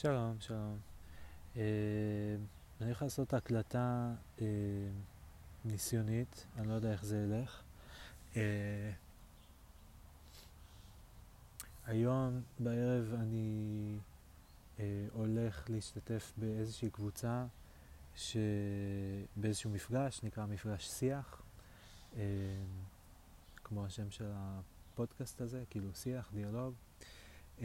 שלום, שלום. Uh, אני הולך לעשות הקלטה uh, ניסיונית, אני לא יודע איך זה ילך. Uh, היום בערב אני uh, הולך להשתתף באיזושהי קבוצה. באיזשהו מפגש, נקרא מפגש שיח, uh, כמו השם של הפודקאסט הזה, כאילו שיח, דיאלוג. Uh,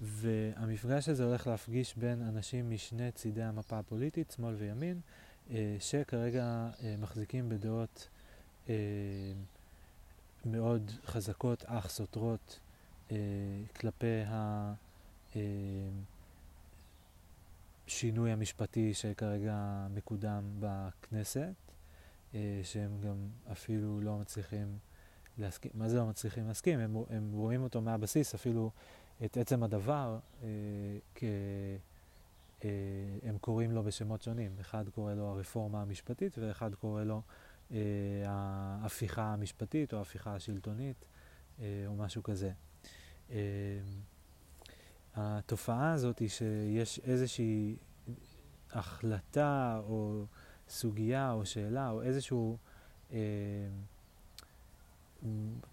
והמפגש הזה הולך להפגיש בין אנשים משני צידי המפה הפוליטית, שמאל וימין, אה, שכרגע אה, מחזיקים בדעות אה, מאוד חזקות אך סותרות כלפי השינוי המשפטי שכרגע מקודם בכנסת, שהם גם אפילו לא מצליחים להסכים, מה זה לא מצליחים להסכים? הם, הם רואים אותו מהבסיס, אפילו את עצם הדבר, אה, כ... אה, הם קוראים לו בשמות שונים. אחד קורא לו הרפורמה המשפטית ואחד קורא לו אה, ההפיכה המשפטית או ההפיכה השלטונית או משהו כזה. התופעה הזאת היא שיש איזושהי החלטה או סוגיה או שאלה או איזשהו אה,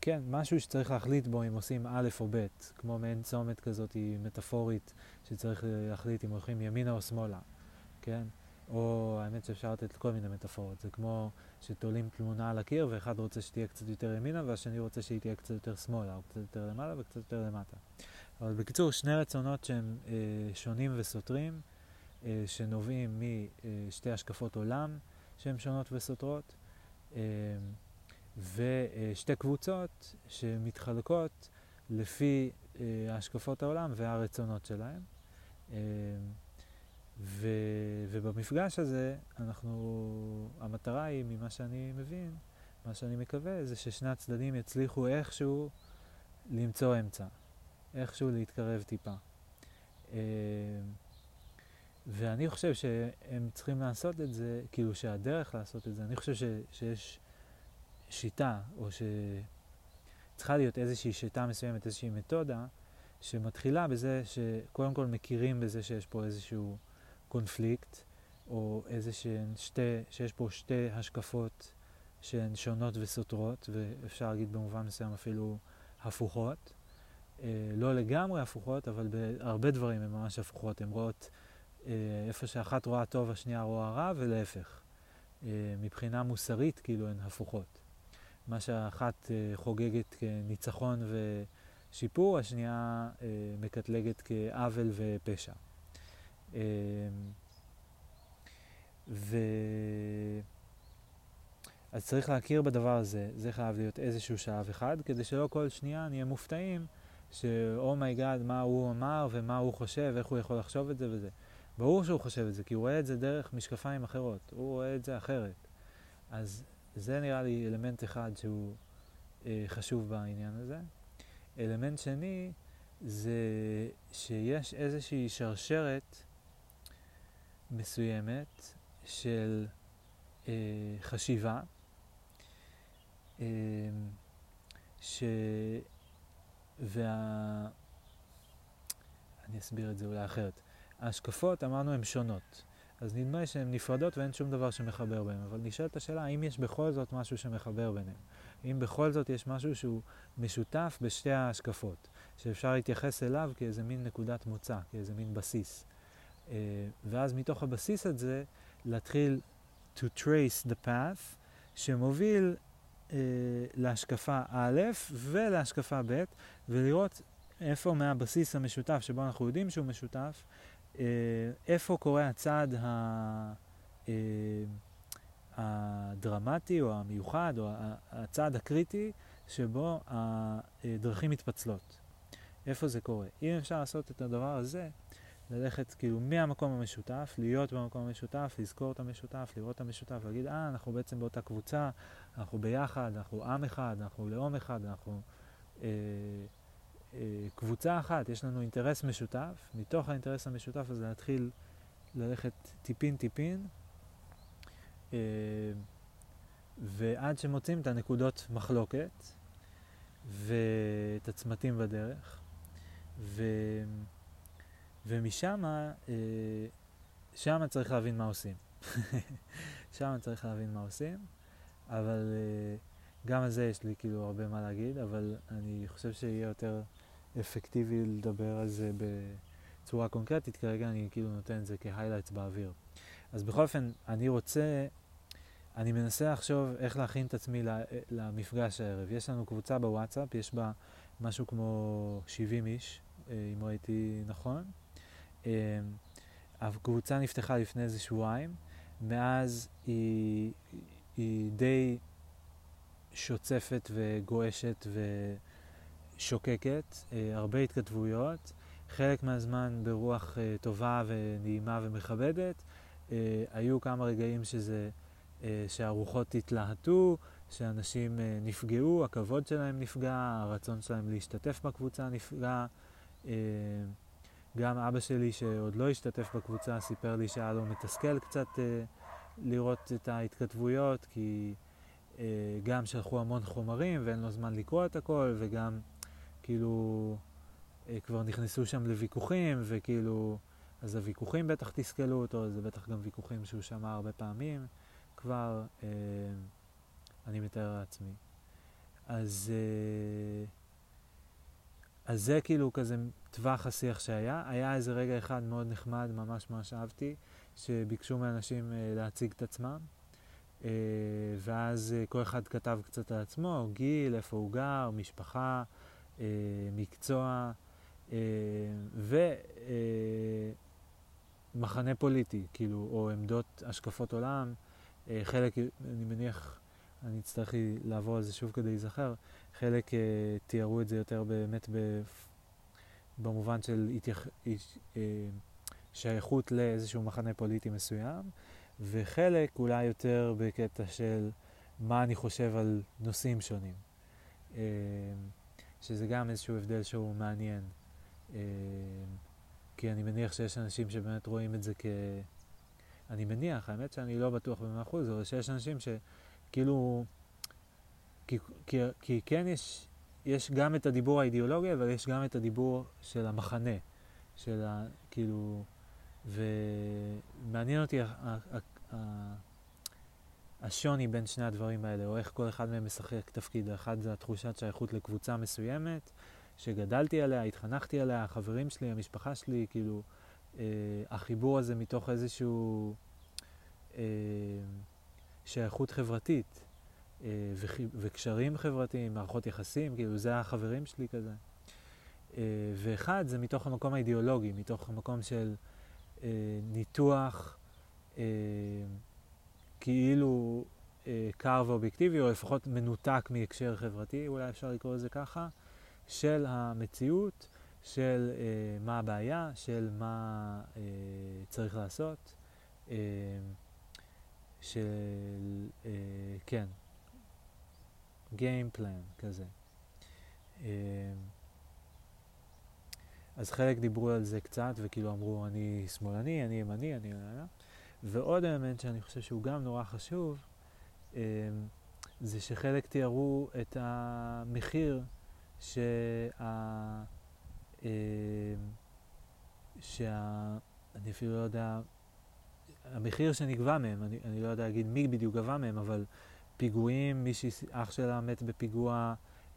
כן, משהו שצריך להחליט בו אם עושים א' או ב', כמו מעין צומת כזאת היא מטאפורית, שצריך להחליט אם הולכים ימינה או שמאלה, כן? או האמת שאפשר לתת כל מיני מטאפורות, זה כמו שתולים תלונה על הקיר ואחד רוצה שתהיה קצת יותר ימינה והשני רוצה שהיא תהיה קצת יותר שמאלה, או קצת יותר למעלה וקצת יותר למטה. אבל בקיצור, שני רצונות שהם אה, שונים וסותרים, אה, שנובעים משתי השקפות עולם שהן שונות וסותרות. אה, ושתי קבוצות שמתחלקות לפי אה, השקפות העולם והרצונות שלהם. אה, ו, ובמפגש הזה, אנחנו, המטרה היא, ממה שאני מבין, מה שאני מקווה, זה ששני הצדדים יצליחו איכשהו למצוא אמצע, איכשהו להתקרב טיפה. אה, ואני חושב שהם צריכים לעשות את זה, כאילו שהדרך לעשות את זה, אני חושב ש, שיש שיטה, או שצריכה להיות איזושהי שיטה מסוימת, איזושהי מתודה, שמתחילה בזה שקודם כל מכירים בזה שיש פה איזשהו קונפליקט, או איזה שהן שתי, שיש פה שתי השקפות שהן שונות וסותרות, ואפשר להגיד במובן מסוים אפילו הפוכות. אה, לא לגמרי הפוכות, אבל בהרבה דברים הן ממש הפוכות. הן רואות, אה, איפה שאחת רואה טוב, השנייה רואה רע, ולהפך. אה, מבחינה מוסרית, כאילו, הן הפוכות. מה שהאחת אה, חוגגת כניצחון ושיפור, השנייה אה, מקטלגת כעוול ופשע. אה, ו... אז צריך להכיר בדבר הזה, זה חייב להיות איזשהו שלב אחד, כדי שלא כל שנייה נהיה מופתעים ש oh my god, oh מה הוא אמר ומה הוא חושב, איך הוא יכול לחשוב את זה וזה. ברור שהוא חושב את זה, כי הוא רואה את זה דרך משקפיים אחרות, הוא רואה את זה אחרת. אז זה נראה לי אלמנט אחד שהוא אה, חשוב בעניין הזה. אלמנט שני זה שיש איזושהי שרשרת מסוימת של אה, חשיבה, אה, ש... וה... אני אסביר את זה אולי אחרת. ההשקפות, אמרנו, הן שונות. אז נדמה שהן נפרדות ואין שום דבר שמחבר ביניהן. אבל נשאלת השאלה, האם יש בכל זאת משהו שמחבר ביניהן? האם בכל זאת יש משהו שהוא משותף בשתי ההשקפות, שאפשר להתייחס אליו כאיזה מין נקודת מוצא, כאיזה מין בסיס. Uh, ואז מתוך הבסיס הזה, להתחיל to trace the path, שמוביל uh, להשקפה א' ולהשקפה ב', ולראות איפה מהבסיס המשותף, שבו אנחנו יודעים שהוא משותף, אה, איפה קורה הצעד אה, הדרמטי או המיוחד או הצעד הקריטי שבו הדרכים מתפצלות. איפה זה קורה. אם אפשר לעשות את הדבר הזה, ללכת כאילו מהמקום המשותף, להיות במקום המשותף, לזכור את המשותף, לראות את המשותף, להגיד, אה, אנחנו בעצם באותה קבוצה, אנחנו ביחד, אנחנו עם אחד, אנחנו לאום אחד, אנחנו אה, אה, קבוצה אחת, יש לנו אינטרס משותף, מתוך האינטרס המשותף הזה להתחיל ללכת טיפין טיפין, אה, ועד שמוצאים את הנקודות מחלוקת ואת הצמתים בדרך, ו... ומשם, אה, שם צריך להבין מה עושים. שם צריך להבין מה עושים, אבל אה, גם על זה יש לי כאילו הרבה מה להגיד, אבל אני חושב שיהיה יותר אפקטיבי לדבר על זה בצורה קונקרטית, כרגע אני כאילו נותן את זה כהיילייטס באוויר. אז בכל אופן, אני רוצה, אני מנסה לחשוב איך להכין את עצמי למפגש הערב. יש לנו קבוצה בוואטסאפ, יש בה משהו כמו 70 איש, אה, אם ראיתי נכון. אה, הקבוצה נפתחה לפני איזה שבועיים, מאז היא, היא די שוצפת וגועשת ושוקקת, אה, הרבה התכתבויות, חלק מהזמן ברוח אה, טובה ונעימה ומכבדת. אה, היו כמה רגעים שזה, שהרוחות התלהטו, שאנשים נפגעו, הכבוד שלהם נפגע, הרצון שלהם להשתתף בקבוצה נפגע. גם אבא שלי, שעוד לא השתתף בקבוצה, סיפר לי שהיה לו מתסכל קצת לראות את ההתכתבויות, כי גם שלחו המון חומרים ואין לו זמן לקרוא את הכל, וגם כאילו אה, כבר נכנסו שם לוויכוחים, וכאילו, אז הוויכוחים בטח תסכלו אותו, זה בטח גם ויכוחים שהוא שמע הרבה פעמים כבר, אה, אני מתאר לעצמי. אז, אה, אז זה כאילו כזה טווח השיח שהיה. היה איזה רגע אחד מאוד נחמד, ממש ממש אהבתי, שביקשו מאנשים להציג את עצמם. אה, ואז אה, כל אחד כתב קצת על עצמו, גיל, איפה הוא גר, משפחה, מקצוע, ומחנה פוליטי, כאילו, או עמדות, השקפות עולם. חלק, אני מניח, אני אצטרך לעבור על זה שוב כדי להיזכר, חלק תיארו את זה יותר באמת במובן של התייח... שייכות לאיזשהו מחנה פוליטי מסוים, וחלק אולי יותר בקטע של מה אני חושב על נושאים שונים. שזה גם איזשהו הבדל שהוא מעניין. אה, כי אני מניח שיש אנשים שבאמת רואים את זה כ... אני מניח, האמת שאני לא בטוח במאה אחוז, אבל שיש אנשים שכאילו... כי, כי, כי כן יש, יש גם את הדיבור האידיאולוגי, אבל יש גם את הדיבור של המחנה, של ה... כאילו... ומעניין אותי השוני בין שני הדברים האלה, או איך כל אחד מהם משחק תפקיד. האחד זה התחושת שייכות לקבוצה מסוימת, שגדלתי עליה, התחנכתי עליה, החברים שלי, המשפחה שלי, כאילו, אה, החיבור הזה מתוך איזשהו אה, שייכות חברתית, אה, וקשרים חברתיים, מערכות יחסים, כאילו, זה החברים שלי כזה. אה, ואחד זה מתוך המקום האידיאולוגי, מתוך המקום של... אה, ניתוח אה, כאילו אה, קר ואובייקטיבי, או לפחות מנותק מהקשר חברתי, אולי אפשר לקרוא לזה ככה, של המציאות, של אה, מה הבעיה, של מה אה, צריך לעשות, אה, של, אה, כן, Game Plan כזה. אה, אז חלק דיברו על זה קצת, וכאילו אמרו, אני שמאלני, אני ימני, אני... ועוד אלמנט שאני חושב שהוא גם נורא חשוב, אמ, זה שחלק תיארו את המחיר שה... אמ, שה... אני אפילו לא יודע, המחיר שנגבה מהם, אני, אני לא יודע להגיד מי בדיוק גבה מהם, אבל פיגועים, מישהי, אח שלה מת בפיגוע,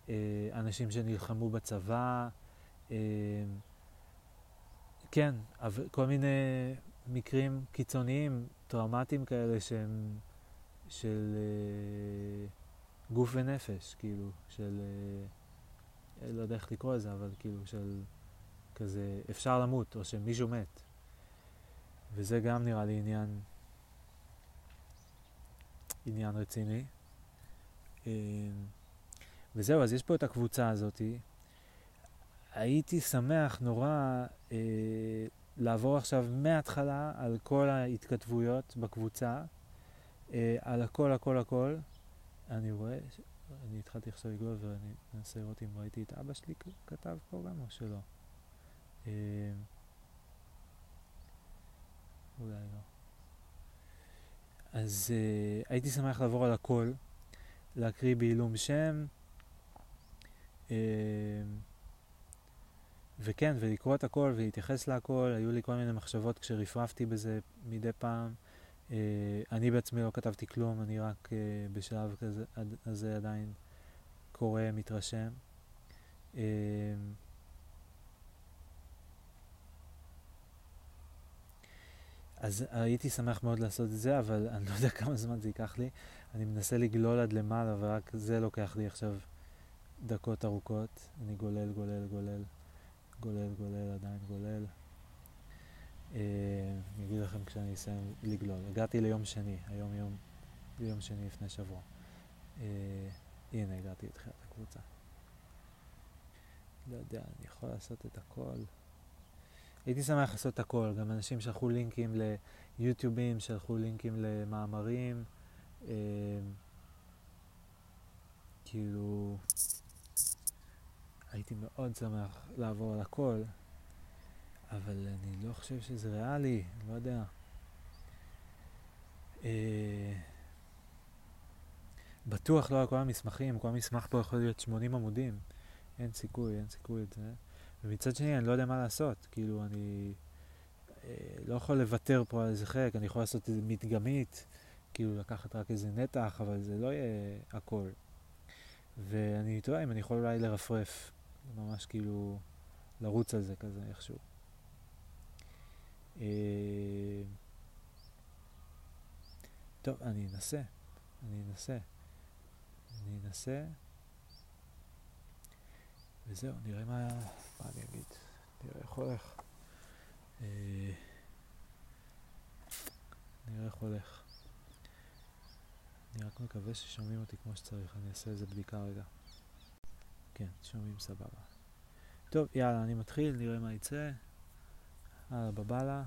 אה, אנשים שנלחמו בצבא, כן, כל מיני מקרים קיצוניים, טראומטיים כאלה שהם של אה, גוף ונפש, כאילו, של, אה, לא יודע איך לקרוא לזה, אבל כאילו של כזה, אפשר למות, או שמישהו מת. וזה גם נראה לי עניין, עניין רציני. אה, וזהו, אז יש פה את הקבוצה הזאתי, הייתי שמח נורא אה, לעבור עכשיו מההתחלה על כל ההתכתבויות בקבוצה, אה, על הכל הכל הכל. אני רואה, אני התחלתי עכשיו לגלול ואני מנסה לראות אם ראיתי את אבא שלי כתב פה גם או שלא. אה, אולי לא. אז אה, הייתי שמח לעבור על הכל, להקריא בעילום שם. אה, וכן, ולקרוא את הכל ולהתייחס להכל, היו לי כל מיני מחשבות כשרפרפתי בזה מדי פעם. Uh, אני בעצמי לא כתבתי כלום, אני רק uh, בשלב כזה, הזה עדיין קורא, מתרשם. Uh, אז הייתי שמח מאוד לעשות את זה, אבל אני לא יודע כמה זמן זה ייקח לי. אני מנסה לגלול עד למעלה, ורק זה לוקח לי עכשיו דקות ארוכות. אני גולל, גולל, גולל, גולל, גולל, עדיין גולל. אה, אני אגיד לכם כשאני אסיים לגלול. הגעתי ליום שני, היום יום, יום שני לפני שבוע. אה, הנה, הגעתי לתחילת הקבוצה. לא יודע, אני יכול לעשות את הכל. הייתי שמח לעשות את הכל, גם אנשים שלחו לינקים ליוטיובים, שלחו לינקים למאמרים, אה, כאילו, הייתי מאוד שמח לעבור על הכל, אבל אני לא חושב שזה ריאלי, לא יודע. אה, בטוח לא על כל המסמכים, כל המסמך פה יכול להיות 80 עמודים. אין סיכוי, אין סיכוי את זה. ומצד שני, אני לא יודע מה לעשות. כאילו, אני אה, לא יכול לוותר פה על איזה חלק, אני יכול לעשות איזה מדגמית, כאילו לקחת רק איזה נתח, אבל זה לא יהיה הכל. ואני תוהה אם אני יכול אולי לרפרף, ממש כאילו לרוץ על זה כזה איכשהו. אה, טוב, אני אנסה, אני אנסה, אני אנסה, וזהו, נראה מה... מה אני אגיד? נראה איך הולך. אה, נראה איך הולך. אני רק מקווה ששומעים אותי כמו שצריך, אני אעשה איזה בדיקה רגע. כן, שומעים סבבה. טוב, יאללה, אני מתחיל, נראה מה יצא. הלאה, בבאללה.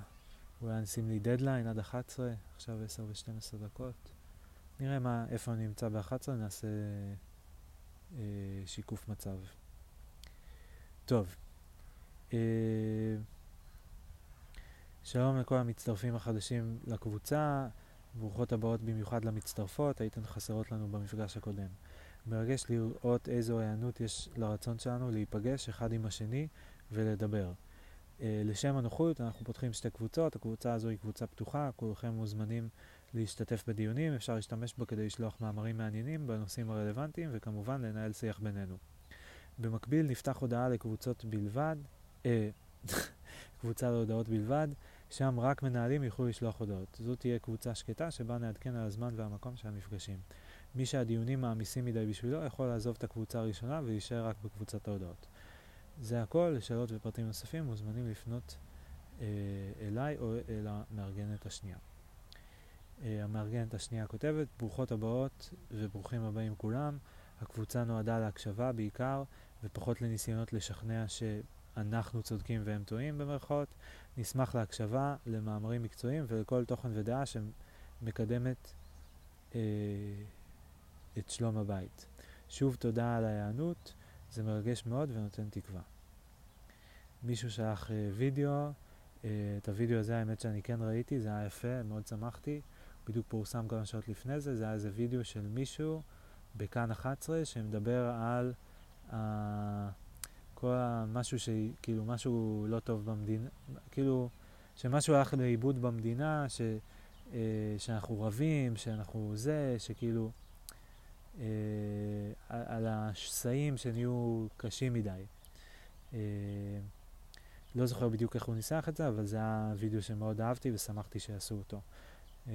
אולי נשים לי דדליין עד 11, עכשיו 10 ו-12 דקות. נראה מה, איפה אני נמצא ב-11, נעשה אה, שיקוף מצב. טוב, אה, שלום לכל המצטרפים החדשים לקבוצה, ברוכות הבאות במיוחד למצטרפות, הייתן חסרות לנו במפגש הקודם. מרגש לראות איזו היענות יש לרצון שלנו להיפגש אחד עם השני ולדבר. Uh, לשם הנוחות אנחנו פותחים שתי קבוצות, הקבוצה הזו היא קבוצה פתוחה, כולכם מוזמנים להשתתף בדיונים, אפשר להשתמש בה כדי לשלוח מאמרים מעניינים בנושאים הרלוונטיים וכמובן לנהל שיח בינינו. במקביל נפתח הודעה לקבוצות בלבד, אה, קבוצה להודעות בלבד, שם רק מנהלים יוכלו לשלוח הודעות. זו תהיה קבוצה שקטה שבה נעדכן על הזמן והמקום של המפגשים. מי שהדיונים מעמיסים מדי בשבילו יכול לעזוב את הקבוצה הראשונה ולהישאר רק בקבוצת ההודעות. זה הכל, לשאלות ופרטים נוספים מוזמנים לפנות אה, אליי או אל המארגנת השנייה. אה, המארגנת השנייה כותבת, ברוכות הבאות וברוכים הבאים כולם. הקבוצה נועדה להקשבה בעיקר, ופחות לניסיונות לשכנע שאנחנו צודקים והם טועים במרכאות. נשמח להקשבה, למאמרים מקצועיים ולכל תוכן ודעה שמקדמת אה, את שלום הבית. שוב תודה על ההיענות, זה מרגש מאוד ונותן תקווה. מישהו שלח אה, וידאו, אה, את הוידאו הזה האמת שאני כן ראיתי, זה היה יפה, מאוד שמחתי. בדיוק פורסם כמה שעות לפני זה, זה היה איזה וידאו של מישהו בכאן 11 שמדבר על uh, כל המשהו שכאילו משהו לא טוב במדינה, כאילו שמשהו הלך לאיבוד במדינה, ש, uh, שאנחנו רבים, שאנחנו זה, שכאילו uh, על השסעים שנהיו קשים מדי. Uh, לא זוכר בדיוק איך הוא ניסח את זה, אבל זה היה וידאו שמאוד אהבתי ושמחתי שעשו אותו, uh,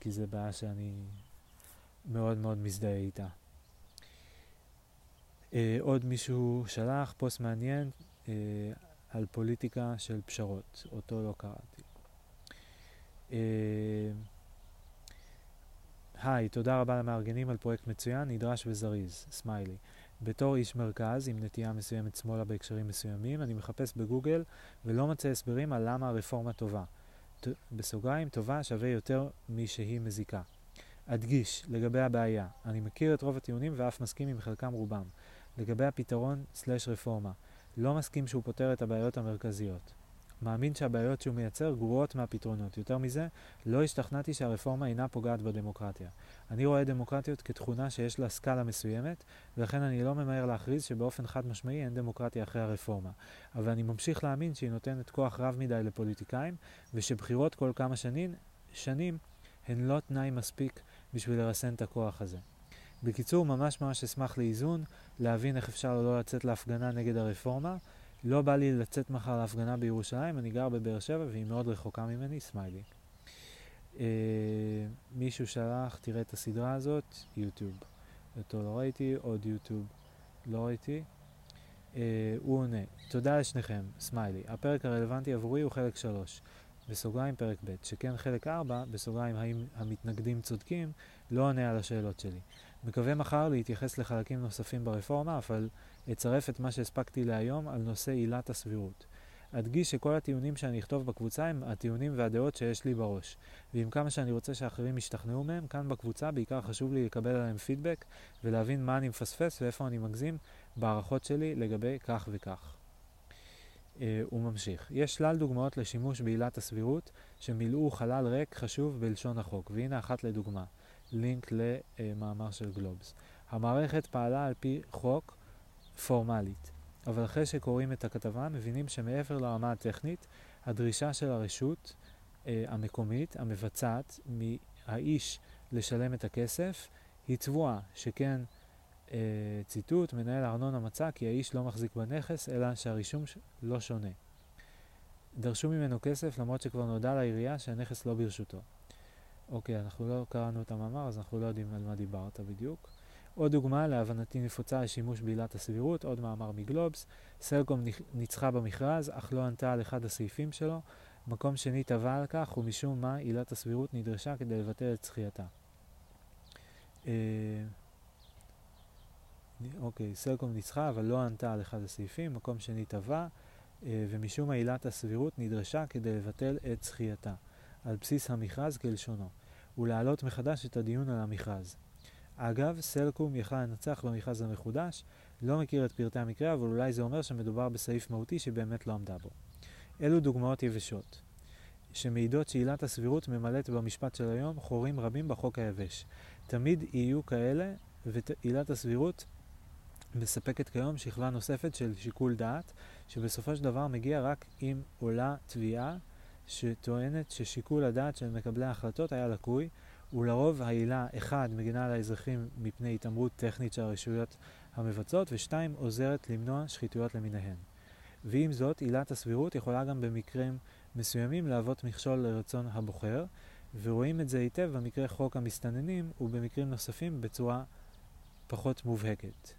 כי זה בעיה שאני מאוד מאוד מזדהה איתה. אה, עוד מישהו שלח פוסט מעניין אה, על פוליטיקה של פשרות, אותו לא קראתי. אה, היי, תודה רבה למארגנים על פרויקט מצוין, נדרש וזריז, סמיילי. בתור איש מרכז עם נטייה מסוימת שמאלה בהקשרים מסוימים, אני מחפש בגוגל ולא מוצא הסברים על למה הרפורמה טובה. ת, בסוגריים, טובה שווה יותר משהיא מזיקה. אדגיש, לגבי הבעיה, אני מכיר את רוב הטיעונים ואף מסכים עם חלקם רובם. לגבי הפתרון סלש רפורמה, לא מסכים שהוא פותר את הבעיות המרכזיות. מאמין שהבעיות שהוא מייצר גרועות מהפתרונות. יותר מזה, לא השתכנעתי שהרפורמה אינה פוגעת בדמוקרטיה. אני רואה דמוקרטיות כתכונה שיש לה סקאלה מסוימת, ולכן אני לא ממהר להכריז שבאופן חד משמעי אין דמוקרטיה אחרי הרפורמה. אבל אני ממשיך להאמין שהיא נותנת כוח רב מדי לפוליטיקאים, ושבחירות כל כמה שנים, שנים הן לא תנאי מספיק בשביל לרסן את הכוח הזה. בקיצור, ממש ממש אשמח לאיזון, להבין איך אפשר לא לצאת להפגנה נגד הרפורמה. לא בא לי לצאת מחר להפגנה בירושלים, אני גר בבאר שבע והיא מאוד רחוקה ממני, סמיילי. אה, מישהו שלח, תראה את הסדרה הזאת, יוטיוב. אותו לא ראיתי, עוד יוטיוב לא ראיתי. אה, הוא עונה, תודה לשניכם, סמיילי. הפרק הרלוונטי עבורי הוא חלק 3, בסוגריים פרק ב', שכן חלק 4, בסוגריים האם המתנגדים צודקים, לא עונה על השאלות שלי. מקווה מחר להתייחס לחלקים נוספים ברפורמה, אבל אצרף את מה שהספקתי להיום על נושא עילת הסבירות. אדגיש שכל הטיעונים שאני אכתוב בקבוצה הם הטיעונים והדעות שיש לי בראש. ועם כמה שאני רוצה שאחרים ישתכנעו מהם, כאן בקבוצה בעיקר חשוב לי לקבל עליהם פידבק ולהבין מה אני מפספס ואיפה אני מגזים בהערכות שלי לגבי כך וכך. Uh, הוא ממשיך. יש שלל דוגמאות לשימוש בעילת הסבירות שמילאו חלל ריק חשוב בלשון החוק, והנה אחת לדוגמה. לינק למאמר של גלובס. המערכת פעלה על פי חוק פורמלית, אבל אחרי שקוראים את הכתבה מבינים שמעבר לרמה הטכנית, הדרישה של הרשות אה, המקומית, המבצעת, מהאיש לשלם את הכסף, היא צבועה, שכן, אה, ציטוט, מנהל הארנונה מצא כי האיש לא מחזיק בנכס, אלא שהרישום לא שונה. דרשו ממנו כסף למרות שכבר נודע לעירייה שהנכס לא ברשותו. אוקיי, אנחנו לא קראנו את המאמר, אז אנחנו לא יודעים על מה דיברת בדיוק. עוד דוגמה, להבנתי נפוצה לשימוש בעילת הסבירות, עוד מאמר מגלובס. סלקום ניצחה במכרז, אך לא ענתה על אחד הסעיפים שלו. מקום שני תבע על כך, ומשום מה עילת הסבירות נדרשה כדי לבטל את זכייתה. אה, אוקיי, סלקום ניצחה, אבל לא ענתה על אחד הסעיפים. מקום שני תבע, אה, ומשום מה עילת הסבירות נדרשה כדי לבטל את זכייתה. על בסיס המכרז כלשונו, ולהעלות מחדש את הדיון על המכרז. אגב, סלקום יכל לנצח במכרז המחודש, לא מכיר את פרטי המקרה, אבל אולי זה אומר שמדובר בסעיף מהותי שבאמת לא עמדה בו. אלו דוגמאות יבשות, שמעידות שעילת הסבירות ממלאת במשפט של היום חורים רבים בחוק היבש. תמיד יהיו כאלה, ועילת הסבירות מספקת כיום שכבה נוספת של שיקול דעת, שבסופו של דבר מגיע רק אם עולה תביעה שטוענת ששיקול הדעת של מקבלי ההחלטות היה לקוי, ולרוב העילה, אחד, מגינה על האזרחים מפני התעמרות טכנית של הרשויות המבצעות, ושתיים, עוזרת למנוע שחיתויות למיניהן. ועם זאת, עילת הסבירות יכולה גם במקרים מסוימים להוות מכשול לרצון הבוחר, ורואים את זה היטב במקרה חוק המסתננים ובמקרים נוספים בצורה פחות מובהקת.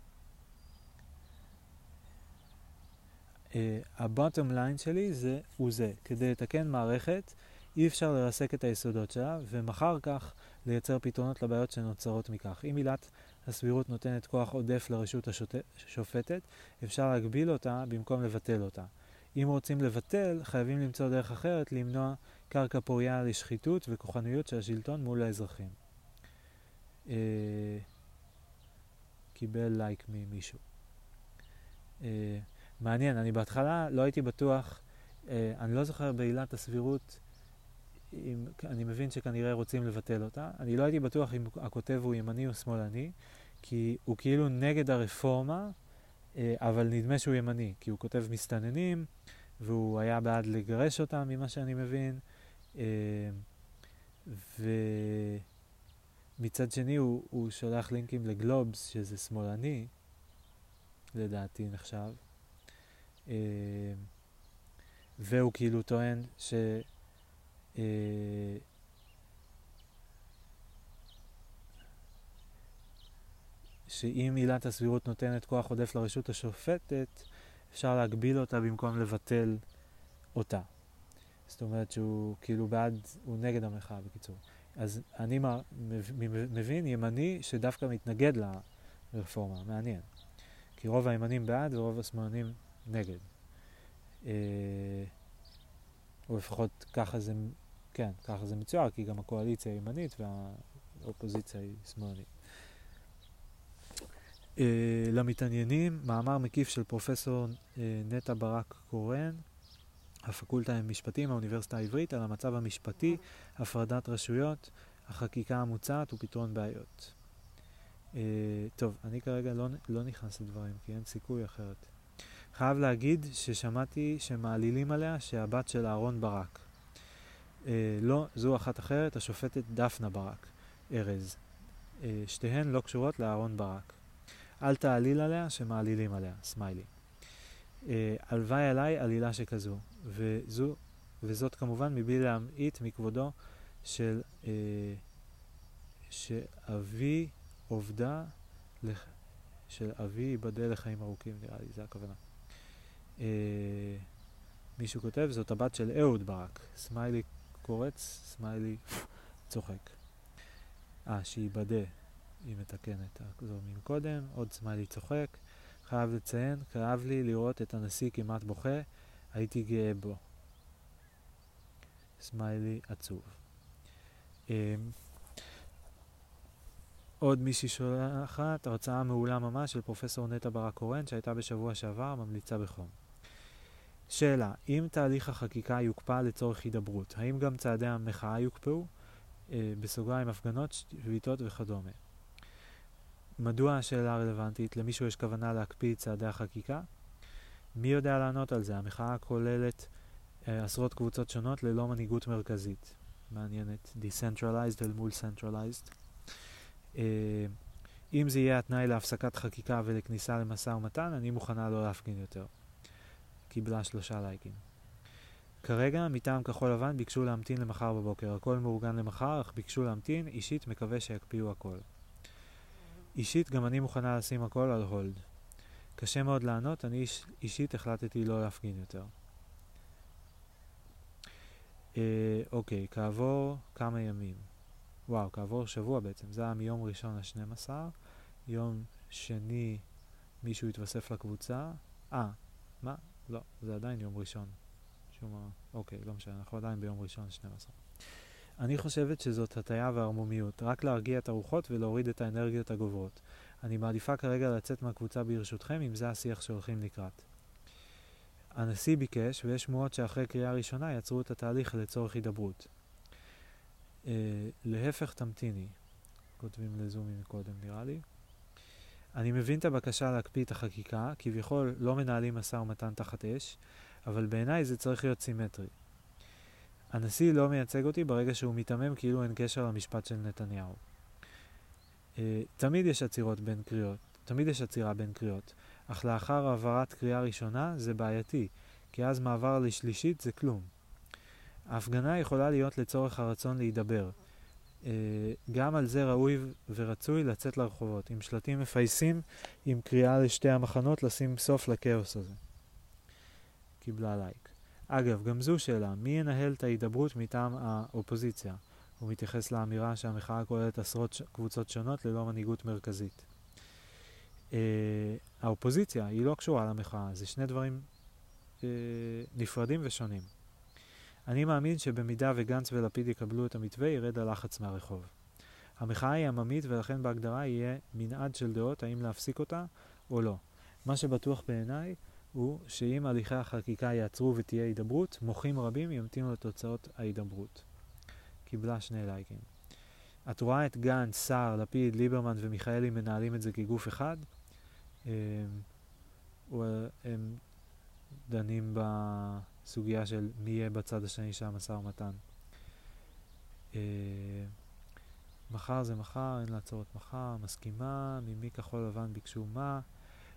הבוטום uh, ליין שלי זה, הוא זה, כדי לתקן מערכת אי אפשר לרסק את היסודות שלה, ומחר כך לייצר פתרונות לבעיות שנוצרות מכך. אם עילת הסבירות נותנת כוח עודף לרשות השופטת, אפשר להגביל אותה במקום לבטל אותה. אם רוצים לבטל, חייבים למצוא דרך אחרת למנוע קרקע פוריה לשחיתות וכוחנויות של השלטון מול האזרחים. אה, קיבל לייק ממישהו. אה, מעניין, אני בהתחלה לא הייתי בטוח, אה, אני לא זוכר בעילת הסבירות אם, אני מבין שכנראה רוצים לבטל אותה. אני לא הייתי בטוח אם הכותב הוא ימני או שמאלני, כי הוא כאילו נגד הרפורמה, אה, אבל נדמה שהוא ימני, כי הוא כותב מסתננים, והוא היה בעד לגרש אותם, ממה שאני מבין. אה, ומצד שני הוא, הוא שולח לינקים לגלובס, שזה שמאלני, לדעתי נחשב. אה, והוא כאילו טוען ש... אה, שאם עילת הסבירות נותנת כוח עודף לרשות השופטת, אפשר להגביל אותה במקום לבטל אותה. זאת אומרת שהוא כאילו בעד, הוא נגד המחאה בקיצור. אז אני מבין ימני שדווקא מתנגד לרפורמה, מעניין. כי רוב הימנים בעד ורוב השמאלנים נגד. אה, או לפחות ככה זה כן, ככה זה מצויר, כי גם הקואליציה היא ימנית והאופוזיציה היא שמאלנית. Uh, למתעניינים, מאמר מקיף של פרופסור uh, נטע ברק קורן, הפקולטה למשפטים, האוניברסיטה העברית, על המצב המשפטי, הפרדת רשויות, החקיקה המוצעת ופתרון בעיות. Uh, טוב, אני כרגע לא, לא נכנס לדברים, כי אין סיכוי אחרת. חייב להגיד ששמעתי שמעלילים עליה שהבת של אהרון ברק. Uh, לא, זו אחת אחרת, השופטת דפנה ברק, ארז. Uh, שתיהן לא קשורות לאהרון ברק. אל תעליל עליה שמעלילים עליה, סמיילי. אה, הלוואי עליי עלילה שכזו, וזו, וזאת כמובן מבלי להמעיט מכבודו של אה, שאבי עובדה, לח, של אבי ייבדל לחיים ארוכים, נראה לי, זה הכוונה. אה, מישהו כותב, זאת הבת של אהוד ברק. סמיילי קורץ, סמיילי צוחק. אה, שייבדה, היא מתקנת. זו מקודם, עוד סמיילי צוחק. חייב לציין, כאב לי לראות את הנשיא כמעט בוכה, הייתי גאה בו. סמיילי עצוב. Um, עוד מישהי שולחת, הרצאה מעולה ממש של פרופסור נטע ברק קורן שהייתה בשבוע שעבר, ממליצה בחום. שאלה, אם תהליך החקיקה יוקפא לצורך הידברות, האם גם צעדי המחאה יוקפאו? Uh, בסוגריים הפגנות, שביתות וכדומה. מדוע השאלה רלוונטית? למישהו יש כוונה להקפיא את צעדי החקיקה? מי יודע לענות על זה? המחאה כוללת אה, עשרות קבוצות שונות ללא מנהיגות מרכזית. מעניינת. Decentralized אל מול Centralized. אה, אם זה יהיה התנאי להפסקת חקיקה ולכניסה למשא ומתן, אני מוכנה לא להפגין יותר. קיבלה שלושה לייקים. כרגע, מטעם כחול לבן ביקשו להמתין למחר בבוקר. הכל מאורגן למחר, אך ביקשו להמתין, אישית מקווה שיקפיאו הכל. אישית גם אני מוכנה לשים הכל על הולד. קשה מאוד לענות, אני איש, אישית החלטתי לא להפגין יותר. אה, אוקיי, כעבור כמה ימים. וואו, כעבור שבוע בעצם. זה היה מיום ראשון ל-12. יום שני מישהו התווסף לקבוצה. אה, מה? לא, זה עדיין יום ראשון. שום... אוקיי, לא משנה, אנחנו עדיין ביום ראשון 12. אני חושבת שזאת הטיה וערמומיות, רק להרגיע את הרוחות ולהוריד את האנרגיות הגוברות. אני מעדיפה כרגע לצאת מהקבוצה ברשותכם, אם זה השיח שהולכים לקראת. הנשיא ביקש, ויש שמועות שאחרי קריאה ראשונה יצרו את התהליך לצורך הידברות. אה, להפך תמתיני, כותבים לזומי מקודם נראה לי. אני מבין את הבקשה להקפיא את החקיקה, כביכול לא מנהלים משא ומתן תחת אש, אבל בעיניי זה צריך להיות סימטרי. הנשיא לא מייצג אותי ברגע שהוא מיתמם כאילו אין קשר למשפט של נתניהו. Uh, תמיד יש עצירות בין קריאות, תמיד יש עצירה בין קריאות, אך לאחר העברת קריאה ראשונה זה בעייתי, כי אז מעבר לשלישית זה כלום. ההפגנה יכולה להיות לצורך הרצון להידבר. Uh, גם על זה ראוי ורצוי לצאת לרחובות, עם שלטים מפייסים, עם קריאה לשתי המחנות לשים סוף לכאוס הזה. קיבלה לייק. אגב, גם זו שאלה, מי ינהל את ההידברות מטעם האופוזיציה? הוא מתייחס לאמירה שהמחאה כוללת עשרות ש... קבוצות שונות ללא מנהיגות מרכזית. Uh, האופוזיציה היא לא קשורה למחאה, זה שני דברים uh, נפרדים ושונים. אני מאמין שבמידה וגנץ ולפיד יקבלו את המתווה, ירד הלחץ מהרחוב. המחאה היא עממית ולכן בהגדרה יהיה מנעד של דעות האם להפסיק אותה או לא. מה שבטוח בעיניי הוא שאם הליכי החקיקה יעצרו ותהיה הידברות, מוחים רבים ימתינו לתוצאות ההידברות. קיבלה שני לייקים. את רואה את גנץ, סער, לפיד, ליברמן ומיכאלי מנהלים את זה כגוף אחד? הם, הם דנים בסוגיה של מי יהיה בצד השני של המשא ומתן. אה, מחר זה מחר, אין לעצור את מחר, מסכימה, ממי כחול לבן ביקשו מה.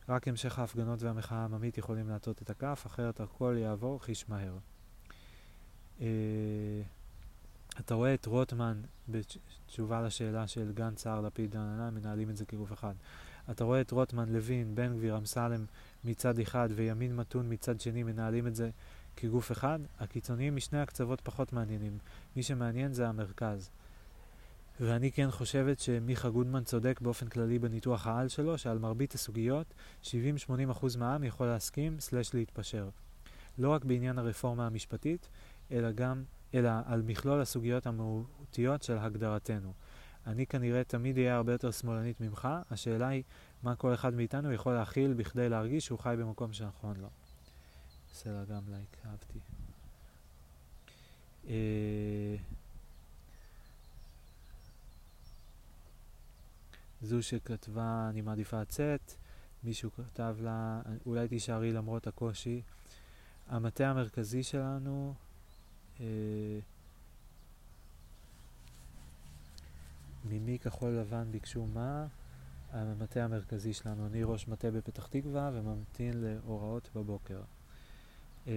רק המשך ההפגנות והמחאה העממית יכולים להטות את הכף, אחרת הכל יעבור חיש מהר. Uh, אתה רואה את רוטמן בתשובה לשאלה של גנץ, סער, לפיד, דננה, מנהלים את זה כגוף אחד. אתה רואה את רוטמן, לוין, בן גביר, אמסלם מצד אחד וימין מתון מצד שני מנהלים את זה כגוף אחד. הקיצוניים משני הקצוות פחות מעניינים. מי שמעניין זה המרכז. ואני כן חושבת שמיכה גודמן צודק באופן כללי בניתוח העל שלו, שעל מרבית הסוגיות, 70-80% מהעם יכול להסכים סלש להתפשר. לא רק בעניין הרפורמה המשפטית, אלא גם, אלא על מכלול הסוגיות המהותיות של הגדרתנו. אני כנראה תמיד אהיה הרבה יותר שמאלנית ממך, השאלה היא מה כל אחד מאיתנו יכול להכיל בכדי להרגיש שהוא חי במקום שנכון לו. סלע גם לייק, אהבתי. אה, זו שכתבה אני מעדיפה לצאת, מישהו כתב לה אולי תישארי למרות הקושי. המטה המרכזי שלנו אה, ממי כחול לבן ביקשו מה? המטה המרכזי שלנו. אני ראש מטה בפתח תקווה וממתין להוראות בבוקר. אה,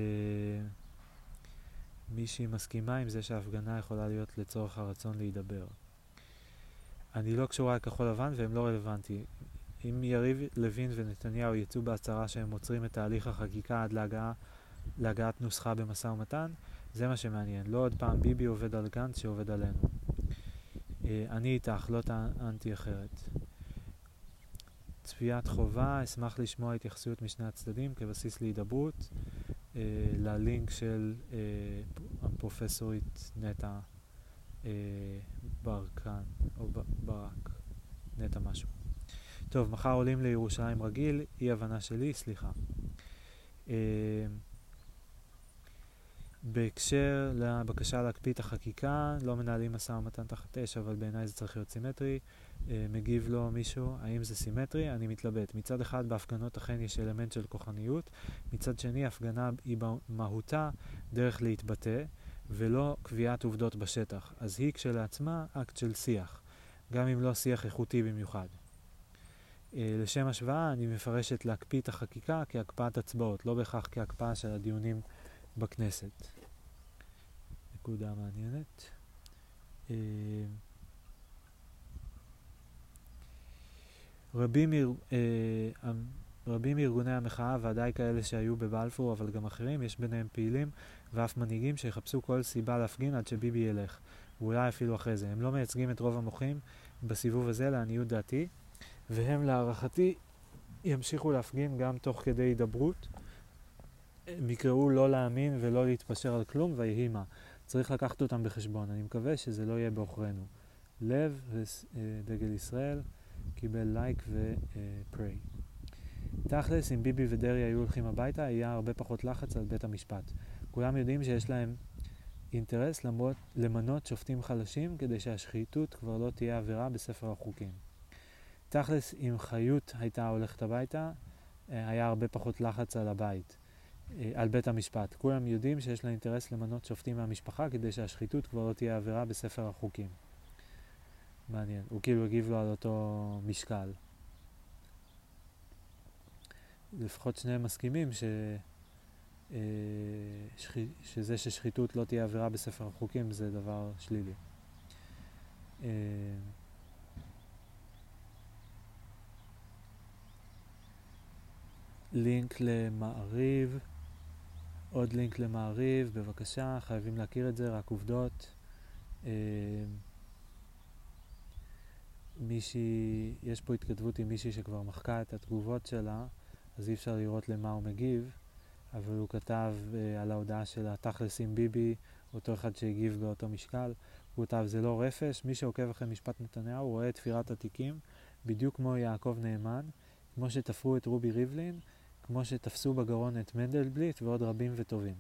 מישהי מסכימה עם זה שההפגנה יכולה להיות לצורך הרצון להידבר. אני לא קשורה לכחול לבן והם לא רלוונטי. אם יריב לוין ונתניהו יצאו בהצהרה שהם עוצרים את תהליך החקיקה עד להגעה, להגעת נוסחה במשא ומתן, זה מה שמעניין. לא עוד פעם ביבי עובד על גנץ שעובד עלינו. אה, אני איתך, לא טענתי אחרת. צפיית חובה, אשמח לשמוע התייחסויות משני הצדדים כבסיס להידברות. אה, ללינק של אה, הפרופסורית נטע אה, ברקן, או ברק, נטע משהו. טוב, מחר עולים לירושלים רגיל, אי הבנה שלי, סליחה. אה, בהקשר לבקשה להקפיא את החקיקה, לא מנהלים משא ומתן תחת אש, אבל בעיניי זה צריך להיות סימטרי. אה, מגיב לו מישהו, האם זה סימטרי? אני מתלבט. מצד אחד, בהפגנות אכן יש אלמנט של כוחניות, מצד שני, הפגנה היא במהותה דרך להתבטא, ולא קביעת עובדות בשטח. אז היא כשלעצמה אקט של שיח, גם אם לא שיח איכותי במיוחד. אה, לשם השוואה, אני מפרשת להקפיא את החקיקה כהקפאת הצבעות, לא בהכרח כהקפאה של הדיונים בכנסת. נקודה מעניינת. רבים, אה, רבים מארגוני המחאה, ודאי כאלה שהיו בבלפור, אבל גם אחרים, יש ביניהם פעילים ואף מנהיגים שיחפשו כל סיבה להפגין עד שביבי ילך, ואולי אפילו אחרי זה. הם לא מייצגים את רוב המוחים בסיבוב הזה, לעניות דעתי, והם להערכתי ימשיכו להפגין גם תוך כדי הידברות. הם יקראו לא להאמין ולא להתפשר על כלום, ויהי מה. צריך לקחת אותם בחשבון. אני מקווה שזה לא יהיה בעוכרינו. לב ודגל ישראל קיבל לייק ופריי. תכלס, אם ביבי ודרעי היו הולכים הביתה, היה הרבה פחות לחץ על בית המשפט. כולם יודעים שיש להם אינטרס למרות, למנות שופטים חלשים כדי שהשחיתות כבר לא תהיה עבירה בספר החוקים. תכלס, אם חיות הייתה הולכת הביתה, אה, היה הרבה פחות לחץ על הבית, אה, על בית המשפט. כולם יודעים שיש לה אינטרס למנות שופטים מהמשפחה כדי שהשחיתות כבר לא תהיה עבירה בספר החוקים. מעניין. הוא כאילו הגיב לו על אותו משקל. לפחות שניהם מסכימים ש... אה. שזה ששחיתות לא תהיה עבירה בספר החוקים זה דבר שלילי. אה, לינק למעריב, עוד לינק למעריב, בבקשה, חייבים להכיר את זה, רק עובדות. אה, מישהי, יש פה התכתבות עם מישהי שכבר מחקה את התגובות שלה, אז אי אפשר לראות למה הוא מגיב, אבל הוא כתב uh, על ההודעה של התכלס עם ביבי, אותו אחד שהגיב באותו משקל, הוא כתב זה לא רפש, מי שעוקב אחרי משפט נתניהו רואה את תפירת התיקים, בדיוק כמו יעקב נאמן, כמו שתפרו את רובי ריבלין, כמו שתפסו בגרון את מנדלבליט ועוד רבים וטובים.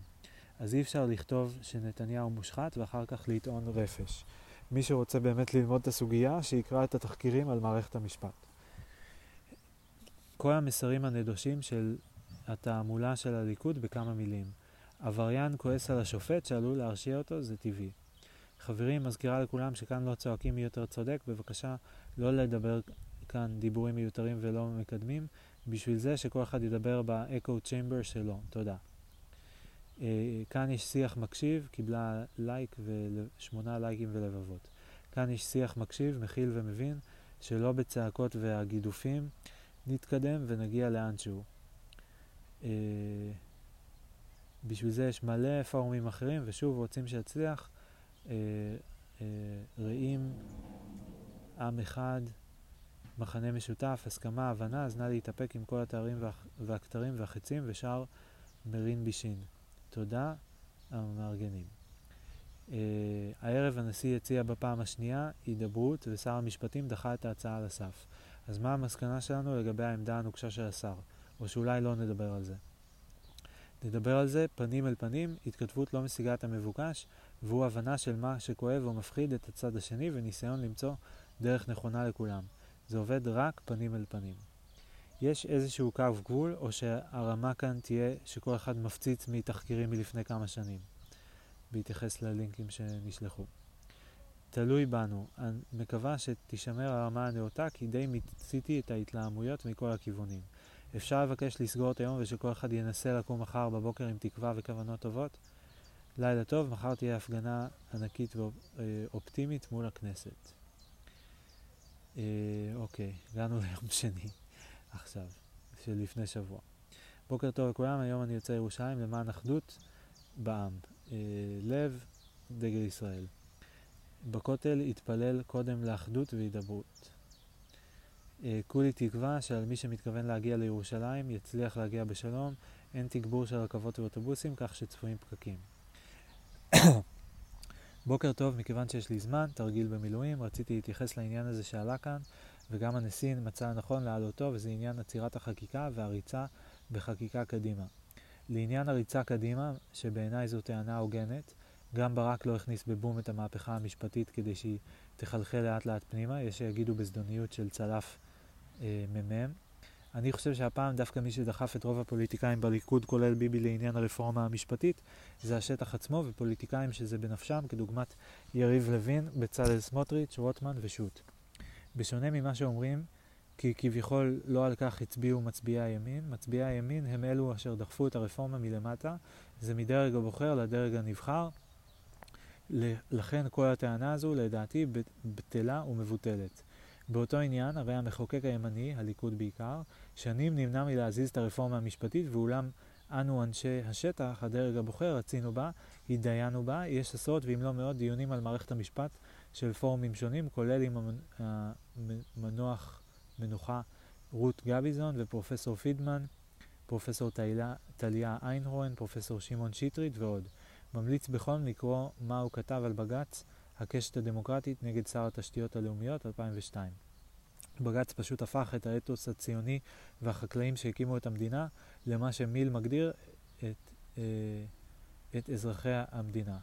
אז אי אפשר לכתוב שנתניהו מושחת ואחר כך לטעון רפש. מי שרוצה באמת ללמוד את הסוגיה, שיקרא את התחקירים על מערכת המשפט. כל המסרים הנדושים של התעמולה של הליכוד בכמה מילים. עבריין כועס על השופט שעלול להרשיע אותו, זה טבעי. חברים, מזכירה לכולם שכאן לא צועקים מי יותר צודק, בבקשה לא לדבר כאן דיבורים מיותרים ולא מקדמים, בשביל זה שכל אחד ידבר באקו צ'יימבר שלו. תודה. Uh, כאן יש שיח מקשיב, קיבלה לייק ושמונה לייקים ולבבות. כאן יש שיח מקשיב, מכיל ומבין, שלא בצעקות והגידופים נתקדם ונגיע לאנשהו. Uh, בשביל זה יש מלא פורומים אחרים, ושוב רוצים שיצליח. Uh, uh, רעים, עם אחד, מחנה משותף, הסכמה, הבנה, אז נא להתאפק עם כל התארים וה, והכתרים והחצים ושאר מרין בישין. תודה, המארגנים. Uh, הערב הנשיא הציע בפעם השנייה הידברות ושר המשפטים דחה את ההצעה על הסף. אז מה המסקנה שלנו לגבי העמדה הנוקשה של השר? או שאולי לא נדבר על זה. נדבר על זה פנים אל פנים, התכתבות לא משיגה את המבוקש, והוא הבנה של מה שכואב או מפחיד את הצד השני וניסיון למצוא דרך נכונה לכולם. זה עובד רק פנים אל פנים. יש איזשהו קו גבול, או שהרמה כאן תהיה שכל אחד מפציץ מתחקירים מלפני כמה שנים, בהתייחס ללינקים שנשלחו. תלוי בנו. אני מקווה שתישמר הרמה הנאותה, כי די מיציתי את ההתלהמויות מכל הכיוונים. אפשר לבקש לסגור את היום ושכל אחד ינסה לקום מחר בבוקר עם תקווה וכוונות טובות? לילה טוב, מחר תהיה הפגנה ענקית ואופטימית מול הכנסת. אה, אוקיי, הגענו ליום שני עכשיו, של לפני שבוע. בוקר טוב לכולם, היום אני יוצא ירושלים למען אחדות בעם. אה, לב, דגל ישראל. בכותל יתפלל קודם לאחדות והידברות. אה, כולי תקווה שעל מי שמתכוון להגיע לירושלים יצליח להגיע בשלום, אין תגבור של רכבות ואוטובוסים כך שצפויים פקקים. בוקר טוב, מכיוון שיש לי זמן, תרגיל במילואים, רציתי להתייחס לעניין הזה שעלה כאן, וגם הנשיא מצא לנכון להעלותו, וזה עניין עצירת החקיקה והריצה בחקיקה קדימה. לעניין הריצה קדימה, שבעיניי זו טענה הוגנת, גם ברק לא הכניס בבום את המהפכה המשפטית כדי שהיא תחלחל לאט לאט פנימה, יש שיגידו בזדוניות של צלף אה, מ"מ. אני חושב שהפעם דווקא מי שדחף את רוב הפוליטיקאים בליכוד, כולל ביבי, לעניין הרפורמה המשפטית, זה השטח עצמו ופוליטיקאים שזה בנפשם, כדוגמת יריב לוין, בצלאל סמוטריץ', רוטמן ושות'. בשונה ממה שאומרים, כי כביכול לא על כך הצביעו מצביעי הימין, מצביעי הימין הם אלו אשר דחפו את הרפורמה מלמטה, זה מדרג הבוחר לדרג הנבחר, לכן כל הטענה הזו לדעתי בטלה ומבוטלת. באותו עניין, הרי המחוקק הימני, הליכוד בעיקר, שנים נמנע מלהזיז את הרפורמה המשפטית, ואולם אנו אנשי השטח, הדרג הבוחר, רצינו בה, התדיינו בה, יש עשרות ואם לא מאות דיונים על מערכת המשפט של פורומים שונים, כולל עם המנוח מנוחה רות גביזון ופרופסור פידמן, פרופסור טליה איינהורן, פרופסור שמעון שטרית ועוד. ממליץ בכל לקרוא מה הוא כתב על בג"ץ, הקשת הדמוקרטית נגד שר התשתיות הלאומיות 2002. בג"ץ פשוט הפך את האתוס הציוני והחקלאים שהקימו את המדינה למה שמיל מגדיר את, אה, את אזרחי המדינה,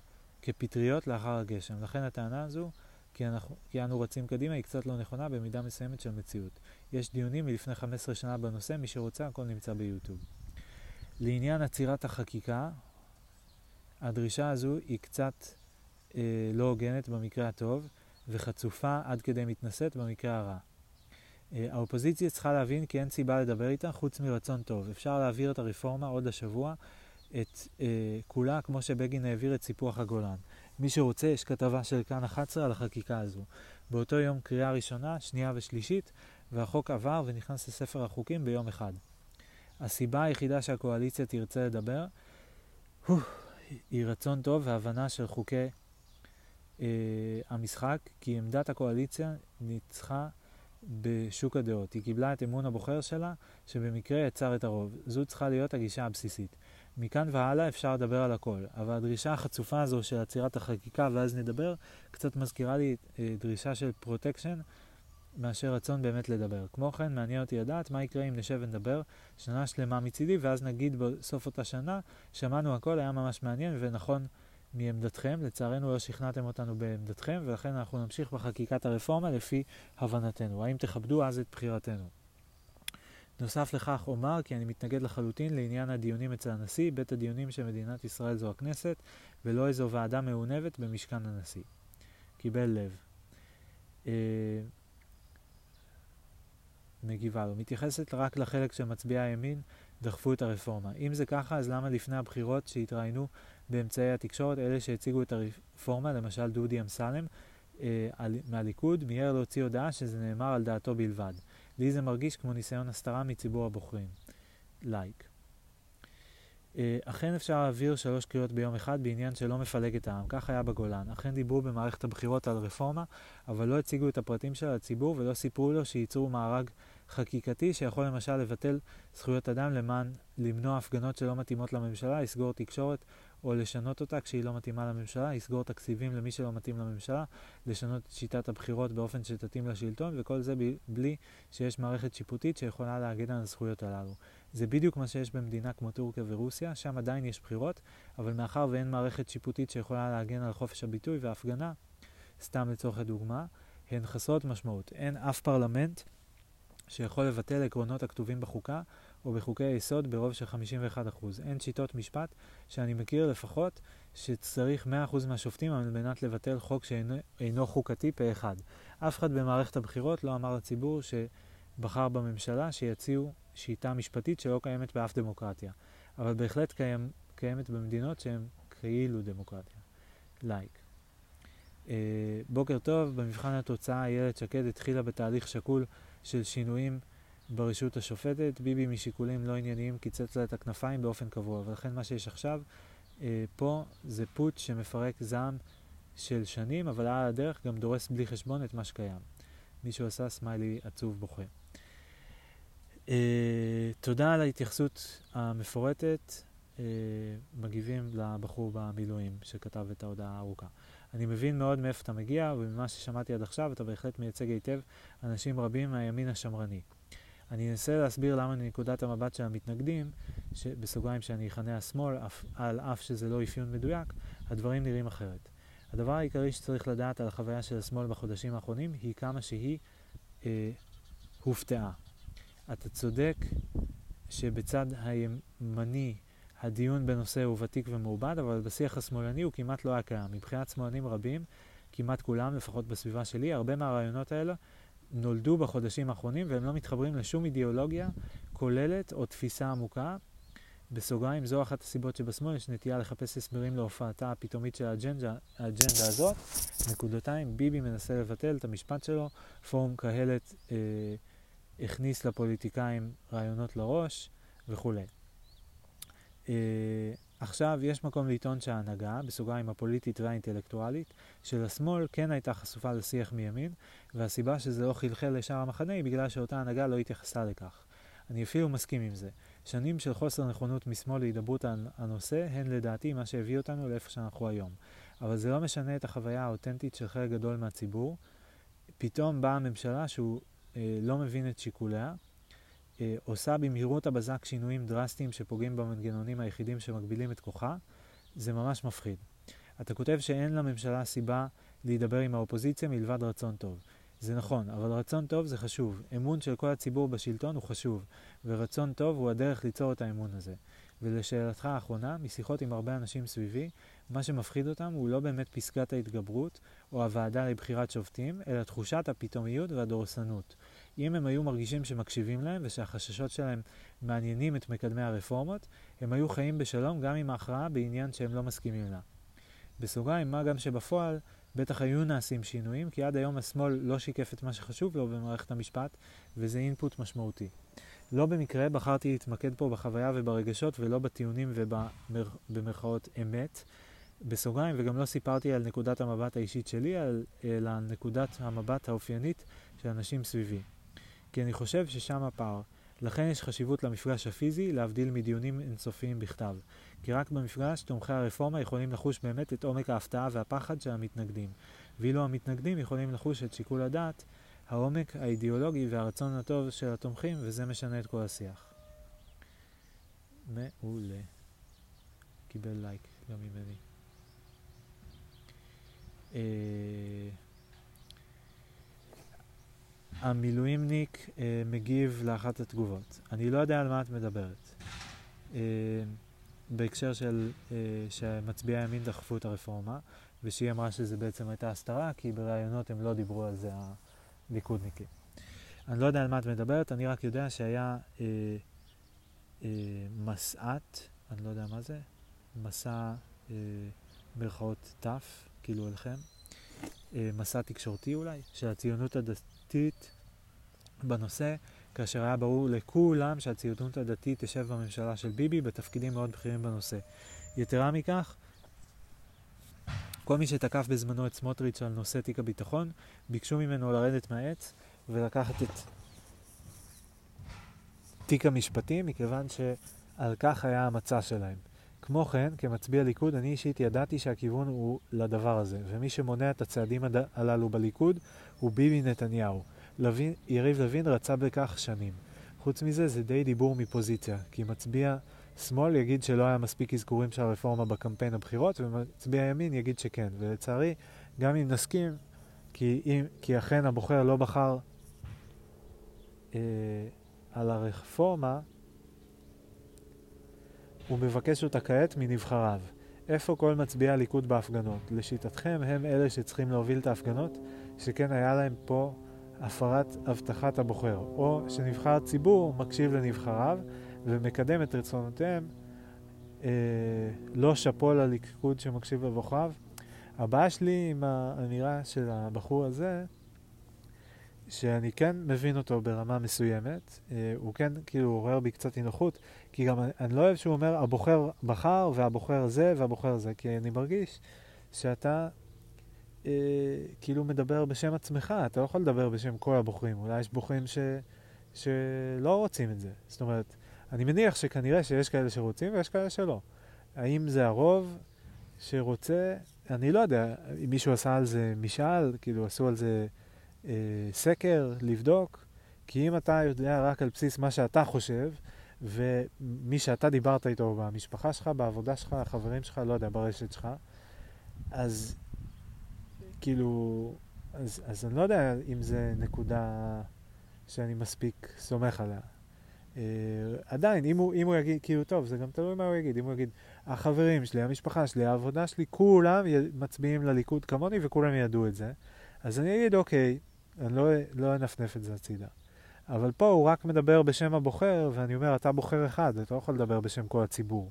כפטריות לאחר הגשם. לכן הטענה הזו, כי, אנחנו, כי אנו רצים קדימה, היא קצת לא נכונה במידה מסוימת של מציאות. יש דיונים מלפני 15 שנה בנושא, מי שרוצה, הכל נמצא ביוטיוב. לעניין עצירת החקיקה, הדרישה הזו היא קצת אה, לא הוגנת במקרה הטוב, וחצופה עד כדי מתנשאת במקרה הרע. אה, האופוזיציה צריכה להבין כי אין סיבה לדבר איתה חוץ מרצון טוב. אפשר להעביר את הרפורמה עוד השבוע, את אה, כולה כמו שבגין העביר את סיפוח הגולן. מי שרוצה, יש כתבה של כאן 11 על החקיקה הזו. באותו יום קריאה ראשונה, שנייה ושלישית, והחוק עבר ונכנס לספר החוקים ביום אחד. הסיבה היחידה שהקואליציה תרצה לדבר, היא רצון טוב והבנה של חוקי אה, המשחק, כי עמדת הקואליציה ניצחה בשוק הדעות. היא קיבלה את אמון הבוחר שלה, שבמקרה יצר את הרוב. זו צריכה להיות הגישה הבסיסית. מכאן והלאה אפשר לדבר על הכל, אבל הדרישה החצופה הזו של עצירת החקיקה, ואז נדבר, קצת מזכירה לי אה, דרישה של פרוטקשן, מאשר רצון באמת לדבר. כמו כן, מעניין אותי לדעת מה יקרה אם נשב ונדבר שנה שלמה מצידי, ואז נגיד בסוף אותה שנה, שמענו הכל, היה ממש מעניין ונכון מעמדתכם. לצערנו לא שכנעתם אותנו בעמדתכם, ולכן אנחנו נמשיך בחקיקת הרפורמה לפי הבנתנו. האם תכבדו אז את בחירתנו? נוסף לכך אומר כי אני מתנגד לחלוטין לעניין הדיונים אצל הנשיא, בית הדיונים של מדינת ישראל זו הכנסת, ולא איזו ועדה מעונבת במשכן הנשיא. קיבל לב. אה, מגיבה לו, מתייחסת רק לחלק של מצביעי הימין דחפו את הרפורמה. אם זה ככה, אז למה לפני הבחירות שהתראיינו באמצעי התקשורת, אלה שהציגו את הרפורמה, למשל דודי אמסלם אה, מהליכוד, מיהר להוציא הודעה שזה נאמר על דעתו בלבד. לי זה מרגיש כמו ניסיון הסתרה מציבור הבוחרים. לייק. Like. אה, אכן אפשר להעביר שלוש קריאות ביום אחד בעניין שלא מפלג את העם, כך היה בגולן. אכן דיברו במערכת הבחירות על רפורמה, אבל לא הציגו את הפרטים שלה לציבור ולא סיפרו לו שייצרו מארג חקיקתי שיכול למשל לבטל זכויות אדם למען למנוע הפגנות שלא מתאימות לממשלה, לסגור תקשורת או לשנות אותה כשהיא לא מתאימה לממשלה, לסגור תקציבים למי שלא מתאים לממשלה, לשנות את שיטת הבחירות באופן שתתאים לשלטון, וכל זה בלי שיש מערכת שיפוטית שיכולה להגן על הזכויות הללו. זה בדיוק מה שיש במדינה כמו טורקיה ורוסיה, שם עדיין יש בחירות, אבל מאחר ואין מערכת שיפוטית שיכולה להגן על חופש הביטוי וההפגנה, סתם לצורך הדוגמה, הן חסרות משמעות. אין אף פרלמנט שיכול לבטל עקרונות הכתובים בחוקה או בחוקי היסוד ברוב של 51%. אין שיטות משפט שאני מכיר לפחות שצריך 100% מהשופטים על מנת לבטל חוק שאינו חוקתי פה אחד. אף אחד במערכת הבחירות לא אמר לציבור שבחר בממשלה שיציעו שיטה משפטית שלא קיימת באף דמוקרטיה, אבל בהחלט קיים, קיימת במדינות שהן כאילו דמוקרטיה. לייק. Like. Uh, בוקר טוב, במבחן התוצאה איילת שקד התחילה בתהליך שקול של שינויים ברשות השופטת. ביבי משיקולים לא ענייניים קיצץ לה את הכנפיים באופן קבוע, ולכן מה שיש עכשיו uh, פה זה פוטש שמפרק זעם של שנים, אבל על הדרך גם דורס בלי חשבון את מה שקיים. מישהו עשה סמיילי עצוב בוכה. Uh, תודה על ההתייחסות המפורטת. Uh, מגיבים לבחור במילואים שכתב את ההודעה הארוכה. אני מבין מאוד מאיפה אתה מגיע, וממה ששמעתי עד עכשיו אתה בהחלט מייצג היטב אנשים רבים מהימין השמרני. אני אנסה להסביר למה מנקודת המבט של המתנגדים, בסוגריים שאני אכנה השמאל, על אף שזה לא אפיון מדויק, הדברים נראים אחרת. הדבר העיקרי שצריך לדעת על החוויה של השמאל בחודשים האחרונים היא כמה שהיא אה, הופתעה. אתה צודק שבצד הימני הדיון בנושא הוא ותיק ומעובד, אבל בשיח השמאלני הוא כמעט לא היה קיים. מבחינת שמאלנים רבים, כמעט כולם, לפחות בסביבה שלי, הרבה מהרעיונות האלה נולדו בחודשים האחרונים והם לא מתחברים לשום אידיאולוגיה כוללת או תפיסה עמוקה. בסוגריים, זו אחת הסיבות שבשמאל יש נטייה לחפש הסברים להופעתה הפתאומית של האג'נדה, האג'נדה הזאת. נקודתיים, ביבי מנסה לבטל את המשפט שלו, פורום קהלת אה, הכניס לפוליטיקאים רעיונות לראש וכולי. Uh, עכשיו יש מקום לטעון שההנהגה, בסוגריים הפוליטית והאינטלקטואלית, של השמאל כן הייתה חשופה לשיח מימין, והסיבה שזה לא חלחל לשאר המחנה היא בגלל שאותה הנהגה לא התייחסה לכך. אני אפילו מסכים עם זה. שנים של חוסר נכונות משמאל להידברות על הנושא הן לדעתי מה שהביא אותנו לאיפה שאנחנו היום. אבל זה לא משנה את החוויה האותנטית של חלק גדול מהציבור. פתאום באה הממשלה שהוא אה, לא מבין את שיקוליה, אה, עושה במהירות הבזק שינויים דרסטיים שפוגעים במנגנונים היחידים שמגבילים את כוחה, זה ממש מפחיד. אתה כותב שאין לממשלה סיבה להידבר עם האופוזיציה מלבד רצון טוב. זה נכון, אבל רצון טוב זה חשוב. אמון של כל הציבור בשלטון הוא חשוב, ורצון טוב הוא הדרך ליצור את האמון הזה. ולשאלתך האחרונה, משיחות עם הרבה אנשים סביבי, מה שמפחיד אותם הוא לא באמת פסקת ההתגברות או הוועדה לבחירת שופטים, אלא תחושת הפתאומיות והדורסנות. אם הם היו מרגישים שמקשיבים להם ושהחששות שלהם מעניינים את מקדמי הרפורמות, הם היו חיים בשלום גם עם ההכרעה בעניין שהם לא מסכימים לה. בסוגריים, מה גם שבפועל בטח היו נעשים שינויים, כי עד היום השמאל לא שיקף את מה שחשוב לו במערכת המשפט, וזה אינפוט משמעותי. לא במקרה בחרתי להתמקד פה בחוויה וברגשות ולא בטיעונים ובמרכאות אמת. בסוגריים, וגם לא סיפרתי על נקודת המבט האישית שלי, אלא על נקודת המבט האופיינית של אנשים סביבי. כי אני חושב ששם הפער. לכן יש חשיבות למפגש הפיזי, להבדיל מדיונים אינסופיים בכתב. כי רק במפגש תומכי הרפורמה יכולים לחוש באמת את עומק ההפתעה והפחד של המתנגדים. ואילו המתנגדים יכולים לחוש את שיקול הדעת, העומק האידיאולוגי והרצון הטוב של התומכים, וזה משנה את כל השיח. מעולה. קיבל לייק גם ממני. אה... המילואימניק אה, מגיב לאחת התגובות. אני לא יודע על מה את מדברת. אה, בהקשר של אה, שמצביעי הימין דחפו את הרפורמה, ושהיא אמרה שזה בעצם הייתה הסתרה, כי בראיונות הם לא דיברו על זה הליכודניקים. אני לא יודע על מה את מדברת, אני רק יודע שהיה אה, אה, מסעת, אני לא יודע מה זה, מסע אה, מירכאות ת', כאילו אליכם, אה, מסע תקשורתי אולי, של הציונות הדתית בנושא, כאשר היה ברור לכולם שהציונות הדתית תשב בממשלה של ביבי בתפקידים מאוד בכירים בנושא. יתרה מכך, כל מי שתקף בזמנו את סמוטריץ' על נושא תיק הביטחון, ביקשו ממנו לרדת מהעץ ולקחת את תיק המשפטים, מכיוון שעל כך היה המצע שלהם. כמו כן, כמצביע ליכוד, אני אישית ידעתי שהכיוון הוא לדבר הזה, ומי שמונע את הצעדים הללו בליכוד הוא ביבי נתניהו. לוין, יריב לוין רצה בכך שנים. חוץ מזה, זה די דיבור מפוזיציה, כי מצביע שמאל יגיד שלא היה מספיק אזכורים של הרפורמה בקמפיין הבחירות, ומצביע ימין יגיד שכן. ולצערי, גם אם נסכים, כי, אם, כי אכן הבוחר לא בחר אה, על הרפורמה, הוא מבקש אותה כעת מנבחריו. איפה כל מצביעי הליכוד בהפגנות? לשיטתכם הם אלה שצריכים להוביל את ההפגנות, שכן היה להם פה הפרת הבטחת הבוחר, או שנבחר ציבור מקשיב לנבחריו ומקדם את רצונותיהם, אה, לא שאפו לליכוד שמקשיב לבוחריו. הבעיה שלי עם האמירה של הבחור הזה, שאני כן מבין אותו ברמה מסוימת, אה, הוא כן כאילו עורר בי קצת אי נוחות, כי גם אני לא אוהב שהוא אומר הבוחר בחר והבוחר זה והבוחר זה, כי אני מרגיש שאתה אה, כאילו מדבר בשם עצמך, אתה לא יכול לדבר בשם כל הבוחרים, אולי יש בוחרים ש, שלא רוצים את זה. זאת אומרת, אני מניח שכנראה שיש כאלה שרוצים ויש כאלה שלא. האם זה הרוב שרוצה? אני לא יודע, אם מישהו עשה על זה משאל, כאילו עשו על זה אה, סקר, לבדוק, כי אם אתה יודע רק על בסיס מה שאתה חושב, ומי שאתה דיברת איתו במשפחה שלך, בעבודה שלך, החברים שלך, לא יודע, ברשת שלך, אז כאילו, אז, אז אני לא יודע אם זה נקודה שאני מספיק סומך עליה. Uh, עדיין, אם הוא, אם הוא יגיד, כאילו, טוב, זה גם תלוי מה הוא יגיד. אם הוא יגיד, החברים שלי, המשפחה שלי, העבודה שלי, כולם מצביעים לליכוד כמוני וכולם ידעו את זה, אז אני אגיד, אוקיי, אני לא, לא אנפנף את זה הצידה. אבל פה הוא רק מדבר בשם הבוחר, ואני אומר, אתה בוחר אחד, אתה לא יכול לדבר בשם כל הציבור.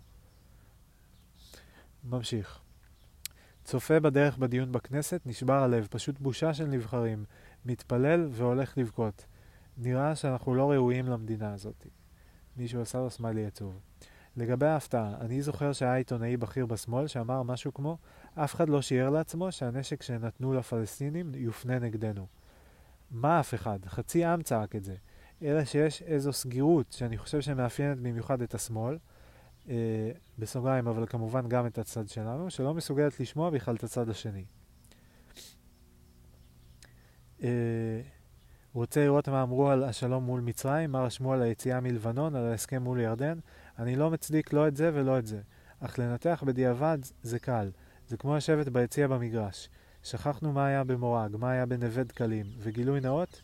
ממשיך. צופה בדרך בדיון בכנסת, נשבר הלב, פשוט בושה של נבחרים. מתפלל והולך לבכות. נראה שאנחנו לא ראויים למדינה הזאת. מישהו עשה לו סמיילי עצוב. לגבי ההפתעה, אני זוכר שהיה עיתונאי בכיר בשמאל שאמר משהו כמו אף אחד לא שיער לעצמו שהנשק שנתנו לפלסטינים יופנה נגדנו. מה אף אחד? חצי עם צעק את זה. אלא שיש איזו סגירות שאני חושב שמאפיינת במיוחד את השמאל, אה, בסוגריים, אבל כמובן גם את הצד שלנו, שלא מסוגלת לשמוע בכלל את הצד השני. אה, רוצה לראות מה אמרו על השלום מול מצרים, מה רשמו על היציאה מלבנון, על ההסכם מול ירדן. אני לא מצדיק לא את זה ולא את זה. אך לנתח בדיעבד זה קל. זה כמו לשבת ביציע במגרש. שכחנו מה היה במורג, מה היה בנווה דקלים, וגילוי נאות,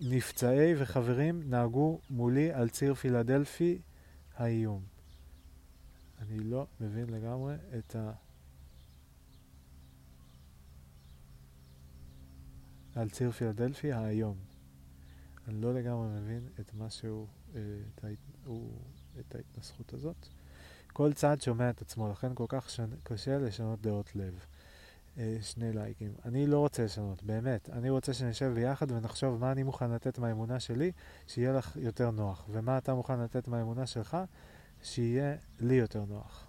נפצעי וחברים נהגו מולי על ציר פילדלפי האיום. אני לא מבין לגמרי את ה... על ציר פילדלפי האיום. אני לא לגמרי מבין את מה שהוא, אה, את, ההת... הוא, את ההתנסחות הזאת. כל צד שומע את עצמו, לכן כל כך שנ... קשה לשנות דעות לב. אה, שני לייקים. אני לא רוצה לשנות, באמת. אני רוצה שנשב ביחד ונחשוב מה אני מוכן לתת מהאמונה שלי, שיהיה לך יותר נוח, ומה אתה מוכן לתת מהאמונה שלך, שיהיה לי יותר נוח.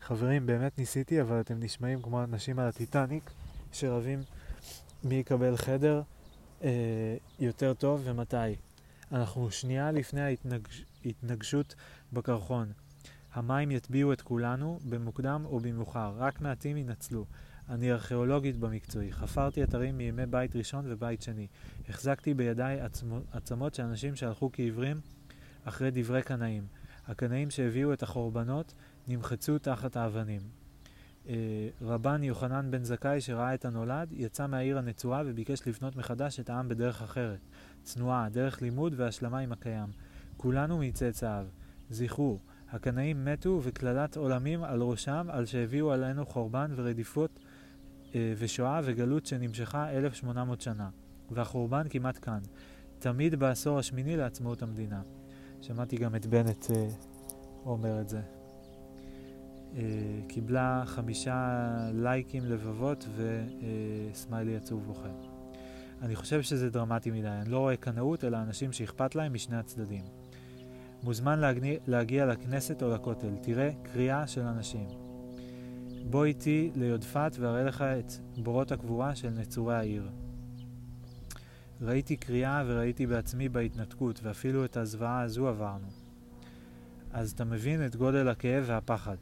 חברים, באמת ניסיתי, אבל אתם נשמעים כמו אנשים על הטיטניק, שרבים מי יקבל חדר אה, יותר טוב ומתי. אנחנו שנייה לפני ההתנגשות בקרחון. המים יטביעו את כולנו, במוקדם או במאוחר, רק מעטים ינצלו. אני ארכיאולוגית במקצועי, חפרתי אתרים מימי בית ראשון ובית שני. החזקתי בידיי עצמו, עצמות של אנשים שהלכו כעיוורים אחרי דברי קנאים. הקנאים שהביאו את החורבנות נמחצו תחת האבנים. אה, רבן יוחנן בן זכאי שראה את הנולד, יצא מהעיר הנצועה וביקש לבנות מחדש את העם בדרך אחרת. צנועה, דרך לימוד והשלמה עם הקיים. כולנו מצאצאיו. זכרו, הקנאים מתו וקללת עולמים על ראשם, על שהביאו עלינו חורבן ורדיפות אה, ושואה וגלות שנמשכה 1800 שנה. והחורבן כמעט כאן. תמיד בעשור השמיני לעצמאות המדינה. שמעתי גם את בנט אה, אומר את זה. אה, קיבלה חמישה לייקים לבבות וסמיילי עצוב בוכה. אני חושב שזה דרמטי מדי, אני לא רואה קנאות אלא אנשים שאכפת להם משני הצדדים. מוזמן להגני, להגיע לכנסת או לכותל, תראה קריאה של אנשים. בוא איתי ליודפת ואראה לך את בורות הקבורה של נצורי העיר. ראיתי קריאה וראיתי בעצמי בהתנתקות, ואפילו את הזוועה הזו עברנו. אז אתה מבין את גודל הכאב והפחד.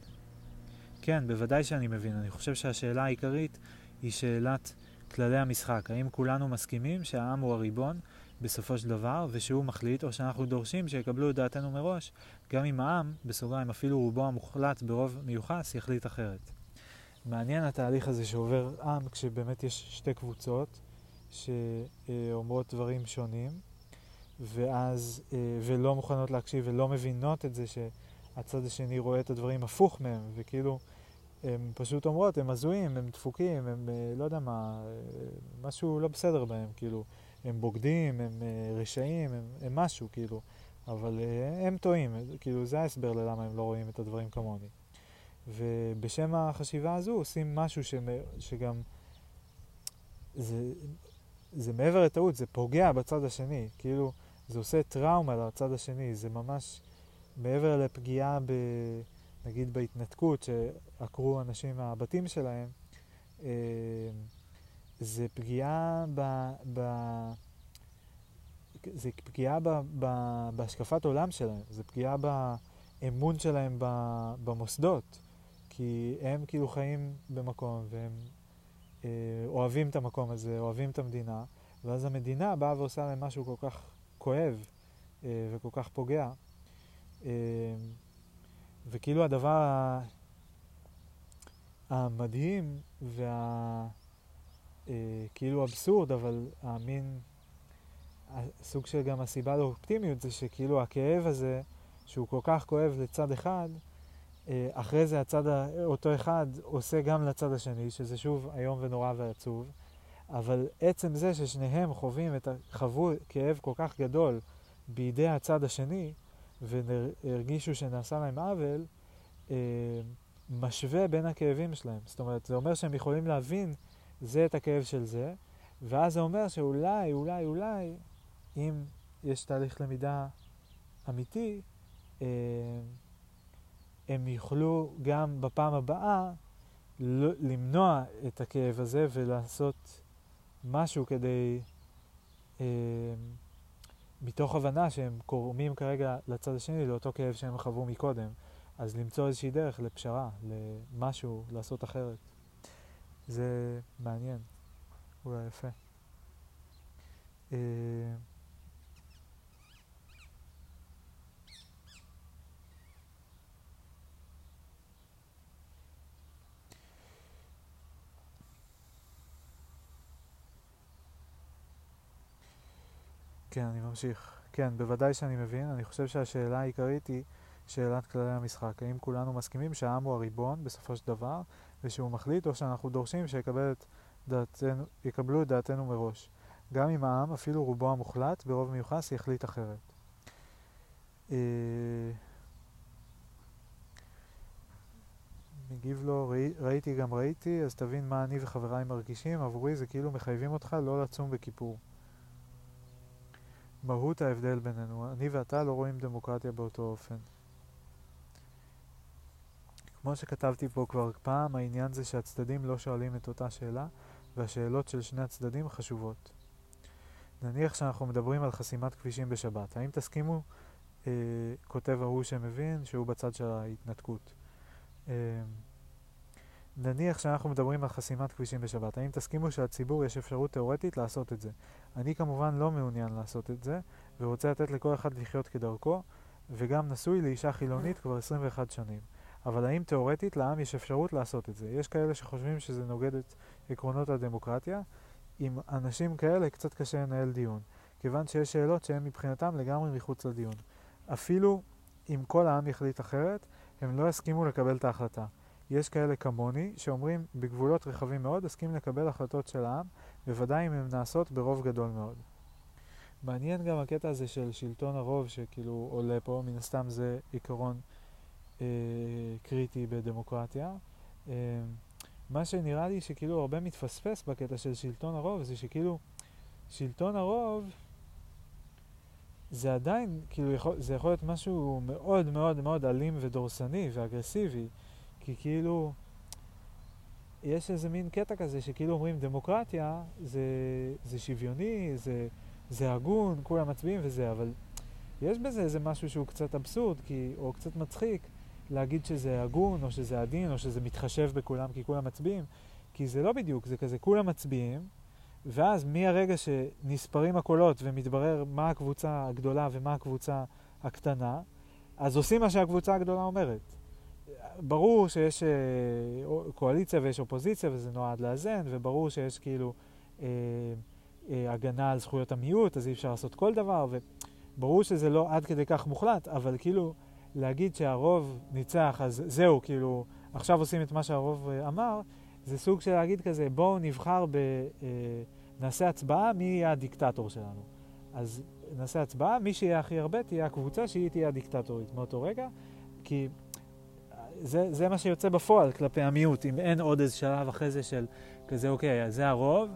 כן, בוודאי שאני מבין. אני חושב שהשאלה העיקרית היא שאלת כללי המשחק. האם כולנו מסכימים שהעם הוא הריבון בסופו של דבר, ושהוא מחליט, או שאנחנו דורשים שיקבלו את דעתנו מראש, גם אם העם, בסוגריים אפילו רובו המוחלט ברוב מיוחס, יחליט אחרת. מעניין התהליך הזה שעובר עם כשבאמת יש שתי קבוצות שאומרות דברים שונים, ואז, אה, ולא מוכנות להקשיב ולא מבינות את זה שהצד השני רואה את הדברים הפוך מהם, וכאילו הן פשוט אומרות, הם הזויים, הם דפוקים, הם אה, לא יודע מה, אה, משהו לא בסדר בהם, כאילו, הם בוגדים, הם רשעים, הם, הם משהו, כאילו, אבל הם טועים, כאילו, זה ההסבר ללמה הם לא רואים את הדברים כמוני. ובשם החשיבה הזו עושים משהו ש... שגם... זה, זה מעבר לטעות, זה פוגע בצד השני. כאילו, זה עושה טראומה לצד השני, זה ממש מעבר לפגיעה, ב, נגיד בהתנתקות, שעקרו אנשים מהבתים שלהם, אה, זה פגיעה ב... ב זה פגיעה ב, ב, בהשקפת עולם שלהם, זה פגיעה באמון שלהם ב, במוסדות. כי הם כאילו חיים במקום והם אה, אוהבים את המקום הזה, אוהבים את המדינה, ואז המדינה באה ועושה להם משהו כל כך כואב אה, וכל כך פוגע. אה, וכאילו הדבר המדהים וה... אה, כאילו אבסורד, אבל המין, הסוג של גם הסיבה לאופטימיות זה שכאילו הכאב הזה, שהוא כל כך כואב לצד אחד, אה, אחרי זה הצד, אותו אחד עושה גם לצד השני, שזה שוב איום ונורא ועצוב, אבל עצם זה ששניהם חווים את, חוו כאב כל כך גדול בידי הצד השני, והרגישו שנעשה להם עוול, אה, משווה בין הכאבים שלהם. זאת אומרת, זה אומר שהם יכולים להבין זה את הכאב של זה, ואז זה אומר שאולי, אולי, אולי, אם יש תהליך למידה אמיתי, אה, הם יוכלו גם בפעם הבאה למנוע את הכאב הזה ולעשות משהו כדי, אה, מתוך הבנה שהם קורמים כרגע לצד השני, לאותו כאב שהם חוו מקודם. אז למצוא איזושהי דרך לפשרה, למשהו, לעשות אחרת. זה מעניין, אולי יפה. אה, כן, אני ממשיך. כן, בוודאי שאני מבין. אני חושב שהשאלה העיקרית היא שאלת כללי המשחק. האם כולנו מסכימים שהעם הוא הריבון בסופו של דבר, ושהוא מחליט, או שאנחנו דורשים שיקבל את דעתנו, דעתנו מראש. גם אם העם, אפילו רובו המוחלט, ברוב מיוחס, יחליט אחרת. אה, מגיב לו, ראי, ראיתי גם ראיתי, אז תבין מה אני וחבריי מרגישים, עבורי זה כאילו מחייבים אותך לא לצום בכיפור. מהות ההבדל בינינו. אני ואתה לא רואים דמוקרטיה באותו אופן. כמו שכתבתי פה כבר פעם, העניין זה שהצדדים לא שואלים את אותה שאלה, והשאלות של שני הצדדים חשובות. נניח שאנחנו מדברים על חסימת כבישים בשבת. האם תסכימו, אה, כותב ההוא שמבין, שהוא בצד של ההתנתקות. אה, נניח שאנחנו מדברים על חסימת כבישים בשבת, האם תסכימו שלציבור יש אפשרות תאורטית לעשות את זה? אני כמובן לא מעוניין לעשות את זה, ורוצה לתת לכל אחד לחיות כדרכו, וגם נשוי לאישה חילונית כבר 21 שנים. אבל האם תאורטית לעם יש אפשרות לעשות את זה? יש כאלה שחושבים שזה נוגד את עקרונות הדמוקרטיה. עם אנשים כאלה קצת קשה לנהל דיון, כיוון שיש שאלות שהן מבחינתם לגמרי מחוץ לדיון. אפילו אם כל העם יחליט אחרת, הם לא יסכימו לקבל את ההחלטה. יש כאלה כמוני שאומרים בגבולות רחבים מאוד אסכים לקבל החלטות של העם, בוודאי אם הן נעשות ברוב גדול מאוד. מעניין גם הקטע הזה של שלטון הרוב שכאילו עולה פה, מן הסתם זה עיקרון אה, קריטי בדמוקרטיה. אה, מה שנראה לי שכאילו הרבה מתפספס בקטע של שלטון הרוב זה שכאילו שלטון הרוב זה עדיין, כאילו יכול, זה יכול להיות משהו מאוד מאוד מאוד אלים ודורסני ואגרסיבי. כי כאילו, יש איזה מין קטע כזה שכאילו אומרים דמוקרטיה זה, זה שוויוני, זה, זה הגון, כולם מצביעים וזה, אבל יש בזה איזה משהו שהוא קצת אבסורד, כי, או קצת מצחיק, להגיד שזה הגון, או שזה עדין, או שזה מתחשב בכולם כי כולם מצביעים, כי זה לא בדיוק, זה כזה כולם מצביעים, ואז מהרגע שנספרים הקולות ומתברר מה הקבוצה הגדולה ומה הקבוצה הקטנה, אז עושים מה שהקבוצה הגדולה אומרת. ברור שיש אה, קואליציה ויש אופוזיציה וזה נועד לאזן, וברור שיש כאילו אה, אה, הגנה על זכויות המיעוט, אז אי אפשר לעשות כל דבר, וברור שזה לא עד כדי כך מוחלט, אבל כאילו להגיד שהרוב ניצח, אז זהו, כאילו, עכשיו עושים את מה שהרוב אה, אמר, זה סוג של להגיד כזה, בואו נבחר ב... אה, נעשה הצבעה מי יהיה הדיקטטור שלנו. אז נעשה הצבעה, מי שיהיה הכי הרבה תהיה הקבוצה שהיא תהיה הדיקטטורית מאותו רגע, כי זה, זה מה שיוצא בפועל כלפי המיעוט, אם אין עוד איזה שלב אחרי זה של כזה, אוקיי, זה הרוב,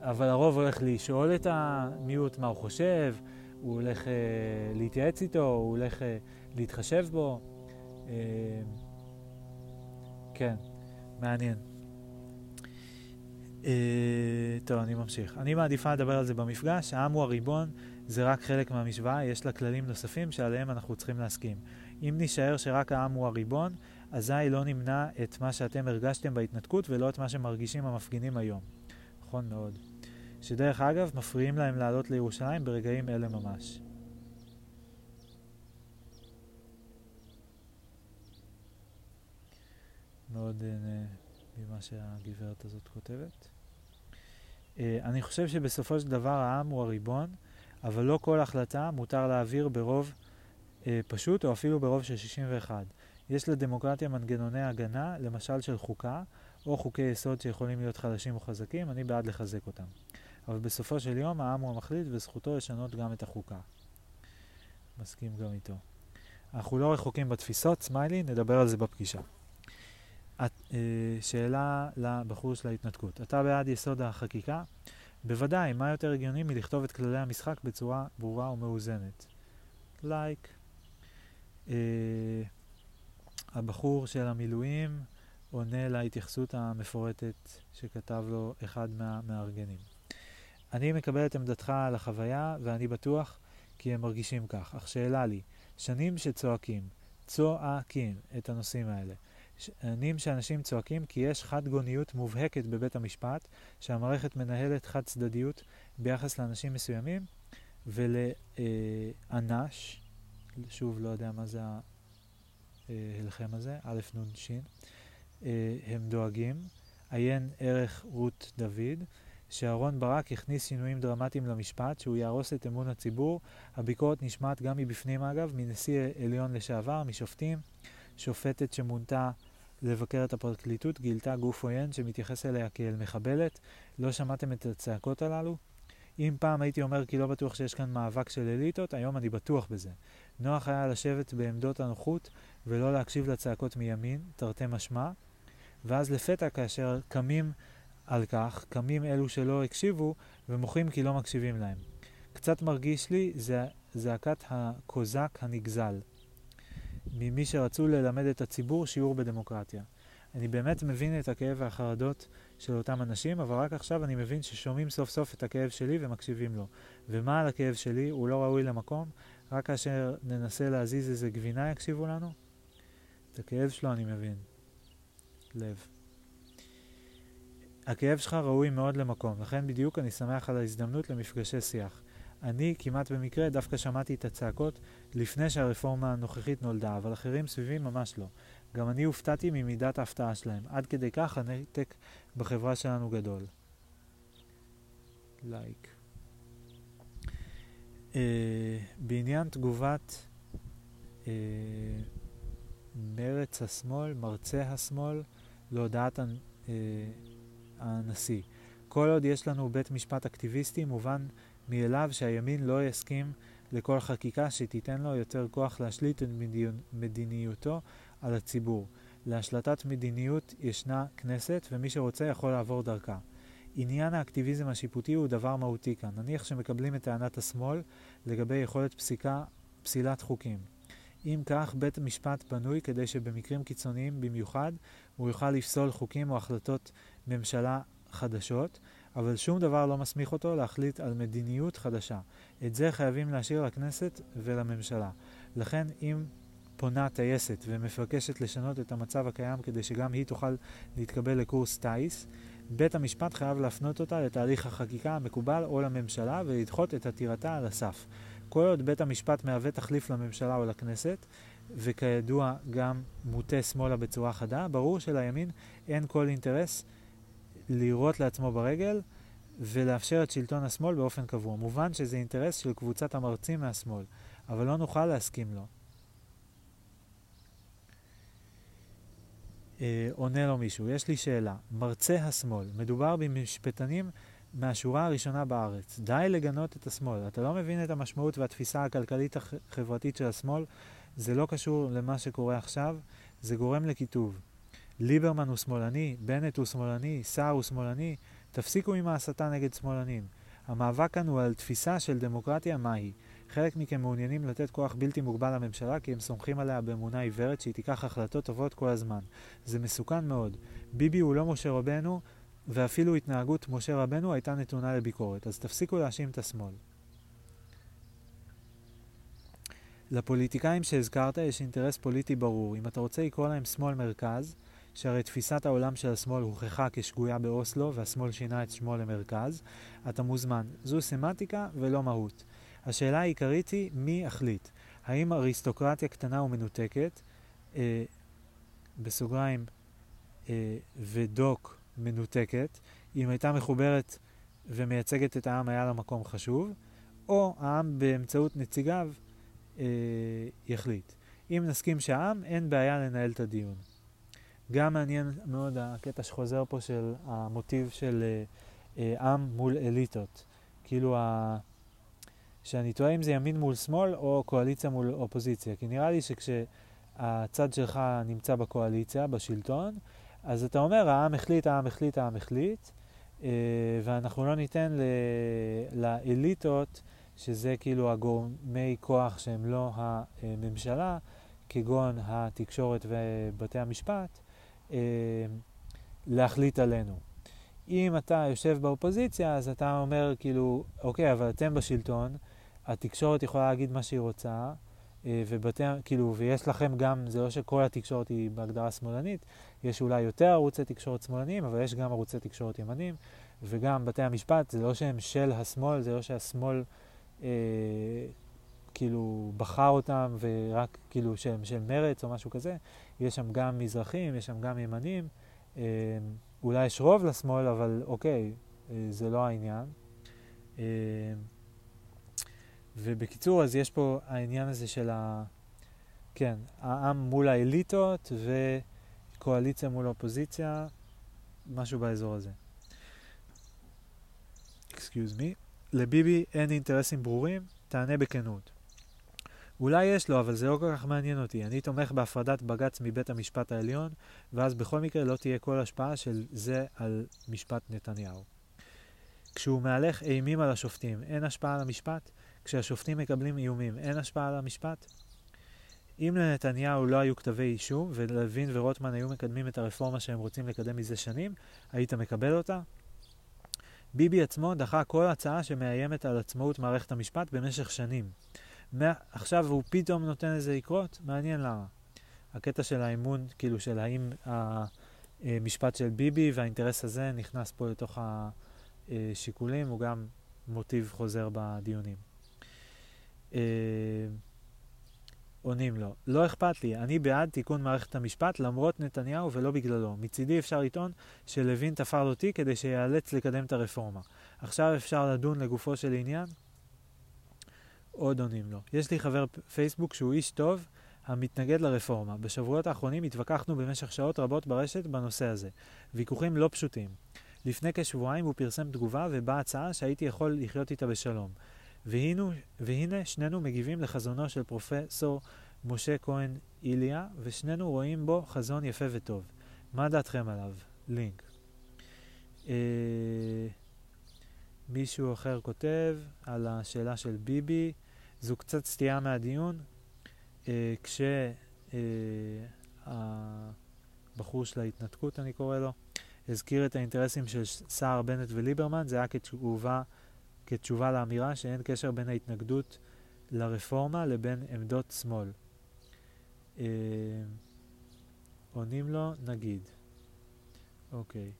אבל הרוב הולך לשאול את המיעוט מה הוא חושב, הוא הולך אה, להתייעץ איתו, הוא הולך אה, להתחשב בו. אה, כן, מעניין. אה, טוב, אני ממשיך. אני מעדיפה לדבר על זה במפגש. העם הוא הריבון, זה רק חלק מהמשוואה, יש לה כללים נוספים שעליהם אנחנו צריכים להסכים. אם נשאר שרק העם הוא הריבון, אזי לא נמנע את מה שאתם הרגשתם בהתנתקות ולא את מה שמרגישים המפגינים היום. נכון מאוד. שדרך אגב, מפריעים להם לעלות לירושלים ברגעים אלה ממש. מאוד נהנה ממה שהגברת הזאת כותבת. Uh, אני חושב שבסופו של דבר העם הוא הריבון, אבל לא כל החלטה מותר להעביר ברוב uh, פשוט או אפילו ברוב של 61. יש לדמוקרטיה מנגנוני הגנה, למשל של חוקה, או חוקי יסוד שיכולים להיות חלשים או חזקים, אני בעד לחזק אותם. אבל בסופו של יום העם הוא המחליט וזכותו לשנות גם את החוקה. מסכים גם איתו. אנחנו לא רחוקים בתפיסות, סמיילי, נדבר על זה בפגישה. אה, שאלה לבחור של ההתנתקות. אתה בעד יסוד החקיקה? בוודאי, מה יותר הגיוני מלכתוב את כללי המשחק בצורה ברורה ומאוזנת? לייק. Like. אה, הבחור של המילואים עונה להתייחסות המפורטת שכתב לו אחד מהמארגנים. אני מקבל את עמדתך על החוויה, ואני בטוח כי הם מרגישים כך. אך שאלה לי, שנים שצועקים, צועקים את הנושאים האלה. שנים שאנשים צועקים כי יש חד גוניות מובהקת בבית המשפט, שהמערכת מנהלת חד צדדיות ביחס לאנשים מסוימים, ולאנש, שוב לא יודע מה זה ההלחם הזה, א' נ' ש', אה, הם דואגים. עיין ערך רות דוד, שאהרון ברק הכניס שינויים דרמטיים למשפט, שהוא יהרוס את אמון הציבור. הביקורת נשמעת גם מבפנים אגב, מנשיא עליון לשעבר, משופטים. שופטת שמונתה לבקר את הפרקליטות גילתה גוף עוין שמתייחס אליה כאל מחבלת. לא שמעתם את הצעקות הללו? אם פעם הייתי אומר כי לא בטוח שיש כאן מאבק של אליטות, היום אני בטוח בזה. נוח היה לשבת בעמדות הנוחות ולא להקשיב לצעקות מימין, תרתי משמע, ואז לפתע כאשר קמים על כך, קמים אלו שלא הקשיבו ומוחים כי לא מקשיבים להם. קצת מרגיש לי זה זעקת הקוזק הנגזל, ממי שרצו ללמד את הציבור שיעור בדמוקרטיה. אני באמת מבין את הכאב והחרדות של אותם אנשים, אבל רק עכשיו אני מבין ששומעים סוף סוף את הכאב שלי ומקשיבים לו. ומה על הכאב שלי? הוא לא ראוי למקום? רק כאשר ננסה להזיז איזה גבינה יקשיבו לנו? את הכאב שלו אני מבין. לב. הכאב שלך ראוי מאוד למקום, לכן בדיוק אני שמח על ההזדמנות למפגשי שיח. אני כמעט במקרה דווקא שמעתי את הצעקות לפני שהרפורמה הנוכחית נולדה, אבל אחרים סביבי ממש לא. גם אני הופתעתי ממידת ההפתעה שלהם. עד כדי כך הנתק בחברה שלנו גדול. לייק. Like. Uh, בעניין תגובת uh, מרץ השמאל, מרצה השמאל, להודעת uh, הנשיא. כל עוד יש לנו בית משפט אקטיביסטי, מובן מאליו שהימין לא יסכים לכל חקיקה שתיתן לו יותר כוח להשליט את מדיניותו על הציבור. להשלטת מדיניות ישנה כנסת, ומי שרוצה יכול לעבור דרכה. עניין האקטיביזם השיפוטי הוא דבר מהותי כאן. נניח שמקבלים את טענת השמאל לגבי יכולת פסיקה, פסילת חוקים. אם כך, בית המשפט בנוי כדי שבמקרים קיצוניים במיוחד הוא יוכל לפסול חוקים או החלטות ממשלה חדשות, אבל שום דבר לא מסמיך אותו להחליט על מדיניות חדשה. את זה חייבים להשאיר לכנסת ולממשלה. לכן אם פונה טייסת ומבקשת לשנות את המצב הקיים כדי שגם היא תוכל להתקבל לקורס טיס, בית המשפט חייב להפנות אותה לתהליך החקיקה המקובל או לממשלה ולדחות את עתירתה על הסף. כל עוד בית המשפט מהווה תחליף לממשלה או לכנסת, וכידוע גם מוטה שמאלה בצורה חדה, ברור שלימין אין כל אינטרס לירות לעצמו ברגל ולאפשר את שלטון השמאל באופן קבוע. מובן שזה אינטרס של קבוצת המרצים מהשמאל, אבל לא נוכל להסכים לו. אה, עונה לו מישהו, יש לי שאלה. מרצה השמאל, מדובר במשפטנים מהשורה הראשונה בארץ. די לגנות את השמאל. אתה לא מבין את המשמעות והתפיסה הכלכלית החברתית של השמאל? זה לא קשור למה שקורה עכשיו, זה גורם לקיטוב. ליברמן הוא שמאלני, בנט הוא שמאלני, סער הוא שמאלני, תפסיקו עם ההסתה נגד שמאלנים. המאבק כאן הוא על תפיסה של דמוקרטיה מהי. חלק מכם מעוניינים לתת כוח בלתי מוגבל לממשלה כי הם סומכים עליה באמונה עיוורת שהיא תיקח החלטות טובות כל הזמן. זה מסוכן מאוד. ביבי הוא לא משה רבנו, ואפילו התנהגות משה רבנו הייתה נתונה לביקורת, אז תפסיקו להאשים את השמאל. לפוליטיקאים שהזכרת יש אינטרס פוליטי ברור. אם אתה רוצה לקרוא להם שמאל-מרכז, שהרי תפיסת העולם של השמאל הוכחה כשגויה באוסלו והשמאל שינה את שמו למרכז, אתה מוזמן. זו סמנטיקה ולא מהות. השאלה העיקרית היא מי יחליט. האם אריסטוקרטיה קטנה ומנותקת, אה, בסוגריים, אה, ודוק מנותקת, אם הייתה מחוברת ומייצגת את העם היה לה מקום חשוב, או העם באמצעות נציגיו אה, יחליט. אם נסכים שהעם, אין בעיה לנהל את הדיון. גם מעניין מאוד הקטע שחוזר פה של המוטיב של אה, אה, עם מול אליטות. כאילו, ה... שאני תוהה אם זה ימין מול שמאל או קואליציה מול אופוזיציה. כי נראה לי שכשהצד שלך נמצא בקואליציה, בשלטון, אז אתה אומר, העם החליט, העם החליט, העם החליט, אה, ואנחנו לא ניתן ל... לאליטות, שזה כאילו הגורמי כוח שהם לא הממשלה, כגון התקשורת ובתי המשפט, אה, להחליט עלינו. אם אתה יושב באופוזיציה, אז אתה אומר כאילו, אוקיי, אבל אתם בשלטון, התקשורת יכולה להגיד מה שהיא רוצה, אה, ובתי, כאילו, ויש לכם גם, זה לא שכל התקשורת היא בהגדרה שמאלנית, יש אולי יותר ערוצי תקשורת שמאלניים, אבל יש גם ערוצי תקשורת ימניים, וגם בתי המשפט, זה לא שהם של השמאל, זה לא שהשמאל אה, כאילו בחר אותם ורק כאילו שהם של מרץ או משהו כזה, יש שם גם מזרחים, יש שם גם ימנים, אה, אולי יש רוב לשמאל, אבל אוקיי, אה, זה לא העניין. אה, ובקיצור, אז יש פה העניין הזה של ה... כן, העם מול האליטות וקואליציה מול אופוזיציה, משהו באזור הזה. excuse me. לביבי אין אינטרסים ברורים, תענה בכנות. אולי יש לו, אבל זה לא כל כך מעניין אותי. אני תומך בהפרדת בג"ץ מבית המשפט העליון, ואז בכל מקרה לא תהיה כל השפעה של זה על משפט נתניהו. כשהוא מהלך אימים על השופטים, אין השפעה על המשפט? כשהשופטים מקבלים איומים, אין השפעה על המשפט? אם לנתניהו לא היו כתבי אישום, ולוין ורוטמן היו מקדמים את הרפורמה שהם רוצים לקדם מזה שנים, היית מקבל אותה? ביבי עצמו דחה כל הצעה שמאיימת על עצמאות מערכת המשפט במשך שנים. עכשיו הוא פתאום נותן לזה לקרות? מעניין למה. הקטע של האמון, כאילו של האם המשפט של ביבי והאינטרס הזה נכנס פה לתוך השיקולים, הוא גם מוטיב חוזר בדיונים. אה, עונים לו, לא אכפת לי, אני בעד תיקון מערכת המשפט למרות נתניהו ולא בגללו. מצידי אפשר לטעון שלוין תפר אותי כדי שיאלץ לקדם את הרפורמה. עכשיו אפשר לדון לגופו של עניין? עוד עונים לו. יש לי חבר פייסבוק שהוא איש טוב המתנגד לרפורמה. בשבועות האחרונים התווכחנו במשך שעות רבות ברשת בנושא הזה. ויכוחים לא פשוטים. לפני כשבועיים הוא פרסם תגובה ובאה הצעה שהייתי יכול לחיות איתה בשלום. והינו, והנה שנינו מגיבים לחזונו של פרופסור משה כהן איליה, ושנינו רואים בו חזון יפה וטוב. מה דעתכם עליו? לינק. אה, מישהו אחר כותב על השאלה של ביבי, זו קצת סטייה מהדיון, אה, כשהבחור אה, של ההתנתקות, אני קורא לו, הזכיר את האינטרסים של סער, בנט וליברמן, זה היה כתשובה כתשובה לאמירה שאין קשר בין ההתנגדות לרפורמה לבין עמדות שמאל. אה, עונים לו, נגיד. אוקיי.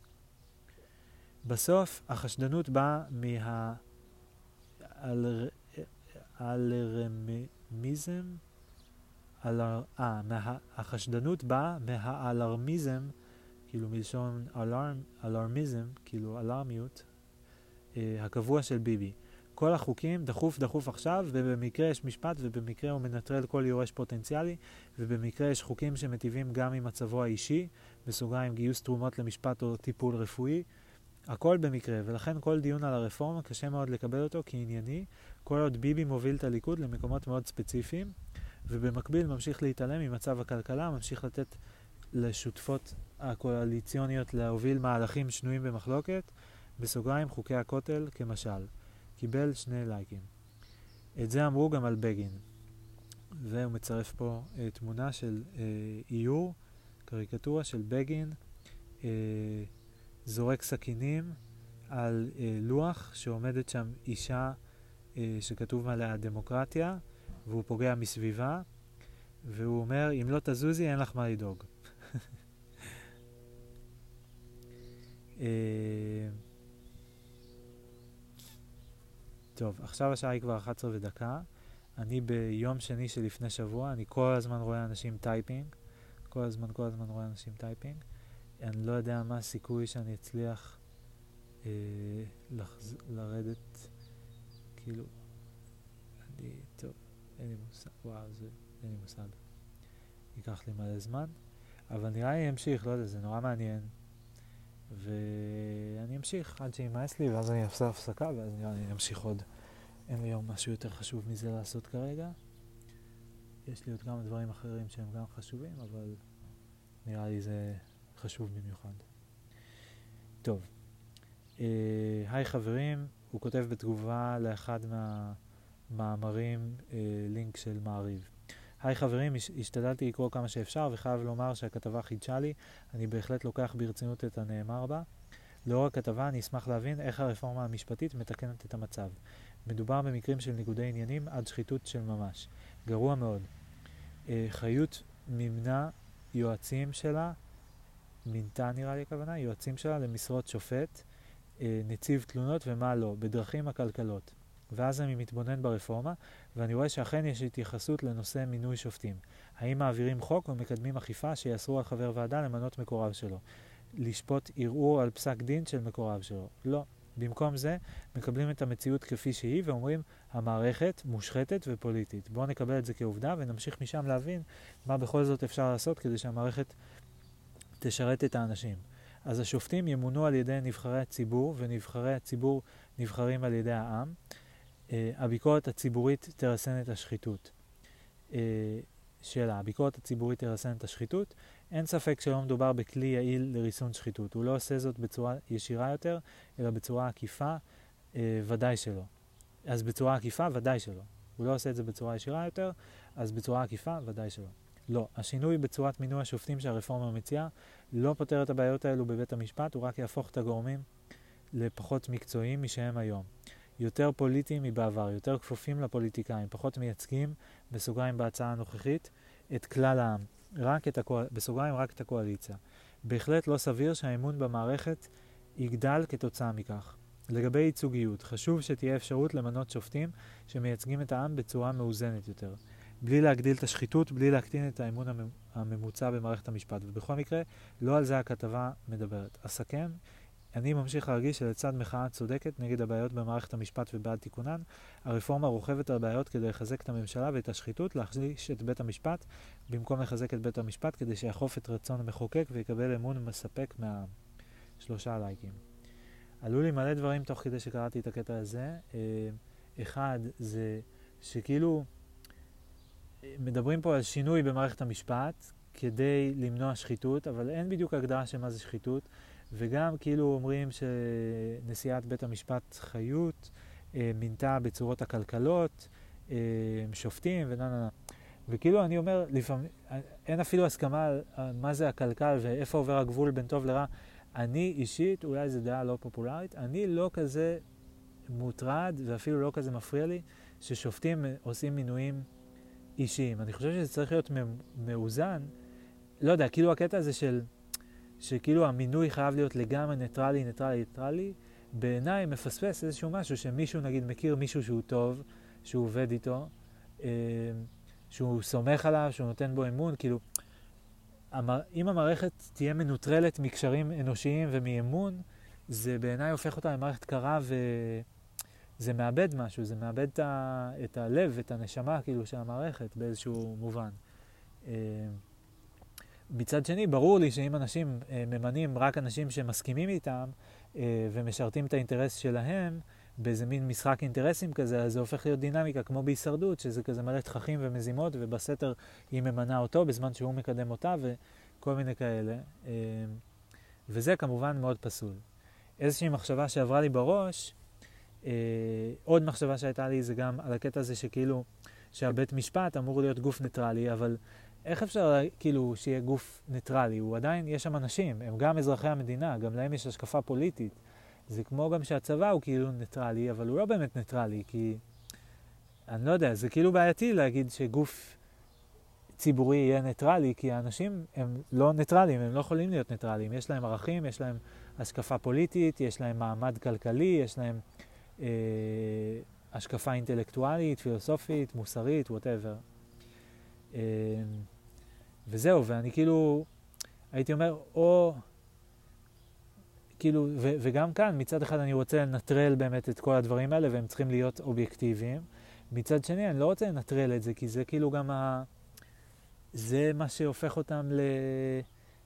בסוף החשדנות באה מה... האלרמיזם, אה. החשדנות באה מהאלרמיזם, כאילו מלשון אלרמ, אלרמיזם, כאילו אלרמיות, אה, הקבוע של ביבי. כל החוקים דחוף דחוף עכשיו, ובמקרה יש משפט, ובמקרה הוא מנטרל כל יורש פוטנציאלי, ובמקרה יש חוקים שמטיבים גם עם מצבו האישי, בסוגריים גיוס תרומות למשפט או טיפול רפואי, הכל במקרה, ולכן כל דיון על הרפורמה קשה מאוד לקבל אותו כענייני, כל עוד ביבי מוביל את הליכוד למקומות מאוד ספציפיים, ובמקביל ממשיך להתעלם ממצב הכלכלה, ממשיך לתת לשותפות הקואליציוניות להוביל מהלכים שנויים במחלוקת, בסוגריים חוקי הכותל כמשל. קיבל שני לייקים. את זה אמרו גם על בגין. והוא מצרף פה אה, תמונה של אה, איור, קריקטורה של בגין, אה, זורק סכינים על אה, לוח שעומדת שם אישה שכתוב עליה דמוקרטיה, והוא פוגע מסביבה, והוא אומר, אם לא תזוזי אין לך מה לדאוג. אה, טוב, עכשיו השעה היא כבר 11 ודקה. אני ביום שני שלפני שבוע, אני כל הזמן רואה אנשים typing. כל הזמן, כל הזמן רואה אנשים typing. אני לא יודע מה הסיכוי שאני אצליח אה, לחז... לרדת, כאילו, אני, טוב, אין לי מושג, וואו, זה, אין לי מושג. ייקח לי מלא זמן, אבל נראה לי אמשיך, לא יודע, זה נורא מעניין. ואני אמשיך עד שימאס לי, ואז אני אעשה הפסקה, ואז נראה לי אמשיך עוד. אין לי היום משהו יותר חשוב מזה לעשות כרגע. יש לי עוד כמה דברים אחרים שהם גם חשובים, אבל נראה לי זה חשוב במיוחד. טוב, אה, היי חברים, הוא כותב בתגובה לאחד מהמאמרים אה, לינק של מעריב. היי חברים, השתדלתי לקרוא כמה שאפשר וחייב לומר שהכתבה חידשה לי, אני בהחלט לוקח ברצינות את הנאמר בה. לאור הכתבה אני אשמח להבין איך הרפורמה המשפטית מתקנת את המצב. מדובר במקרים של ניגודי עניינים עד שחיתות של ממש. גרוע מאוד. אה, חיות מימנה יועצים שלה, מינתה נראה לי הכוונה, יועצים שלה למשרות שופט, נציב תלונות ומה לא, בדרכים עקלקלות. ואז אני מתבונן ברפורמה, ואני רואה שאכן יש התייחסות לנושא מינוי שופטים. האם מעבירים חוק או מקדמים אכיפה שיאסרו על חבר ועדה למנות מקורב שלו? לשפוט ערעור על פסק דין של מקורב שלו? לא. במקום זה, מקבלים את המציאות כפי שהיא ואומרים, המערכת מושחתת ופוליטית. בואו נקבל את זה כעובדה ונמשיך משם להבין מה בכל זאת אפשר לעשות כדי שהמערכת תשרת את האנשים. אז השופטים ימונו על ידי נבחרי הציבור, ונבחרי הציבור נבחרים על ידי העם. Uh, הביקורת הציבורית תרסן את השחיתות. Uh, שאלה, הביקורת הציבורית תרסן את השחיתות? אין ספק שלא מדובר בכלי יעיל לריסון שחיתות. הוא לא עושה זאת בצורה ישירה יותר, אלא בצורה עקיפה, uh, ודאי שלא. אז בצורה עקיפה, ודאי שלא. הוא לא עושה את זה בצורה ישירה יותר, אז בצורה עקיפה, ודאי שלא. לא. השינוי בצורת מינוי השופטים שהרפורמה מציעה לא פותר את הבעיות האלו בבית המשפט, הוא רק יהפוך את הגורמים לפחות מקצועיים משהם היום. יותר פוליטיים מבעבר, יותר כפופים לפוליטיקאים, פחות מייצגים, בסוגריים בהצעה הנוכחית, את כלל העם, רק את הקואל... בסוגריים רק את הקואליציה. בהחלט לא סביר שהאמון במערכת יגדל כתוצאה מכך. לגבי ייצוגיות, חשוב שתהיה אפשרות למנות שופטים שמייצגים את העם בצורה מאוזנת יותר. בלי להגדיל את השחיתות, בלי להקטין את האמון הממוצע במערכת המשפט. ובכל מקרה, לא על זה הכתבה מדברת. אסכם, אני ממשיך להרגיש שלצד מחאה צודקת נגד הבעיות במערכת המשפט ובעד תיקונן, הרפורמה רוכבת על בעיות כדי לחזק את הממשלה ואת השחיתות, להחליש את בית המשפט, במקום לחזק את בית המשפט כדי שיאכוף את רצון המחוקק ויקבל אמון מספק מהעם. שלושה לייקים. עלו לי מלא דברים תוך כדי שקראתי את הקטע הזה. אה, אחד, זה שכאילו מדברים פה על שינוי במערכת המשפט כדי למנוע שחיתות, אבל אין בדיוק הגדרה של מה זה שחיתות, וגם כאילו אומרים שנשיאת בית המשפט חיות אה, מינתה בצורות הכלכלות, אה, שופטים ונה נה נה. וכאילו אני אומר, לפעמים, אין אפילו הסכמה על מה זה הכלכל ואיפה עובר הגבול בין טוב לרע. אני אישית, אולי זו דעה לא פופולרית, אני לא כזה מוטרד ואפילו לא כזה מפריע לי ששופטים עושים מינויים אישיים. אני חושב שזה צריך להיות מאוזן. לא יודע, כאילו הקטע הזה של שכאילו המינוי חייב להיות לגמרי ניטרלי, ניטרלי, ניטרלי, בעיניי מפספס איזשהו משהו שמישהו נגיד מכיר מישהו שהוא טוב, שהוא עובד איתו, אה, שהוא סומך עליו, שהוא נותן בו אמון, כאילו, אם המערכת תהיה מנוטרלת מקשרים אנושיים ומאמון, זה בעיניי הופך אותה למערכת קרה וזה מאבד משהו, זה מאבד את, ה... את הלב, את הנשמה כאילו של המערכת באיזשהו מובן. אה, מצד שני, ברור לי שאם אנשים אה, ממנים רק אנשים שמסכימים איתם אה, ומשרתים את האינטרס שלהם, באיזה מין משחק אינטרסים כזה, אז זה הופך להיות דינמיקה כמו בהישרדות, שזה כזה מלא תככים ומזימות, ובסתר היא ממנה אותו בזמן שהוא מקדם אותה, וכל מיני כאלה. וזה כמובן מאוד פסול. איזושהי מחשבה שעברה לי בראש, אה, עוד מחשבה שהייתה לי זה גם על הקטע הזה שכאילו, שהבית משפט אמור להיות גוף ניטרלי, אבל איך אפשר כאילו שיהיה גוף ניטרלי? הוא עדיין, יש שם אנשים, הם גם אזרחי המדינה, גם להם יש השקפה פוליטית. זה כמו גם שהצבא הוא כאילו ניטרלי, אבל הוא לא באמת ניטרלי, כי אני לא יודע, זה כאילו בעייתי להגיד שגוף ציבורי יהיה ניטרלי, כי האנשים הם לא ניטרלים, הם לא יכולים להיות ניטרלים. יש להם ערכים, יש להם השקפה פוליטית, יש להם מעמד כלכלי, יש להם אה, השקפה אינטלקטואלית, פילוסופית, מוסרית, whatever. אה, וזהו, ואני כאילו, הייתי אומר, או... כאילו, ו- וגם כאן, מצד אחד אני רוצה לנטרל באמת את כל הדברים האלה, והם צריכים להיות אובייקטיביים. מצד שני, אני לא רוצה לנטרל את זה, כי זה כאילו גם ה... זה מה שהופך אותם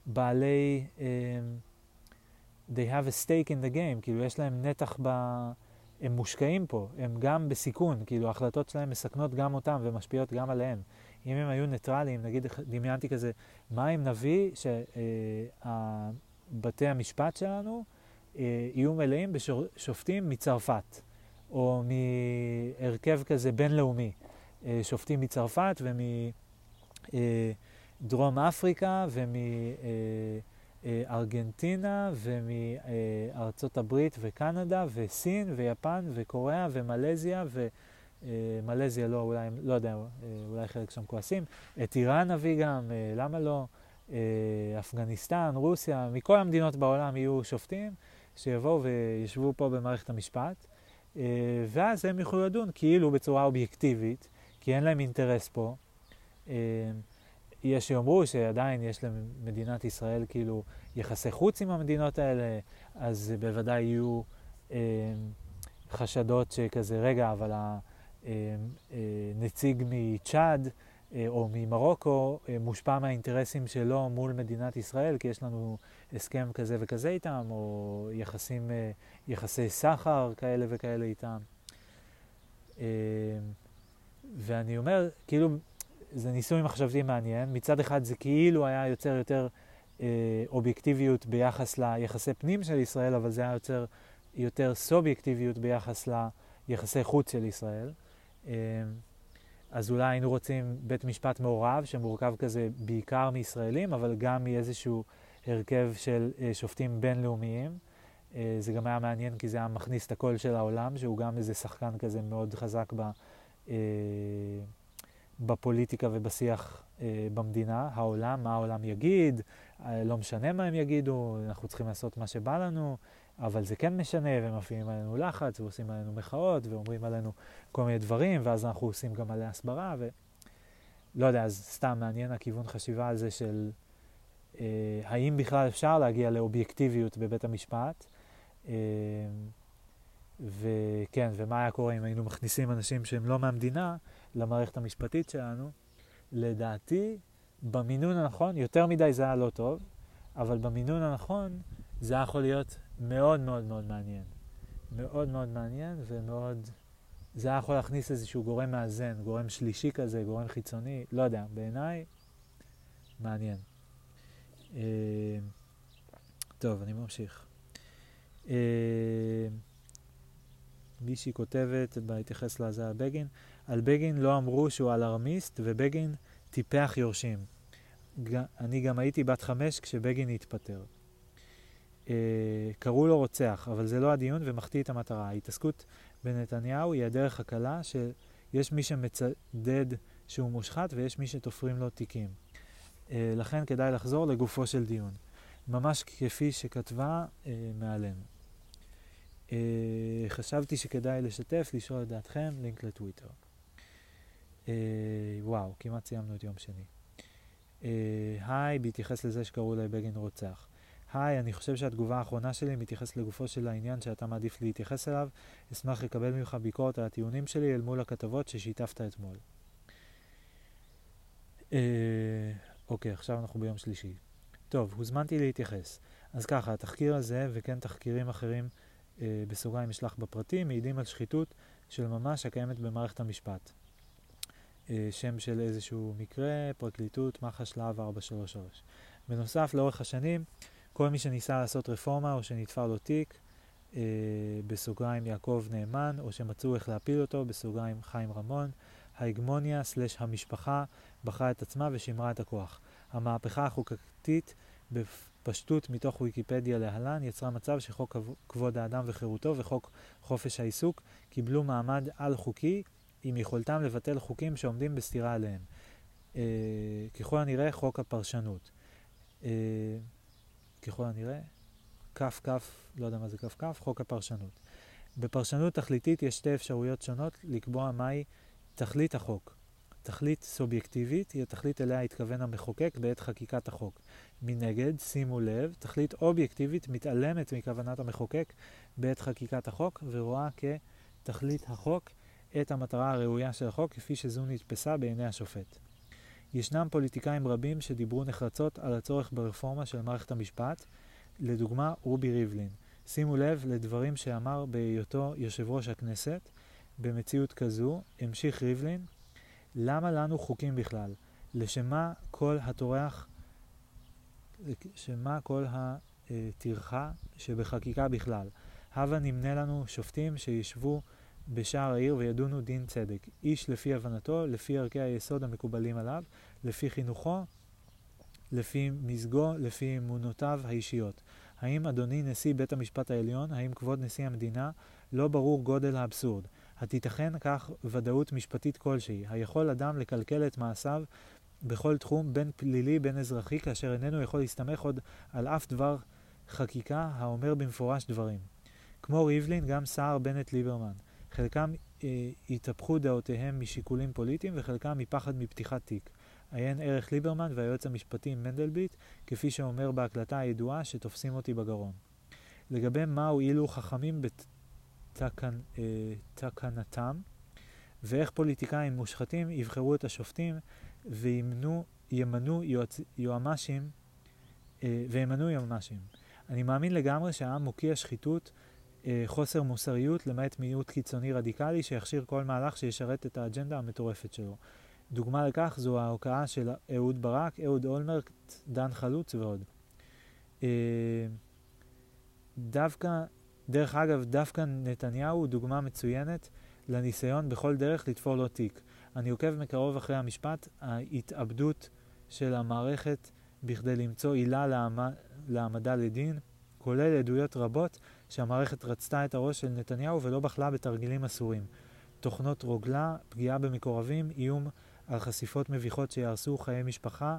לבעלי... Um, they have a stake in the game, כאילו יש להם נתח ב... הם מושקעים פה, הם גם בסיכון, כאילו ההחלטות שלהם מסכנות גם אותם ומשפיעות גם עליהם. אם הם היו ניטרליים, נגיד דמיינתי כזה, מה אם נביא שבתי אה, המשפט שלנו אה, יהיו מלאים בשופטים מצרפת, או מהרכב כזה בינלאומי, אה, שופטים מצרפת ומדרום אפריקה ומארגנטינה ומארצות הברית וקנדה וסין ויפן וקוריאה ומלזיה ו... אה, לא, אולי, לא יודע, אה, אולי חלק שם כועסים. את איראן נביא גם, אה, למה לא? אפגניסטן, רוסיה, מכל המדינות בעולם יהיו שופטים שיבואו וישבו פה במערכת המשפט, ואז הם יוכלו לדון כאילו בצורה אובייקטיבית, כי אין להם אינטרס פה. יש שיאמרו שעדיין יש למדינת ישראל כאילו יחסי חוץ עם המדינות האלה, אז בוודאי יהיו חשדות שכזה, רגע, אבל ה... אה, אה, מצ'אד אה, או ממרוקו מושפע מהאינטרסים שלו מול מדינת ישראל, כי יש לנו הסכם כזה וכזה איתם, או יחסים, יחסי סחר כאלה וכאלה איתם. ואני אומר, כאילו, זה ניסוי מחשבתי מעניין. מצד אחד זה כאילו היה יוצר יותר אה, אובייקטיביות ביחס ליחסי פנים של ישראל, אבל זה היה יוצר יותר סובייקטיביות ביחס ליחסי חוץ של ישראל. אמ, אז אולי היינו רוצים בית משפט מעורב, שמורכב כזה בעיקר מישראלים, אבל גם מאיזשהו הרכב של אה, שופטים בינלאומיים. אה, זה גם היה מעניין כי זה היה מכניס את הקול של העולם, שהוא גם איזה שחקן כזה מאוד חזק ב, אה, בפוליטיקה ובשיח במדינה, העולם, מה העולם יגיד, לא משנה מה הם יגידו, אנחנו צריכים לעשות מה שבא לנו. אבל זה כן משנה, ומפעילים עלינו לחץ, ועושים עלינו מחאות, ואומרים עלינו כל מיני דברים, ואז אנחנו עושים גם עליה הסברה, ולא יודע, אז סתם מעניין הכיוון חשיבה על זה של אה, האם בכלל אפשר להגיע לאובייקטיביות בבית המשפט, אה, וכן, ומה היה קורה אם היינו מכניסים אנשים שהם לא מהמדינה למערכת המשפטית שלנו. לדעתי, במינון הנכון, יותר מדי זה היה לא טוב, אבל במינון הנכון זה היה יכול להיות מאוד מאוד מאוד מעניין. מאוד מאוד מעניין ומאוד... זה היה יכול להכניס איזשהו גורם מאזן, גורם שלישי כזה, גורם חיצוני, לא יודע, בעיניי מעניין. אה, טוב, אני ממשיך. אה, מישהי כותבת, בהתייחס לזה בגין, על בגין לא אמרו שהוא אלרמיסט ובגין טיפח יורשים. אני גם הייתי בת חמש כשבגין התפטר. אה, קראו לו רוצח, אבל זה לא הדיון ומחטיא את המטרה. ההתעסקות בנתניהו היא הדרך הקלה שיש מי שמצדד שהוא מושחת ויש מי שתופרים לו תיקים. אה, לכן כדאי לחזור לגופו של דיון. ממש כפי שכתבה אה, מעלינו. אה, חשבתי שכדאי לשתף, לשאול את דעתכם, לינק לטוויטר. אה, וואו, כמעט סיימנו את יום שני. אה, היי, בהתייחס לזה שקראו לי בגין רוצח. היי, אני חושב שהתגובה האחרונה שלי מתייחסת לגופו של העניין שאתה מעדיף להתייחס אליו. אשמח לקבל ממך ביקורת על הטיעונים שלי אל מול הכתבות ששיתפת אתמול. אה, אוקיי, עכשיו אנחנו ביום שלישי. טוב, הוזמנתי להתייחס. אז ככה, התחקיר הזה, וכן תחקירים אחרים, אה, בסוגריים אשלח בפרטים, מעידים על שחיתות של ממש הקיימת במערכת המשפט. אה, שם של איזשהו מקרה, פרקליטות, מח"ש להב 433. בנוסף, לאורך השנים, כל מי שניסה לעשות רפורמה או שנתפר לו תיק, אה, בסוגריים יעקב נאמן, או שמצאו איך להפיל אותו, בסוגריים חיים רמון, ההגמוניה סלש המשפחה בחרה את עצמה ושימרה את הכוח. המהפכה החוקתית בפשטות מתוך ויקיפדיה להלן יצרה מצב שחוק כבוד האדם וחירותו וחוק חופש העיסוק קיבלו מעמד על-חוקי עם יכולתם לבטל חוקים שעומדים בסתירה עליהם. אה, ככל הנראה חוק הפרשנות. אה, ככל הנראה, כף כף, לא יודע מה זה כף כף, חוק הפרשנות. בפרשנות תכליתית יש שתי אפשרויות שונות לקבוע מהי תכלית החוק. תכלית סובייקטיבית היא התכלית אליה התכוון המחוקק בעת חקיקת החוק. מנגד, שימו לב, תכלית אובייקטיבית מתעלמת מכוונת המחוקק בעת חקיקת החוק ורואה כתכלית החוק את המטרה הראויה של החוק כפי שזו נתפסה בעיני השופט. ישנם פוליטיקאים רבים שדיברו נחרצות על הצורך ברפורמה של מערכת המשפט, לדוגמה רובי ריבלין. שימו לב לדברים שאמר בהיותו יושב ראש הכנסת. במציאות כזו, המשיך ריבלין, למה לנו חוקים בכלל? לשם מה כל הטורח, שמה כל הטרחה שבחקיקה בכלל? הבה נמנה לנו שופטים שישבו בשער העיר וידונו דין צדק, איש לפי הבנתו, לפי ערכי היסוד המקובלים עליו, לפי חינוכו, לפי מזגו, לפי אמונותיו האישיות. האם אדוני נשיא בית המשפט העליון, האם כבוד נשיא המדינה, לא ברור גודל האבסורד. התיתכן כך ודאות משפטית כלשהי, היכול אדם לקלקל את מעשיו בכל תחום, בין פלילי בין אזרחי, כאשר איננו יכול להסתמך עוד על אף דבר חקיקה האומר במפורש דברים. כמו ריבלין, גם סער בנט ליברמן. חלקם אה, התהפכו דעותיהם משיקולים פוליטיים וחלקם מפחד מפתיחת תיק. עיין ערך ליברמן והיועץ המשפטי מנדלבליט, כפי שאומר בהקלטה הידועה שתופסים אותי בגרון. לגבי מה הועילו חכמים בתקנתם, אה, ואיך פוליטיקאים מושחתים יבחרו את השופטים וימנו יועצ... יועמ"שים אה, וימנו יועמ"שים. אני מאמין לגמרי שהעם מוקיע שחיתות חוסר מוסריות למעט מיעוט קיצוני רדיקלי שיכשיר כל מהלך שישרת את האג'נדה המטורפת שלו. דוגמה לכך זו ההוקעה של אהוד ברק, אהוד אולמרט, דן חלוץ ועוד. אה, דווקא, דרך אגב, דווקא נתניהו הוא דוגמה מצוינת לניסיון בכל דרך לתפור לו תיק. אני עוקב מקרוב אחרי המשפט, ההתאבדות של המערכת בכדי למצוא עילה להעמדה לדין, כולל עדויות רבות שהמערכת רצתה את הראש של נתניהו ולא בחלה בתרגילים אסורים. תוכנות רוגלה, פגיעה במקורבים, איום על חשיפות מביכות שיהרסו חיי משפחה,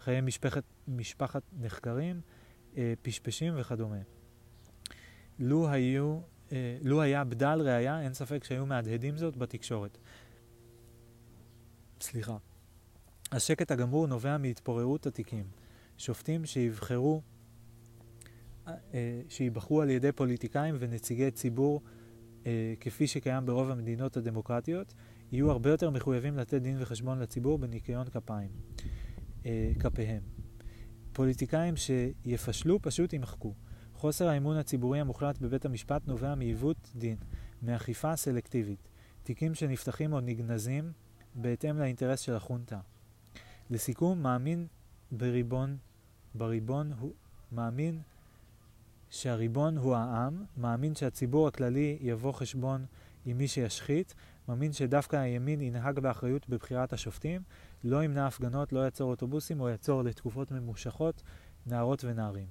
חיי משפחת, משפחת נחקרים, אה, פשפשים וכדומה. לו, היו, אה, לו היה בדל ראייה, אין ספק שהיו מהדהדים זאת בתקשורת. סליחה. השקט הגמור נובע מהתפוררות התיקים. שופטים שיבחרו שייבחרו על ידי פוליטיקאים ונציגי ציבור אה, כפי שקיים ברוב המדינות הדמוקרטיות, יהיו הרבה יותר מחויבים לתת דין וחשבון לציבור בניקיון כפיים, אה, כפיהם. פוליטיקאים שיפשלו פשוט יימחקו. חוסר האמון הציבורי המוחלט בבית המשפט נובע מעיוות דין, מאכיפה סלקטיבית, תיקים שנפתחים או נגנזים בהתאם לאינטרס של החונטה. לסיכום, מאמין בריבון, בריבון הוא מאמין שהריבון הוא העם, מאמין שהציבור הכללי יבוא חשבון עם מי שישחית, מאמין שדווקא הימין ינהג באחריות בבחירת השופטים, לא ימנע הפגנות, לא יעצור אוטובוסים או יעצור לתקופות ממושכות נערות ונערים.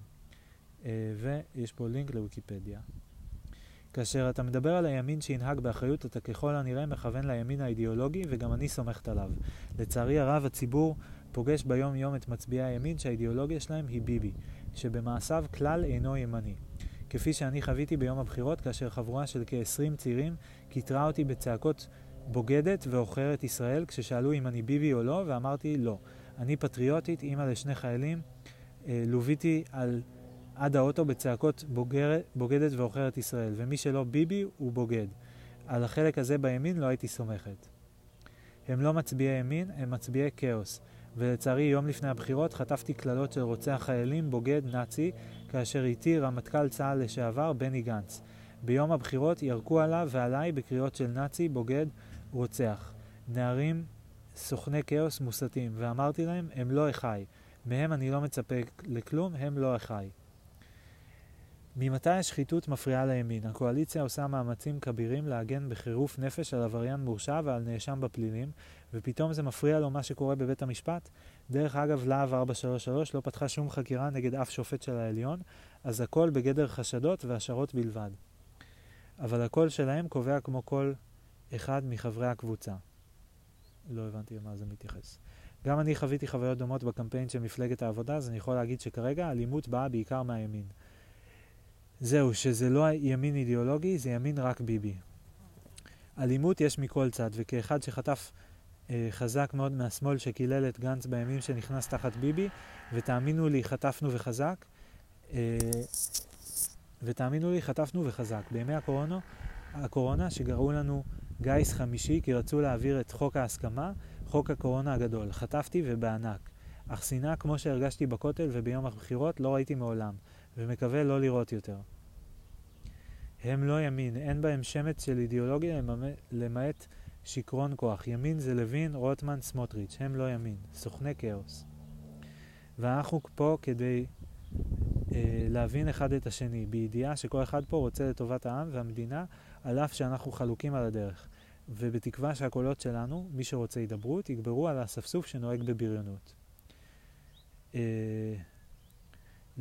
אה, ויש פה לינק לוויקיפדיה. כאשר אתה מדבר על הימין שינהג באחריות, אתה ככל הנראה מכוון לימין האידיאולוגי, וגם אני סומכת עליו. לצערי הרב, הציבור פוגש ביום יום את מצביעי הימין שהאידיאולוגיה שלהם היא ביבי. שבמעשיו כלל אינו ימני. כפי שאני חוויתי ביום הבחירות, כאשר חבורה של כ-20 צעירים קיטרה אותי בצעקות בוגדת ועוכרת ישראל, כששאלו אם אני ביבי או לא, ואמרתי לא. אני פטריוטית, אימא לשני חיילים, אה, לוויתי על, עד האוטו בצעקות בוגר, בוגדת ועוכרת ישראל, ומי שלא ביבי הוא בוגד. על החלק הזה בימין לא הייתי סומכת. הם לא מצביעי ימין, הם מצביעי כאוס. ולצערי יום לפני הבחירות חטפתי קללות של רוצח חיילים, בוגד, נאצי, כאשר איתי רמטכ"ל צה"ל לשעבר בני גנץ. ביום הבחירות ירקו עליו ועליי בקריאות של נאצי, בוגד, רוצח. נערים סוכני כאוס מוסתים, ואמרתי להם, הם לא אחי. מהם אני לא מצפה לכלום, הם לא אחי. ממתי השחיתות מפריעה לימין? הקואליציה עושה מאמצים כבירים להגן בחירוף נפש על עבריין מורשע ועל נאשם בפלילים, ופתאום זה מפריע לו מה שקורה בבית המשפט? דרך אגב, להב 433 לא פתחה שום חקירה נגד אף שופט של העליון, אז הכל בגדר חשדות והשערות בלבד. אבל הקול שלהם קובע כמו כל אחד מחברי הקבוצה. לא הבנתי למה זה מתייחס. גם אני חוויתי חוויות דומות בקמפיין של מפלגת העבודה, אז אני יכול להגיד שכרגע האלימות באה בעיקר מהימין. זהו, שזה לא ימין אידיאולוגי, זה ימין רק ביבי. אלימות יש מכל צד, וכאחד שחטף חזק מאוד מהשמאל שקילל את גנץ בימים שנכנס תחת ביבי, ותאמינו לי, חטפנו וחזק, אה, ותאמינו לי, חטפנו וחזק. בימי הקורונה, הקורונה שגרעו לנו גיס חמישי כי רצו להעביר את חוק ההסכמה, חוק הקורונה הגדול. חטפתי ובענק. אך שנאה כמו שהרגשתי בכותל וביום הבחירות לא ראיתי מעולם. ומקווה לא לראות יותר. הם לא ימין, אין בהם שמץ של אידיאולוגיה למעט שיכרון כוח. ימין זה לוין, רוטמן, סמוטריץ', הם לא ימין, סוכני כאוס. ואנחנו פה כדי אה, להבין אחד את השני, בידיעה שכל אחד פה רוצה לטובת העם והמדינה, על אף שאנחנו חלוקים על הדרך. ובתקווה שהקולות שלנו, מי שרוצה הידברות, יגברו על האספסוף שנוהג בבריונות. אה,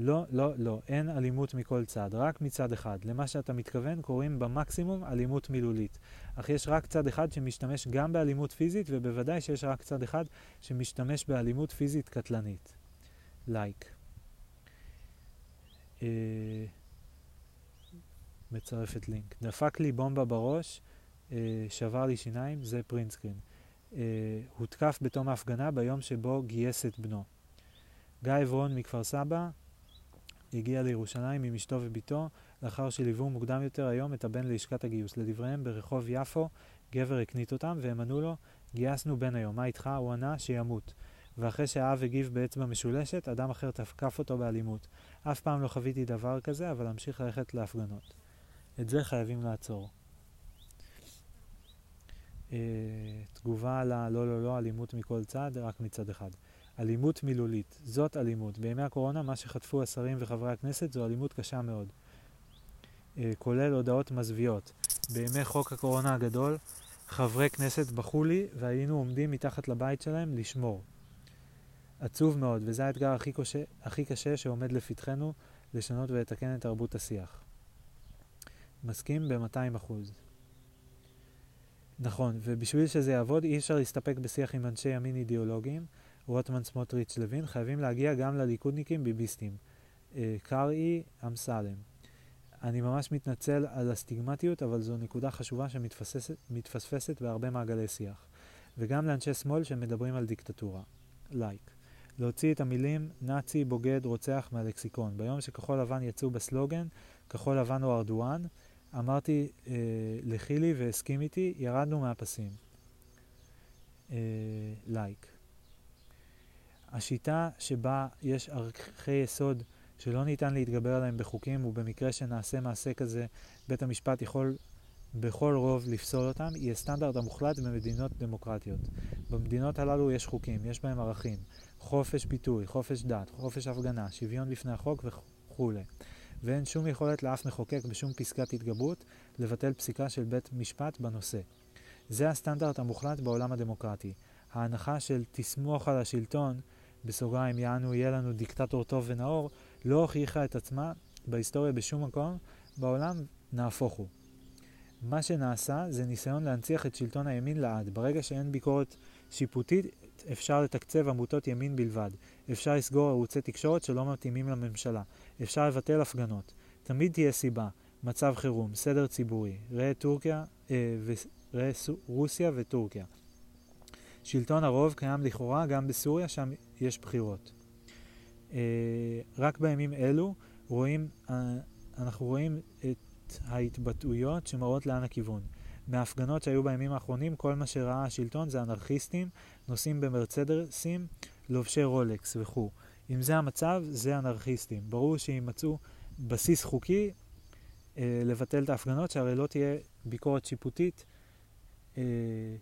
לא, לא, לא, אין אלימות מכל צד, רק מצד אחד. למה שאתה מתכוון קוראים במקסימום אלימות מילולית. אך יש רק צד אחד שמשתמש גם באלימות פיזית, ובוודאי שיש רק צד אחד שמשתמש באלימות פיזית קטלנית. like. Like. אה, מצרפת לינק. דפק לי בומבה בראש, אה, שבר לי שיניים, זה print screen. אה, הותקף בתום ההפגנה ביום שבו גייס את בנו. גיא עברון מכפר סבא, הגיע לירושלים עם אשתו ובתו, לאחר שליוו מוקדם יותר היום את הבן ללשכת הגיוס. לדבריהם, ברחוב יפו, גבר הקנית אותם, והם ענו לו, גייסנו בן היום, מה איתך? הוא ענה, שימות. ואחרי שהאב הגיב באצבע משולשת, אדם אחר תקף אותו באלימות. אף פעם לא חוויתי דבר כזה, אבל אמשיך ללכת להפגנות. את זה חייבים לעצור. Uh, תגובה על הלא לא לא אלימות מכל צד, רק מצד אחד. אלימות מילולית, זאת אלימות. בימי הקורונה מה שחטפו השרים וחברי הכנסת זו אלימות קשה מאוד. אה, כולל הודעות מזוויעות. בימי חוק הקורונה הגדול, חברי כנסת בכו לי והיינו עומדים מתחת לבית שלהם לשמור. עצוב מאוד, וזה האתגר הכי קשה, הכי קשה שעומד לפתחנו לשנות ולתקן את תרבות השיח. מסכים ב-200%. נכון, ובשביל שזה יעבוד אי אפשר להסתפק בשיח עם אנשי ימין אידיאולוגיים, רוטמן, סמוטריץ', לוין, חייבים להגיע גם לליכודניקים ביביסטים. אה, קרעי, אמסלם. אני ממש מתנצל על הסטיגמטיות, אבל זו נקודה חשובה שמתפספסת בהרבה מעגלי שיח. וגם לאנשי שמאל שמדברים על דיקטטורה. לייק. Like. להוציא את המילים נאצי, בוגד, רוצח מהלקסיקון. ביום שכחול לבן יצאו בסלוגן, כחול לבן הוא ארדואן, אמרתי אה, לחילי והסכים איתי, ירדנו מהפסים. לייק. אה, like. השיטה שבה יש ערכי יסוד שלא ניתן להתגבר עליהם בחוקים, ובמקרה שנעשה מעשה כזה, בית המשפט יכול בכל רוב לפסול אותם, היא הסטנדרט המוחלט במדינות דמוקרטיות. במדינות הללו יש חוקים, יש בהם ערכים, חופש ביטוי, חופש דת, חופש הפגנה, שוויון לפני החוק וכולי. ואין שום יכולת לאף מחוקק בשום פסקת התגברות לבטל פסיקה של בית משפט בנושא. זה הסטנדרט המוחלט בעולם הדמוקרטי. ההנחה של תסמוך על השלטון בסוגריים יענו יהיה לנו דיקטטור טוב ונאור, לא הוכיחה את עצמה בהיסטוריה בשום מקום בעולם, נהפוך הוא. מה שנעשה זה ניסיון להנציח את שלטון הימין לעד. ברגע שאין ביקורת שיפוטית אפשר לתקצב עמותות ימין בלבד. אפשר לסגור ערוצי תקשורת שלא מתאימים לממשלה. אפשר לבטל הפגנות. תמיד תהיה סיבה. מצב חירום, סדר ציבורי, ראה טורקיה, אה, ראה רוסיה וטורקיה. שלטון הרוב קיים לכאורה גם בסוריה, שם יש בחירות. אה, רק בימים אלו רואים, אה, אנחנו רואים את ההתבטאויות שמראות לאן הכיוון. מההפגנות שהיו בימים האחרונים, כל מה שראה השלטון זה אנרכיסטים, נוסעים במרצדסים, לובשי רולקס וכו'. אם זה המצב, זה אנרכיסטים. ברור שימצאו בסיס חוקי אה, לבטל את ההפגנות, שהרי לא תהיה ביקורת שיפוטית, אה,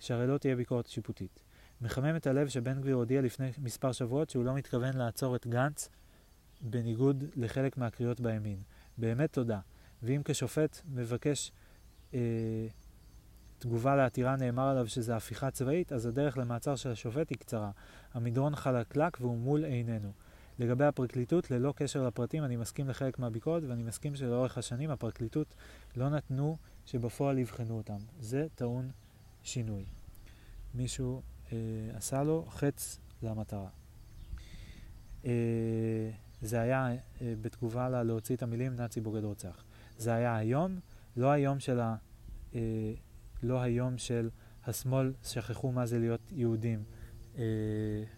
שהרי לא תהיה ביקורת שיפוטית. מחמם את הלב שבן גביר הודיע לפני מספר שבועות שהוא לא מתכוון לעצור את גנץ, בניגוד לחלק מהקריאות בימין. באמת תודה. ואם כשופט מבקש אה, תגובה לעתירה נאמר עליו שזה הפיכה צבאית, אז הדרך למעצר של השופט היא קצרה. המדרון חלקלק והוא מול עינינו. לגבי הפרקליטות, ללא קשר לפרטים, אני מסכים לחלק מהביקורת, ואני מסכים שלאורך השנים הפרקליטות לא נתנו שבפועל יבחנו אותם. זה טעון שינוי. מישהו עשה לו חץ למטרה. אה, זה היה אה, בתגובה לה להוציא את המילים נאצי בוגד רוצח. זה היה היום, לא היום של ה... אה, לא היום של השמאל שכחו מה זה להיות יהודים אה,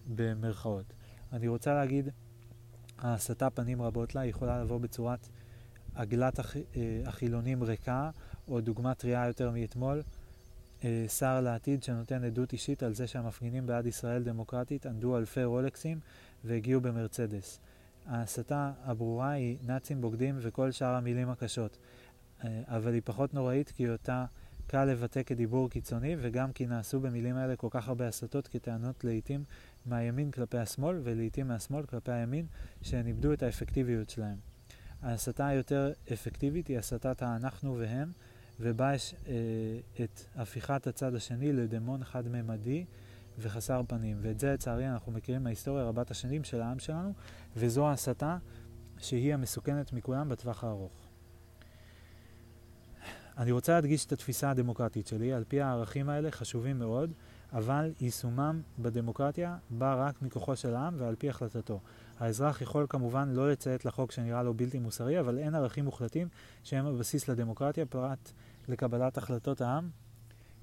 במרכאות. אני רוצה להגיד, ההסתה פנים רבות לה יכולה לבוא בצורת עגלת הח, אה, החילונים ריקה, או דוגמה טריה יותר מאתמול, אה, שר לעתיד שנותן עדות אישית על זה שהמפגינים בעד ישראל דמוקרטית ענדו אלפי רולקסים והגיעו במרצדס. ההסתה הברורה היא נאצים בוגדים וכל שאר המילים הקשות, אה, אבל היא פחות נוראית כי אותה קל לבטא כדיבור קיצוני, וגם כי נעשו במילים האלה כל כך הרבה הסתות כטענות לעיתים מהימין כלפי השמאל, ולעיתים מהשמאל כלפי הימין, שהן איבדו את האפקטיביות שלהם. ההסתה היותר אפקטיבית היא הסתת האנחנו והם, ובה יש אה, את הפיכת הצד השני לדמון חד-ממדי וחסר פנים. ואת זה לצערי אנחנו מכירים מההיסטוריה רבת השנים של העם שלנו, וזו ההסתה שהיא המסוכנת מכולם בטווח הארוך. אני רוצה להדגיש את התפיסה הדמוקרטית שלי, על פי הערכים האלה חשובים מאוד, אבל יישומם בדמוקרטיה בא רק מכוחו של העם ועל פי החלטתו. האזרח יכול כמובן לא לציית לחוק שנראה לו בלתי מוסרי, אבל אין ערכים מוחלטים שהם הבסיס לדמוקרטיה פרט לקבלת החלטות העם,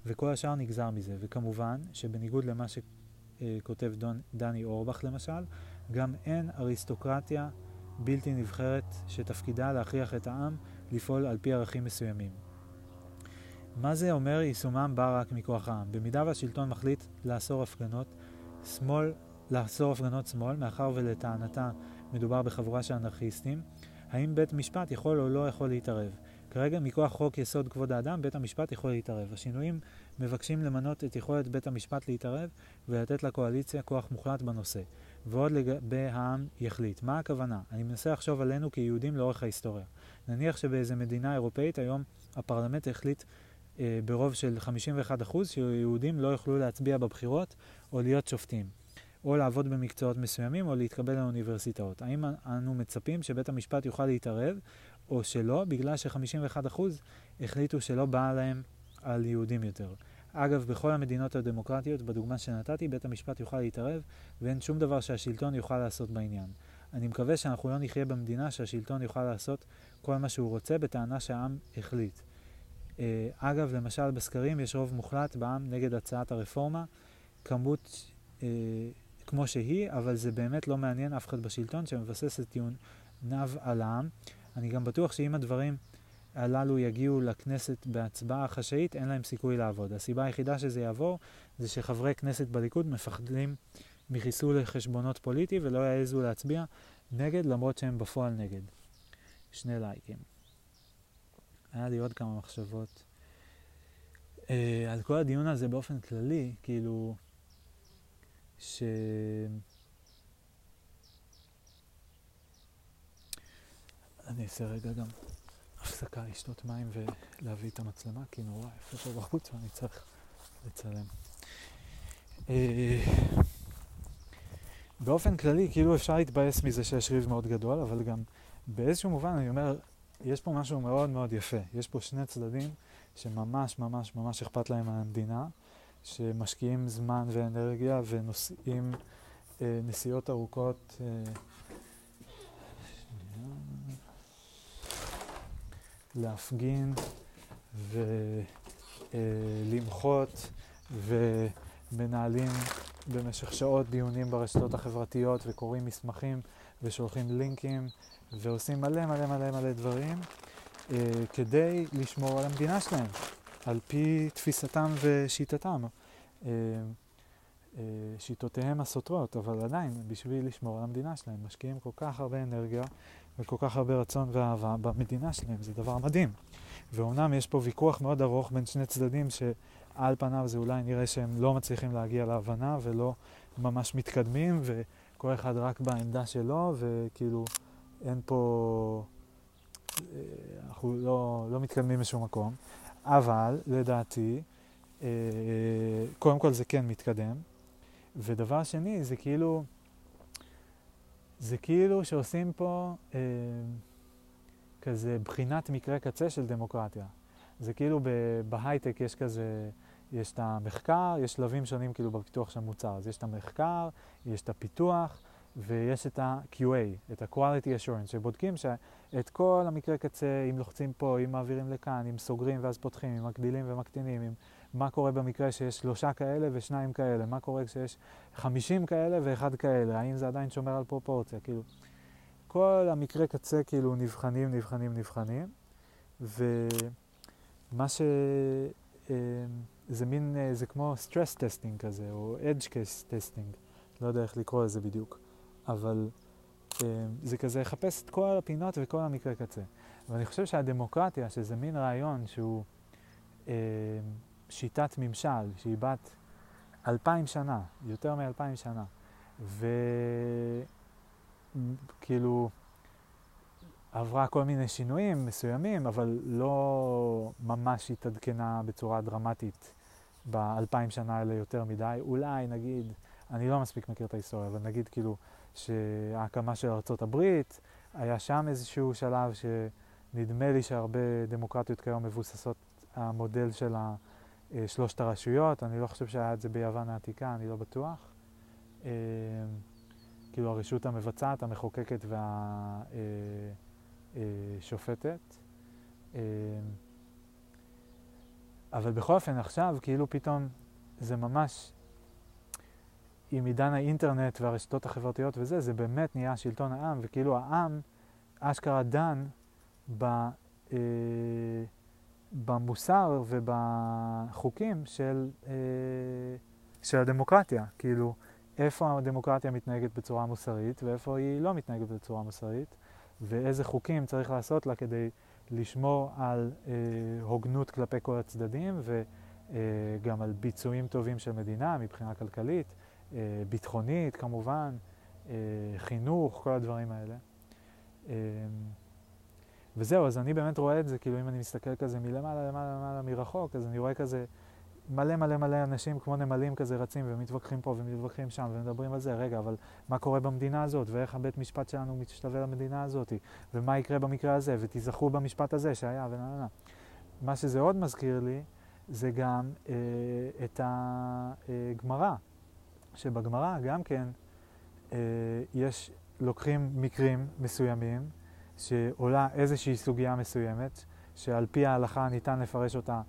וכל השאר נגזר מזה. וכמובן שבניגוד למה שכותב דון, דני אורבך למשל, גם אין אריסטוקרטיה בלתי נבחרת שתפקידה להכריח את העם לפעול על פי ערכים מסוימים. מה זה אומר יישומם בא רק מכוח העם? במידה והשלטון מחליט לאסור הפגנות שמאל, לאסור הפגנות שמאל, מאחר ולטענתה מדובר בחבורה של אנרכיסטים, האם בית משפט יכול או לא יכול להתערב? כרגע מכוח חוק יסוד כבוד האדם, בית המשפט יכול להתערב. השינויים מבקשים למנות את יכולת בית המשפט להתערב ולתת לקואליציה כוח מוחלט בנושא. ועוד לגבי העם יחליט. מה הכוונה? אני מנסה לחשוב עלינו כיהודים לאורך ההיסטוריה. נניח שבאיזה מדינה אירופאית היום הפרלמנט החליט אה, ברוב של 51% שיהודים לא יוכלו להצביע בבחירות או להיות שופטים, או לעבוד במקצועות מסוימים או להתקבל לאוניברסיטאות. האם אנו מצפים שבית המשפט יוכל להתערב או שלא, בגלל ש-51% החליטו שלא בא להם על יהודים יותר. אגב, בכל המדינות הדמוקרטיות, בדוגמה שנתתי, בית המשפט יוכל להתערב ואין שום דבר שהשלטון יוכל לעשות בעניין. אני מקווה שאנחנו לא נחיה במדינה שהשלטון יוכל לעשות כל מה שהוא רוצה בטענה שהעם החליט. אה, אגב, למשל בסקרים יש רוב מוחלט בעם נגד הצעת הרפורמה, כמות אה, כמו שהיא, אבל זה באמת לא מעניין אף אחד בשלטון שמבסס את טיעוניו על העם. אני גם בטוח שאם הדברים הללו יגיעו לכנסת בהצבעה חשאית, אין להם סיכוי לעבוד. הסיבה היחידה שזה יעבור זה שחברי כנסת בליכוד מפחדים מחיסול לחשבונות פוליטי ולא יעזו להצביע נגד למרות שהם בפועל נגד. שני לייקים. היה לי עוד כמה מחשבות. Uh, על כל הדיון הזה באופן כללי, כאילו, ש... אני אעשה רגע גם הפסקה לשתות מים ולהביא את המצלמה, כי נורא יפה פה בחוץ ואני צריך לצלם. Uh, באופן כללי, כאילו אפשר להתבאס מזה שיש ריב מאוד גדול, אבל גם באיזשהו מובן אני אומר, יש פה משהו מאוד מאוד יפה. יש פה שני צדדים שממש ממש ממש אכפת להם מהמדינה, שמשקיעים זמן ואנרגיה ונוסעים אה, נסיעות ארוכות. אה, להפגין ולמחות ומנהלים במשך שעות דיונים ברשתות החברתיות וקוראים מסמכים ושולחים לינקים ועושים מלא מלא מלא מלא דברים אה, כדי לשמור על המדינה שלהם, על פי תפיסתם ושיטתם. אה, אה, שיטותיהם הסותרות, אבל עדיין, בשביל לשמור על המדינה שלהם, משקיעים כל כך הרבה אנרגיה וכל כך הרבה רצון ואהבה במדינה שלהם, זה דבר מדהים. ואומנם יש פה ויכוח מאוד ארוך בין שני צדדים, שעל פניו זה אולי נראה שהם לא מצליחים להגיע להבנה ולא ממש מתקדמים, וכל אחד רק בעמדה שלו, וכאילו אין פה... אה, אנחנו לא, לא מתקדמים לשום מקום. אבל, לדעתי, אה, קודם כל זה כן מתקדם. ודבר שני, זה כאילו, זה כאילו שעושים פה אה, כזה בחינת מקרה קצה של דמוקרטיה. זה כאילו בהייטק יש כזה, יש את המחקר, יש שלבים שונים כאילו בפיתוח של המוצר. אז יש את המחקר, יש את הפיתוח, ויש את ה-QA, את ה-Quality Assurance, שבודקים שאת כל המקרה קצה, אם לוחצים פה, אם מעבירים לכאן, אם סוגרים ואז פותחים, אם מגדילים ומקטינים, אם מה קורה במקרה שיש שלושה כאלה ושניים כאלה, מה קורה כשיש חמישים כאלה ואחד כאלה, האם זה עדיין שומר על פרופורציה, כאילו. כל המקרה קצה כאילו נבחנים, נבחנים, נבחנים, ומה ש... אה, זה מין, אה, זה כמו stress testing כזה, או edge case testing, לא יודע איך לקרוא לזה בדיוק, אבל אה, זה כזה לחפש את כל הפינות וכל המקרה קצה. ואני חושב שהדמוקרטיה, שזה מין רעיון שהוא שיטת ממשל שהיא בת אלפיים שנה, יותר מאלפיים שנה, וכאילו עברה כל מיני שינויים מסוימים, אבל לא ממש התעדכנה בצורה דרמטית באלפיים שנה האלה יותר מדי. אולי נגיד, אני לא מספיק מכיר את ההיסטוריה, אבל נגיד כאילו שההקמה של ארה"ב, היה שם איזשהו שלב שנדמה לי שהרבה דמוקרטיות כיום מבוססות המודל של ה... אה, שלושת הרשויות, אני לא חושב שהיה את זה ביוון העתיקה, אני לא בטוח. אה, כאילו הרשות המבצעת, המחוקקת והשופטת. אה, אבל בכל אופן עכשיו כאילו פתאום זה ממש, עם עידן האינטרנט והרשתות החברתיות וזה, זה באמת נהיה שלטון העם, וכאילו העם אשכרה דן ב... אה, במוסר ובחוקים של, אה, של הדמוקרטיה. כאילו, איפה הדמוקרטיה מתנהגת בצורה מוסרית ואיפה היא לא מתנהגת בצורה מוסרית, ואיזה חוקים צריך לעשות לה כדי לשמור על אה, הוגנות כלפי כל הצדדים וגם אה, על ביצועים טובים של מדינה מבחינה כלכלית, אה, ביטחונית כמובן, אה, חינוך, כל הדברים האלה. אה, וזהו, אז אני באמת רואה את זה, כאילו אם אני מסתכל כזה מלמעלה, למעלה, למעלה, מרחוק, אז אני רואה כזה מלא מלא מלא אנשים כמו נמלים כזה רצים ומתווכחים פה ומתווכחים שם ומדברים על זה, רגע, אבל מה קורה במדינה הזאת, ואיך הבית משפט שלנו משתווה למדינה הזאת, ומה יקרה במקרה הזה, ותיזכרו במשפט הזה שהיה, ונה נה נה. מה שזה עוד מזכיר לי, זה גם אה, את הגמרא, אה, שבגמרא גם כן אה, יש, לוקחים מקרים מסוימים, שעולה איזושהי סוגיה מסוימת, שעל פי ההלכה ניתן לפרש אותה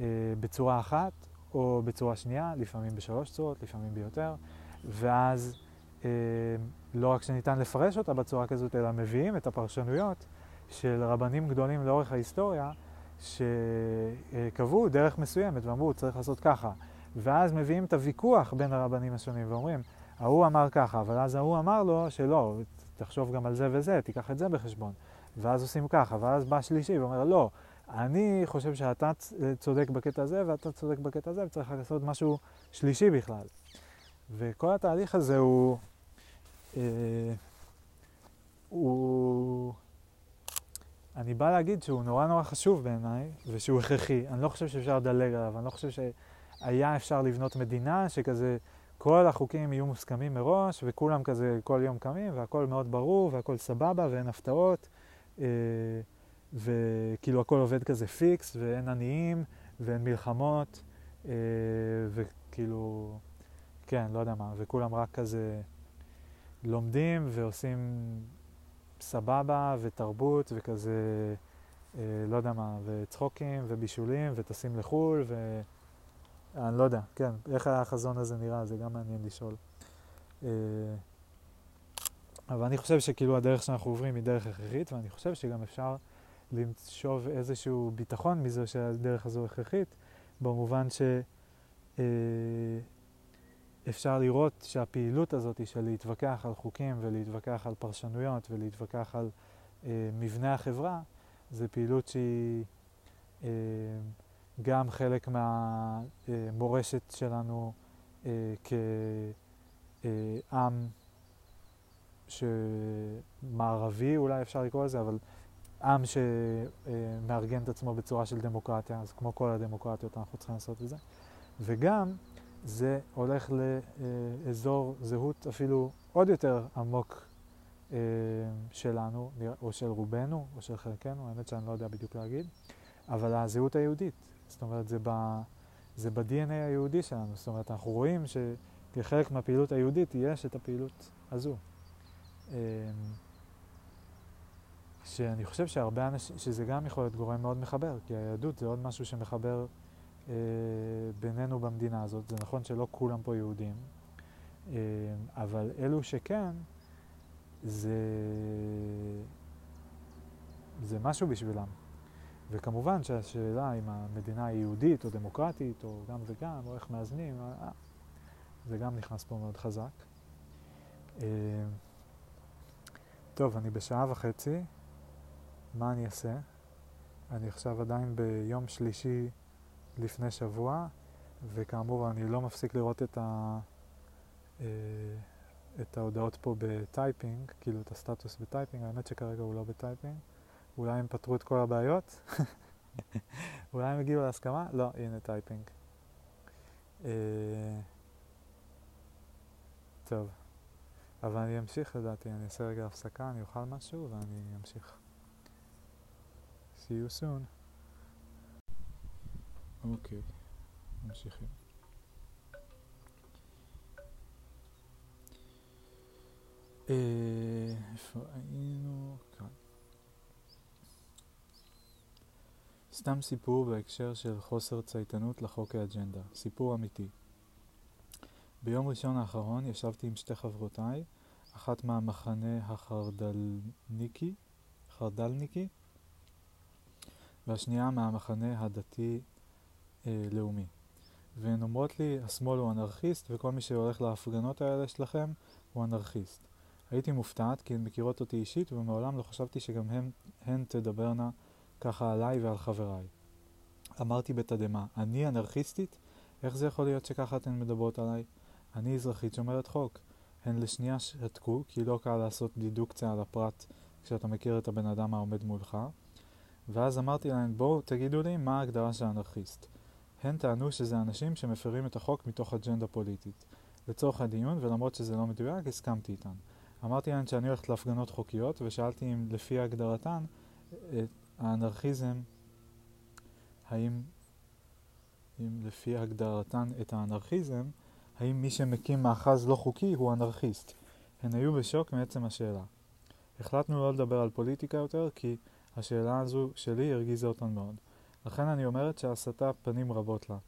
אה, בצורה אחת או בצורה שנייה, לפעמים בשלוש צורות, לפעמים ביותר, ואז אה, לא רק שניתן לפרש אותה בצורה כזאת, אלא מביאים את הפרשנויות של רבנים גדולים לאורך ההיסטוריה, שקבעו דרך מסוימת ואמרו, צריך לעשות ככה. ואז מביאים את הוויכוח בין הרבנים השונים ואומרים, ההוא אמר ככה, אבל אז ההוא אמר לו שלא, תחשוב גם על זה וזה, תיקח את זה בחשבון. ואז עושים ככה, ואז בא שלישי ואומר, לא, אני חושב שאתה צודק בקטע הזה ואתה צודק בקטע הזה, וצריך לעשות משהו שלישי בכלל. וכל התהליך הזה הוא... אה, הוא... אני בא להגיד שהוא נורא נורא חשוב בעיניי, ושהוא הכרחי. אני לא חושב שאפשר לדלג עליו, אני לא חושב שהיה אפשר לבנות מדינה שכזה כל החוקים יהיו מוסכמים מראש, וכולם כזה כל יום קמים, והכל מאוד ברור, והכל סבבה, ואין הפתעות, אה, וכאילו הכל עובד כזה פיקס, ואין עניים, ואין מלחמות, אה, כאילו, כן, לא יודע מה, וכולם רק כזה לומדים ועושים סבבה ותרבות וכזה, אה, לא יודע מה, וצחוקים ובישולים וטסים לחו"ל ו... אני לא יודע, כן, איך החזון הזה נראה, זה גם מעניין לשאול. אה, אבל אני חושב שכאילו הדרך שאנחנו עוברים היא דרך הכרחית, ואני חושב שגם אפשר למשוב איזשהו ביטחון מזה שהדרך הזו הכרחית, במובן שאפשר אה, לראות שהפעילות הזאת של להתווכח על חוקים ולהתווכח על פרשנויות ולהתווכח על אה, מבנה החברה, זה פעילות שהיא גם חלק מהמורשת שלנו אה, כעם שמערבי אולי אפשר לקרוא לזה, אבל עם שמארגן את עצמו בצורה של דמוקרטיה, אז כמו כל הדמוקרטיות אנחנו צריכים לעשות את זה. וגם זה הולך לאזור זהות אפילו עוד יותר עמוק אה, שלנו, או של רובנו, או של חלקנו, האמת שאני לא יודע בדיוק להגיד, אבל הזהות היהודית. זאת אומרת, זה, ב, זה ב-DNA היהודי שלנו. זאת אומרת, אנחנו רואים שכחלק מהפעילות היהודית יש את הפעילות הזו. אמ, שאני חושב שהרבה אנשים, שזה גם יכול להיות גורם מאוד מחבר, כי היהדות זה עוד משהו שמחבר אה, בינינו במדינה הזאת. זה נכון שלא כולם פה יהודים, אה, אבל אלו שכן, זה, זה משהו בשבילם. וכמובן שהשאלה אם המדינה היא יהודית או דמוקרטית או גם וגם, או איך מאזנים, אה, זה גם נכנס פה מאוד חזק. אה, טוב, אני בשעה וחצי, מה אני אעשה? אני עכשיו עדיין ביום שלישי לפני שבוע, וכאמור אני לא מפסיק לראות את, ה, אה, את ההודעות פה ב typing, כאילו את הסטטוס ב typing, האמת שכרגע הוא לא ב typing. אולי הם פתרו את כל הבעיות? אולי הם הגיעו להסכמה? לא, הנה typing. אה, טוב. אבל אני אמשיך לדעתי, אני אעשה רגע הפסקה, אני אוכל משהו ואני אמשיך. see you soon. אוקיי, okay. ממשיכים. אה, איפה היינו? כאן. סתם סיפור בהקשר של חוסר צייתנות לחוק האג'נדה. סיפור אמיתי. ביום ראשון האחרון ישבתי עם שתי חברותיי, אחת מהמחנה החרדלניקי, חרדלניקי, והשנייה מהמחנה הדתי-לאומי. אה, והן אומרות לי, השמאל הוא אנרכיסט וכל מי שהולך להפגנות האלה שלכם הוא אנרכיסט. הייתי מופתעת כי הן מכירות אותי אישית ומעולם לא חשבתי שגם הן, הן תדברנה ככה עליי ועל חבריי. אמרתי בתדהמה, אני אנרכיסטית? איך זה יכול להיות שככה אתן מדברות עליי? אני אזרחית שומרת חוק. הן לשנייה שתקו, כי לא קל לעשות דידוקציה על הפרט כשאתה מכיר את הבן אדם העומד מולך. ואז אמרתי להן, בואו תגידו לי מה ההגדרה של אנרכיסט. הן טענו שזה אנשים שמפרים את החוק מתוך אג'נדה פוליטית. לצורך הדיון, ולמרות שזה לא מדויק, הסכמתי איתן. אמרתי להן שאני הולכת להפגנות חוקיות, ושאלתי אם לפי הגדרתן, האנרכיזם, האם, אם לפי הגדרתן את האנרכיזם, האם מי שמקים מאחז לא חוקי הוא אנרכיסט? הן היו בשוק מעצם השאלה. החלטנו לא לדבר על פוליטיקה יותר, כי השאלה הזו שלי הרגיזה אותן מאוד. לכן אני אומרת שההסתה פנים רבות לה.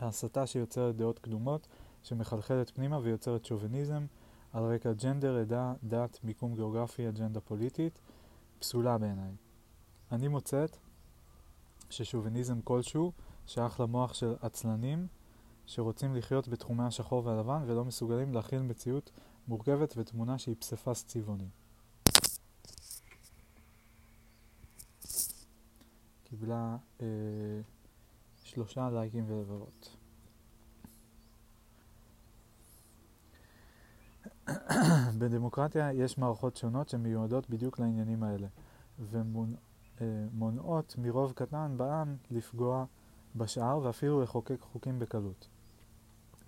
ההסתה שיוצרת דעות קדומות, שמחלחלת פנימה ויוצרת שוביניזם, על רקע ג'נדר, עדה, דת, מיקום גיאוגרפי, אג'נדה פוליטית, פסולה בעיניי. אני מוצאת ששוביניזם כלשהו שייך למוח של עצלנים שרוצים לחיות בתחומי השחור והלבן ולא מסוגלים להכיל מציאות מורכבת ותמונה שהיא פסיפס צבעוני. קיבלה אה, שלושה לייקים ולבבות. בדמוקרטיה יש מערכות שונות שמיועדות בדיוק לעניינים האלה ומונעות מרוב קטן בעם לפגוע בשאר ואפילו לחוקק חוקים בקלות.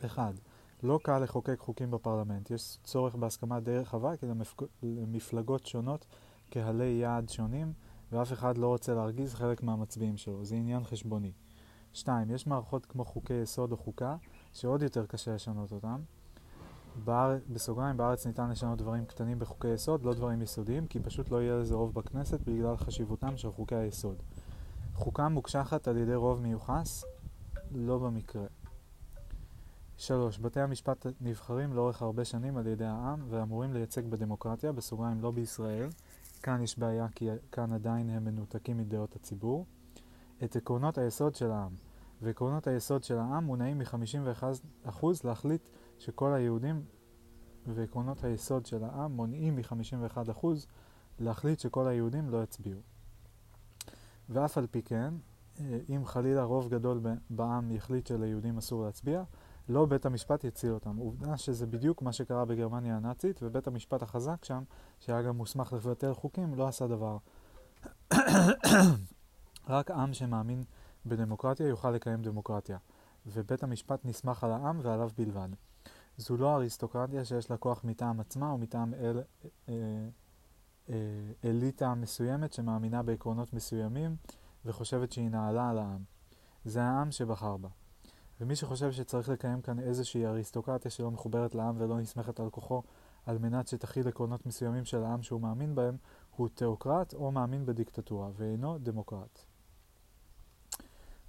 1. לא קל לחוקק חוקים בפרלמנט, יש צורך בהסכמה די רחבה כי למפלגות שונות קהלי יעד שונים ואף אחד לא רוצה להרגיז חלק מהמצביעים שלו, זה עניין חשבוני. 2. יש מערכות כמו חוקי יסוד או חוקה שעוד יותר קשה לשנות אותם. באר... בסוגריים, בארץ ניתן לשנות דברים קטנים בחוקי יסוד, לא דברים יסודיים, כי פשוט לא יהיה לזה רוב בכנסת בגלל חשיבותם של חוקי היסוד. חוקה מוקשחת על ידי רוב מיוחס, לא במקרה. 3. בתי המשפט נבחרים לאורך הרבה שנים על ידי העם ואמורים לייצג בדמוקרטיה, בסוגריים לא בישראל, כאן יש בעיה כי כאן עדיין הם מנותקים מדעות הציבור, את עקרונות היסוד של העם. ועקרונות היסוד של העם מונעים מ-51% להחליט שכל היהודים, ועקרונות היסוד של העם מונעים מ-51% להחליט שכל היהודים לא יצביעו. ואף על פי כן, אה, אם חלילה רוב גדול בעם יחליט שליהודים אסור להצביע, לא בית המשפט יציל אותם. עובדה שזה בדיוק מה שקרה בגרמניה הנאצית, ובית המשפט החזק שם, שהיה גם מוסמך לבטל חוקים, לא עשה דבר. רק עם שמאמין בדמוקרטיה יוכל לקיים דמוקרטיה, ובית המשפט נסמך על העם ועליו בלבד. זו לא אריסטוקרטיה שיש לה כוח מטעם עצמה או מטעם אל, אה, אה, אליטה מסוימת שמאמינה בעקרונות מסוימים וחושבת שהיא נעלה על העם. זה העם שבחר בה. ומי שחושב שצריך לקיים כאן איזושהי אריסטוקרטיה שלא מחוברת לעם ולא נסמכת על כוחו על מנת שתכיל עקרונות מסוימים של העם שהוא מאמין בהם, הוא תיאוקרט או מאמין בדיקטטורה, ואינו דמוקרט.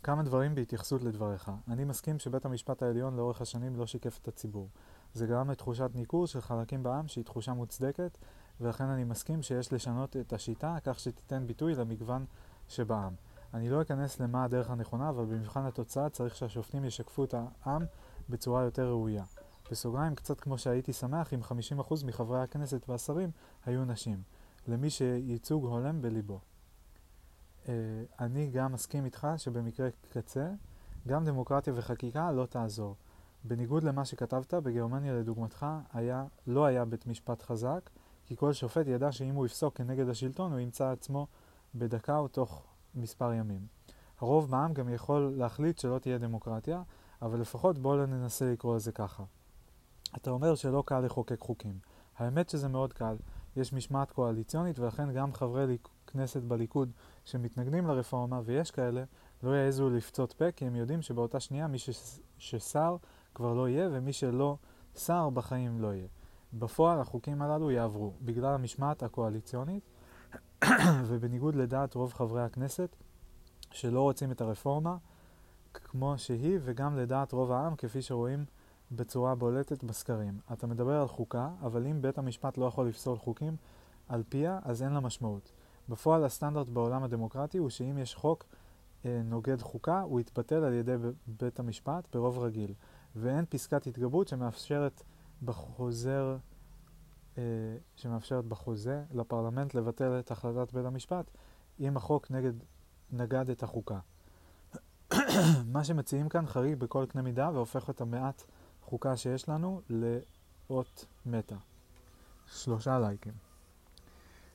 כמה דברים בהתייחסות לדבריך. אני מסכים שבית המשפט העליון לאורך השנים לא שיקף את הציבור. זה גרם לתחושת ניכור של חלקים בעם שהיא תחושה מוצדקת, ולכן אני מסכים שיש לשנות את השיטה כך שתיתן ביטוי למגוון שבעם. אני לא אכנס למה הדרך הנכונה, אבל במבחן התוצאה צריך שהשופטים ישקפו את העם בצורה יותר ראויה. בסוגריים, קצת כמו שהייתי שמח אם 50% מחברי הכנסת והשרים היו נשים. למי שייצוג הולם בליבו. Uh, אני גם מסכים איתך שבמקרה קצה, גם דמוקרטיה וחקיקה לא תעזור. בניגוד למה שכתבת, בגרמניה לדוגמתך היה, לא היה בית משפט חזק, כי כל שופט ידע שאם הוא יפסוק כנגד השלטון הוא ימצא עצמו בדקה או תוך מספר ימים. הרוב בעם גם יכול להחליט שלא תהיה דמוקרטיה, אבל לפחות בואו ננסה לקרוא לזה ככה. אתה אומר שלא קל לחוקק חוקים. האמת שזה מאוד קל. יש משמעת קואליציונית ולכן גם חברי ליק... כנסת בליכוד שמתנגדים לרפורמה, ויש כאלה, לא יעזו לפצות פה כי הם יודעים שבאותה שנייה מי. ששר כבר לא יהיה ומי שלא שר בחיים לא יהיה. בפועל החוקים הללו יעברו בגלל המשמעת הקואליציונית ובניגוד לדעת רוב חברי הכנסת שלא רוצים את הרפורמה כמו שהיא וגם לדעת רוב העם כפי שרואים בצורה בולטת בסקרים. אתה מדבר על חוקה, אבל אם בית המשפט לא יכול לפסול חוקים על פיה, אז אין לה משמעות. בפועל הסטנדרט בעולם הדמוקרטי הוא שאם יש חוק אה, נוגד חוקה, הוא יתבטל על ידי בית המשפט ברוב רגיל. ואין פסקת התגברות שמאפשרת בחוזר, אה, שמאפשרת בחוזה לפרלמנט לבטל את החלטת בית המשפט אם החוק נגד, נגד את החוקה. מה שמציעים כאן חריג בכל קנה מידה והופך את המעט חוקה שיש לנו לאות מתה. שלושה לייקים.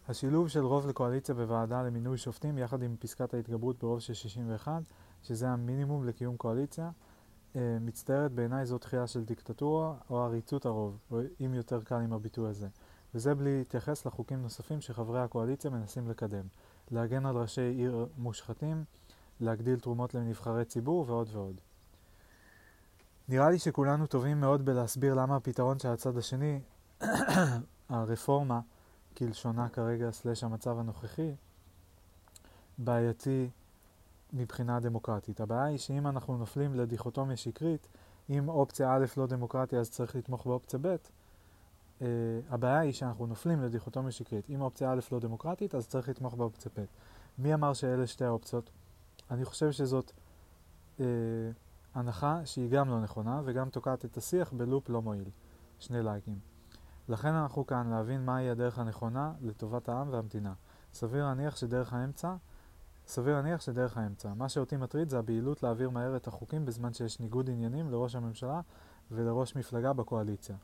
השילוב של רוב לקואליציה בוועדה למינוי שופטים יחד עם פסקת ההתגברות ברוב של 61, שזה המינימום לקיום קואליציה, אה, מצטערת בעיניי זו דחייה של דיקטטורה או עריצות הרוב, או אם יותר קל עם הביטוי הזה. וזה בלי להתייחס לחוקים נוספים שחברי הקואליציה מנסים לקדם. להגן על ראשי עיר מושחתים, להגדיל תרומות לנבחרי ציבור ועוד ועוד. נראה לי שכולנו טובים מאוד בלהסביר למה הפתרון של הצד השני, הרפורמה, כלשונה כרגע, סלש המצב הנוכחי, בעייתי מבחינה דמוקרטית. הבעיה היא שאם אנחנו נופלים לדיכוטומיה שקרית, אם אופציה א' לא דמוקרטיה אז צריך לתמוך באופציה ב', uh, הבעיה היא שאנחנו נופלים לדיכוטומיה שקרית. אם אופציה א' לא דמוקרטית אז צריך לתמוך באופציה ב'. מי אמר שאלה שתי האופציות? אני חושב שזאת uh, הנחה שהיא גם לא נכונה וגם תוקעת את השיח בלופ לא מועיל. שני לייקים. לכן אנחנו כאן להבין מהי הדרך הנכונה לטובת העם והמדינה. סביר להניח שדרך האמצע, סביר להניח שדרך האמצע. מה שאותי מטריד זה הבהילות להעביר מהר את החוקים בזמן שיש ניגוד עניינים לראש הממשלה ולראש מפלגה בקואליציה.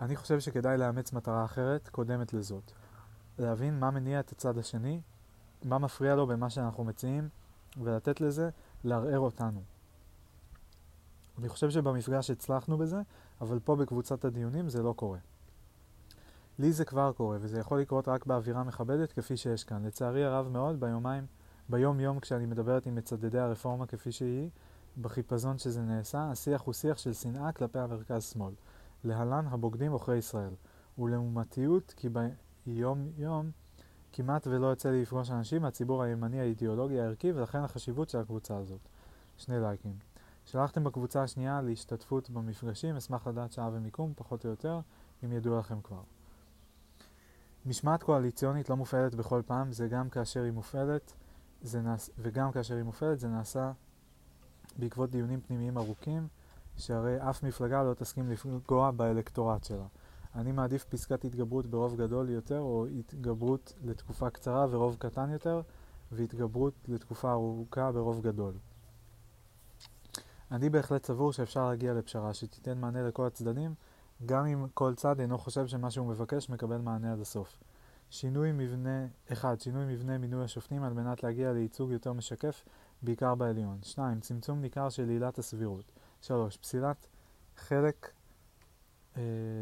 אני חושב שכדאי לאמץ מטרה אחרת קודמת לזאת. להבין מה מניע את הצד השני, מה מפריע לו במה שאנחנו מציעים, ולתת לזה לערער אותנו. אני חושב שבמפגש הצלחנו בזה, אבל פה בקבוצת הדיונים זה לא קורה. לי זה כבר קורה, וזה יכול לקרות רק באווירה מכבדת כפי שיש כאן. לצערי הרב מאוד, ביומיים ביום יום כשאני מדברת עם מצדדי הרפורמה כפי שהיא, בחיפזון שזה נעשה, השיח הוא שיח של שנאה כלפי המרכז-שמאל. להלן הבוגדים עוכרי ישראל. ולעומתיות כי ביום יום כמעט ולא יוצא לי לפגוש אנשים מהציבור הימני האידיאולוגי הערכי ולכן החשיבות של הקבוצה הזאת. שני לייקים. שלחתם בקבוצה השנייה להשתתפות במפגשים, אשמח לדעת שעה ומיקום, פחות או יותר, אם ידוע לכם כבר. משמעת קואליציונית לא מופעלת בכל פעם, זה גם כאשר היא מופעלת, זה נעש... וגם כאשר היא מופעלת זה נעשה בעקבות דיונים פנימיים ארוכים, שהרי אף מפלגה לא תסכים לפגוע באלקטורט שלה. אני מעדיף פסקת התגברות ברוב גדול יותר, או התגברות לתקופה קצרה ורוב קטן יותר, והתגברות לתקופה ארוכה ברוב גדול. אני בהחלט סבור שאפשר להגיע לפשרה שתיתן מענה לכל הצדדים, גם אם כל צד אינו חושב שמה שהוא מבקש מקבל מענה עד הסוף. שינוי מבנה, 1. שינוי מבנה מינוי השופטים על מנת להגיע לייצוג יותר משקף, בעיקר בעליון. 2. צמצום ניכר של עילת הסבירות. 3. פסילת חלק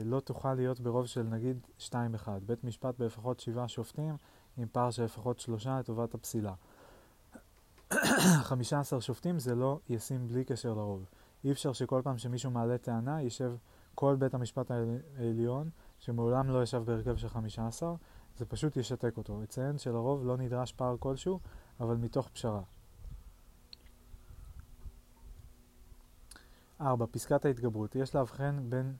לא תוכל להיות ברוב של נגיד 2-1. בית משפט בלפחות 7 שופטים עם פער של לפחות 3 לטובת הפסילה. 15 שופטים זה לא ישים בלי קשר לרוב. אי אפשר שכל פעם שמישהו מעלה טענה יישב כל בית המשפט העליון, שמעולם לא ישב בהרכב של 15, זה פשוט ישתק אותו. אציין שלרוב לא נדרש פער כלשהו, אבל מתוך פשרה. 4. פסקת ההתגברות. יש להבחן בין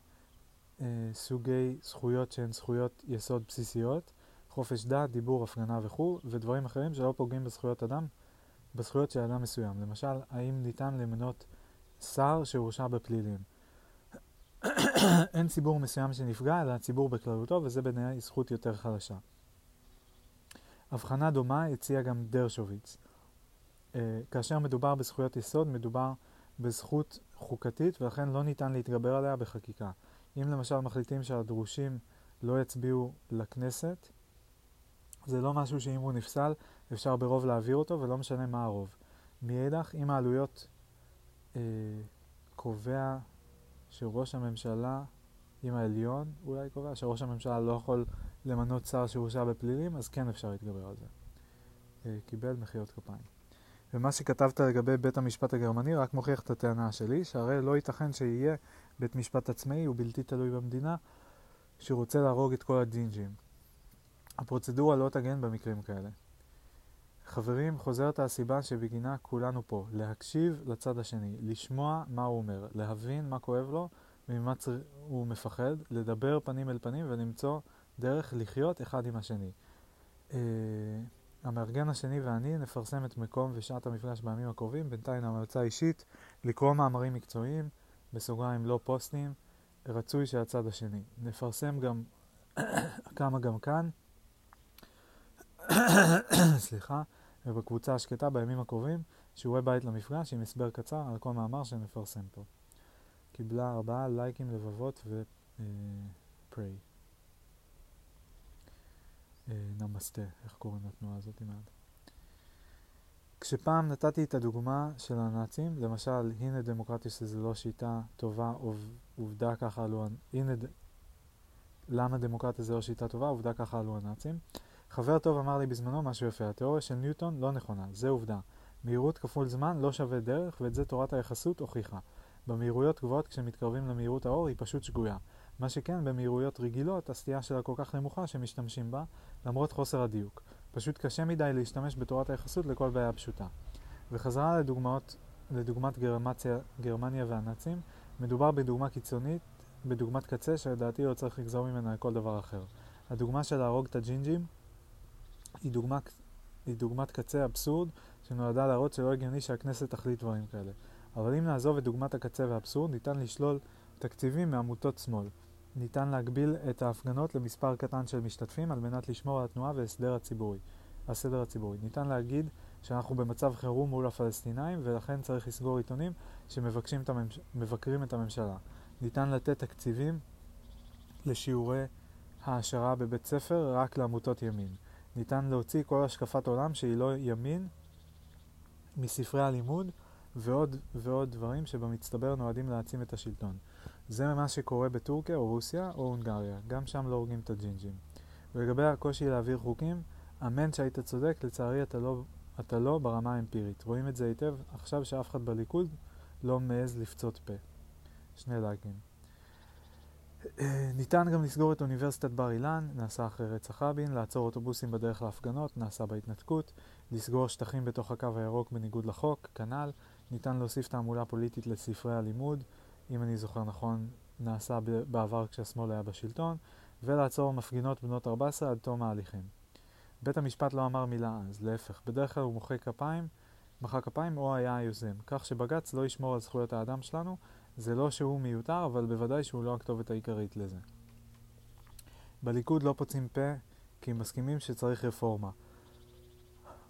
אה, סוגי זכויות שהן זכויות יסוד בסיסיות, חופש דת, דיבור, הפגנה וכו', ודברים אחרים שלא פוגעים בזכויות אדם, בזכויות של אדם מסוים. למשל, האם ניתן למנות שר שהורשע בפלילים. אין ציבור מסוים שנפגע, אלא הציבור בכללותו, וזה בעיניי זכות יותר חלשה. הבחנה דומה הציע גם דרשוביץ. Uh, כאשר מדובר בזכויות יסוד, מדובר בזכות חוקתית, ולכן לא ניתן להתגבר עליה בחקיקה. אם למשל מחליטים שהדרושים לא יצביעו לכנסת, זה לא משהו שאם הוא נפסל, אפשר ברוב להעביר אותו, ולא משנה מה הרוב. מאידך, אם העלויות uh, קובע שראש הממשלה, אם העליון אולי קובע, שראש הממשלה לא יכול למנות שר שהורשע בפלילים, אז כן אפשר להתגבר על זה. אה, קיבל מחיאות כפיים. ומה שכתבת לגבי בית המשפט הגרמני רק מוכיח את הטענה שלי, שהרי לא ייתכן שיהיה בית משפט עצמאי ובלתי תלוי במדינה שרוצה להרוג את כל הג'ינג'ים. הפרוצדורה לא תגן במקרים כאלה. חברים, חוזרת הסיבה שבגינה כולנו פה, להקשיב לצד השני, לשמוע מה הוא אומר, להבין מה כואב לו וממה צר... הוא מפחד, לדבר פנים אל פנים ולמצוא דרך לחיות אחד עם השני. Uh, המארגן השני ואני נפרסם את מקום ושעת המפגש בימים הקרובים, בינתיים המלצה אישית, לקרוא מאמרים מקצועיים, בסוגריים לא פוסטים, רצוי שהצד השני. נפרסם גם כמה גם כאן. סליחה, ובקבוצה השקטה בימים הקרובים, שיעורי בית למפגש עם הסבר קצר על כל מאמר שנפרסם פה. קיבלה ארבעה לייקים, לבבות ופריי. אה, נמסטה, איך קוראים לתנועה הזאת מעט. כשפעם נתתי את הדוגמה של הנאצים, למשל, הנה דמוקרטיה שזה לא שיטה טובה, עובדה ככה עלו, הנה, למה דמוקרטיה זה לא שיטה טובה, עובדה ככה עלו הנאצים. חבר טוב אמר לי בזמנו משהו יפה, התיאוריה של ניוטון לא נכונה, זה עובדה. מהירות כפול זמן לא שווה דרך, ואת זה תורת היחסות הוכיחה. במהירויות גבוהות כשמתקרבים למהירות האור היא פשוט שגויה. מה שכן, במהירויות רגילות, הסטייה שלה כל כך נמוכה שמשתמשים בה, למרות חוסר הדיוק. פשוט קשה מדי להשתמש בתורת היחסות לכל בעיה פשוטה. וחזרה לדוגמאות, לדוגמת גרמציה, גרמניה והנאצים, מדובר בדוגמה קיצונית, בדוגמת קצה שלדעתי לא צריך לגזור ממנה לכל דבר אחר. הדוגמה של להרוג את הג'ינג'ים היא, דוגמה, היא דוגמת קצה אבסורד שנועדה להראות שלא הגיוני שהכנסת תחליט דברים כאלה. אבל אם נעזוב את דוגמת הקצה והאבסורד, ניתן לשלול תקציבים מעמותות שמאל. ניתן להגביל את ההפגנות למספר קטן של משתתפים על מנת לשמור על התנועה והסדר הציבורי. הסדר הציבורי. ניתן להגיד שאנחנו במצב חירום מול הפלסטינאים ולכן צריך לסגור עיתונים שמבקרים את, הממש... את הממשלה. ניתן לתת תקציבים לשיעורי העשרה בבית ספר רק לעמותות ימין. ניתן להוציא כל השקפת עולם שהיא לא ימין מספרי הלימוד ועוד ועוד דברים שבמצטבר נועדים להעצים את השלטון. זה מה שקורה בטורקיה או רוסיה או הונגריה, גם שם לא הורגים את הג'ינג'ים. ולגבי הקושי להעביר חוקים, אמן שהיית צודק, לצערי אתה לא אתה לא ברמה האמפירית. רואים את זה היטב עכשיו שאף אחד בליכוד לא מעז לפצות פה. שני לייקים. ניתן גם לסגור את אוניברסיטת בר אילן, נעשה אחרי רצח רבין, לעצור אוטובוסים בדרך להפגנות, נעשה בהתנתקות, לסגור שטחים בתוך הקו הירוק בניגוד לחוק, כנ"ל, ניתן להוסיף תעמולה פוליטית לספרי הלימוד, אם אני זוכר נכון, נעשה בעבר כשהשמאל היה בשלטון, ולעצור מפגינות בנות 14 עד תום ההליכים. בית המשפט לא אמר מילה אז, להפך, בדרך כלל הוא מוחא כפיים, מחא כפיים או היה היוזם, כך שבג"ץ לא ישמור על זכויות האדם שלנו, זה לא שהוא מיותר, אבל בוודאי שהוא לא הכתובת העיקרית לזה. בליכוד לא פוצעים פה, כי הם מסכימים שצריך רפורמה.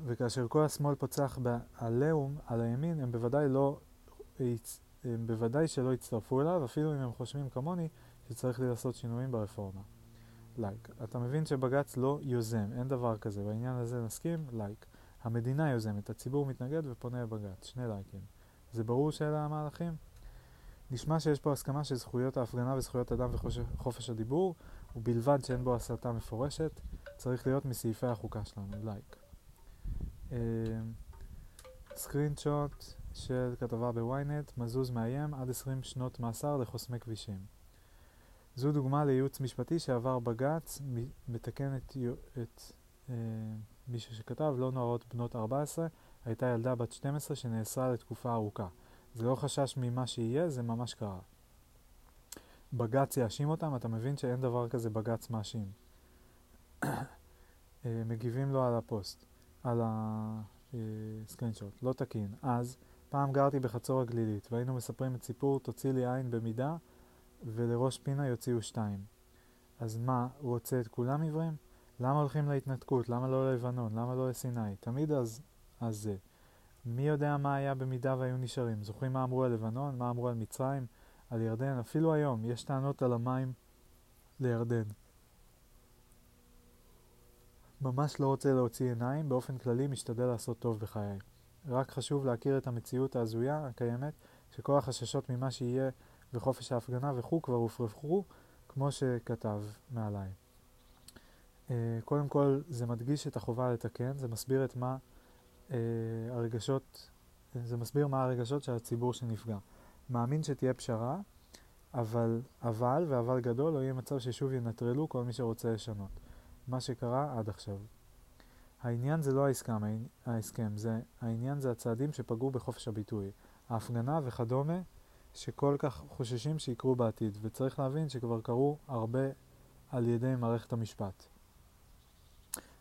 וכאשר כל השמאל פוצח בעליהום, על הימין, הם בוודאי לא... הם בוודאי שלא יצטרפו אליו, אפילו אם הם חושבים כמוני שצריך לעשות שינויים ברפורמה. לייק. Like. אתה מבין שבג"ץ לא יוזם, אין דבר כזה. בעניין הזה נסכים? לייק. Like. המדינה יוזמת, הציבור מתנגד ופונה לבג"ץ. שני לייקים. זה ברור שאלה המהלכים? נשמע שיש פה הסכמה של זכויות ההפגנה וזכויות אדם וחופש הדיבור, ובלבד שאין בו הסתה מפורשת, צריך להיות מסעיפי החוקה שלנו. לייק. סקרין שוט של כתבה בוויינט, מזוז מאיים עד 20 שנות מאסר לחוסמי כבישים. זו דוגמה לייעוץ משפטי שעבר בג"ץ, מתקן את, את אה, מישהו שכתב, לא נוערות בנות 14, הייתה ילדה בת 12 שנאסרה לתקופה ארוכה. זה לא חשש ממה שיהיה, זה ממש קרה. בג"ץ יאשים אותם, אתה מבין שאין דבר כזה בג"ץ מאשים. אה, מגיבים לו על הפוסט, על הסקרינשוט, לא תקין. אז, פעם גרתי בחצור הגלילית, והיינו מספרים את סיפור תוציא לי עין במידה, ולראש פינה יוציאו שתיים. אז מה, הוא רוצה את כולם עיוורים? למה הולכים להתנתקות? למה לא ללבנון? למה לא לסיני? תמיד אז, אז זה. מי יודע מה היה במידה והיו נשארים? זוכרים מה אמרו על לבנון? מה אמרו על מצרים? על ירדן? אפילו היום יש טענות על המים לירדן. ממש לא רוצה להוציא עיניים, באופן כללי משתדל לעשות טוב בחיי. רק חשוב להכיר את המציאות ההזויה הקיימת, שכל החששות ממה שיהיה וחופש ההפגנה וכו' כבר הופרחו, כמו שכתב מעליי. Uh, קודם כל, זה מדגיש את החובה לתקן, זה מסביר את מה uh, הרגשות, זה מסביר מה הרגשות של הציבור שנפגע. מאמין שתהיה פשרה, אבל, אבל, ואבל גדול, לא יהיה מצב ששוב ינטרלו כל מי שרוצה לשנות. מה שקרה עד עכשיו. העניין זה לא ההסכם, ההסכם, זה, העניין זה הצעדים שפגעו בחופש הביטוי. ההפגנה וכדומה שכל כך חוששים שיקרו בעתיד, וצריך להבין שכבר קרו הרבה על ידי מערכת המשפט.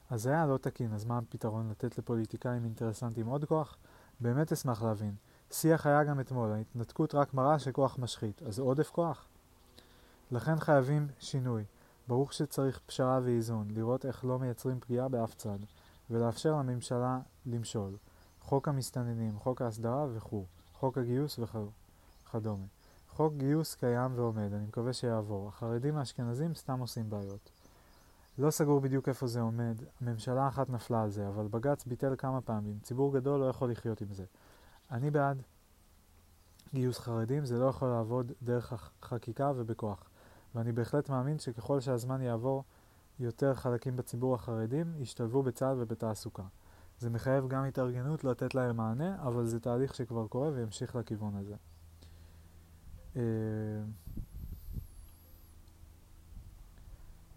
אז זה היה לא תקין, אז מה הפתרון? לתת לפוליטיקאים אינטרסנטים עוד כוח? באמת אשמח להבין. שיח היה גם אתמול, ההתנתקות רק מראה שכוח משחית, אז עודף כוח? לכן חייבים שינוי. ברור שצריך פשרה ואיזון, לראות איך לא מייצרים פגיעה באף צד, ולאפשר לממשלה למשול. חוק המסתננים, חוק ההסדרה וכו', חוק הגיוס וכדומה. חוק גיוס קיים ועומד, אני מקווה שיעבור. החרדים האשכנזים סתם עושים בעיות. לא סגור בדיוק איפה זה עומד, ממשלה אחת נפלה על זה, אבל בג"ץ ביטל כמה פעמים, ציבור גדול לא יכול לחיות עם זה. אני בעד גיוס חרדים, זה לא יכול לעבוד דרך החקיקה ובכוח. ואני בהחלט מאמין שככל שהזמן יעבור, יותר חלקים בציבור החרדים ישתלבו בצה"ל ובתעסוקה. זה מחייב גם התארגנות לתת להם מענה, אבל זה תהליך שכבר קורה וימשיך לכיוון הזה. אה,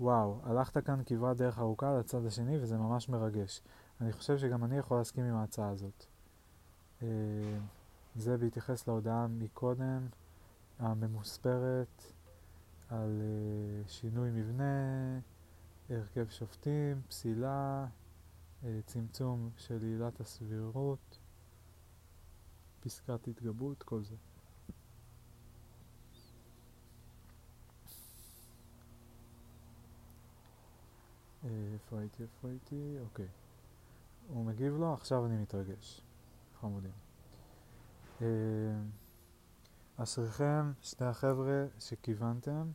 וואו, הלכת כאן כברת דרך ארוכה לצד השני וזה ממש מרגש. אני חושב שגם אני יכול להסכים עם ההצעה הזאת. אה, זה בהתייחס להודעה מקודם, הממוספרת, על uh, שינוי מבנה, הרכב שופטים, פסילה, uh, צמצום של עילת הסבירות, פסקת התגברות, כל זה. אה, איפה הייתי? איפה הייתי? אוקיי. הוא מגיב לו, עכשיו אני מתרגש. חמודים. אשריכם, שני החבר'ה שכיוונתם.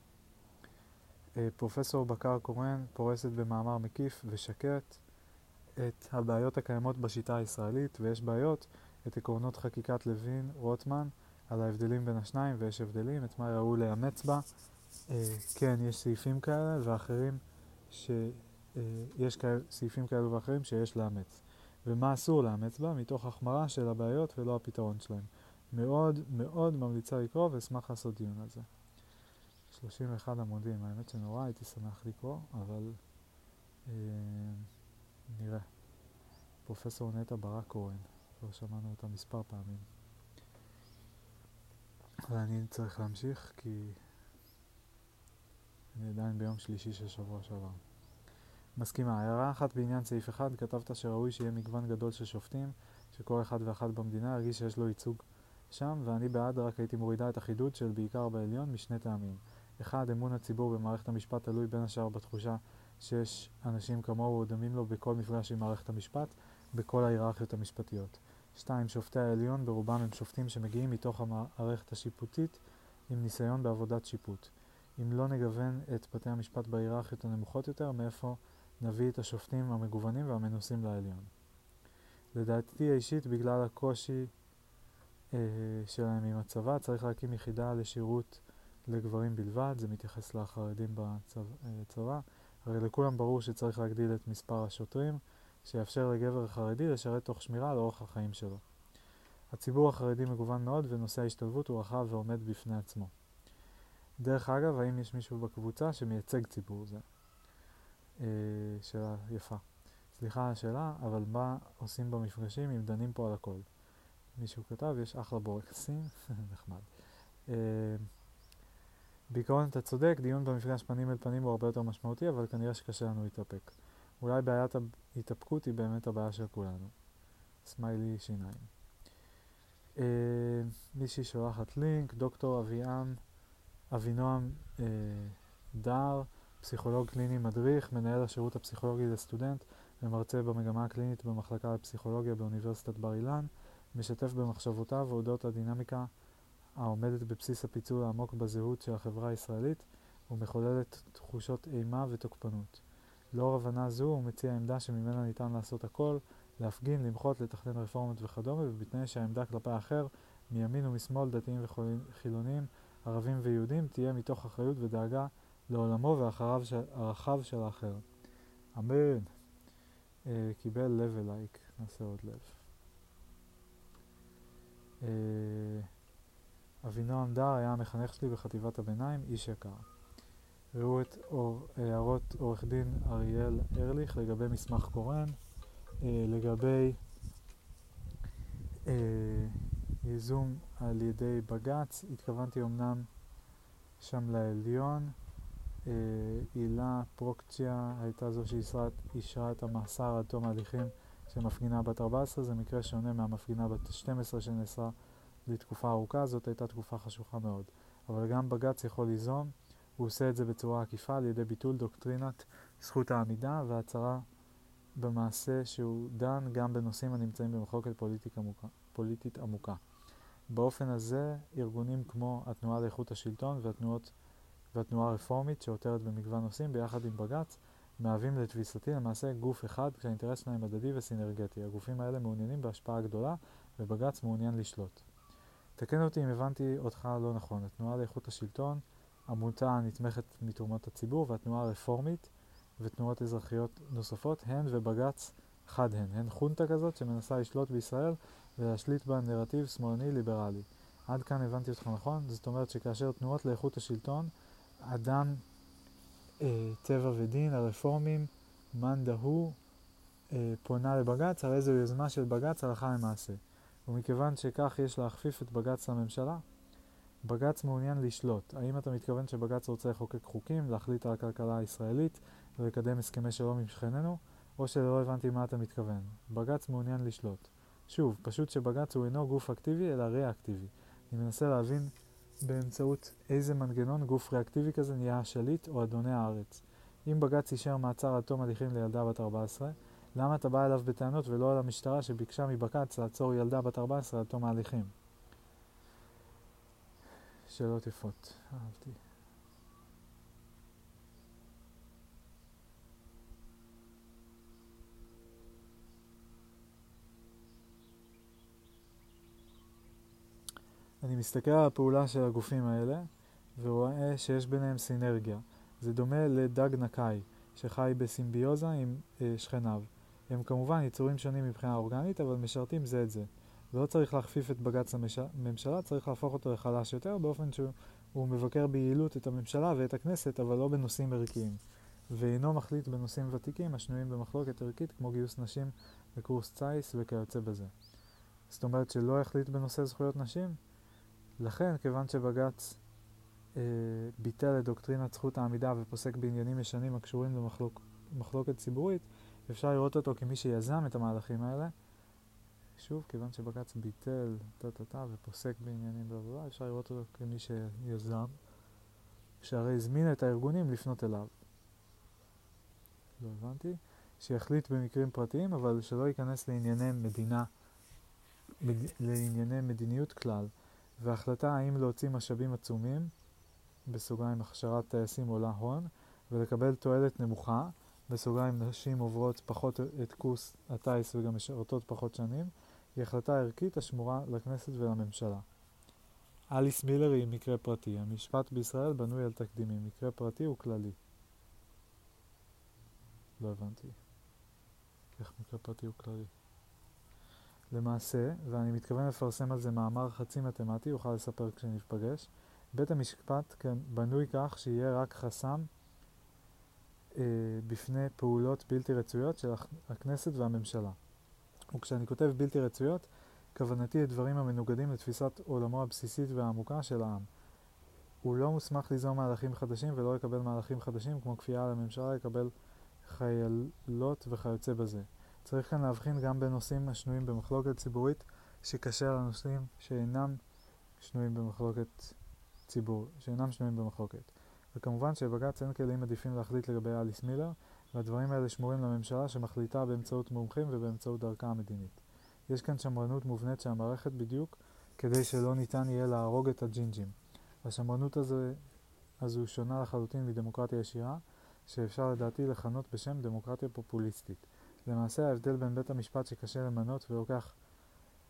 אה, פרופסור בקר קורן פורסת במאמר מקיף ושקט את הבעיות הקיימות בשיטה הישראלית, ויש בעיות, את עקרונות חקיקת לוין רוטמן על ההבדלים בין השניים, ויש הבדלים, את מה ראוי לאמץ בה. אה, כן, יש סעיפים כאלה ואחרים, שיש אה, כאלה, סעיפים כאלו ואחרים שיש לאמץ. ומה אסור לאמץ בה, מתוך החמרה של הבעיות ולא הפתרון שלהם. מאוד מאוד ממליצה לקרוא ואשמח לעשות דיון על זה. 31 עמודים, האמת שנורא הייתי שמח לקרוא, אבל אה, נראה. פרופסור נטע ברק כהן, כבר שמענו אותה מספר פעמים. ואני צריך להמשיך כי אני עדיין ביום שלישי של שבוע שעבר. מסכימה. הערה אחת בעניין סעיף 1, כתבת שראוי שיהיה מגוון גדול של שופטים, שכל אחד ואחת במדינה ירגיש שיש לו ייצוג שם, ואני בעד, רק הייתי מורידה את החידוד של בעיקר בעליון משני טעמים. אחד, אמון הציבור במערכת המשפט תלוי בין השאר בתחושה שיש אנשים כמוהו דומים לו בכל מפגש עם מערכת המשפט, בכל ההיררכיות המשפטיות. שתיים, שופטי העליון ברובם הם שופטים שמגיעים מתוך המערכת השיפוטית עם ניסיון בעבודת שיפוט. אם לא נגוון את בתי המשפט בהיררכיות הנמוכות יותר, מאיפה נביא את השופטים המגוונים והמנוסים לעליון. לדעתי האישית, בגלל הקושי אה, שלהם עם הצבא, צריך להקים יחידה לשירות לגברים בלבד, זה מתייחס לחרדים בצבא. הרי לכולם ברור שצריך להגדיל את מספר השוטרים, שיאפשר לגבר חרדי לשרת תוך שמירה על אורח החיים שלו. הציבור החרדי מגוון מאוד ונושא ההשתלבות הוא רחב ועומד בפני עצמו. דרך אגב, האם יש מישהו בקבוצה שמייצג ציבור זה? אה, שאלה יפה. סליחה על השאלה, אבל מה עושים במפגשים אם דנים פה על הכל? מישהו כתב, יש אחלה בורקסים, נחמד. אה, בעיקרון אתה צודק, דיון במפגש פנים אל פנים הוא הרבה יותר משמעותי, אבל כנראה שקשה לנו להתאפק. אולי בעיית ההתאפקות היא באמת הבעיה של כולנו. סמיילי שיניים. אה, מישהי שולחת לינק, דוקטור אביעם, אבינועם אה, דאר, פסיכולוג קליני מדריך, מנהל השירות הפסיכולוגי לסטודנט ומרצה במגמה הקלינית במחלקה לפסיכולוגיה באוניברסיטת בר אילן, משתף במחשבותיו אודות הדינמיקה העומדת בבסיס הפיצול העמוק בזהות של החברה הישראלית ומחוללת תחושות אימה ותוקפנות. לאור הבנה זו הוא מציע עמדה שממנה ניתן לעשות הכל, להפגין, למחות, לתכנן רפורמות וכדומה, ובתנאי שהעמדה כלפי האחר, מימין ומשמאל, דתיים וחילונים, ערבים ויהודים, תהיה מתוך אחריות ודאגה לעולמו והרחב של, האחר. אמן. Uh, קיבל לב אלייק, נעשה עוד לב. Uh, אבינועם דר היה המחנך שלי בחטיבת הביניים, איש יקר. ראו את אור, הערות עורך דין אריאל ארליך לגבי מסמך קורן, uh, לגבי uh, ייזום על ידי בג"ץ, התכוונתי אמנם שם לעליון, אה, הילה פרוקצ'יה הייתה זו שאישרה את המאסר עד תום ההליכים של מפגינה בת 14, זה מקרה שונה מהמפגינה בת 12 שנאסרה לתקופה ארוכה, זאת הייתה תקופה חשוכה מאוד. אבל גם בג"ץ יכול ליזום, הוא עושה את זה בצורה עקיפה על ידי ביטול דוקטרינת זכות העמידה והצהרה במעשה שהוא דן גם בנושאים הנמצאים במחלוקת פוליטית עמוקה. פוליטית עמוקה. באופן הזה, ארגונים כמו התנועה לאיכות השלטון והתנועות והתנועה הרפורמית שעותרת במגוון נושאים ביחד עם בג"ץ מהווים לתפיסתי למעשה גוף אחד כשהאינטרס שלהם הדדי וסינרגטי. הגופים האלה מעוניינים בהשפעה גדולה ובג"ץ מעוניין לשלוט. תקן אותי אם הבנתי אותך לא נכון. התנועה לאיכות השלטון, עמותה הנתמכת מתרומות הציבור והתנועה הרפורמית ותנועות אזרחיות נוספות הן ובג"ץ חד הן. הן חונטה כזאת שמנסה לשלוט בישראל ולהשליט בה נרטיב שמאלני ליברלי. עד כאן הבנתי אותך נכון? זאת אומרת שכאשר תנועות לאיכות השלטון אדם, אה, טבע ודין, הרפורמים, מאן דהוא, אה, פונה לבג"ץ, הרי זו יוזמה של בג"ץ הלכה למעשה. ומכיוון שכך יש להכפיף את בג"ץ לממשלה, בג"ץ מעוניין לשלוט. האם אתה מתכוון שבג"ץ רוצה לחוקק חוקים, להחליט על הכלכלה הישראלית ולקדם הסכמי שלום עם שכנינו, או שלא הבנתי מה אתה מתכוון. בג"ץ מעוניין לשלוט. שוב, פשוט שבג"ץ הוא אינו גוף אקטיבי אלא ריאקטיבי. אני מנסה להבין באמצעות איזה מנגנון גוף ריאקטיבי כזה נהיה השליט או אדוני הארץ. אם בג"ץ אישר מעצר עד תום הליכים לילדה בת 14, למה אתה בא אליו בטענות ולא אל המשטרה שביקשה מבג"ץ לעצור ילדה בת 14 עד תום ההליכים? שאלות יפות, אהבתי. אני מסתכל על הפעולה של הגופים האלה ורואה שיש ביניהם סינרגיה. זה דומה לדג נקאי שחי בסימביוזה עם אה, שכניו. הם כמובן יצורים שונים מבחינה אורגנית, אבל משרתים זה את זה. ולא צריך להכפיף את בג"ץ לממשלה, צריך להפוך אותו לחלש יותר, באופן שהוא מבקר ביעילות את הממשלה ואת הכנסת, אבל לא בנושאים ערכיים. ואינו מחליט בנושאים ותיקים השנויים במחלוקת ערכית, כמו גיוס נשים וקורס ציס וכיוצא בזה. זאת אומרת שלא החליט בנושא זכויות נשים? לכן, כיוון שבג"ץ אה, ביטל את דוקטרינת זכות העמידה ופוסק בעניינים ישנים הקשורים למחלוקת ציבורית, אפשר לראות אותו כמי שיזם את המהלכים האלה. שוב, כיוון שבג"ץ ביטל טה-טה-טה ופוסק בעניינים בלה אפשר לראות אותו כמי שיזם, שהרי הזמין את הארגונים לפנות אליו. לא הבנתי. שיחליט במקרים פרטיים, אבל שלא ייכנס לענייני מדינה, מד... לענייני מדיניות כלל, והחלטה האם להוציא משאבים עצומים, בסוגריים הכשרת טייסים עולה הון, ולקבל תועלת נמוכה, בסוגריים נשים עוברות פחות את קורס הטיס וגם משרתות פחות שנים, היא החלטה ערכית השמורה לכנסת ולממשלה. אליס מילר היא מקרה פרטי. המשפט בישראל בנוי על תקדימים. מקרה פרטי הוא כללי. לא הבנתי. איך מקרה פרטי הוא כללי. למעשה, ואני מתכוון לפרסם על זה מאמר חצי מתמטי, אוכל לספר כשנפגש, בית המשפט כן, בנוי כך שיהיה רק חסם בפני פעולות בלתי רצויות של הכנסת והממשלה. וכשאני כותב בלתי רצויות, כוונתי לדברים המנוגדים לתפיסת עולמו הבסיסית והעמוקה של העם. הוא לא מוסמך ליזום מהלכים חדשים ולא לקבל מהלכים חדשים כמו כפייה על הממשלה לקבל חיילות וכיוצא בזה. צריך כאן להבחין גם בנושאים השנויים במחלוקת ציבורית שקשה לנושאים שאינם שנויים במחלוקת ציבור, שאינם שנויים במחלוקת. וכמובן שבג"ץ אין כלים עדיפים להחליט לגבי אליס מילר, והדברים האלה שמורים לממשלה שמחליטה באמצעות מומחים ובאמצעות דרכה המדינית. יש כאן שמרנות מובנית של המערכת בדיוק כדי שלא ניתן יהיה להרוג את הג'ינג'ים. השמרנות הזו, הזו שונה לחלוטין מדמוקרטיה ישירה, שאפשר לדעתי לכנות בשם דמוקרטיה פופוליסטית. למעשה ההבדל בין בית המשפט שקשה למנות ולוקח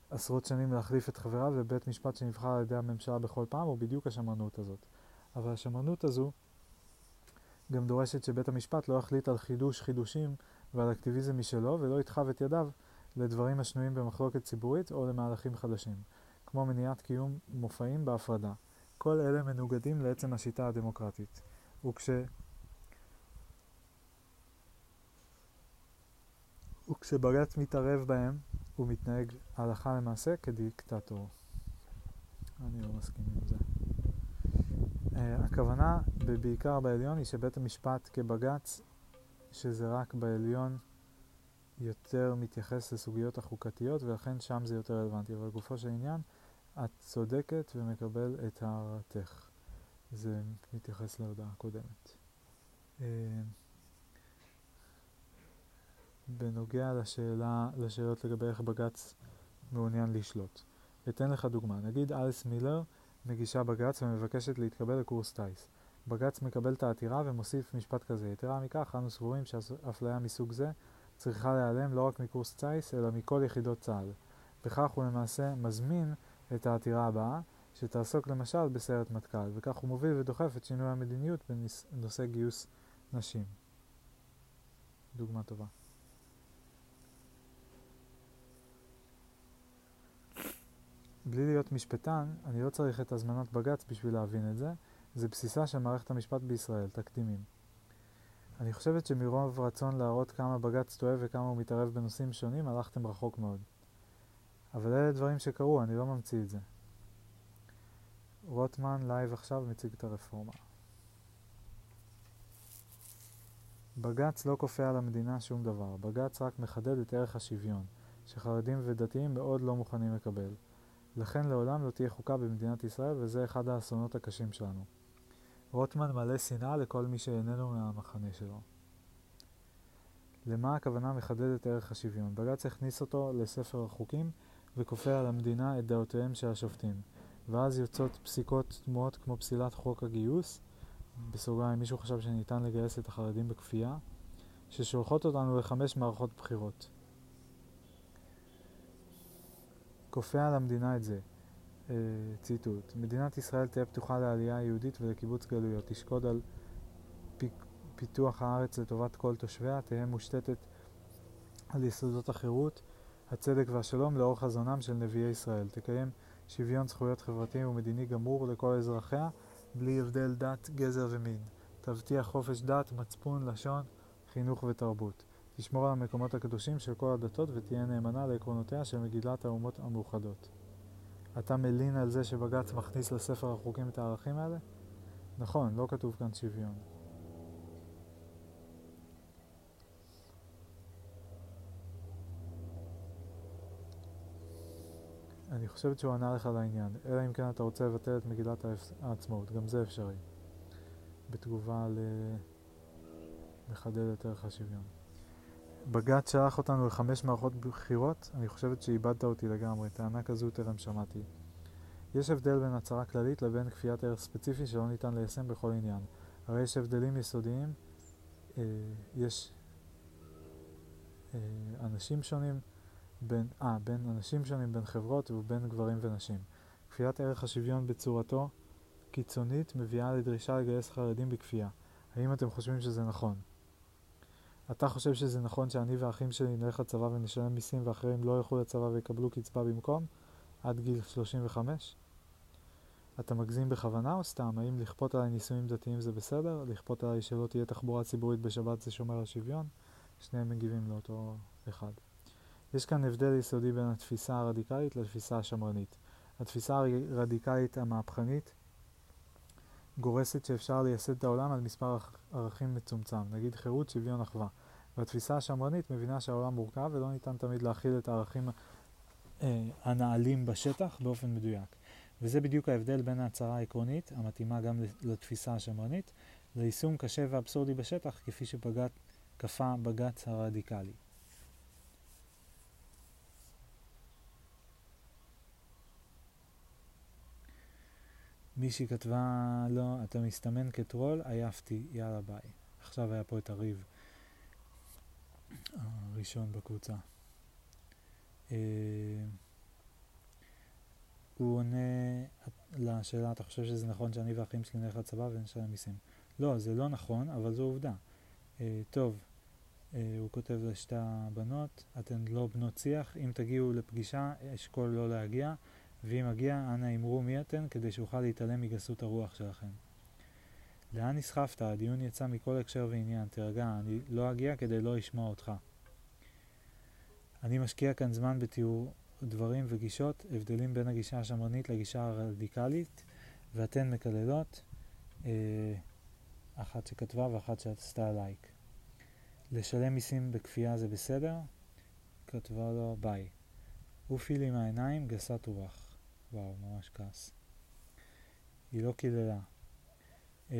עשרות שנים להחליף את חבריו ובית משפט שנבחר על ידי הממשלה בכל פעם הוא בדיוק השמרנות הזאת. אבל השמרנות הזו גם דורשת שבית המשפט לא יחליט על חידוש חידושים ועל אקטיביזם משלו ולא ידחב את ידיו לדברים השנויים במחלוקת ציבורית או למהלכים חדשים, כמו מניעת קיום מופעים בהפרדה. כל אלה מנוגדים לעצם השיטה הדמוקרטית. וכש... וכשבג"ץ מתערב בהם, הוא מתנהג הלכה למעשה כדיקטטור. אני לא מסכים עם זה. Uh, הכוונה בעיקר בעליון היא שבית המשפט כבג"ץ, שזה רק בעליון, יותר מתייחס לסוגיות החוקתיות ולכן שם זה יותר רלוונטי. אבל לגופו של עניין, את צודקת ומקבל את הערתך. זה מתייחס להודעה הקודמת. Uh, בנוגע לשאלה, לשאלות לגבי איך בג"ץ מעוניין לשלוט. אתן לך דוגמה. נגיד אליס מילר מגישה בג"ץ ומבקשת להתקבל לקורס טיס. בג"ץ מקבל את העתירה ומוסיף משפט כזה. יתרה מכך, אנו סבורים שאפליה מסוג זה צריכה להיעלם לא רק מקורס טיס, אלא מכל יחידות צה"ל. בכך הוא למעשה מזמין את העתירה הבאה, שתעסוק למשל בסיירת מטכ"ל, וכך הוא מוביל ודוחף את שינוי המדיניות בנושא גיוס נשים. דוגמה טובה. בלי להיות משפטן, אני לא צריך את הזמנות בג"ץ בשביל להבין את זה. זה בסיסה של מערכת המשפט בישראל, תקדימים. אני חושבת שמרוב רצון להראות כמה בג"ץ טועה וכמה הוא מתערב בנושאים שונים, הלכתם רחוק מאוד. אבל אלה דברים שקרו, אני לא ממציא את זה. רוטמן לייב עכשיו מציג את הרפורמה. בג"ץ לא כופה על המדינה שום דבר, בג"ץ רק מחדד את ערך השוויון, שחרדים ודתיים מאוד לא מוכנים לקבל. לכן לעולם לא תהיה חוקה במדינת ישראל, וזה אחד האסונות הקשים שלנו. רוטמן מלא שנאה לכל מי שאיננו מהמחנה שלו. למה הכוונה מחדדת ערך השוויון? בג"ץ הכניס אותו לספר החוקים וכופה על המדינה את דעותיהם של השופטים. ואז יוצאות פסיקות תמוהות כמו פסילת חוק הגיוס, בסוגריים מישהו חשב שניתן לגייס את החרדים בכפייה, ששולחות אותנו לחמש מערכות בחירות. כופה על המדינה את זה. אה, ציטוט: מדינת ישראל תהיה פתוחה לעלייה יהודית ולקיבוץ גלויות, תשקוד על פיתוח הארץ לטובת כל תושביה, תהיה מושתתת על יסודות החירות, הצדק והשלום לאור חזונם של נביאי ישראל. תקיים שוויון זכויות חברתי ומדיני גמור לכל אזרחיה, בלי הבדל דת, גזע ומין. תבטיח חופש דת, מצפון, לשון, חינוך ותרבות. תשמור על המקומות הקדושים של כל הדתות ותהיה נאמנה לעקרונותיה של מגילת האומות המאוחדות. אתה מלין על זה שבג"ץ מכניס לספר החוקים את הערכים האלה? נכון, לא כתוב כאן שוויון. אני חושבת שהוא ענה לך לעניין, אלא אם כן אתה רוצה לבטל את מגילת העצמאות, גם זה אפשרי. בתגובה לחדד את ערך השוויון. בג"ץ שלח אותנו לחמש מערכות בחירות, אני חושבת שאיבדת אותי לגמרי, טענה כזו טרם שמעתי. יש הבדל בין הצהרה כללית לבין כפיית ערך ספציפי שלא ניתן ליישם בכל עניין. הרי יש הבדלים יסודיים, אה, יש אה, אנשים שונים בין, אה, בין אנשים שונים, בין חברות ובין גברים ונשים. כפיית ערך השוויון בצורתו קיצונית מביאה לדרישה לגייס חרדים בכפייה. האם אתם חושבים שזה נכון? אתה חושב שזה נכון שאני והאחים שלי נלך לצבא ונשלם מיסים ואחרים לא ילכו לצבא ויקבלו קצבה במקום? עד גיל 35? אתה מגזים בכוונה או סתם? האם לכפות עליי נישואים דתיים זה בסדר? לכפות עליי שלא תהיה תחבורה ציבורית בשבת זה שומר על שוויון? שניהם מגיבים לאותו אחד. יש כאן הבדל יסודי בין התפיסה הרדיקלית לתפיסה השמרנית. התפיסה הרדיקלית המהפכנית גורסת שאפשר לייסד את העולם על מספר ערכים מצומצם, נגיד חירות, שוויון, אחווה. והתפיסה השמרנית מבינה שהעולם מורכב ולא ניתן תמיד להכיל את הערכים אה, הנעלים בשטח באופן מדויק. וזה בדיוק ההבדל בין ההצהרה העקרונית, המתאימה גם לתפיסה השמרנית, ליישום קשה ואבסורדי בשטח, כפי שכפה בג"ץ הרדיקלי. מישהי כתבה לו, לא, אתה מסתמן כטרול, עייפתי, יאללה ביי. עכשיו היה פה את הריב הראשון בקבוצה. אה, הוא עונה לשאלה, אתה חושב שזה נכון שאני והאחים שלי נלך לצבא ונשלם מיסים? לא, זה לא נכון, אבל זו עובדה. אה, טוב, אה, הוא כותב לשתי הבנות, אתן לא בנות שיח, אם תגיעו לפגישה, אשכול לא להגיע. ואם מגיע, אנא אמרו מי אתן, כדי שאוכל להתעלם מגסות הרוח שלכם. לאן נסחפת? הדיון יצא מכל הקשר ועניין. תרגע, אני לא אגיע כדי לא לשמוע אותך. אני משקיע כאן זמן בתיאור דברים וגישות, הבדלים בין הגישה השמרנית לגישה הרדיקלית, ואתן מקללות, אה, אחת שכתבה ואחת שעשתה לייק. לשלם מיסים בכפייה זה בסדר? כתבה לו ביי. עופי לי מהעיניים, גסת רוח. וואו, ממש כעס. היא לא קיללה. אה,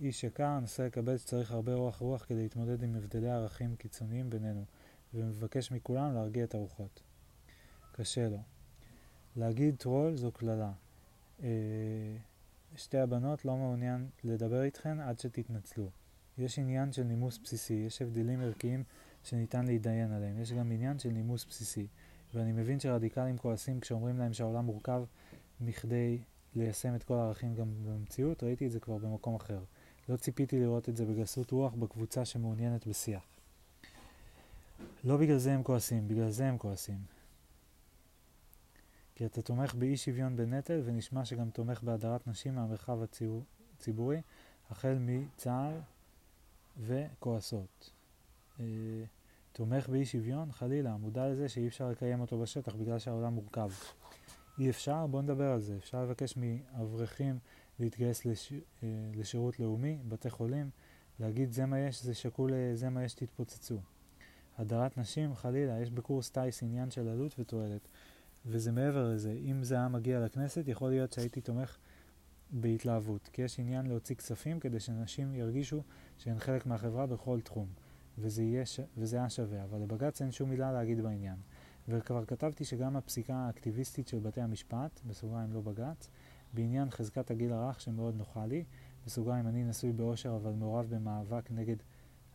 איש יקר נסה לקבל שצריך הרבה רוח רוח כדי להתמודד עם הבדלי ערכים קיצוניים בינינו, ומבקש מכולם להרגיע את הרוחות. קשה לו. להגיד טרול זו קללה. אה, שתי הבנות לא מעוניין לדבר איתכן עד שתתנצלו. יש עניין של נימוס בסיסי, יש הבדלים ערכיים שניתן להתדיין עליהם, יש גם עניין של נימוס בסיסי. ואני מבין שרדיקלים כועסים כשאומרים להם שהעולם מורכב מכדי ליישם את כל הערכים גם במציאות, ראיתי את זה כבר במקום אחר. לא ציפיתי לראות את זה בגסות רוח בקבוצה שמעוניינת בשיח. לא בגלל זה הם כועסים, בגלל זה הם כועסים. כי אתה תומך באי שוויון בנטל ונשמע שגם תומך בהדרת נשים מהמרחב הציבורי, החל מצה"ל וכועסות. אה, תומך באי שוויון? חלילה, מודע לזה שאי אפשר לקיים אותו בשטח בגלל שהעולם מורכב. אי אפשר? בואו נדבר על זה. אפשר לבקש מאברכים להתגייס לש... אה, לשירות לאומי, בתי חולים, להגיד זה מה יש, זה שקול, אה, זה מה יש, תתפוצצו. הדרת נשים, חלילה, יש בקורס טיס עניין של עלות ותועלת. וזה מעבר לזה, אם זה היה מגיע לכנסת, יכול להיות שהייתי תומך בהתלהבות, כי יש עניין להוציא כספים כדי שנשים ירגישו שהן חלק מהחברה בכל תחום. וזה, יהיה ש... וזה היה שווה, אבל לבג"ץ אין שום מילה להגיד בעניין. וכבר כתבתי שגם הפסיקה האקטיביסטית של בתי המשפט, בסוגריים לא בג"ץ, בעניין חזקת הגיל הרך שמאוד נוחה לי, בסוגריים אני נשוי באושר אבל מעורב במאבק נגד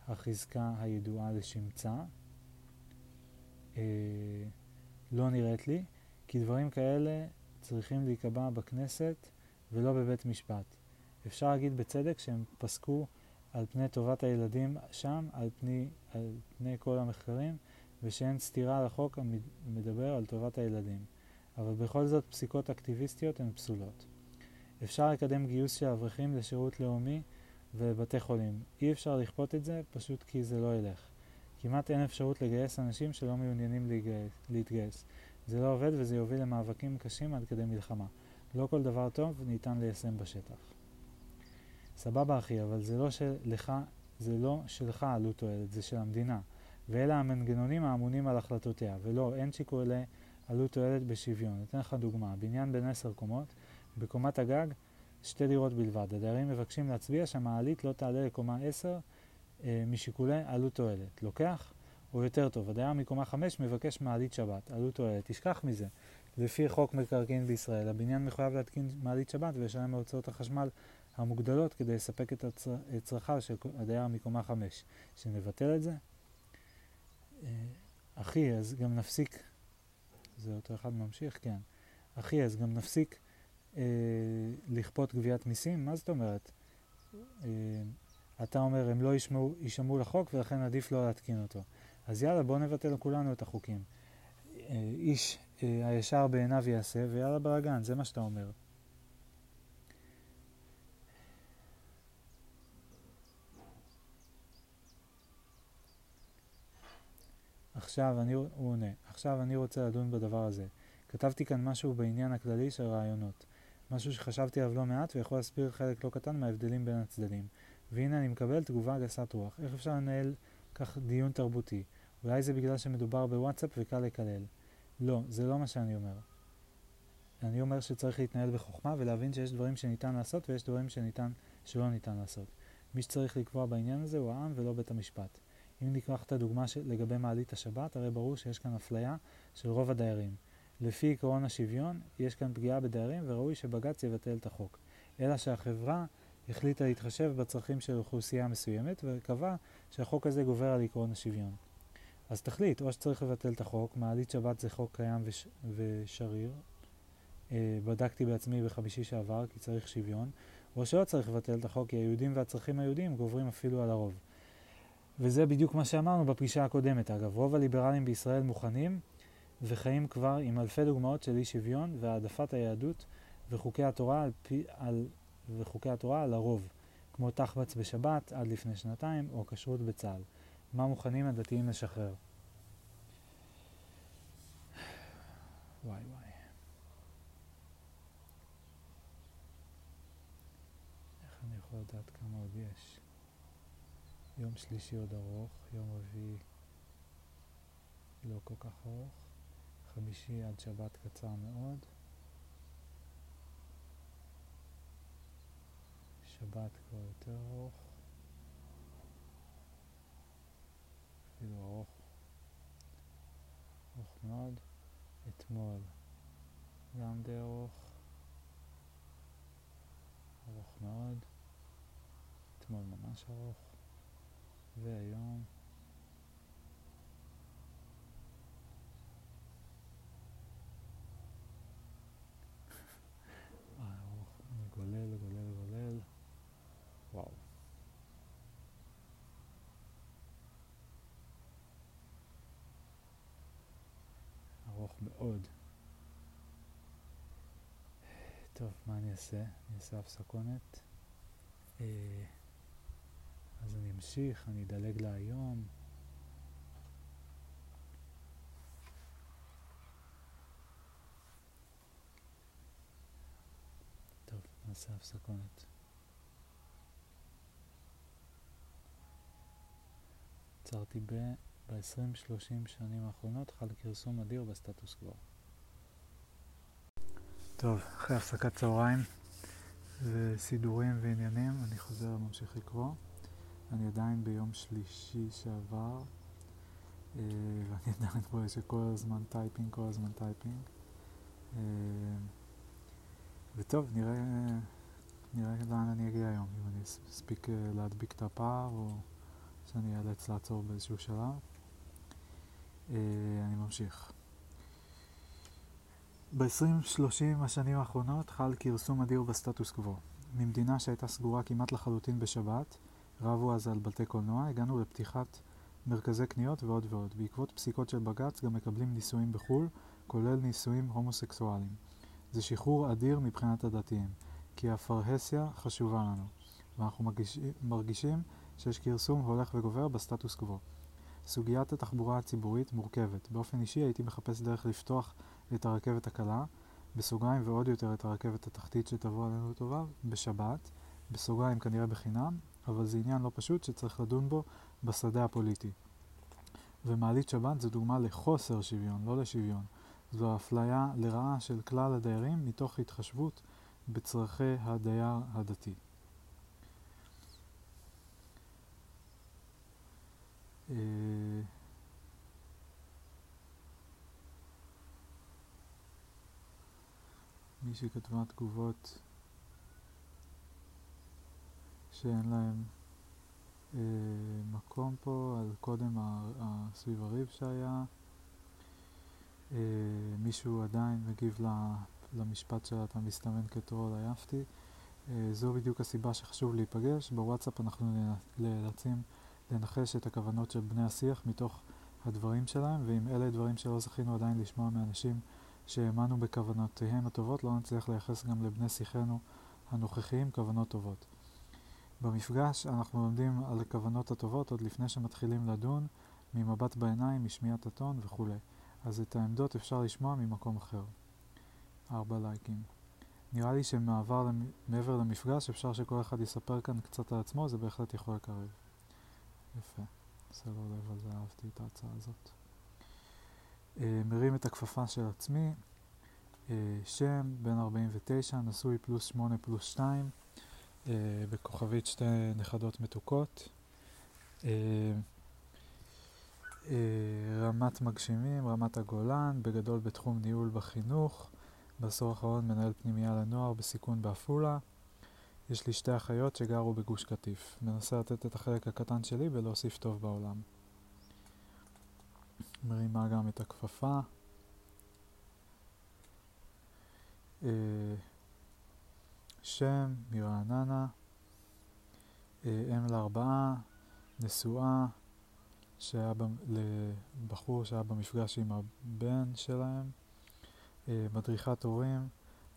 החזקה הידועה לשמצה, אה, לא נראית לי, כי דברים כאלה צריכים להיקבע בכנסת ולא בבית משפט. אפשר להגיד בצדק שהם פסקו על פני טובת הילדים שם, על פני, על פני כל המחקרים, ושאין סתירה לחוק המדבר על טובת הילדים. אבל בכל זאת פסיקות אקטיביסטיות הן פסולות. אפשר לקדם גיוס של אברכים לשירות לאומי ולבתי חולים. אי אפשר לכפות את זה פשוט כי זה לא ילך. כמעט אין אפשרות לגייס אנשים שלא מעוניינים להתגייס. זה לא עובד וזה יוביל למאבקים קשים עד כדי מלחמה. לא כל דבר טוב ניתן ליישם בשטח. סבבה אחי, אבל זה לא שלך, זה לא שלך עלות תועלת, זה של המדינה. ואלה המנגנונים האמונים על החלטותיה. ולא, אין שיקולי עלות תועלת בשוויון. אתן לך דוגמה, בניין בין עשר קומות, בקומת הגג שתי דירות בלבד. הדיירים מבקשים להצביע שהמעלית לא תעלה לקומה עשר אה, משיקולי עלות תועלת. לוקח? או יותר טוב, הדייר מקומה חמש מבקש מעלית שבת, עלות תועלת. תשכח מזה. לפי חוק מקרקעין בישראל, הבניין מחויב להתקין מעלית שבת ולשלם מהוצאות החשמל המוגדלות כדי לספק את, הצר... את צרכיו של הדייר מקומה חמש. שנבטל את זה? אה, אחי, אז גם נפסיק, זה אותו אחד ממשיך? כן. אחי, אז גם נפסיק אה, לכפות גביית מיסים? מה זאת אומרת? אה, אתה אומר, הם לא יישמעו לחוק ולכן עדיף לא להתקין אותו. אז יאללה, בואו נבטל לכולנו את החוקים. אה, איש אה, הישר בעיניו יעשה, ויאללה בלאגן, זה מה שאתה אומר. עכשיו אני, הוא עונה, עכשיו אני רוצה לדון בדבר הזה. כתבתי כאן משהו בעניין הכללי של רעיונות. משהו שחשבתי עליו לא מעט ויכול להסביר חלק לא קטן מההבדלים בין הצדדים. והנה אני מקבל תגובה גסת רוח. איך אפשר לנהל כך דיון תרבותי? אולי זה בגלל שמדובר בוואטסאפ וקל לקלל. לא, זה לא מה שאני אומר. אני אומר שצריך להתנהל בחוכמה ולהבין שיש דברים שניתן לעשות ויש דברים שניתן, שלא ניתן לעשות. מי שצריך לקבוע בעניין הזה הוא העם ולא בית המשפט. אם ניקח את הדוגמה של, לגבי מעלית השבת, הרי ברור שיש כאן אפליה של רוב הדיירים. לפי עקרון השוויון, יש כאן פגיעה בדיירים וראוי שבג"ץ יבטל את החוק. אלא שהחברה החליטה להתחשב בצרכים של אוכלוסייה מסוימת וקבע שהחוק הזה גובר על עקרון השוויון. אז תחליט, או שצריך לבטל את החוק, מעלית שבת זה חוק קיים וש... ושריר, אה, בדקתי בעצמי בחמישי שעבר כי צריך שוויון, או שלא צריך לבטל את החוק כי היהודים והצרכים היהודיים גוברים אפילו על הרוב. וזה בדיוק מה שאמרנו בפגישה הקודמת אגב, רוב הליברלים בישראל מוכנים וחיים כבר עם אלפי דוגמאות של אי שוויון והעדפת היהדות וחוקי התורה על, פי, על, וחוקי התורה על הרוב, כמו תחבץ בשבת עד לפני שנתיים או כשרות בצה"ל. מה מוכנים הדתיים לשחרר. וואי וואי. איך אני יכול לדעת כמה עוד יש? יום שלישי עוד ארוך, יום רביעי לא כל כך ארוך, חמישי עד שבת קצר מאוד, שבת כבר יותר ארוך, אפילו ארוך, ארוך מאוד. אתמול גם די ארוך, ארוך מאוד. אתמול ממש ארוך. והיום מאוד. טוב, מה אני אעשה? אני אעשה הפסקונת. אה, אז אני אמשיך, אני אדלג להיום. טוב, נעשה הפסקונת. עצרתי ב... ב-20-30 שנים האחרונות חל כרסום אדיר בסטטוס קוו. טוב, אחרי הפסקת צהריים וסידורים ועניינים, אני חוזר וממשיך לקרוא. אני עדיין ביום שלישי שעבר, אה, ואני עדיין רואה שכל הזמן typing, כל הזמן typing. אה, וטוב, נראה, נראה לאן אני אגיע היום, אם אני אספיק אה, להדביק את הפער או שאני אאלץ לעצור באיזשהו שלב. אני ממשיך. ב-20-30 השנים האחרונות חל כרסום אדיר בסטטוס קוו. ממדינה שהייתה סגורה כמעט לחלוטין בשבת, רבו אז על בתי קולנוע, הגענו לפתיחת מרכזי קניות ועוד ועוד. בעקבות פסיקות של בג"ץ גם מקבלים נישואים בחו"ל, כולל נישואים הומוסקסואליים. זה שחרור אדיר מבחינת הדתיים, כי הפרהסיה חשובה לנו, ואנחנו מרגיש, מרגישים שיש כרסום הולך וגובר בסטטוס קוו. סוגיית התחבורה הציבורית מורכבת. באופן אישי הייתי מחפש דרך לפתוח את הרכבת הקלה, בסוגריים ועוד יותר את הרכבת התחתית שתבוא עלינו לטובה, בשבת, בסוגריים כנראה בחינם, אבל זה עניין לא פשוט שצריך לדון בו בשדה הפוליטי. ומעלית שבת זו דוגמה לחוסר שוויון, לא לשוויון. זו אפליה לרעה של כלל הדיירים מתוך התחשבות בצרכי הדייר הדתי. אה, מי שכתבה תגובות שאין להם אה, מקום פה, על קודם סביב הריב שהיה. אה, מישהו עדיין מגיב למשפט שלה, אתה מסתמן כטרול עייפתי. אה, זו בדיוק הסיבה שחשוב להיפגש. בוואטסאפ אנחנו נאלצים לנחש את הכוונות של בני השיח מתוך הדברים שלהם, ואם אלה דברים שלא זכינו עדיין לשמוע מאנשים שהאמנו בכוונותיהם הטובות, לא נצליח לייחס גם לבני שיחנו הנוכחיים כוונות טובות. במפגש אנחנו לומדים על הכוונות הטובות עוד לפני שמתחילים לדון, ממבט בעיניים, משמיעת הטון וכולי. אז את העמדות אפשר לשמוע ממקום אחר. ארבע לייקים. נראה לי שמעבר מעבר למפגש אפשר שכל אחד יספר כאן קצת על עצמו, זה בהחלט יכול לקרב. יפה. לו לב על זה, אהבתי את ההצעה הזאת. אה, מרים את הכפפה של עצמי. אה, שם, בן 49, נשוי פלוס 8 פלוס 2, אה, בכוכבית שתי נכדות מתוקות. אה, אה, רמת מגשימים, רמת הגולן, בגדול בתחום ניהול בחינוך. בעשור האחרון מנהל פנימייה לנוער בסיכון בעפולה. יש לי שתי אחיות שגרו בגוש קטיף. מנסה לתת את החלק הקטן שלי ולהוסיף טוב בעולם. מרימה גם את הכפפה. שם מרעננה, אה, אם לארבעה, נשואה, שהיה לבחור שהיה במפגש עם הבן שלהם, אה, מדריכת הורים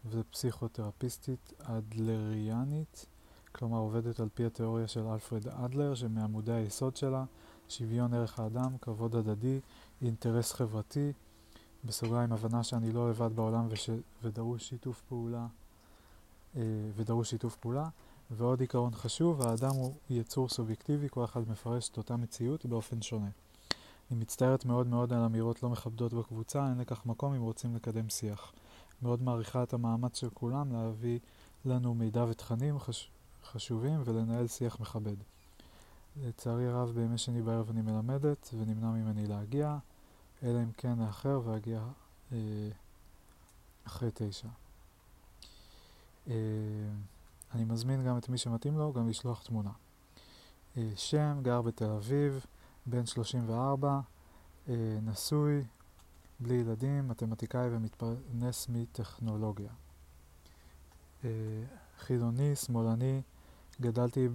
ופסיכותרפיסטית אדלריאנית, כלומר עובדת על פי התיאוריה של אלפרד אדלר, שמעמודי היסוד שלה, שוויון ערך האדם, כבוד הדדי, אינטרס חברתי, בסוגריים הבנה שאני לא לבד בעולם וש... ודרוש שיתוף פעולה, ודרוש שיתוף פעולה, ועוד עיקרון חשוב, האדם הוא יצור סובייקטיבי, כל אחד מפרש את אותה מציאות באופן שונה. אני מצטערת מאוד מאוד על אמירות לא מכבדות בקבוצה, אין לכך מקום אם רוצים לקדם שיח. מאוד מעריכה את המאמץ של כולם להביא לנו מידע ותכנים חש... חשובים ולנהל שיח מכבד. לצערי הרב בימי שני בערב אני מלמדת ונמנע ממני להגיע, אלא אם כן לאחר ואגיע אה, אחרי תשע. אה, אני מזמין גם את מי שמתאים לו גם לשלוח תמונה. אה, שם, גר בתל אביב, בן 34, אה, נשוי, בלי ילדים, מתמטיקאי ומתפרנס מטכנולוגיה. חילוני, שמאלני, גדלתי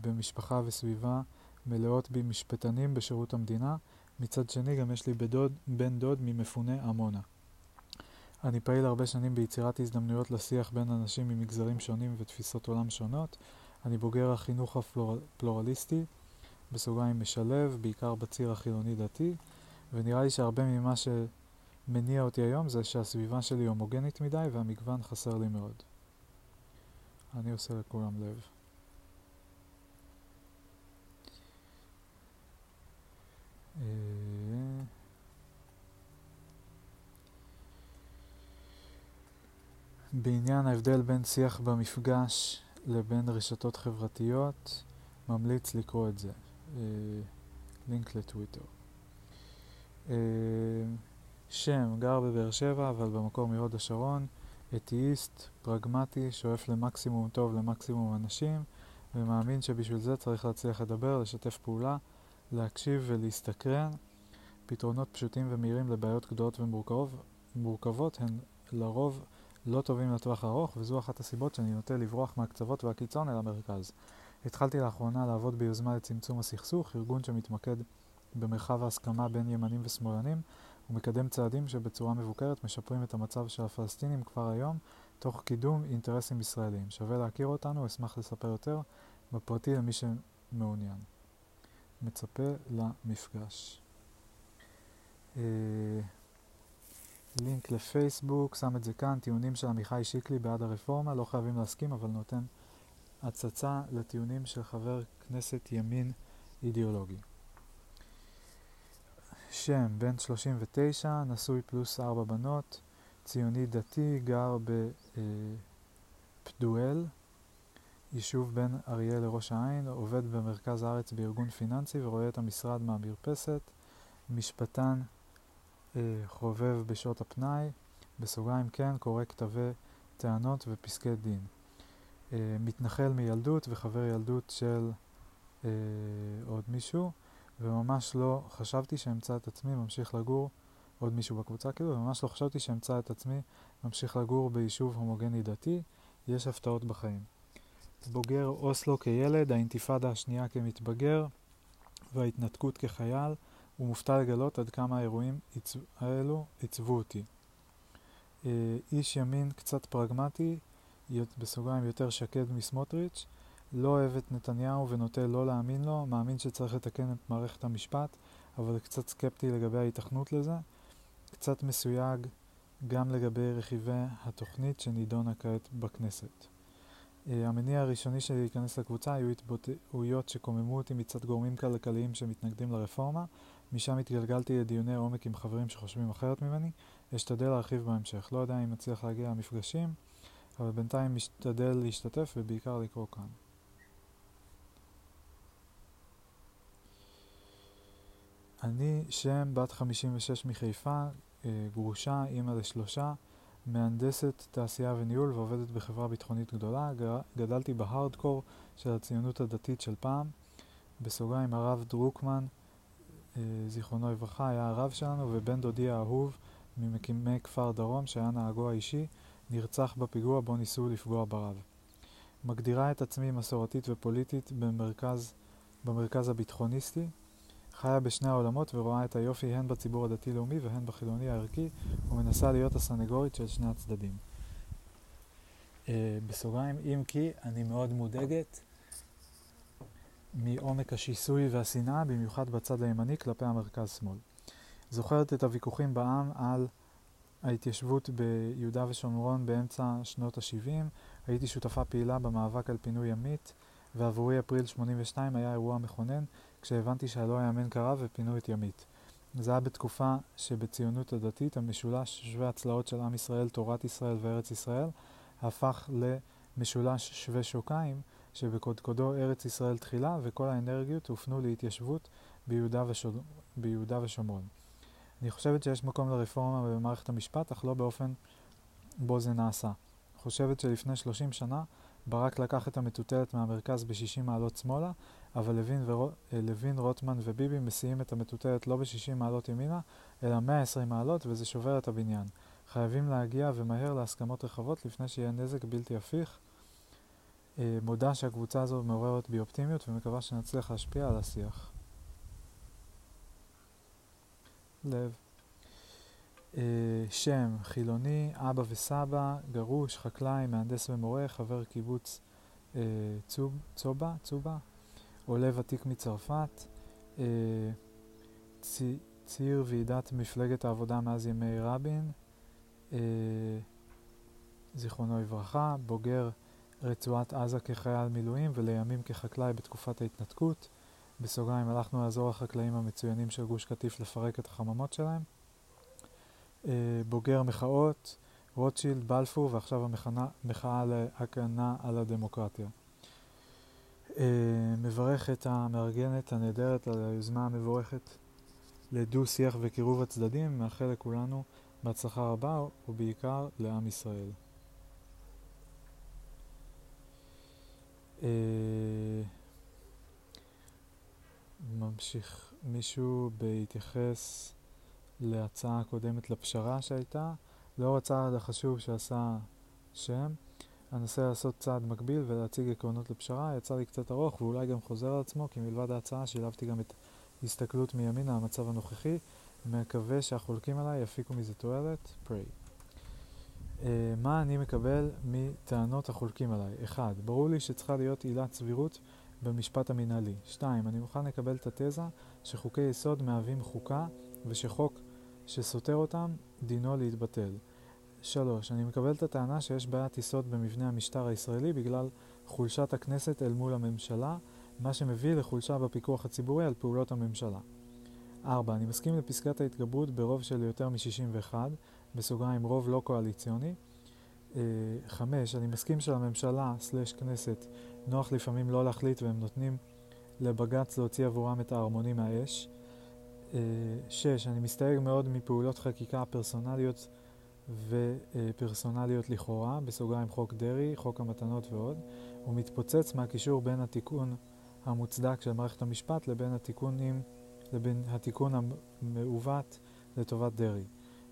במשפחה וסביבה מלאות במשפטנים בשירות המדינה, מצד שני גם יש לי בדוד, בן דוד ממפוני עמונה. אני פעיל הרבה שנים ביצירת הזדמנויות לשיח בין אנשים ממגזרים שונים ותפיסות עולם שונות. אני בוגר החינוך הפלורליסטי, בסוגריים משלב, בעיקר בציר החילוני-דתי, ונראה לי שהרבה ממה שמניע אותי היום זה שהסביבה שלי הומוגנית מדי והמגוון חסר לי מאוד. אני עושה לכולם לב. אה... בעניין ההבדל בין שיח במפגש לבין רשתות חברתיות, ממליץ לקרוא את זה. אה, לינק לטוויטר. אה, שם, גר בבאר שבע, אבל במקור מהוד השרון, אתאיסט, פרגמטי, שואף למקסימום טוב למקסימום אנשים, ומאמין שבשביל זה צריך להצליח לדבר, לשתף פעולה, להקשיב ולהסתקרן. פתרונות פשוטים ומהירים לבעיות גדולות ומורכבות הן לרוב לא טובים לטווח הארוך, וזו אחת הסיבות שאני נוטה לברוח מהקצוות והקיצון אל המרכז. התחלתי לאחרונה לעבוד ביוזמה לצמצום הסכסוך, ארגון שמתמקד במרחב ההסכמה בין ימנים ושמאלנים ומקדם צעדים שבצורה מבוקרת משפרים את המצב של הפלסטינים כבר היום, תוך קידום אינטרסים ישראליים. שווה להכיר אותנו, אשמח לספר יותר בפרטי למי שמעוניין. מצפה למפגש. אה, לינק לפייסבוק, שם את זה כאן, טיעונים של עמיחי שיקלי בעד הרפורמה, לא חייבים להסכים, אבל נותן הצצה לטיעונים של חבר כנסת ימין אידיאולוגי. שם, בן 39, נשוי פלוס ארבע בנות, ציוני דתי, גר בפדואל, יישוב בין אריאל לראש העין, עובד במרכז הארץ בארגון פיננסי ורואה את המשרד מהמרפסת, משפטן אה, חובב בשעות הפנאי, בסוגריים כן, קורא כתבי טענות ופסקי דין. אה, מתנחל מילדות וחבר ילדות של אה, עוד מישהו, וממש לא חשבתי שאמצא את עצמי ממשיך לגור, עוד מישהו בקבוצה כאילו, וממש לא חשבתי שאמצא את עצמי ממשיך לגור ביישוב הומוגני דתי, יש הפתעות בחיים. בוגר אוסלו כילד, האינתיפאדה השנייה כמתבגר וההתנתקות כחייל, ומופתע לגלות עד כמה האירועים האלו עיצבו אותי. אה, איש ימין קצת פרגמטי, בסוגריים יותר שקד מסמוטריץ', לא אוהב את נתניהו ונוטה לא להאמין לו, מאמין שצריך לתקן את מערכת המשפט, אבל קצת סקפטי לגבי ההיתכנות לזה, קצת מסויג גם לגבי רכיבי התוכנית שנידונה כעת בכנסת. Uh, המניע הראשוני שלי להיכנס לקבוצה היו התבטאויות שקוממו אותי מצד גורמים כלכליים שמתנגדים לרפורמה, משם התגלגלתי לדיוני עומק עם חברים שחושבים אחרת ממני, אשתדל להרחיב בהמשך. לא יודע אם אצליח להגיע למפגשים, אבל בינתיים משתדל להשתתף ובעיקר לקרוא כאן. אני שם בת 56 מחיפה, אה, גרושה, אימא לשלושה, מהנדסת תעשייה וניהול ועובדת בחברה ביטחונית גדולה. גדלתי בהארדקור של הציונות הדתית של פעם. בסוגריים הרב דרוקמן, זיכרונו לברכה, היה הרב שלנו, ובן דודי האהוב ממקימי כפר דרום, שהיה נהגו האישי, נרצח בפיגוע בו ניסו לפגוע ברב. מגדירה את עצמי מסורתית ופוליטית במרכז, במרכז הביטחוניסטי, חיה בשני העולמות ורואה את היופי הן בציבור הדתי-לאומי והן בחילוני הערכי, ומנסה להיות הסנגורית של שני הצדדים. Uh, בסוגריים, אם כי אני מאוד מודאגת מעומק השיסוי והשנאה, במיוחד בצד הימני כלפי המרכז-שמאל. זוכרת את הוויכוחים בעם על ההתיישבות ביהודה ושומרון באמצע שנות ה-70, הייתי שותפה פעילה במאבק על פינוי ימית, ועבורי אפריל 82 היה אירוע מכונן, כשהבנתי שהלא יאמן קרה ופינו את ימית. זה היה בתקופה שבציונות הדתית המשולש שווה הצלעות של עם ישראל, תורת ישראל וארץ ישראל, הפך למשולש שווה שוקיים, שבקודקודו ארץ ישראל תחילה וכל האנרגיות הופנו להתיישבות ביהודה, ושול... ביהודה ושומרון. אני חושבת שיש מקום לרפורמה במערכת המשפט, אך לא באופן בו זה נעשה. חושבת שלפני 30 שנה ברק לקח את המטוטלת מהמרכז ב-60 מעלות שמאלה, אבל לוין, ורו, לוין, רוטמן וביבי מסיעים את המטוטלת לא ב-60 מעלות ימינה, אלא 120 מעלות, וזה שובר את הבניין. חייבים להגיע ומהר להסכמות רחבות לפני שיהיה נזק בלתי הפיך. אה, מודה שהקבוצה הזו מעוררת בי אופטימיות ומקווה שנצליח להשפיע על השיח. לב. אה, שם, חילוני, אבא וסבא, גרוש, חקלאי, מהנדס ומורה, חבר קיבוץ אה, צוב, צובה, צובה, עולה ותיק מצרפת, צי, ציר ועידת מפלגת העבודה מאז ימי רבין, זיכרונו לברכה, בוגר רצועת עזה כחייל מילואים ולימים כחקלאי בתקופת ההתנתקות. בסוגריים הלכנו לעזור לחקלאים המצוינים של גוש קטיף לפרק את החממות שלהם. אה, בוגר מחאות, רוטשילד, בלפור ועכשיו המחאה להגנה על הדמוקרטיה. אה, מברך את המארגנת הנהדרת על היוזמה המבורכת לדו-שיח וקירוב הצדדים, מאחל לכולנו בהצלחה רבה ובעיקר לעם ישראל. ממשיך. מישהו בהתייחס להצעה הקודמת לפשרה שהייתה, לאור הצעד החשוב שעשה שם, אנסה לעשות צעד מקביל ולהציג עקרונות לפשרה, יצא לי קצת ארוך ואולי גם חוזר על עצמו, כי מלבד ההצעה שילבתי גם את הסתכלות מימין על המצב הנוכחי, מקווה שהחולקים עליי יפיקו מזה תועלת, pray. Uh, מה אני מקבל מטענות החולקים עליי? 1. ברור לי שצריכה להיות עילת סבירות במשפט המינהלי. 2. אני מוכן לקבל את התזה שחוקי יסוד מהווים חוקה ושחוק שסותר אותם דינו להתבטל. 3. אני מקבל את הטענה שיש בעיית יסוד במבנה המשטר הישראלי בגלל חולשת הכנסת אל מול הממשלה, מה שמביא לחולשה בפיקוח הציבורי על פעולות הממשלה. 4. אני מסכים לפסקת ההתגברות ברוב של יותר מ-61, בסוגריים רוב לא קואליציוני. 5. אני מסכים שלממשלה/כנסת נוח לפעמים לא להחליט והם נותנים לבג"ץ להוציא עבורם את ההרמונים מהאש. 6. אני מסתייג מאוד מפעולות חקיקה פרסונליות ופרסונליות לכאורה, בסוגריים חוק דרעי, חוק המתנות ועוד. הוא מתפוצץ מהקישור בין התיקון המוצדק של מערכת המשפט לבין התיקונים, לבין התיקון המעוות לטובת דרעי.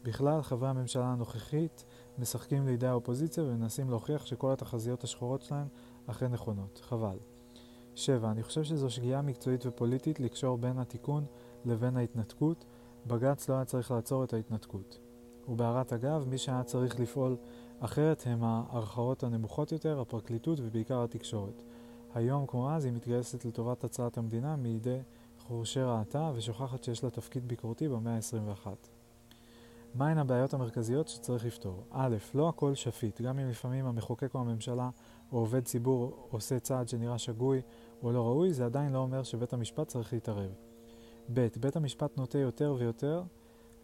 בכלל, חברי הממשלה הנוכחית משחקים לידי האופוזיציה ומנסים להוכיח שכל התחזיות השחורות שלהם אכן נכונות. חבל. 7. אני חושב שזו שגיאה מקצועית ופוליטית לקשור בין התיקון לבין ההתנתקות. בג"ץ לא היה צריך לעצור את ההתנתקות. ובהערת אגב, מי שהיה צריך לפעול אחרת הם הערכאות הנמוכות יותר, הפרקליטות ובעיקר התקשורת. היום, כמו אז, היא מתגייסת לטובת הצלת המדינה מידי חורשי רעתה ושוכחת שיש לה תפקיד ביקורתי במאה ה-21. מהן הבעיות המרכזיות שצריך לפתור? א', לא הכל שפיט, גם אם לפעמים המחוקק או הממשלה או עובד ציבור עושה צעד שנראה שגוי או לא ראוי, זה עדיין לא אומר שבית המשפט צריך להתערב. ב', בית המשפט נוטה יותר ויותר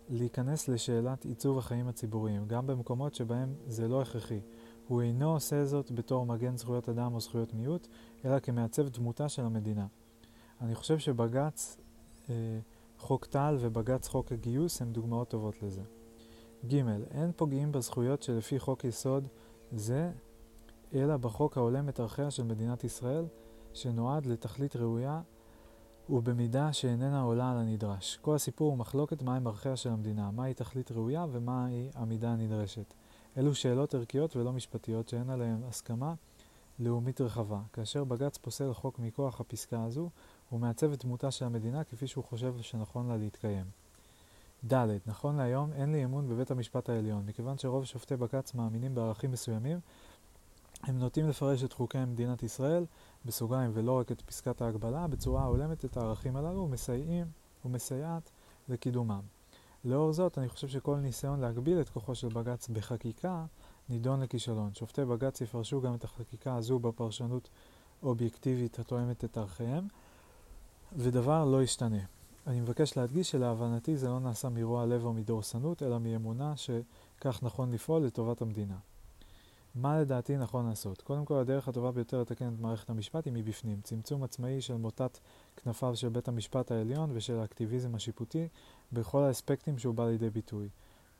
להיכנס לשאלת עיצוב החיים הציבוריים, גם במקומות שבהם זה לא הכרחי. הוא אינו עושה זאת בתור מגן זכויות אדם או זכויות מיעוט, אלא כמעצב דמותה של המדינה. אני חושב שבג"ץ אה, חוק טל ובג"ץ חוק הגיוס הם דוגמאות טובות לזה. ג. אין פוגעים בזכויות שלפי חוק יסוד זה, אלא בחוק ההולם את ערכיה של מדינת ישראל, שנועד לתכלית ראויה ובמידה שאיננה עולה על הנדרש. כל הסיפור הוא מחלוקת מהם ערכיה של המדינה, מהי תכלית ראויה ומהי המידה הנדרשת. אלו שאלות ערכיות ולא משפטיות שאין עליהן הסכמה לאומית רחבה. כאשר בג"ץ פוסל חוק מכוח הפסקה הזו, הוא מעצב את דמותה של המדינה כפי שהוא חושב שנכון לה להתקיים. ד. נכון להיום אין לי אמון בבית המשפט העליון, מכיוון שרוב שופטי בג"ץ מאמינים בערכים מסוימים, הם נוטים לפרש את חוקי מדינת ישראל, בסוגריים ולא רק את פסקת ההגבלה, בצורה ההולמת את הערכים הללו ומסייעים ומסייעת לקידומם. לאור זאת, אני חושב שכל ניסיון להגביל את כוחו של בג"ץ בחקיקה נידון לכישלון. שופטי בג"ץ יפרשו גם את החקיקה הזו בפרשנות אובייקטיבית התואמת את ערכיהם, ודבר לא ישתנה. אני מבקש להדגיש שלהבנתי זה לא נעשה מרוע לב או מדורסנות, אלא מאמונה שכך נכון לפעול לטובת המדינה. מה לדעתי נכון לעשות? קודם כל, הדרך הטובה ביותר לתקן את מערכת המשפט היא מבפנים. צמצום עצמאי של מוטת כנפיו של בית המשפט העליון ושל האקטיביזם השיפוטי בכל האספקטים שהוא בא לידי ביטוי.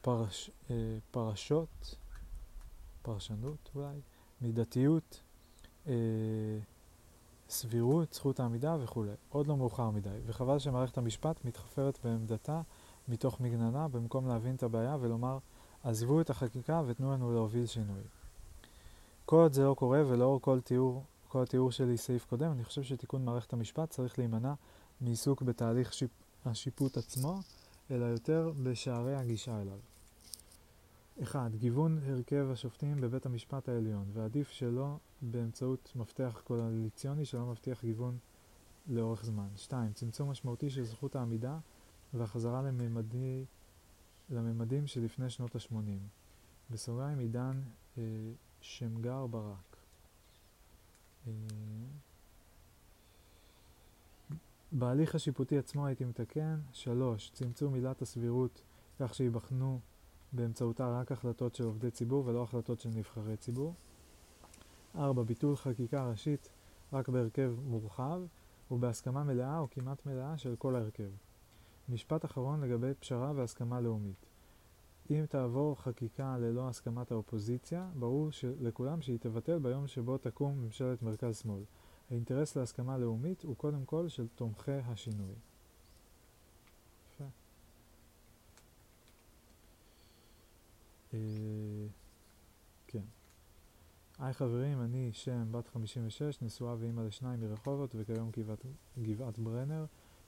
פרש, אה, פרשות, פרשנות אולי, מידתיות, אה, סבירות, זכות העמידה וכולי. עוד לא מאוחר מדי, וחבל שמערכת המשפט מתחפרת בעמדתה מתוך מגננה במקום להבין את הבעיה ולומר עזבו את החקיקה ותנו לנו להוביל שינוי. כל עוד זה לא קורה ולאור כל תיאור, כל התיאור שלי סעיף קודם, אני חושב שתיקון מערכת המשפט צריך להימנע מעיסוק בתהליך שיפ, השיפוט עצמו, אלא יותר בשערי הגישה אליו. 1. גיוון הרכב השופטים בבית המשפט העליון, ועדיף שלא באמצעות מפתח קואליציוני שלא מבטיח גיוון לאורך זמן. 2. צמצום משמעותי של זכות העמידה והחזרה לממדי, לממדים שלפני שנות ה-80. בסוגריים עידן אה, שמגר ברק. אה, בהליך השיפוטי עצמו הייתי מתקן. 3. צמצום עילת הסבירות כך שיבחנו באמצעותה רק החלטות של עובדי ציבור ולא החלטות של נבחרי ציבור. 4. ביטול חקיקה ראשית רק בהרכב מורחב ובהסכמה מלאה או כמעט מלאה של כל ההרכב. משפט אחרון לגבי פשרה והסכמה לאומית. אם תעבור חקיקה ללא הסכמת האופוזיציה, ברור לכולם שהיא תבטל ביום שבו תקום ממשלת מרכז-שמאל. האינטרס להסכמה לאומית הוא קודם כל של תומכי השינוי. כן. היי חברים, אני שם, בת 56, נשואה ואימא לשניים מרחובות וכיום גבעת, גבעת ברנר.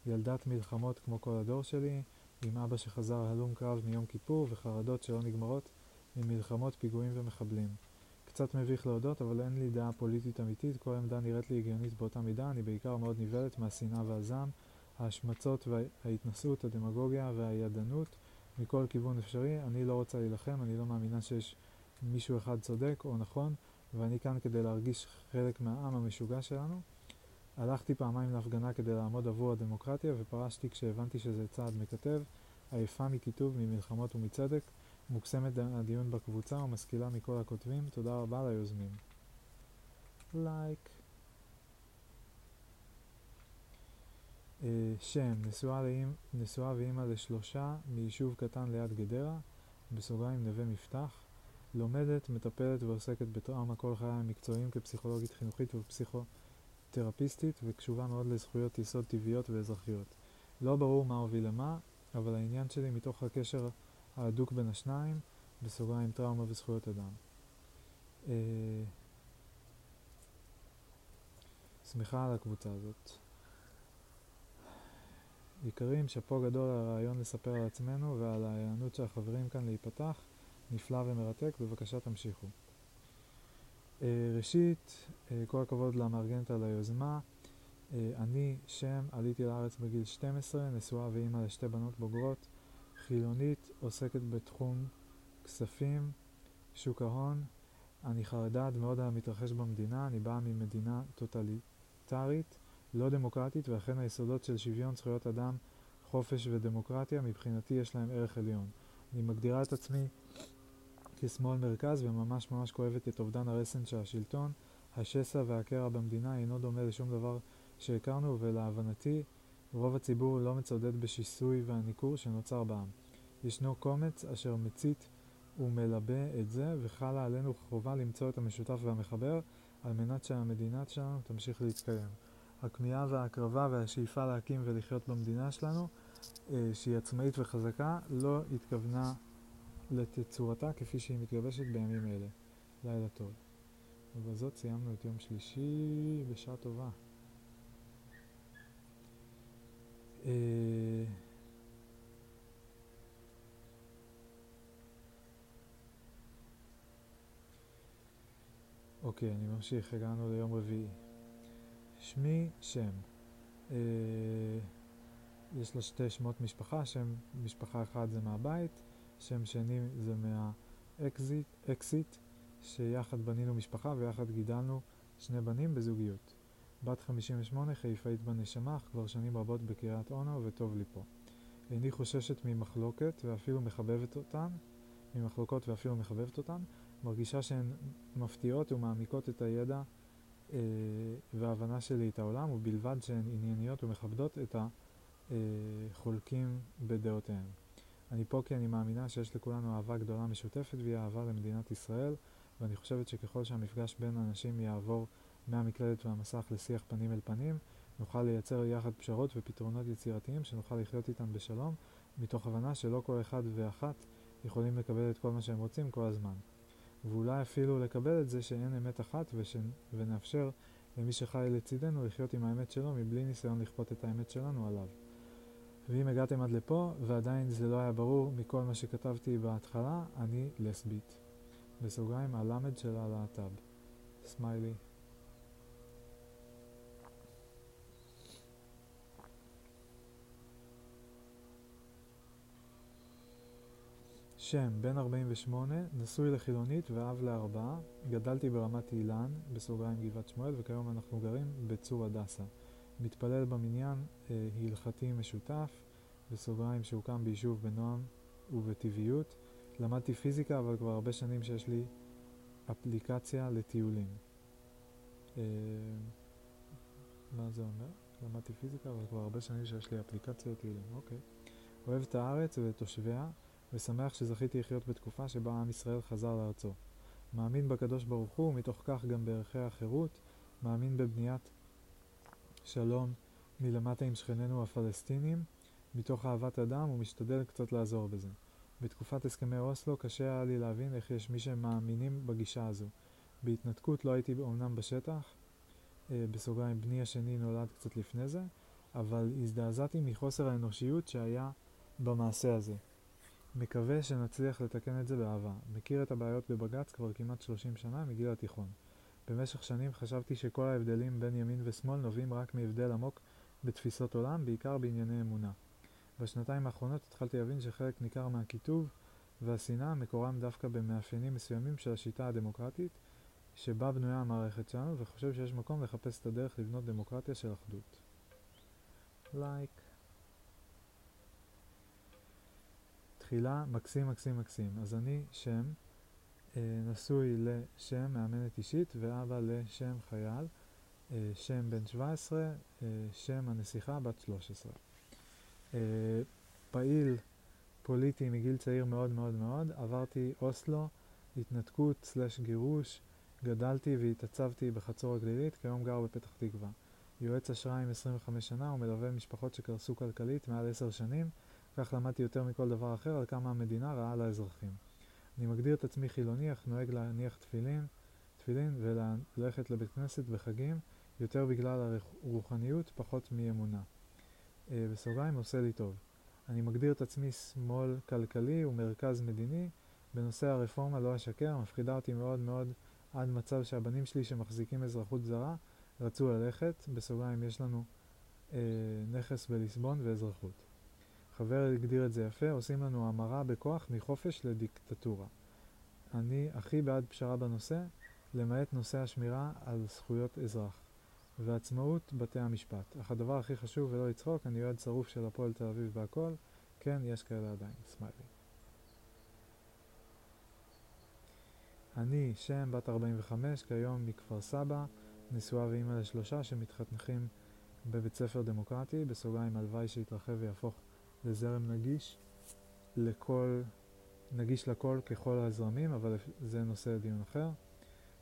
ילדת מלחמות כמו כל הדור שלי, עם אבא שחזר הלום קרב מיום כיפור וחרדות שלא נגמרות ממלחמות, פיגועים ומחבלים. קצת מביך להודות, אבל אין לי דעה פוליטית אמיתית, כל עמדה נראית לי הגיונית באותה מידה, אני בעיקר מאוד נבהלת מהשנאה והזעם, ההשמצות וההתנשאות, הדמגוגיה והידענות מכל כיוון אפשרי. אני לא רוצה להילחם, אני לא מאמינה שיש מישהו אחד צודק או נכון, ואני כאן כדי להרגיש חלק מהעם המשוגע שלנו. הלכתי פעמיים להפגנה כדי לעמוד עבור הדמוקרטיה ופרשתי כשהבנתי שזה צעד מקטב, עייפה מכיתוב, ממלחמות ומצדק, מוקסמת הדיון בקבוצה ומשכילה מכל הכותבים. תודה רבה ליוזמים. לייק. Like. שם, נשואה, לאמ, נשואה ואימא לשלושה מיישוב קטן ליד גדרה, בסוגריים נווה מפתח. לומדת, מטפלת ועוסקת בטראומה כל חיי המקצועיים כפסיכולוגית חינוכית ופסיכותרפיסטית וקשובה מאוד לזכויות יסוד טבעיות ואזרחיות. לא ברור מה הוביל למה, אבל העניין שלי מתוך הקשר ההדוק בין השניים, בסוגריים טראומה וזכויות אדם. אה, שמחה על הקבוצה הזאת. יקרים, שאפו גדול על הרעיון לספר על עצמנו ועל ההיענות של החברים כאן להיפתח. נפלא ומרתק, בבקשה תמשיכו. Uh, ראשית, uh, כל הכבוד למארגנת על היוזמה. Uh, אני, שם, עליתי לארץ בגיל 12, נשואה ואימא לשתי בנות בוגרות, חילונית, עוסקת בתחום כספים, שוק ההון. אני חרדה עד מאוד על המתרחש במדינה, אני באה ממדינה טוטליטרית, לא דמוקרטית, ואכן היסודות של שוויון זכויות אדם, חופש ודמוקרטיה, מבחינתי יש להם ערך עליון. אני מגדירה את עצמי כשמאל מרכז וממש ממש כואבת את אובדן הרסן של השלטון. השסע והקרע במדינה אינו דומה לשום דבר שהכרנו ולהבנתי רוב הציבור לא מצודד בשיסוי והניכור שנוצר בעם. ישנו קומץ אשר מצית ומלבה את זה וחלה עלינו חובה למצוא את המשותף והמחבר על מנת שהמדינה שלנו תמשיך להתקיים. הכמיהה וההקרבה והשאיפה להקים ולחיות במדינה שלנו, אה, שהיא עצמאית וחזקה, לא התכוונה לתצורתה כפי שהיא מתגבשת בימים אלה. לילה טוב. ובזאת סיימנו את יום שלישי בשעה טובה. אה, אוקיי, אני ממשיך, הגענו ליום רביעי. שמי שם. אה, יש לו שתי שמות משפחה, שם משפחה אחד זה מהבית, שם שני זה מהאקזיט, שיחד בנינו משפחה ויחד גידלנו שני בנים בזוגיות. בת 58, חיפאית בנשמה, אך כבר שנים רבות בקריית אונו וטוב לי פה. איני חוששת ממחלוקת ואפילו מחבבת אותן, ממחלוקות ואפילו מחבבת אותן, מרגישה שהן מפתיעות ומעמיקות את הידע וההבנה שלי את העולם, ובלבד שהן ענייניות ומכבדות את החולקים אה, בדעותיהם. אני פה כי אני מאמינה שיש לכולנו אהבה גדולה משותפת והיא אהבה למדינת ישראל, ואני חושבת שככל שהמפגש בין האנשים יעבור מהמקלדת והמסך לשיח פנים אל פנים, נוכל לייצר יחד פשרות ופתרונות יצירתיים שנוכל לחיות איתם בשלום, מתוך הבנה שלא כל אחד ואחת יכולים לקבל את כל מה שהם רוצים כל הזמן. ואולי אפילו לקבל את זה שאין אמת אחת וש... ונאפשר למי שחי לצידנו לחיות עם האמת שלו מבלי ניסיון לכפות את האמת שלנו עליו. ואם הגעתם עד לפה ועדיין זה לא היה ברור מכל מה שכתבתי בהתחלה, אני לסבית. בסוגריים הלמד של הלהט"ב. סמיילי. שם, בן 48, נשוי לחילונית ואב לארבעה, גדלתי ברמת אילן, בסוגריים גבעת שמואל, וכיום אנחנו גרים בצור הדסה. מתפלל במניין אה, הלכתי משותף, בסוגריים שהוקם ביישוב בנועם ובטבעיות. למדתי פיזיקה, אבל כבר הרבה שנים שיש לי אפליקציה לטיולים. אה, מה זה אומר? למדתי פיזיקה, אבל כבר הרבה שנים שיש לי אפליקציה לטיולים. אוקיי. אוהב את הארץ ואת תושביה. ושמח שזכיתי לחיות בתקופה שבה עם ישראל חזר לארצו. מאמין בקדוש ברוך הוא, ומתוך כך גם בערכי החירות, מאמין בבניית שלום מלמטה עם שכנינו הפלסטינים, מתוך אהבת אדם, ומשתדל קצת לעזור בזה. בתקופת הסכמי אוסלו קשה היה לי להבין איך יש מי שמאמינים בגישה הזו. בהתנתקות לא הייתי אומנם בשטח, אה, בסוגריים בני השני נולד קצת לפני זה, אבל הזדעזעתי מחוסר האנושיות שהיה במעשה הזה. מקווה שנצליח לתקן את זה באהבה. מכיר את הבעיות בבג"ץ כבר כמעט 30 שנה מגיל התיכון. במשך שנים חשבתי שכל ההבדלים בין ימין ושמאל נובעים רק מהבדל עמוק בתפיסות עולם, בעיקר בענייני אמונה. בשנתיים האחרונות התחלתי להבין שחלק ניכר מהקיטוב והשנאה מקורם דווקא במאפיינים מסוימים של השיטה הדמוקרטית שבה בנויה המערכת שלנו, וחושב שיש מקום לחפש את הדרך לבנות דמוקרטיה של אחדות. לייק. Like. תחילה, מקסים, מקסים, מקסים. אז אני שם, אה, נשוי לשם, מאמנת אישית, ואבא לשם חייל, אה, שם בן 17, אה, שם הנסיכה בת 13. אה, פעיל פוליטי מגיל צעיר מאוד מאוד מאוד, עברתי אוסלו, התנתקות סלש גירוש, גדלתי והתעצבתי בחצור הגלילית, כיום גר בפתח תקווה. יועץ אשראי עם 25 שנה ומלווה משפחות שקרסו כלכלית מעל 10 שנים, כך למדתי יותר מכל דבר אחר על כמה המדינה רעה לאזרחים. אני מגדיר את עצמי חילוני, אך נוהג להניח תפילין, תפילין וללכת לבית כנסת בחגים, יותר בגלל הרוחניות, פחות מאמונה. אה, בסוגריים עושה לי טוב. אני מגדיר את עצמי שמאל כלכלי ומרכז מדיני. בנושא הרפורמה לא אשקר, מפחידה אותי מאוד מאוד עד מצב שהבנים שלי שמחזיקים אזרחות זרה רצו ללכת, בסוגריים יש לנו אה, נכס בליסבון ואזרחות. חבר הגדיר את זה יפה, עושים לנו המרה בכוח מחופש לדיקטטורה. אני הכי בעד פשרה בנושא, למעט נושא השמירה על זכויות אזרח. ועצמאות בתי המשפט. אך הדבר הכי חשוב, ולא לצחוק, אני אוהד שרוף של הפועל תל אביב והכל, כן, יש כאלה עדיין, סמיילי. אני, שם, בת 45, כיום מכפר סבא, נשואה ואימא לשלושה שמתחנכים בבית ספר דמוקרטי, בסוגריים הלוואי שיתרחב ויהפוך לזרם נגיש לכל, נגיש לכל ככל הזרמים, אבל זה נושא לדיון אחר.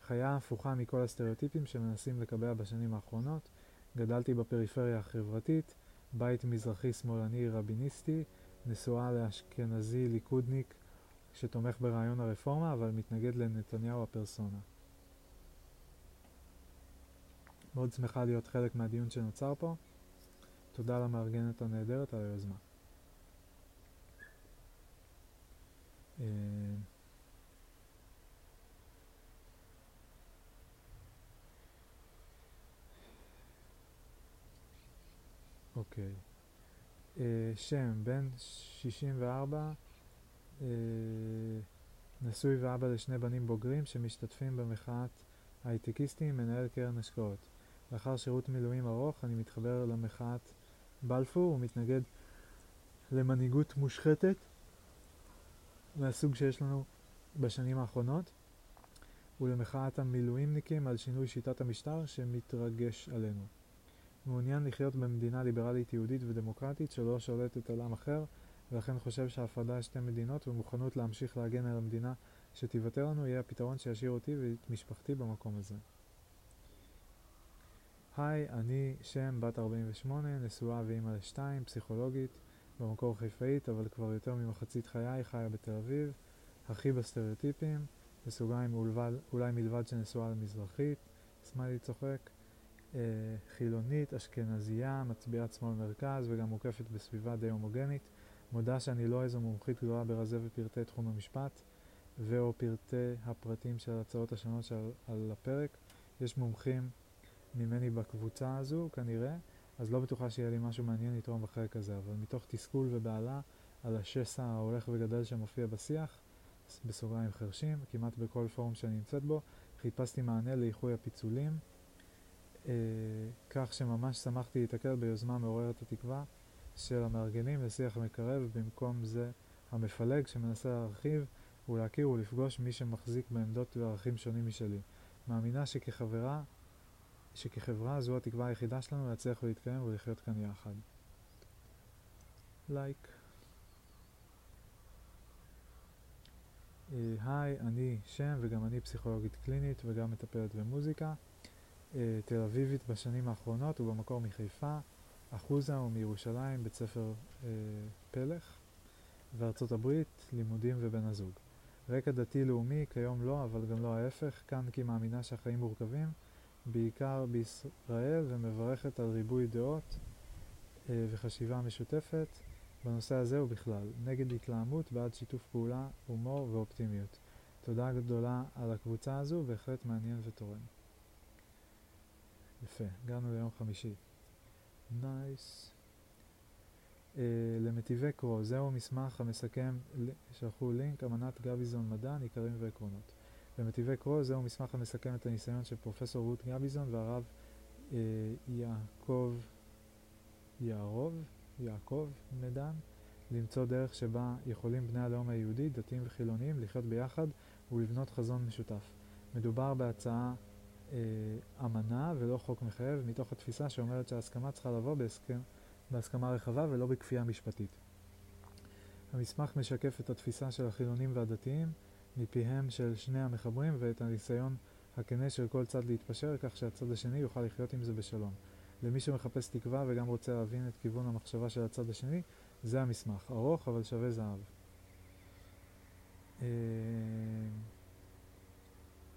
חיה הפוכה מכל הסטריאוטיפים שמנסים לקבע בשנים האחרונות. גדלתי בפריפריה החברתית, בית מזרחי שמאלני רביניסטי, נשואה לאשכנזי ליכודניק שתומך ברעיון הרפורמה אבל מתנגד לנתניהו הפרסונה. מאוד שמחה להיות חלק מהדיון שנוצר פה. תודה למארגנת הנהדרת על היוזמה. אוקיי. Uh, שם, בן 64, uh, אה, נשוי ואבא לשני בנים בוגרים שמשתתפים במחאת הייטקיסטים, מנהל קרן השקעות. לאחר שירות מילואים ארוך אני מתחבר למחאת בלפור ומתנגד למנהיגות מושחתת מהסוג שיש לנו בשנים האחרונות ולמחאת המילואימניקים על שינוי שיטת המשטר שמתרגש עלינו. מעוניין לחיות במדינה ליברלית יהודית ודמוקרטית שלא שולטת על עם אחר, ולכן חושב שהפרדה שתי מדינות ומוכנות להמשיך להגן על המדינה שתיוותר לנו יהיה הפתרון שישאיר אותי ואת משפחתי במקום הזה. היי, אני שם, בת 48, נשואה ואימא לשתיים, פסיכולוגית, במקור חיפאית, אבל כבר יותר ממחצית חיי חיה בתל אביב, הכי בסטריאוטיפים, בסוגריים אולי מלבד שנשואה למזרחית, סמיילי צוחק, אה, חילונית, אשכנזייה, מצביעת שמאל מרכז וגם מוקפת בסביבה די הומוגנית. מודה שאני לא איזו מומחית גדולה ברזה ופרטי תחום המשפט ו/או פרטי הפרטים של ההצעות השונות שעל על הפרק. יש מומחים ממני בקבוצה הזו כנראה, אז לא בטוחה שיהיה לי משהו מעניין לתרום בחלק הזה, אבל מתוך תסכול ובהלה על השסע ההולך וגדל שמופיע בשיח, בסוגריים חרשים, כמעט בכל פורום שאני נמצאת בו, חיפשתי מענה לאיחוי הפיצולים. אה, כך שממש שמחתי להתקל ביוזמה מעוררת התקווה של המארגנים לשיח מקרב, במקום זה המפלג שמנסה להרחיב ולהכיר ולפגוש מי שמחזיק בעמדות וערכים שונים משלי. מאמינה שכחברה, שכחברה זו התקווה היחידה שלנו להצליח ולהתקיים ולחיות כאן יחד. לייק. Like. היי, uh, אני שם וגם אני פסיכולוגית קלינית וגם מטפלת במוזיקה. אה, תל אביבית בשנים האחרונות, הוא במקור מחיפה, אחוזה הוא מירושלים, בית ספר אה, פלך, וארצות הברית, לימודים ובן הזוג. רקע דתי-לאומי, כיום לא, אבל גם לא ההפך, כאן כי מאמינה שהחיים מורכבים, בעיקר בישראל, ומברכת על ריבוי דעות אה, וחשיבה משותפת בנושא הזה ובכלל. נגד התלהמות, בעד שיתוף פעולה, הומור ואופטימיות. תודה גדולה על הקבוצה הזו, בהחלט מעניין ותורם. יפה, הגענו ליום חמישי. נייס. Uh, למטיבי קרו, זהו מסמך המסכם, שלחו לינק, אמנת גביזון מדען, עיקרים ועקרונות. למטיבי קרו, זהו מסמך המסכם את הניסיון של פרופסור רות גביזון והרב uh, יעקב, יערוב, יעקב מדן, למצוא דרך שבה יכולים בני הלאום היהודי, דתיים וחילוניים, לחיות ביחד ולבנות חזון משותף. מדובר בהצעה אה, אמנה ולא חוק מחייב, מתוך התפיסה שאומרת שההסכמה צריכה לבוא בהסכם, בהסכמה רחבה ולא בכפייה משפטית. המסמך משקף את התפיסה של החילונים והדתיים מפיהם של שני המחברים ואת הניסיון הכנה של כל צד להתפשר כך שהצד השני יוכל לחיות עם זה בשלום. למי שמחפש תקווה וגם רוצה להבין את כיוון המחשבה של הצד השני, זה המסמך. ארוך אבל שווה זהב. אה,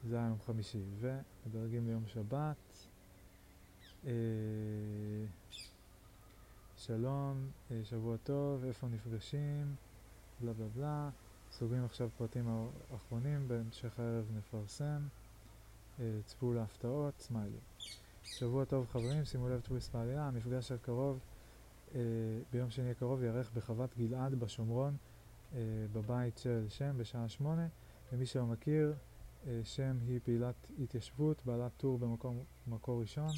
זה היה יום חמישי. ומדרגים ליום שבת. אה, שלום, אה, שבוע טוב, איפה נפגשים, בלה בלה בלה. סוגרים עכשיו פרטים אחרונים, בהמשך הערב נפרסם. צפו להפתעות, סמיילי. שבוע טוב חברים, שימו לב טוויסט בעלייה, המפגש הקרוב אה, ביום שני הקרוב ייערך בחוות גלעד בשומרון אה, בבית של שם בשעה שמונה. למי שלא מכיר, אה, שם היא פעילת התיישבות, בעלת טור במקום מקור ראשון,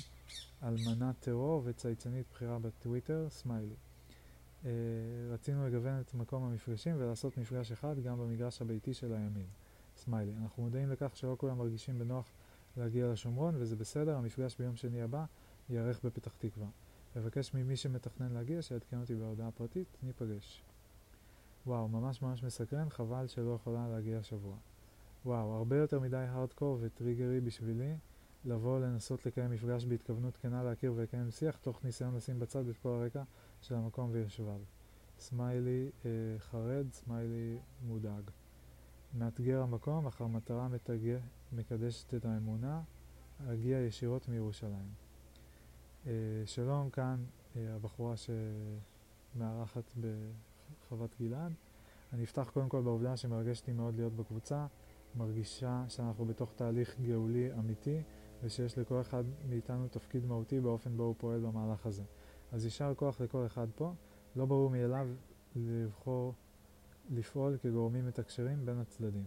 אלמנת טרור וצייצנית בכירה בטוויטר, סמיילי. אה, רצינו לגוון את מקום המפגשים ולעשות מפגש אחד גם במגרש הביתי של הימין, סמיילי. אנחנו מודעים לכך שלא כולם מרגישים בנוח להגיע לשומרון וזה בסדר, המפגש ביום שני הבא ייערך בפתח תקווה. אבקש ממי שמתכנן להגיע שיעדכן אותי בהודעה פרטית, ניפגש. וואו, ממש ממש מסקרן, חבל שלא יכולה להגיע השבוע. וואו, הרבה יותר מדי הארדקור וטריגרי בשבילי לבוא לנסות לקיים מפגש בהתכוונות כנה להכיר ולקיים שיח, תוך ניסיון לשים בצד את כל הרקע של המקום ויושביו. סמיילי אה, חרד, סמיילי מודאג. מאתגר המקום, אך המטרה מתגע, מקדשת את האמונה, אגיע ישירות מירושלים. אה, שלום, כאן אה, הבחורה שמארחת בחוות גלעד. אני אפתח קודם כל בעובדה שמרגש לי מאוד להיות בקבוצה, מרגישה שאנחנו בתוך תהליך גאולי אמיתי ושיש לכל אחד מאיתנו תפקיד מהותי באופן בו הוא פועל במהלך הזה. אז יישר כוח לכל אחד פה, לא ברור מאליו לבחור לפעול כגורמים מתקשרים בין הצדדים.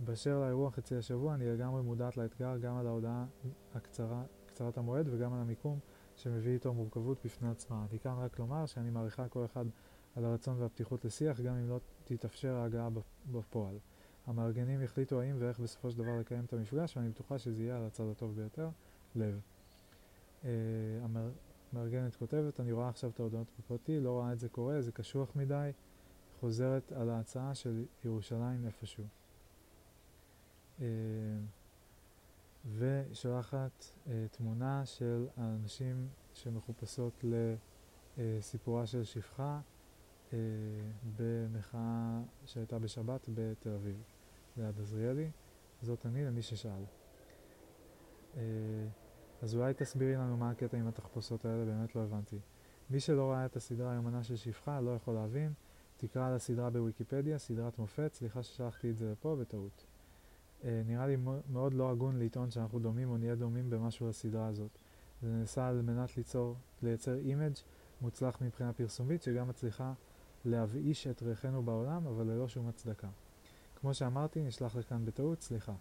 באשר לאירוע חצי השבוע, אני לגמרי מודעת לאתגר גם על ההודעה הקצרה, קצרת המועד וגם על המיקום שמביא איתו מורכבות בפני עצמה. אני כאן רק לומר שאני מעריכה כל אחד על הרצון והפתיחות לשיח, גם אם לא תתאפשר ההגעה בפועל. המארגנים יחליטו האם ואיך בסופו של דבר לקיים את המפגש, ואני בטוחה שזה יהיה על הצד הטוב ביותר, לב. Uh, המארגנת כותבת, אני רואה עכשיו את ההודעות בפרטי, לא רואה את זה קורה, זה קשוח מדי, חוזרת על ההצעה של ירושלים איפשהו. Uh, ושולחת אה, תמונה של האנשים שמחופשות לסיפורה של שפחה אה, במחאה שהייתה בשבת בתל אביב, ליד עזריאלי. זאת אני למי ששאל. אז אולי תסבירי לנו מה הקטע עם התחפושות האלה, באמת לא הבנתי. מי שלא ראה את הסדרה יומנה של שפחה לא יכול להבין, תקרא על הסדרה בוויקיפדיה, סדרת מופת, סליחה ששלחתי את זה לפה, בטעות. אה, נראה לי מאוד לא הגון לטעון שאנחנו דומים או נהיה דומים במשהו לסדרה הזאת. זה נעשה על מנת ליצור, לייצר image מוצלח מבחינה פרסומית שגם מצליחה להבאיש את ריחנו בעולם אבל ללא שום הצדקה. כמו שאמרתי, נשלח לכאן בטעות, סליחה.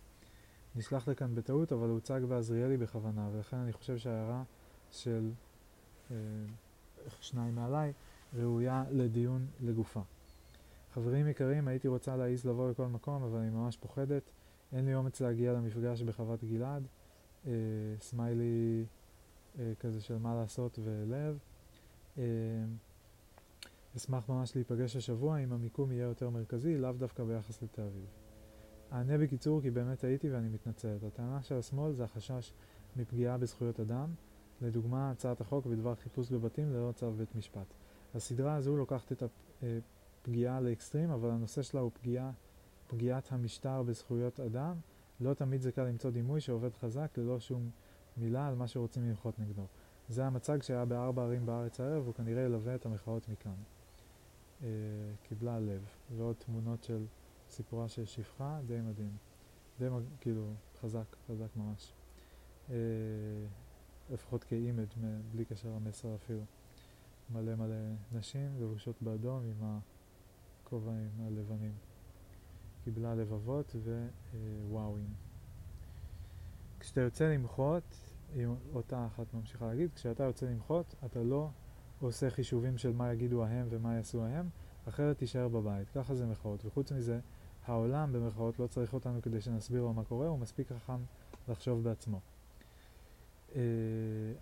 נשלח לכאן בטעות אבל הוצג בעזריאלי בכוונה ולכן אני חושב שההערה של אה, שניים מעליי ראויה לדיון לגופה. חברים יקרים, הייתי רוצה להעיז לבוא לכל מקום אבל אני ממש פוחדת. אין לי אומץ להגיע למפגש בחוות גלעד, אה, סמיילי אה, כזה של מה לעשות ולב. אה, אשמח ממש להיפגש השבוע אם המיקום יהיה יותר מרכזי, לאו דווקא ביחס לתל אביב. אענה בקיצור כי באמת הייתי ואני מתנצלת. הטענה של השמאל זה החשש מפגיעה בזכויות אדם, לדוגמה הצעת החוק בדבר חיפוש בבתים ללא צו בית משפט. הסדרה הזו לוקחת את הפגיעה לאקסטרים, אבל הנושא שלה הוא פגיעה פגיעת המשטר בזכויות אדם, לא תמיד זה קל למצוא דימוי שעובד חזק ללא שום מילה על מה שרוצים למחות נגדו. זה המצג שהיה בארבע ערים בארץ הערב, הוא כנראה ילווה את המחאות מכאן. אה, קיבלה לב, ועוד תמונות של סיפורה של שפחה, די מדהים. די. כאילו, חזק, חזק ממש. אה, לפחות כאימג' בלי קשר למסר אפילו. מלא מלא נשים לבושות באדום עם הכובעים הלבנים. קיבלה לבבות ווואוים. כשאתה יוצא למחות, אותה אחת ממשיכה להגיד, כשאתה יוצא למחות, אתה לא עושה חישובים של מה יגידו ההם ומה יעשו ההם, אחרת תישאר בבית. ככה זה מחאות. וחוץ מזה, העולם במחאות לא צריך אותנו כדי שנסביר לו מה קורה, הוא מספיק חכם לחשוב בעצמו. Uh,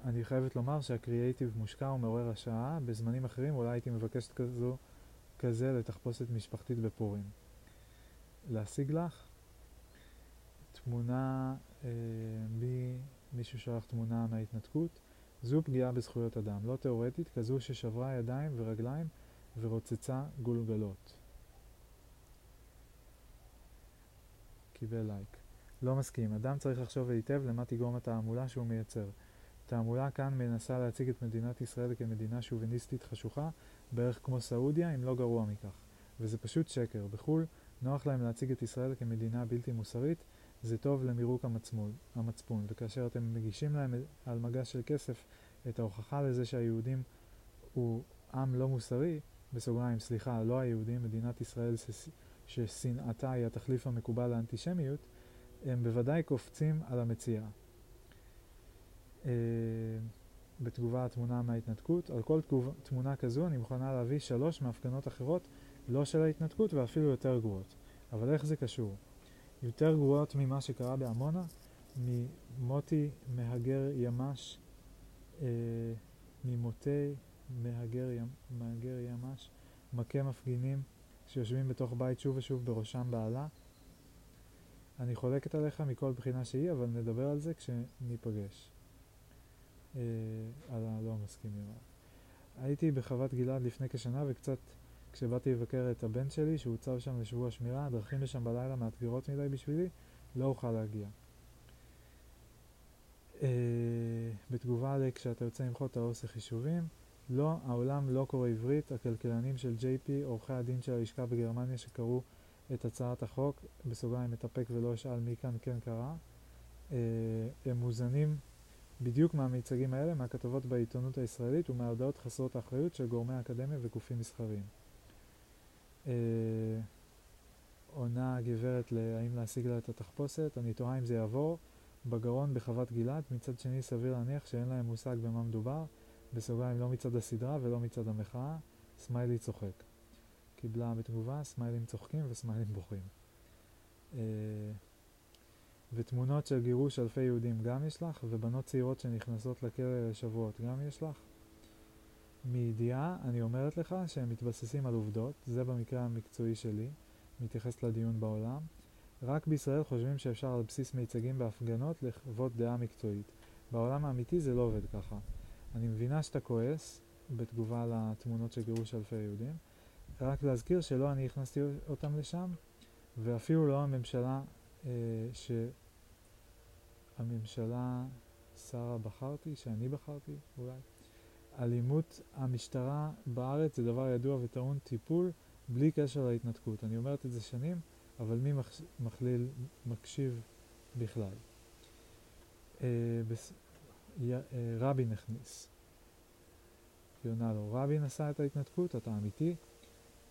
אני חייבת לומר שהקריאייטיב מושקע ומעורר השראה, בזמנים אחרים אולי הייתי מבקשת כזו, כזה לתחפושת משפחתית בפורים. להשיג לך תמונה, uh, בי, מישהו שלח תמונה מההתנתקות, זו פגיעה בזכויות אדם, לא תאורטית, כזו ששברה ידיים ורגליים ורוצצה גולגלות. קיבל לייק. לא מסכים. אדם צריך לחשוב היטב למה תגרום התעמולה שהוא מייצר. תעמולה כאן מנסה להציג את מדינת ישראל כמדינה שוביניסטית חשוכה, בערך כמו סעודיה, אם לא גרוע מכך. וזה פשוט שקר. בחו"ל נוח להם להציג את ישראל כמדינה בלתי מוסרית, זה טוב למירוק המצפון, המצפון. וכאשר אתם מגישים להם על מגש של כסף את ההוכחה לזה שהיהודים הוא עם לא מוסרי, בסוגריים, סליחה, לא היהודים, מדינת ישראל ששנאתה היא התחליף המקובל לאנטישמיות, הם בוודאי קופצים על המציאה. Uh, בתגובה התמונה מההתנתקות, על כל תגוב, תמונה כזו אני מוכנה להביא שלוש מהפגנות אחרות, לא של ההתנתקות ואפילו יותר גרועות. אבל איך זה קשור? יותר גרועות ממה שקרה בעמונה, ממוטי מהגר ימ"ש, uh, ממותי מהגר, ימ, מהגר ימ"ש, מכה מפגינים שיושבים בתוך בית שוב ושוב בראשם בעלה. אני חולקת עליך מכל בחינה שהיא, אבל נדבר על זה כשניפגש. אה, על הלא מסכימים. הייתי בחוות גלעד לפני כשנה וקצת כשבאתי לבקר את הבן שלי שהוצב שם לשבוע שמירה, הדרכים לשם בלילה מאתגרות מדי בשבילי, לא אוכל להגיע. אה, בתגובה לכשאתה יוצא למחות אתה עושה חישובים, לא, העולם לא קורא עברית, הכלכלנים של JP, עורכי הדין של הלשכה בגרמניה שקראו את הצעת החוק, בסוגריים מתאפק ולא אשאל מי כאן כן קרא, אה, הם מוזנים בדיוק מהמיצגים האלה, מהכתבות בעיתונות הישראלית ומההודעות חסרות האחריות של גורמי האקדמיה וגופים מסחריים. אה, עונה הגברת להאם להשיג לה את התחפושת, אני תוהה אם זה יעבור, בגרון בחוות גלעד, מצד שני סביר להניח שאין להם מושג במה מדובר, בסוגריים לא מצד הסדרה ולא מצד המחאה, סמיילי צוחק. קיבלה בתגובה סמיילים צוחקים וסמיילים בוכים. אה, ותמונות של גירוש אלפי יהודים גם יש לך, ובנות צעירות שנכנסות לכלא לשבועות גם יש לך. מידיעה, אני אומרת לך שהם מתבססים על עובדות, זה במקרה המקצועי שלי, מתייחס לדיון בעולם. רק בישראל חושבים שאפשר על בסיס מיצגים בהפגנות לחוות דעה מקצועית. בעולם האמיתי זה לא עובד ככה. אני מבינה שאתה כועס בתגובה לתמונות של גירוש אלפי יהודים. רק להזכיר שלא אני הכנסתי אותם לשם, ואפילו לא הממשלה אה, שהממשלה, שרה בחרתי, שאני בחרתי אולי. אלימות המשטרה בארץ זה דבר ידוע וטעון טיפול בלי קשר להתנתקות. אני אומרת את זה שנים, אבל מי מכליל, מקשיב בכלל? אה, בס... אה, רבין הכניס. היא עונה לו, רבין עשה את ההתנתקות, אתה אמיתי?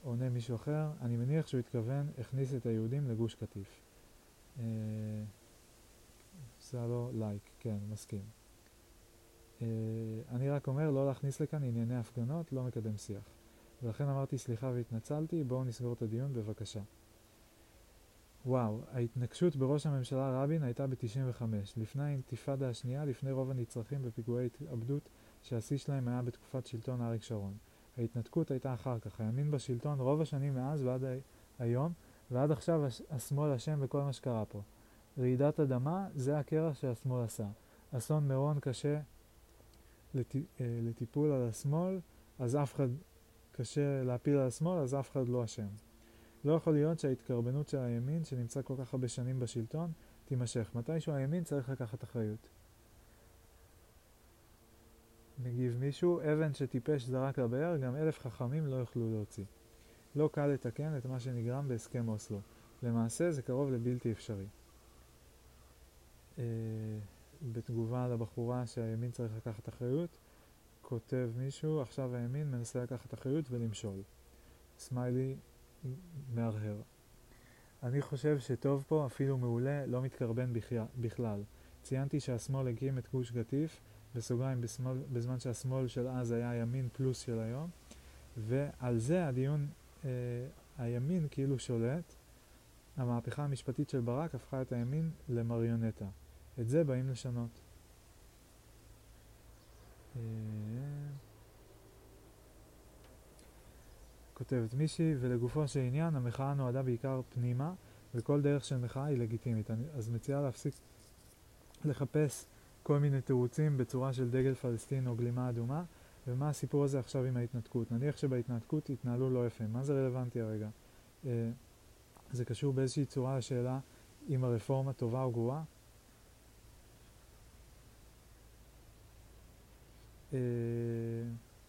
עונה מישהו אחר, אני מניח שהוא התכוון, הכניס את היהודים לגוש קטיף. עשה לו לייק, כן, מסכים. אה, אני רק אומר לא להכניס לכאן ענייני הפגנות, לא מקדם שיח. ולכן אמרתי סליחה והתנצלתי, בואו נסגור את הדיון בבקשה. וואו, ההתנגשות בראש הממשלה רבין הייתה ב-95, לפני האינתיפאדה השנייה, לפני רוב הנצרכים בפיגועי התאבדות שהשיא שלהם היה בתקופת שלטון אריק שרון. ההתנתקות הייתה אחר כך, הימין בשלטון רוב השנים מאז ועד היום, ועד עכשיו השמאל אשם בכל מה שקרה פה. רעידת אדמה זה הקרע שהשמאל עשה. אסון מירון קשה לט... אה, לטיפול על השמאל, אז אף אחד קשה להפיל על השמאל, אז אף אחד לא אשם. לא יכול להיות שההתקרבנות של הימין, שנמצא כל כך הרבה שנים בשלטון, תימשך. מתישהו הימין צריך לקחת אחריות. מגיב מישהו, אבן שטיפש זרק לבאר, גם אלף חכמים לא יוכלו להוציא. לא קל לתקן את מה שנגרם בהסכם אוסלו. למעשה זה קרוב לבלתי אפשרי. אה, בתגובה לבחורה שהימין צריך לקחת אחריות, כותב מישהו, עכשיו הימין מנסה לקחת אחריות ולמשול. סמיילי מהרהר. אני חושב שטוב פה, אפילו מעולה, לא מתקרבן בכלל. ציינתי שהשמאל הקים את גוש גטיף, בסוגריים בשמאל, בזמן שהשמאל של אז היה ימין פלוס של היום, ועל זה הדיון, אה, הימין כאילו שולט, המהפכה המשפטית של ברק הפכה את הימין למריונטה. את זה באים לשנות. אה, כותבת מישהי, ולגופו של עניין, המחאה נועדה בעיקר פנימה, וכל דרך של מחאה היא לגיטימית. אני, אז מציעה להפסיק לחפש כל מיני תירוצים בצורה של דגל פלסטין או גלימה אדומה, ומה הסיפור הזה עכשיו עם ההתנתקות. נניח שבהתנתקות התנהלו לא יפה, מה זה רלוונטי הרגע? אה, זה קשור באיזושהי צורה לשאלה אם הרפורמה טובה או גרועה? אה,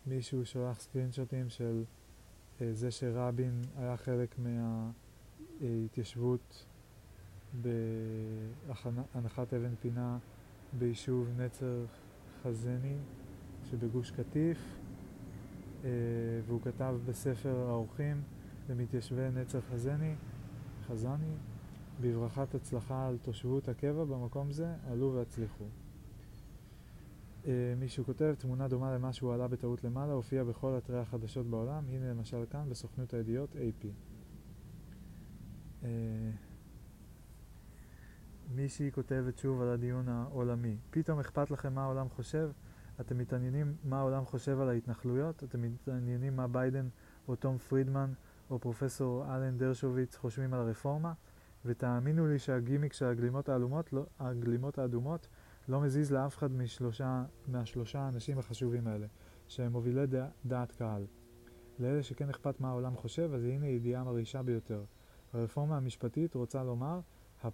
מישהו שולח סקרינשוטים של זה שרבין היה חלק מההתיישבות בהנחת אבן פינה ביישוב נצר חזני שבגוש קטיף אה, והוא כתב בספר האורחים למתיישבי נצר חזני, חזני בברכת הצלחה על תושבות הקבע במקום זה, עלו והצליחו. אה, מישהו כותב, תמונה דומה למה שהוא עלה בטעות למעלה, הופיע בכל אתרי החדשות בעולם, הנה למשל כאן בסוכנות הידיעות AP. אה, מישהי כותבת שוב על הדיון העולמי. פתאום אכפת לכם מה העולם חושב? אתם מתעניינים מה העולם חושב על ההתנחלויות? אתם מתעניינים מה ביידן או תום פרידמן או פרופסור אלן דרשוביץ חושבים על הרפורמה? ותאמינו לי שהגימיק של הגלימות, האלומות, לא, הגלימות האדומות לא מזיז לאף אחד משלושה, מהשלושה האנשים החשובים האלה, שהם מובילי דע, דעת קהל. לאלה שכן אכפת מה העולם חושב, אז הנה ידיעה מרעישה ביותר. הרפורמה המשפטית רוצה לומר, אה,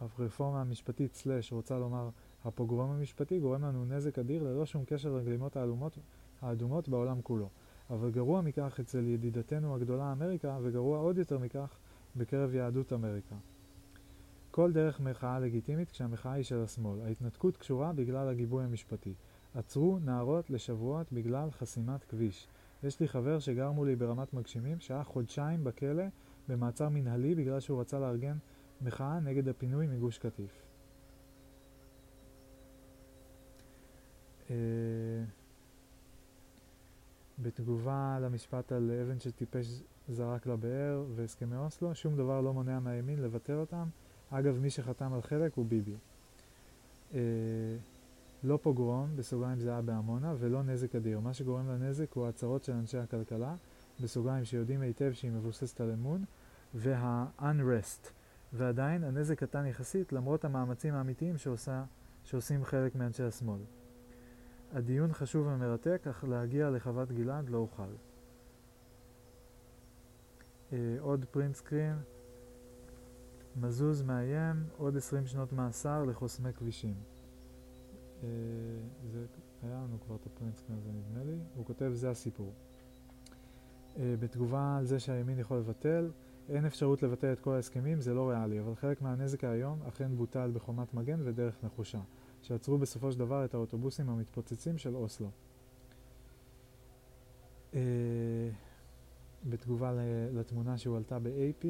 הרפורמה המשפטית סלש רוצה לומר הפוגרום המשפטי גורם לנו נזק אדיר ללא שום קשר לגלימות האדומות, האדומות בעולם כולו. אבל גרוע מכך אצל ידידתנו הגדולה אמריקה, וגרוע עוד יותר מכך בקרב יהדות אמריקה. כל דרך מחאה לגיטימית כשהמחאה היא של השמאל. ההתנתקות קשורה בגלל הגיבוי המשפטי. עצרו נערות לשבועות בגלל חסימת כביש. יש לי חבר שגר מולי ברמת מגשימים, שהיה חודשיים בכלא במעצר מנהלי בגלל שהוא רצה לארגן מחאה נגד הפינוי מגוש קטיף. אה, בתגובה למשפט על אבן שטיפש זרק לבאר והסכמי אוסלו, שום דבר לא מונע מהימין לבטל אותם. אגב, מי שחתם על חלק הוא ביבי. אה, לא פוגרום, בסוגריים זה היה בעמונה, ולא נזק אדיר. מה שגורם לנזק הוא ההצהרות של אנשי הכלכלה, בסוגריים שיודעים היטב שהיא מבוססת על אמון, וה-unrest. ועדיין הנזק קטן יחסית למרות המאמצים האמיתיים שעושה, שעושים חלק מאנשי השמאל. הדיון חשוב ומרתק, אך להגיע לחוות גלעד לא אוכל. אה, עוד פרינט סקרין, מזוז מאיים, עוד 20 שנות מאסר לחוסמי כבישים. אה, זה, היה לנו כבר את הפרינט סקרין הזה נדמה לי, הוא כותב זה הסיפור. אה, בתגובה על זה שהימין יכול לבטל, אין אפשרות לבטל את כל ההסכמים, זה לא ריאלי, אבל חלק מהנזק היום אכן בוטל בחומת מגן ודרך נחושה, שעצרו בסופו של דבר את האוטובוסים המתפוצצים של אוסלו. Uh, בתגובה לתמונה שהועלתה ב-AP,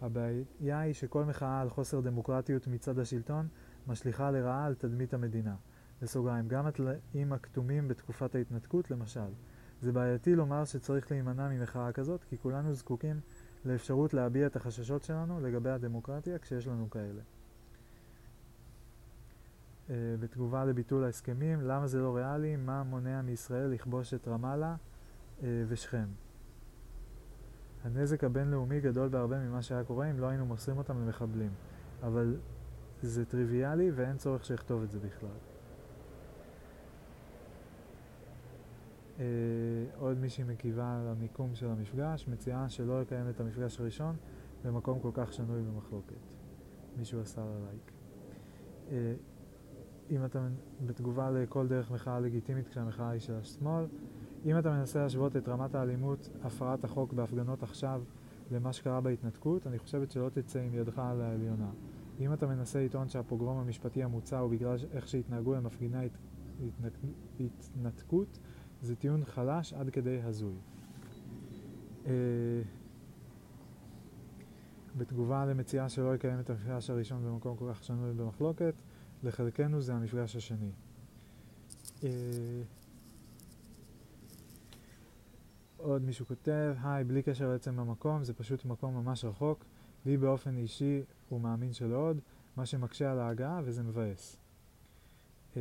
הבעיה היא שכל מחאה על חוסר דמוקרטיות מצד השלטון משליכה לרעה על תדמית המדינה. בסוגריים, גם התלאים הכתומים בתקופת ההתנתקות למשל. זה בעייתי לומר שצריך להימנע ממחאה כזאת, כי כולנו זקוקים לאפשרות להביע את החששות שלנו לגבי הדמוקרטיה כשיש לנו כאלה. Uh, בתגובה לביטול ההסכמים, למה זה לא ריאלי? מה מונע מישראל לכבוש את רמאללה uh, ושכם? הנזק הבינלאומי גדול בהרבה ממה שהיה קורה אם לא היינו מוסרים אותם למחבלים. אבל זה טריוויאלי ואין צורך שיכתוב את זה בכלל. אה, עוד מישהי מגיבה למיקום של המפגש, מציעה שלא לקיים את המפגש הראשון במקום כל כך שנוי במחלוקת. מישהו עשה לה לייק. אה, אם אתה בתגובה לכל דרך מחאה לגיטימית כשהמחאה היא של השמאל, אם אתה מנסה להשוות את רמת האלימות, הפרת החוק בהפגנות עכשיו למה שקרה בהתנתקות, אני חושבת שלא תצא עם ידך על העליונה. אם אתה מנסה לטעון שהפוגרום המשפטי המוצע הוא בגלל איך שהתנהגו למפגיני הת... התנק... התנתקות, זה טיעון חלש עד כדי הזוי. אה, בתגובה למציאה שלא יקיים את המפגש הראשון במקום כל כך שנוי במחלוקת, לחלקנו זה המפגש השני. אה, עוד מישהו כותב, היי, בלי קשר לעצם המקום, זה פשוט מקום ממש רחוק. לי באופן אישי הוא מאמין שלא עוד, מה שמקשה על ההגעה וזה מבאס. Uh,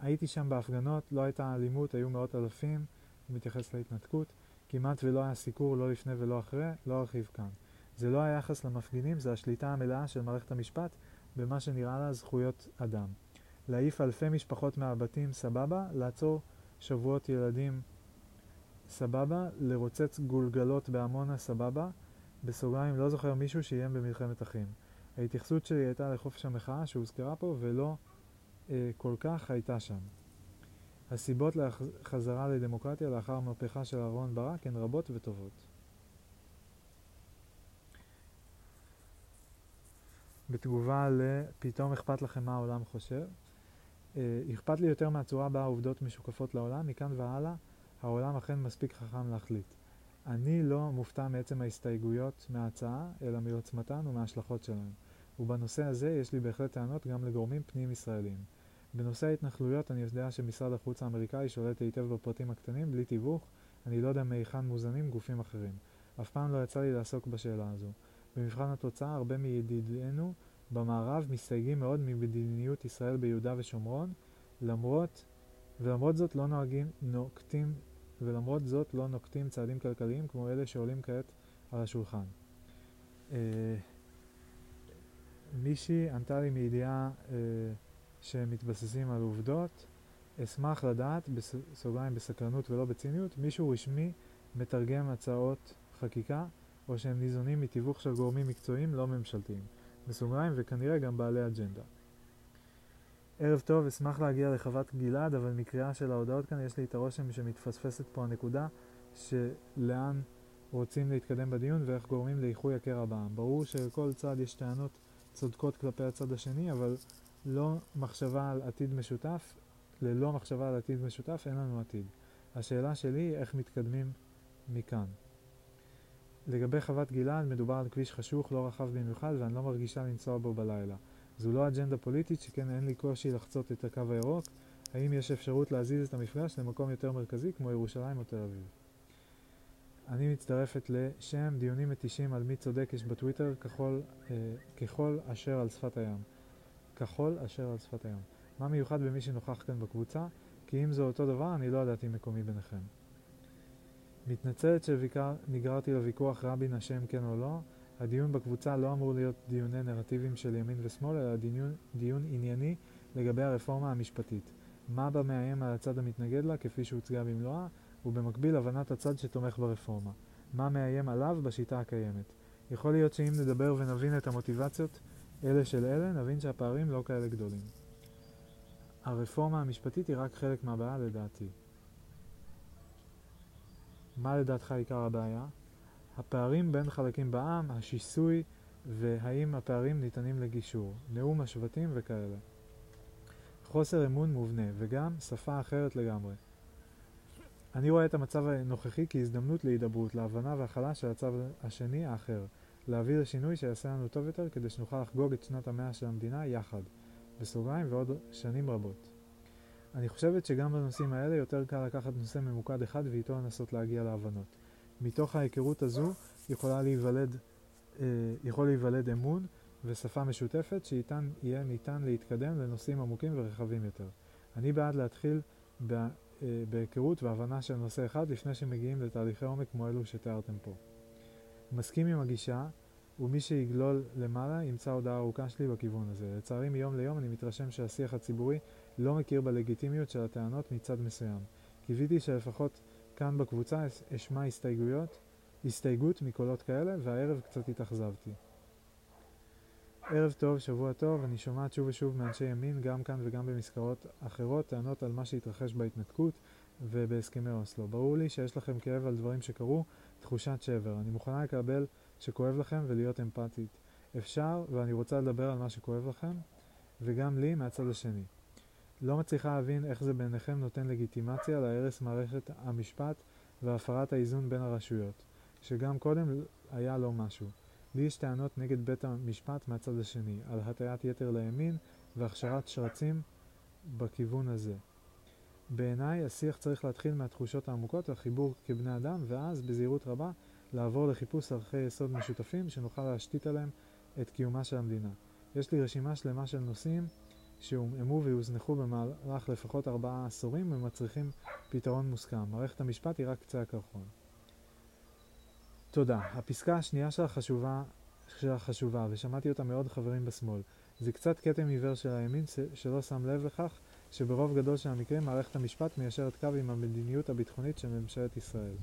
הייתי שם בהפגנות, לא הייתה אלימות, היו מאות אלפים, מתייחס להתנתקות, כמעט ולא היה סיקור, לא לפני ולא אחרי, לא ארחיב כאן. זה לא היחס למפגינים, זה השליטה המלאה של מערכת המשפט במה שנראה לה זכויות אדם. להעיף אלפי משפחות מהבתים, סבבה, לעצור שבועות ילדים, סבבה, לרוצץ גולגלות בעמונה, סבבה, בסוגריים, לא זוכר מישהו שאיים במלחמת אחים. ההתייחסות שלי הייתה לחופש המחאה שהוזכרה פה ולא אה, כל כך הייתה שם. הסיבות לחזרה לדמוקרטיה לאחר המהפכה של אהרן ברק הן רבות וטובות. בתגובה ל"פתאום אכפת לכם מה העולם חושב", אה, אכפת לי יותר מהצורה בה העובדות משוקפות לעולם, מכאן והלאה העולם אכן מספיק חכם להחליט. אני לא מופתע מעצם ההסתייגויות מההצעה, אלא מעוצמתן ומההשלכות שלהן. ובנושא הזה יש לי בהחלט טענות גם לגורמים פנים-ישראלים. בנושא ההתנחלויות אני יודע שמשרד החוץ האמריקאי שולט היטב בפרטים הקטנים, בלי תיווך, אני לא יודע מהיכן מוזנים גופים אחרים. אף פעם לא יצא לי לעסוק בשאלה הזו. במבחן התוצאה, הרבה מידידינו במערב מסתייגים מאוד ממדיניות ישראל ביהודה ושומרון, למרות, ולמרות זאת לא נוהגים, נוקטים ולמרות זאת לא נוקטים צעדים כלכליים כמו אלה שעולים כעת על השולחן. Uh, מישהי ענתה לי מידיעה uh, שמתבססים על עובדות. אשמח לדעת, בסוגריים בסקרנות ולא בציניות, מישהו רשמי מתרגם הצעות חקיקה או שהם ניזונים מתיווך של גורמים מקצועיים לא ממשלתיים. בסוגריים וכנראה גם בעלי אג'נדה. ערב טוב, אשמח להגיע לחוות גלעד, אבל מקריאה של ההודעות כאן יש לי את הרושם שמתפספסת פה הנקודה שלאן רוצים להתקדם בדיון ואיך גורמים לאיחוי הקרע בעם. ברור שלכל צד יש טענות צודקות כלפי הצד השני, אבל לא מחשבה על עתיד משותף, ללא מחשבה על עתיד משותף אין לנו עתיד. השאלה שלי היא איך מתקדמים מכאן. לגבי חוות גלעד, מדובר על כביש חשוך, לא רחב במיוחד, ואני לא מרגישה לנסוע בו בלילה. זו לא אג'נדה פוליטית, שכן אין לי קושי לחצות את הקו הירוק. האם יש אפשרות להזיז את המפגש למקום יותר מרכזי, כמו ירושלים או תל אביב? אני מצטרפת לשם דיונים מתישים על מי צודק יש בטוויטר כחול, אה, ככל אשר על שפת הים. כחול אשר על שפת הים. מה מיוחד במי שנוכח כאן בקבוצה? כי אם זה אותו דבר, אני לא ידעתי מקומי ביניכם. מתנצלת שנגררתי לוויכוח רבין אשם כן או לא, הדיון בקבוצה לא אמור להיות דיוני נרטיבים של ימין ושמאל, אלא דיון, דיון ענייני לגבי הרפורמה המשפטית. מה בה מאיים על הצד המתנגד לה, כפי שהוצגה במלואה, ובמקביל הבנת הצד שתומך ברפורמה. מה מאיים עליו בשיטה הקיימת. יכול להיות שאם נדבר ונבין את המוטיבציות אלה של אלה, נבין שהפערים לא כאלה גדולים. הרפורמה המשפטית היא רק חלק מהבעיה לדעתי. מה לדעתך עיקר הבעיה? הפערים בין חלקים בעם, השיסוי, והאם הפערים ניתנים לגישור, נאום השבטים וכאלה. חוסר אמון מובנה, וגם שפה אחרת לגמרי. אני רואה את המצב הנוכחי כהזדמנות להידברות, להבנה והכלה של הצד השני האחר, להביא לשינוי שיעשה לנו טוב יותר כדי שנוכל לחגוג את שנת המאה של המדינה יחד, בסוגריים ועוד שנים רבות. אני חושבת שגם בנושאים האלה יותר קל לקחת נושא ממוקד אחד ואיתו לנסות להגיע להבנות. מתוך ההיכרות הזו יכולה להיוולד, אה, יכול להיוולד אמון ושפה משותפת שאיתן יהיה ניתן להתקדם לנושאים עמוקים ורחבים יותר. אני בעד להתחיל ב, אה, בהיכרות והבנה של נושא אחד לפני שמגיעים לתהליכי עומק כמו אלו שתיארתם פה. מסכים עם הגישה, ומי שיגלול למעלה ימצא הודעה ארוכה שלי בכיוון הזה. לצערי מיום ליום אני מתרשם שהשיח הציבורי לא מכיר בלגיטימיות של הטענות מצד מסוים. קיוויתי שלפחות כאן בקבוצה אשמע הסתייגויות, הסתייגות מקולות כאלה, והערב קצת התאכזבתי. ערב טוב, שבוע טוב, אני שומעת שוב ושוב מאנשי ימין, גם כאן וגם במסגרות אחרות, טענות על מה שהתרחש בהתנתקות ובהסכמי אוסלו. ברור לי שיש לכם כאב על דברים שקרו, תחושת שבר. אני מוכנה לקבל שכואב לכם ולהיות אמפתית. אפשר, ואני רוצה לדבר על מה שכואב לכם, וגם לי מהצד השני. לא מצליחה להבין איך זה בעיניכם נותן לגיטימציה להרס מערכת המשפט והפרת האיזון בין הרשויות, שגם קודם היה לא משהו. לי יש טענות נגד בית המשפט מהצד השני, על הטיית יתר לימין והכשרת שרצים בכיוון הזה. בעיניי השיח צריך להתחיל מהתחושות העמוקות, החיבור כבני אדם, ואז בזהירות רבה לעבור לחיפוש ערכי יסוד משותפים שנוכל להשתית עליהם את קיומה של המדינה. יש לי רשימה שלמה של נושאים שהומאמו ויוזנחו במהלך לפחות ארבעה עשורים ומצריכים פתרון מוסכם. מערכת המשפט היא רק קצה הקרחון. תודה. הפסקה השנייה של החשובה, של החשובה, ושמעתי אותה מעוד חברים בשמאל. זה קצת כתם עיוור של הימין שלא שם לב לכך שברוב גדול של המקרים מערכת המשפט מיישרת קו עם המדיניות הביטחונית של ממשלת ישראל.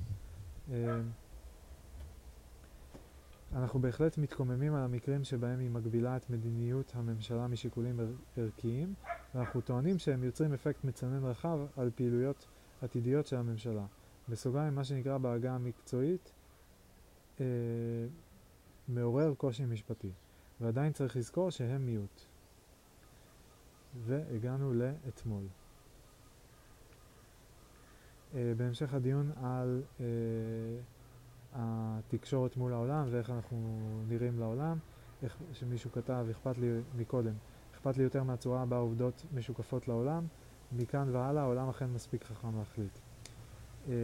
אנחנו בהחלט מתקוממים על המקרים שבהם היא מגבילה את מדיניות הממשלה משיקולים ערכיים, ואנחנו טוענים שהם יוצרים אפקט מצנן רחב על פעילויות עתידיות של הממשלה. בסוגריים, מה שנקרא בעגה המקצועית, אה, מעורר קושי משפטי, ועדיין צריך לזכור שהם מיעוט. והגענו לאתמול. אה, בהמשך הדיון על אה, התקשורת מול העולם ואיך אנחנו נראים לעולם, איך שמישהו כתב, אכפת לי מקודם, אכפת לי יותר מהצורה בה עובדות משוקפות לעולם, מכאן והלאה העולם אכן מספיק חכם להחליט. אה,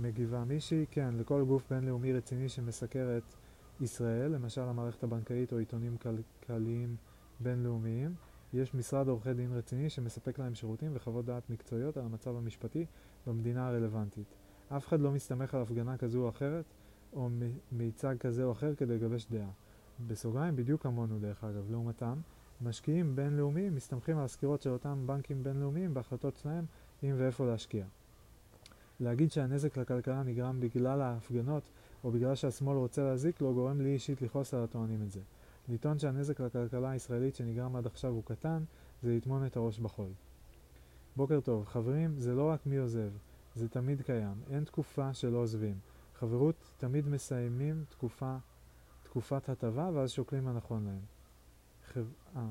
מגיבה מישהי, כן, לכל גוף בינלאומי רציני שמסקר את ישראל, למשל המערכת הבנקאית או עיתונים כלכליים בינלאומיים, יש משרד עורכי דין רציני שמספק להם שירותים וחוות דעת מקצועיות על המצב המשפטי במדינה הרלוונטית. אף אחד לא מסתמך על הפגנה כזו או אחרת, או מיצג כזה או אחר כדי לגבש דעה. בסוגריים, בדיוק כמונו דרך אגב. לעומתם, משקיעים בינלאומיים מסתמכים על הסקירות של אותם בנקים בינלאומיים בהחלטות שלהם אם ואיפה להשקיע. להגיד שהנזק לכלכלה נגרם בגלל ההפגנות או בגלל שהשמאל רוצה להזיק לו גורם לי אישית לכעוס על הטוענים את זה. לטעון שהנזק לכלכלה הישראלית שנגרם עד עכשיו הוא קטן, זה לטמון את הראש בחול. בוקר טוב, חברים, זה לא רק מי עוזב, זה תמיד קיים, אין תקופה שלא עוזבים. חברות תמיד מסיימים תקופה, תקופת הטבה ואז שוקלים מה נכון להם. חב... 아. אה.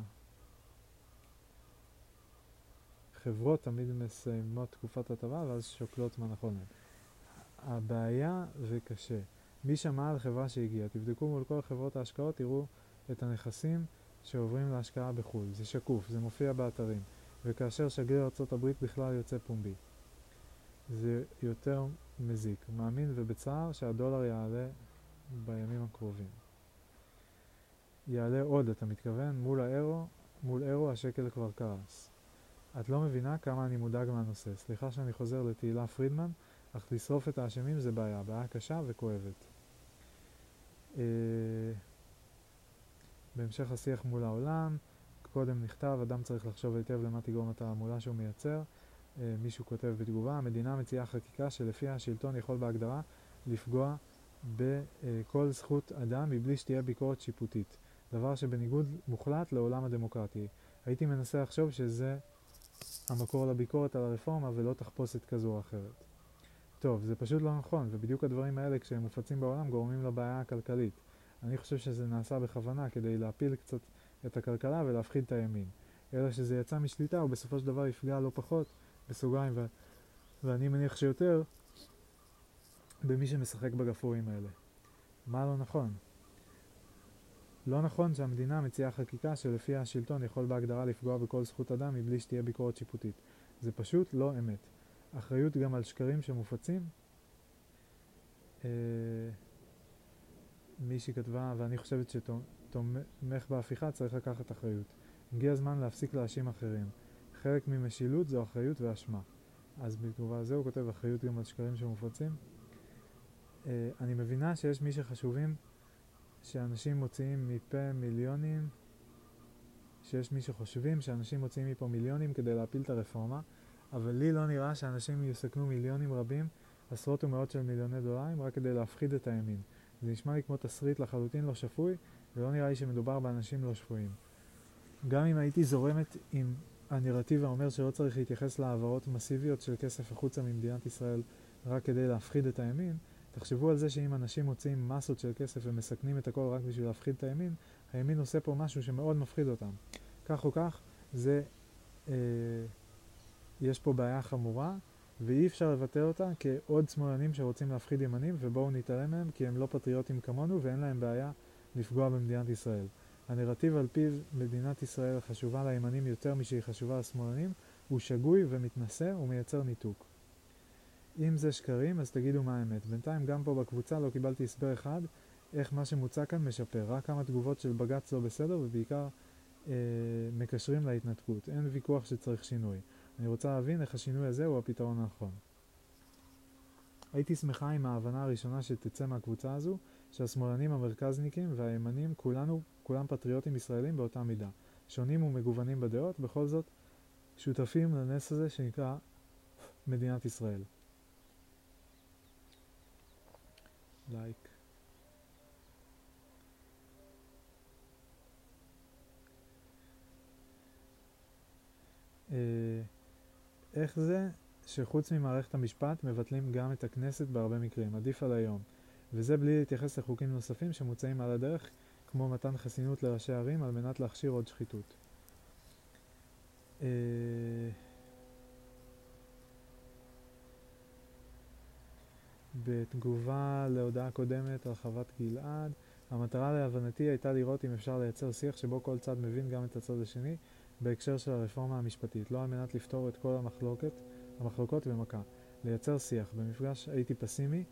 חברות תמיד מסיימות תקופת הטבה ואז שוקלות מה נכון להם. הבעיה זה קשה. מי שמע על חברה שהגיעה? תבדקו מול כל חברות ההשקעות, תראו את הנכסים שעוברים להשקעה בחו"ל. זה שקוף, זה מופיע באתרים. וכאשר שגריר ארה"ב בכלל יוצא פומבי. זה יותר מזיק. מאמין ובצער שהדולר יעלה בימים הקרובים. יעלה עוד, אתה מתכוון? מול האירו, מול אירו השקל כבר קרס. את לא מבינה כמה אני מודאג מהנושא. סליחה שאני חוזר לתהילה פרידמן, אך לשרוף את האשמים זה בעיה, בעיה קשה וכואבת. אה, בהמשך השיח מול העולם, קודם נכתב, אדם צריך לחשוב היטב למה תגרום התעמולה שהוא מייצר. אה, מישהו כותב בתגובה, המדינה מציעה חקיקה שלפיה השלטון יכול בהגדרה לפגוע בכל זכות אדם מבלי שתהיה ביקורת שיפוטית, דבר שבניגוד מוחלט לעולם הדמוקרטי. הייתי מנסה לחשוב שזה המקור לביקורת על הרפורמה ולא תחפושת כזו או אחרת. טוב, זה פשוט לא נכון, ובדיוק הדברים האלה כשהם מופצים בעולם גורמים לבעיה הכלכלית. אני חושב שזה נעשה בכוונה כדי להפיל קצת את הכלכלה ולהפחיד את הימין. אלא שזה יצא משליטה ובסופו של דבר יפגע לא פחות, בסוגריים, ו- ואני מניח שיותר, במי שמשחק בגפורים האלה. מה לא נכון? לא נכון שהמדינה מציעה חקיקה שלפיה השלטון יכול בהגדרה לפגוע בכל זכות אדם מבלי שתהיה ביקורת שיפוטית. זה פשוט לא אמת. אחריות גם על שקרים שמופצים? אה, מישהי כתבה, ואני חושבת שתומך בהפיכה צריך לקחת אחריות. הגיע הזמן להפסיק להאשים אחרים. חלק ממשילות זו אחריות ואשמה. אז בתגובה לזה הוא כותב אחריות גם על שקרים שמופצים. Uh, אני מבינה שיש מי שחשובים שאנשים מוציאים מפה מיליונים, שיש מי שחושבים שאנשים מוציאים מפה מיליונים כדי להפיל את הרפורמה, אבל לי לא נראה שאנשים יסכנו מיליונים רבים, עשרות ומאות של מיליוני דולרים, רק כדי להפחיד את הימין. זה נשמע לי כמו תסריט לחלוטין לא שפוי, ולא נראה לי שמדובר באנשים לא שפויים. גם אם הייתי זורמת עם הנרטיב האומר שלא צריך להתייחס להעברות מסיביות של כסף החוצה ממדינת ישראל רק כדי להפחיד את הימין, תחשבו על זה שאם אנשים מוציאים מסות של כסף ומסכנים את הכל רק בשביל להפחיד את הימין, הימין עושה פה משהו שמאוד מפחיד אותם. כך או כך, זה, אה, יש פה בעיה חמורה, ואי אפשר לבטל אותה כעוד שמאלנים שרוצים להפחיד ימנים, ובואו נתעלם מהם כי הם לא פטריוטים כמונו ואין להם בעיה לפגוע במדינת ישראל. הנרטיב על פיו מדינת ישראל חשובה לימנים יותר משהיא חשובה לשמאלנים, הוא שגוי ומתנשא ומייצר ניתוק. אם זה שקרים, אז תגידו מה האמת. בינתיים גם פה בקבוצה לא קיבלתי הסבר אחד איך מה שמוצע כאן משפר. רק כמה תגובות של בג"ץ לא בסדר, ובעיקר אה, מקשרים להתנתקות. אין ויכוח שצריך שינוי. אני רוצה להבין איך השינוי הזה הוא הפתרון הנכון. הייתי שמחה עם ההבנה הראשונה שתצא מהקבוצה הזו, שהשמאלנים המרכזניקים והימנים, כולנו, כולם פטריוטים ישראלים באותה מידה. שונים ומגוונים בדעות, בכל זאת שותפים לנס הזה שנקרא מדינת ישראל. לייק. אה, איך זה שחוץ ממערכת המשפט מבטלים גם את הכנסת בהרבה מקרים, עדיף על היום. וזה בלי להתייחס לחוקים נוספים שמוצעים על הדרך, כמו מתן חסינות לראשי ערים על מנת להכשיר עוד שחיתות. אה, בתגובה להודעה קודמת על חוות גלעד, המטרה להבנתי הייתה לראות אם אפשר לייצר שיח שבו כל צד מבין גם את הצד השני בהקשר של הרפורמה המשפטית, לא על מנת לפתור את כל המחלוקת, המחלוקות במכה. לייצר שיח. במפגש הייתי פסימי,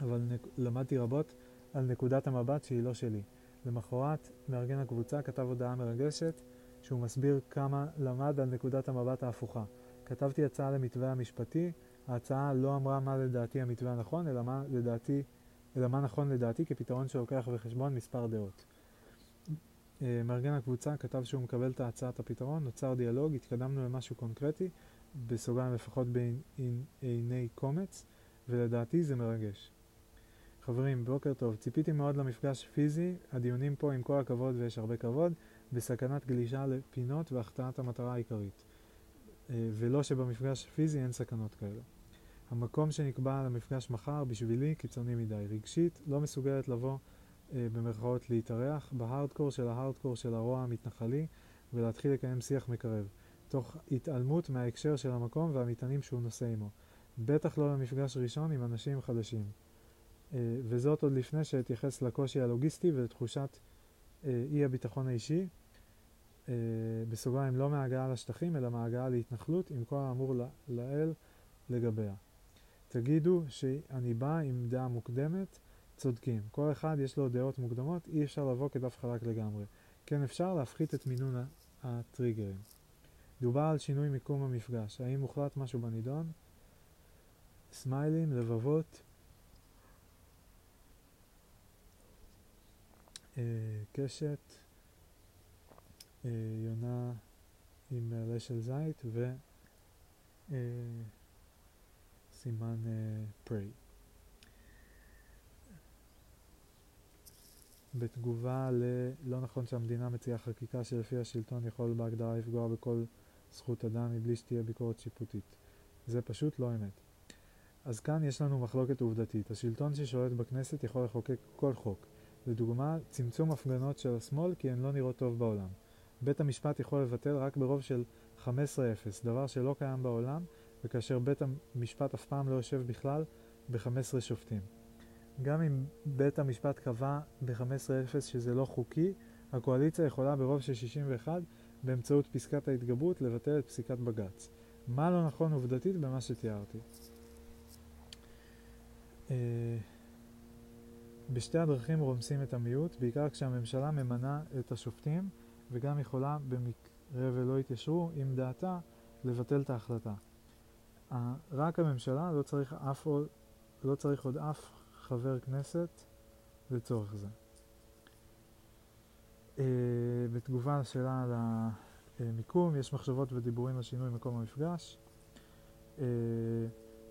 אבל נק... למדתי רבות על נקודת המבט שהיא לא שלי. למחרת, מארגן הקבוצה כתב הודעה מרגשת שהוא מסביר כמה למד על נקודת המבט ההפוכה. כתבתי הצעה למתווה המשפטי, ההצעה לא אמרה מה לדעתי המתווה הנכון, אלא מה, לדעתי, אלא מה נכון לדעתי כפתרון שלוקח בחשבון מספר דעות. אה, מארגן הקבוצה כתב שהוא מקבל את הצעת הפתרון, נוצר דיאלוג, התקדמנו למשהו קונקרטי, בסוגריים לפחות בעיני קומץ, ולדעתי זה מרגש. חברים, בוקר טוב. ציפיתי מאוד למפגש פיזי, הדיונים פה עם כל הכבוד ויש הרבה כבוד, בסכנת גלישה לפינות והחטאת המטרה העיקרית. אה, ולא שבמפגש פיזי אין סכנות כאלה. המקום שנקבע למפגש מחר בשבילי קיצוני מדי. רגשית, לא מסוגלת לבוא אה, במרכאות להתארח בהארדקור של ההארדקור של הרוע המתנחלי ולהתחיל לקיים שיח מקרב, תוך התעלמות מההקשר של המקום והמטענים שהוא נושא עמו. בטח לא למפגש ראשון עם אנשים חדשים. אה, וזאת עוד לפני שאתייחס לקושי הלוגיסטי ולתחושת אה, אי הביטחון האישי, אה, בסוגריים לא מהגעה לשטחים אלא מהגעה להתנחלות עם כל האמור לאל לגביה. תגידו שאני בא עם דעה מוקדמת צודקים. כל אחד יש לו דעות מוקדמות, אי אפשר לבוא כדף חלק לגמרי. כן אפשר להפחית את מינון הטריגרים. דובר על שינוי מיקום המפגש. האם הוחלט משהו בנידון? סמיילים, לבבות, קשת, אה, יונה עם עלה של זית וסימן אה, פריי. בתגובה ל"לא נכון שהמדינה מציעה חקיקה שלפי השלטון יכול בהגדרה לפגוע בכל זכות אדם מבלי שתהיה ביקורת שיפוטית. זה פשוט לא אמת. אז כאן יש לנו מחלוקת עובדתית. השלטון ששולט בכנסת יכול לחוקק כל חוק. לדוגמה, צמצום הפגנות של השמאל כי הן לא נראות טוב בעולם. בית המשפט יכול לבטל רק ברוב של 15-0, דבר שלא קיים בעולם, וכאשר בית המשפט אף פעם לא יושב בכלל ב-15 שופטים. גם אם בית המשפט קבע ב-15-0 שזה לא חוקי, הקואליציה יכולה ברוב של 61 באמצעות פסקת ההתגברות לבטל את פסיקת בג"ץ. מה לא נכון עובדתית במה שתיארתי? אה, בשתי הדרכים רומסים את המיעוט, בעיקר כשהממשלה ממנה את השופטים וגם יכולה במקרה ולא יתיישרו עם דעתה לבטל את ההחלטה. רק הממשלה, לא צריך, אף, לא צריך עוד אף חבר כנסת לצורך זה. Uh, בתגובה לשאלה על המיקום, יש מחשבות ודיבורים על שינוי מקום המפגש.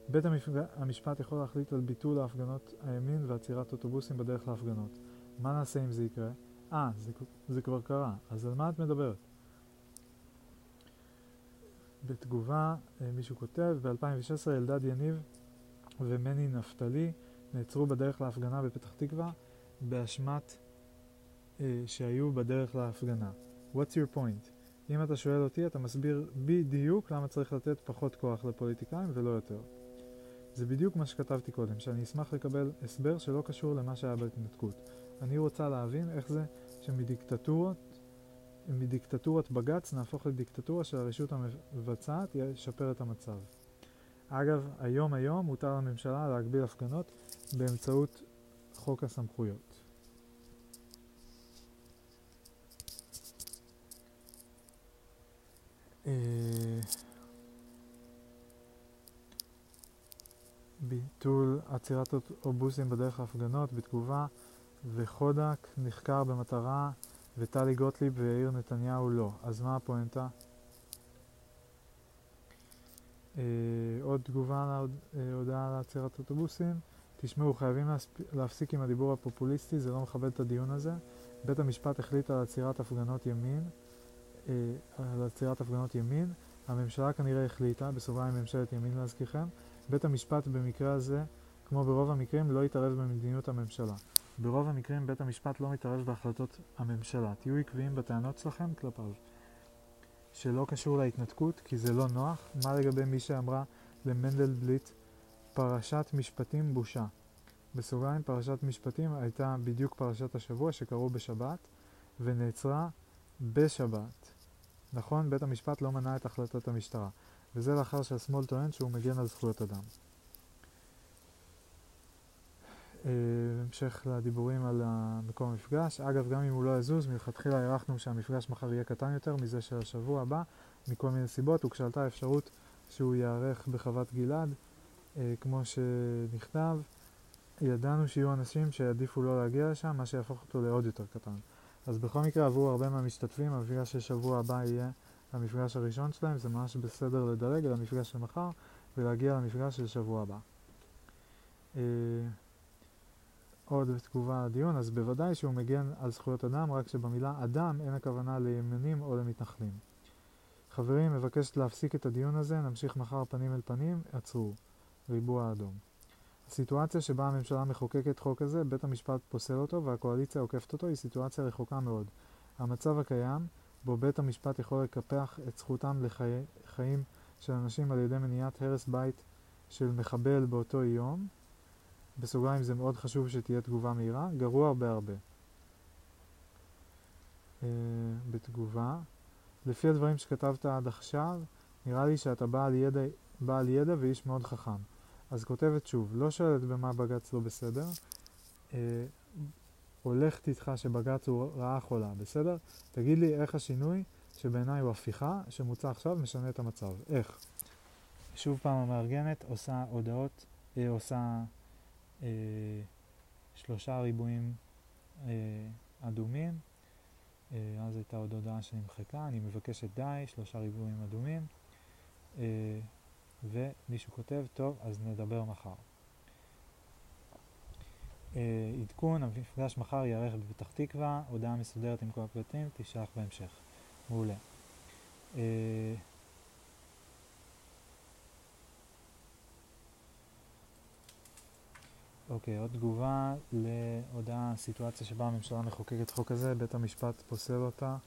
בית המשפט יכול להחליט על ביטול ההפגנות הימין ועצירת אוטובוסים בדרך להפגנות. מה נעשה אם זה יקרה? אה, זה, זה כבר קרה, אז על מה את מדברת? בתגובה, אה, מישהו כותב, ב-2016 אלדד יניב ומני נפתלי נעצרו בדרך להפגנה בפתח תקווה באשמת אה, שהיו בדרך להפגנה. What's your point? אם אתה שואל אותי, אתה מסביר בדיוק למה צריך לתת פחות כוח לפוליטיקאים ולא יותר. זה בדיוק מה שכתבתי קודם, שאני אשמח לקבל הסבר שלא קשור למה שהיה בהתנתקות. אני רוצה להבין איך זה שמדיקטטורות, מדיקטטורת בג"ץ נהפוך לדיקטטורה של הרשות המבצעת ישפר את המצב. אגב, היום היום מותר לממשלה להגביל הפגנות באמצעות חוק הסמכויות. אה, ביטול עצירת אוטובוסים בדרך ההפגנות בתגובה וחודק נחקר במטרה וטלי גוטליב ויאיר נתניהו לא. אז מה הפואנטה? אה, עוד תגובה להודעה אה, על עצירת אוטובוסים. תשמעו, חייבים להפסיק עם הדיבור הפופוליסטי, זה לא מכבד את הדיון הזה. בית המשפט החליט על עצירת הפגנות ימין, אה, על עצירת הפגנות ימין. הממשלה כנראה החליטה, בסוגריים ממשלת ימין להזכירכם, בית המשפט במקרה הזה, כמו ברוב המקרים, לא יתערב במדיניות הממשלה. ברוב המקרים בית המשפט לא מתערב בהחלטות הממשלה. תהיו עקביים בטענות שלכם כלפיו. שלא קשור להתנתקות, כי זה לא נוח. מה לגבי מי שאמרה למנדלבליט פרשת משפטים בושה? בסוגריים, פרשת משפטים הייתה בדיוק פרשת השבוע שקראו בשבת ונעצרה בשבת. נכון, בית המשפט לא מנע את החלטת המשטרה, וזה לאחר שהשמאל טוען שהוא מגן על זכויות אדם. אה, המשך לדיבורים על מקום המפגש. אגב, גם אם הוא לא יזוז, מלכתחילה הערכנו שהמפגש מחר יהיה קטן יותר מזה של השבוע הבא, מכל מיני סיבות, וכשעלתה האפשרות שהוא ייערך בחוות גלעד, אה, כמו שנכתב, ידענו שיהיו אנשים שיעדיפו לא להגיע לשם, מה שיהפוך אותו לעוד יותר קטן. אז בכל מקרה, עבור הרבה מהמשתתפים, המפגש של שבוע הבא יהיה המפגש הראשון שלהם, זה ממש בסדר לדרג על המפגש של מחר ולהגיע למפגש של שבוע הבא. אה, עוד בתגובה לדיון, אז בוודאי שהוא מגן על זכויות אדם, רק שבמילה אדם אין הכוונה לימנים או למתנחלים. חברים, מבקשת להפסיק את הדיון הזה, נמשיך מחר פנים אל פנים, עצרו. ריבוע אדום. הסיטואציה שבה הממשלה מחוקקת חוק כזה, בית המשפט פוסל אותו והקואליציה עוקפת אותו, היא סיטואציה רחוקה מאוד. המצב הקיים, בו בית המשפט יכול לקפח את זכותם לחיים לחי... של אנשים על ידי מניעת הרס בית של מחבל באותו יום, בסוגריים זה מאוד חשוב שתהיה תגובה מהירה, גרוע הרבה הרבה. Uh, בתגובה, לפי הדברים שכתבת עד עכשיו, נראה לי שאתה בעל ידע, בעל ידע ואיש מאוד חכם. אז כותבת שוב, לא שואלת במה בג"ץ לא בסדר, uh, הולכת איתך שבג"ץ הוא רעה חולה, בסדר? תגיד לי איך השינוי, שבעיניי הוא הפיכה, שמוצע עכשיו, משנה את המצב. איך? שוב פעם המארגנת עושה הודעות, אה, עושה אה, שלושה ריבועים אה, אדומים, אה, אז הייתה עוד הודעה שנמחקה, אני מבקשת די, שלושה ריבועים אדומים, אה, ומישהו כותב, טוב, אז נדבר מחר. אה, עדכון, המפגש מחר ייערך בפתח תקווה, הודעה מסודרת עם כל הפרטים, תשלח בהמשך. מעולה. אה, אוקיי, עוד תגובה להודעה, סיטואציה שבה הממשלה מחוקקת חוק כזה, בית המשפט פוסל אותה,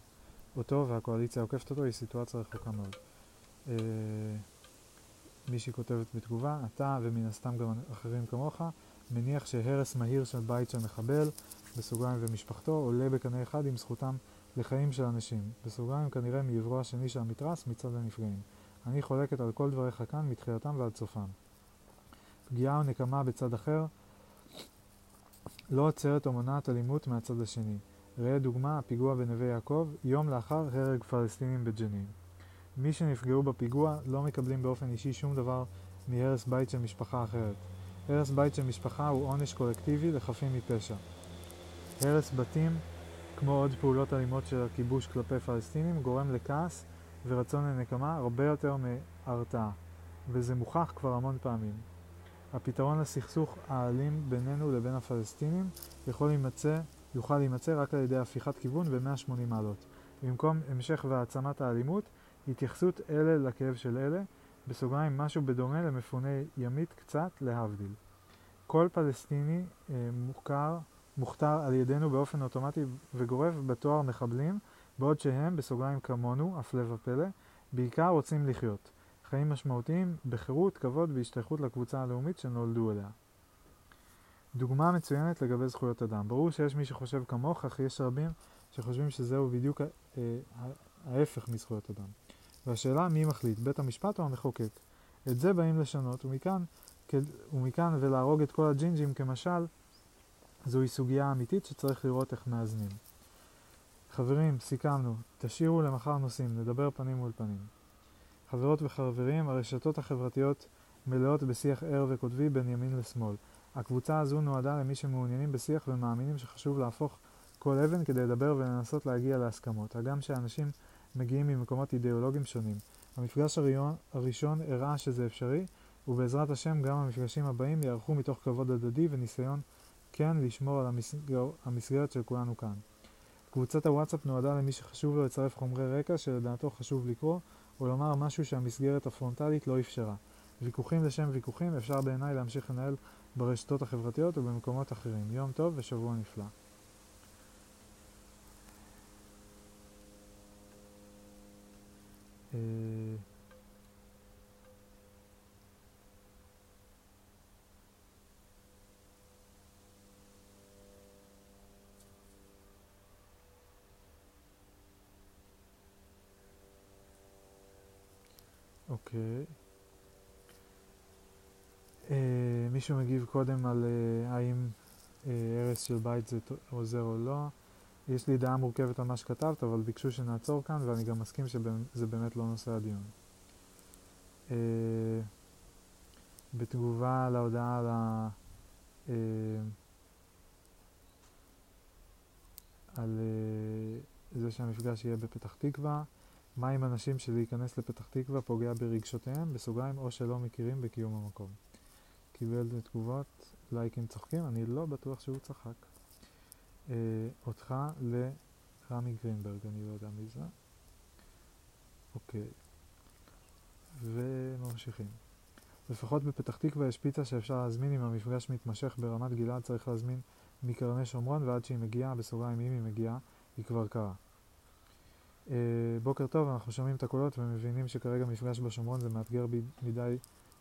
אותו והקואליציה עוקפת אותו, היא סיטואציה רחוקה מאוד. אה, מישהי כותבת בתגובה, אתה ומן הסתם גם אחרים כמוך, מניח שהרס מהיר של בית של מחבל, בסוגריים ומשפחתו, עולה בקנה אחד עם זכותם לחיים של אנשים, בסוגריים כנראה מעברו השני של המתרס מצד הנפגעים. אני חולקת על כל דבריך כאן מתחילתם ועד סופם. פגיעה או נקמה בצד אחר לא עוצרת או מונעת אלימות מהצד השני. ראה דוגמה, הפיגוע בנווה יעקב, יום לאחר הרג פלסטינים בג'נין. מי שנפגעו בפיגוע לא מקבלים באופן אישי שום דבר מהרס בית של משפחה אחרת. הרס בית של משפחה הוא עונש קולקטיבי לחפים מפשע. הרס בתים, כמו עוד פעולות אלימות של הכיבוש כלפי פלסטינים, גורם לכעס ורצון לנקמה הרבה יותר מהרתעה. וזה מוכח כבר המון פעמים. הפתרון לסכסוך האלים בינינו לבין הפלסטינים יכול להימצא, יוכל להימצא רק על ידי הפיכת כיוון ב-180 מעלות. במקום המשך והעצמת האלימות, התייחסות אלה לכאב של אלה, בסוגריים משהו בדומה למפוני ימית קצת להבדיל. כל פלסטיני אה, מוכר, מוכתר על ידינו באופן אוטומטי וגורף בתואר מחבלים, בעוד שהם, בסוגריים כמונו, הפלא ופלא, בעיקר רוצים לחיות. חיים משמעותיים בחירות, כבוד והשתייכות לקבוצה הלאומית שנולדו אליה. דוגמה מצוינת לגבי זכויות אדם. ברור שיש מי שחושב כמוך, אך יש רבים שחושבים שזהו בדיוק אה, ההפך מזכויות אדם. והשאלה מי מחליט, בית המשפט או המחוקק? את זה באים לשנות, ומכאן, ומכאן ולהרוג את כל הג'ינג'ים כמשל, זוהי סוגיה אמיתית שצריך לראות איך מאזנים. חברים, סיכמנו, תשאירו למחר נושאים, נדבר פנים מול פנים. חברות וחברים, הרשתות החברתיות מלאות בשיח ער וקוטבי בין ימין לשמאל. הקבוצה הזו נועדה למי שמעוניינים בשיח ומאמינים שחשוב להפוך כל אבן כדי לדבר ולנסות להגיע להסכמות, הגם שאנשים מגיעים ממקומות אידיאולוגיים שונים. המפגש הראשון, הראשון הראה שזה אפשרי, ובעזרת השם גם המפגשים הבאים יערכו מתוך כבוד הדדי וניסיון כן לשמור על המסגר, המסגרת של כולנו כאן. קבוצת הוואטסאפ נועדה למי שחשוב לו לצרף חומרי רקע שלדעתו חשוב לקרוא, או לומר משהו שהמסגרת הפרונטלית לא אפשרה. ויכוחים לשם ויכוחים אפשר בעיניי להמשיך לנהל ברשתות החברתיות ובמקומות אחרים. יום טוב ושבוע נפלא. אה, אוקיי. Uh, מישהו מגיב קודם על uh, האם uh, הרס של בית זה עוזר או לא. יש לי דעה מורכבת על מה שכתבת, אבל ביקשו שנעצור כאן, ואני גם מסכים שזה באמת לא נושא הדיון. Uh, בתגובה להודעה על ה... Uh, על uh, זה שהמפגש יהיה בפתח תקווה. מה עם אנשים שלהיכנס לפתח תקווה פוגע ברגשותיהם, בסוגריים, או שלא מכירים בקיום המקום. קיבל תגובות, לייקים צוחקים, אני לא בטוח שהוא צחק. אה, אותך לרמי גרינברג, אני לא יודע מי זה. אוקיי. וממשיכים. לפחות בפתח תקווה יש פיצה שאפשר להזמין אם המפגש מתמשך ברמת גלעד צריך להזמין מקרני שומרון ועד שהיא מגיעה, בסוגריים אם היא מגיעה, היא כבר קרה. Uh, בוקר טוב, אנחנו שומעים את הקולות ומבינים שכרגע מפגש בשומרון זה מאתגר מדי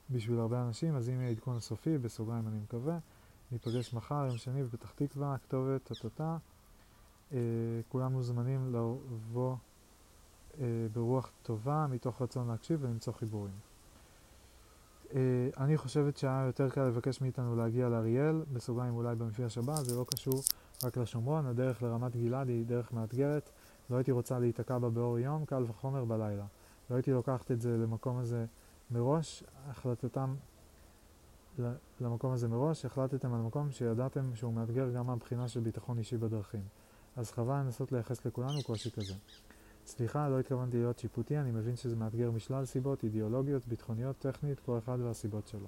בשביל הרבה אנשים, אז אם יהיה עדכון סופי, בסוגריים אני מקווה, ניפגש מחר, יום שני בפתח תקווה, כתובת, טה-טה-טה. Uh, כולם מוזמנים לבוא uh, ברוח טובה, מתוך רצון להקשיב ולמצוא חיבורים. Uh, אני חושבת שהיה יותר קל לבקש מאיתנו להגיע לאריאל, בסוגריים אולי במפגש הבא, זה לא קשור רק לשומרון, הדרך לרמת גלעד היא דרך מאתגרת. לא הייתי רוצה להיתקע בה באור יום, קל וחומר בלילה. לא הייתי לוקחת את זה למקום הזה מראש, החלטתם למקום הזה מראש, החלטתם על מקום שידעתם שהוא מאתגר גם מהבחינה של ביטחון אישי בדרכים. אז חבל לנסות לייחס לכולנו קושי כזה. סליחה, לא התכוונתי להיות שיפוטי, אני מבין שזה מאתגר משלל סיבות, אידיאולוגיות, ביטחוניות, טכנית, כל אחד והסיבות שלו.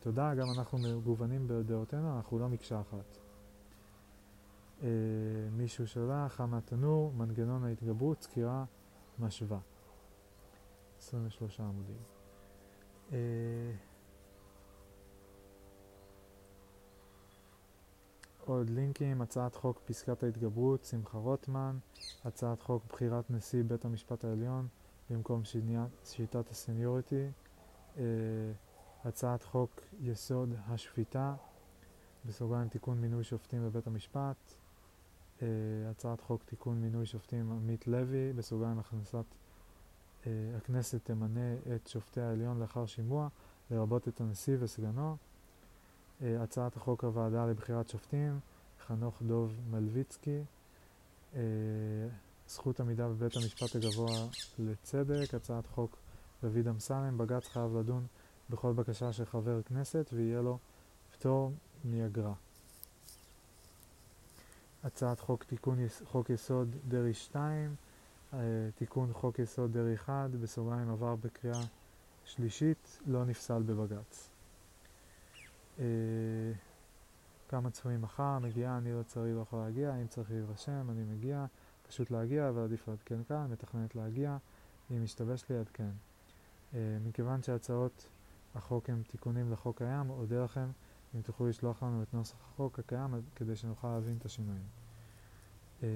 תודה, גם אנחנו מגוונים בדעותינו, אנחנו לא מקשה אחת. אה, מישהו שלח, חמה תנור, מנגנון ההתגברות, סקירה משווה. 23 עמודים. אה, עוד לינקים, הצעת חוק פסקת ההתגברות, שמחה רוטמן, הצעת חוק בחירת נשיא בית המשפט העליון במקום שיטת הסניוריטי, אה, הצעת חוק יסוד השפיטה, בסוגריים תיקון מינוי שופטים בבית המשפט, uh, הצעת חוק תיקון מינוי שופטים עמית לוי, בסוגריים הכנסת, uh, הכנסת תמנה את שופטי העליון לאחר שימוע, לרבות את הנשיא וסגנו. Uh, הצעת החוק הוועדה לבחירת שופטים, חנוך דוב מלביצקי. Uh, זכות עמידה בבית המשפט הגבוה לצדק, הצעת חוק דוד אמסלם, בג"ץ חייב לדון בכל בקשה של חבר כנסת ויהיה לו פטור מאגרה. הצעת חוק תיקון חוק יסוד דרעי 2, uh, תיקון חוק יסוד דרעי 1, בסוגריים עבר בקריאה שלישית לא נפסל בבג"ץ. אה, כמה צפויים מחר, מגיעה, אני לא צריך, לא יכול להגיע, אם צריך להירשם, אני מגיע, פשוט להגיע, אבל עדיף לעדכן כאן, מתכננת להגיע, אם משתבש לי, עדכן. אה, מכיוון שהצעות החוק הם תיקונים לחוק קיים, אודה לכם אם תוכלו לשלוח לנו את נוסח החוק הקיים כדי שנוכל להבין את השינויים. אה,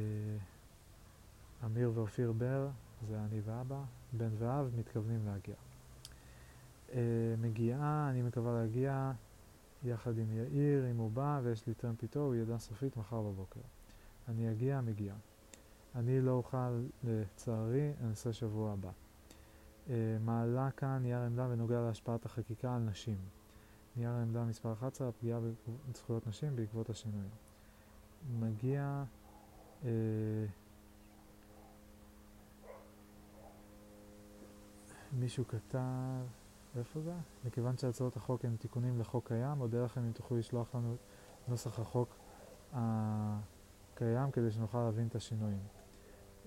אמיר ואופיר בר, זה אני ואבא, בן ואב, מתכוונים להגיע. מגיעה, אני מקווה להגיע יחד עם יאיר, אם הוא בא, ויש לי טרמפ איתו, הוא ידע סופית מחר בבוקר. אני אגיע, מגיע. אני לא אוכל, לצערי, אנסה שבוע הבא. אה, מעלה כאן נייר עמדה בנוגע להשפעת החקיקה על נשים. נייר עמדה מספר 11, הפגיעה בזכויות נשים בעקבות השינויים. מגיע... אה, מישהו כתב, איפה זה? מכיוון שהצעות החוק הן תיקונים לחוק קיים, אודה לכם אם תוכלו לשלוח לנו נוסח החוק הקיים כדי שנוכל להבין את השינויים.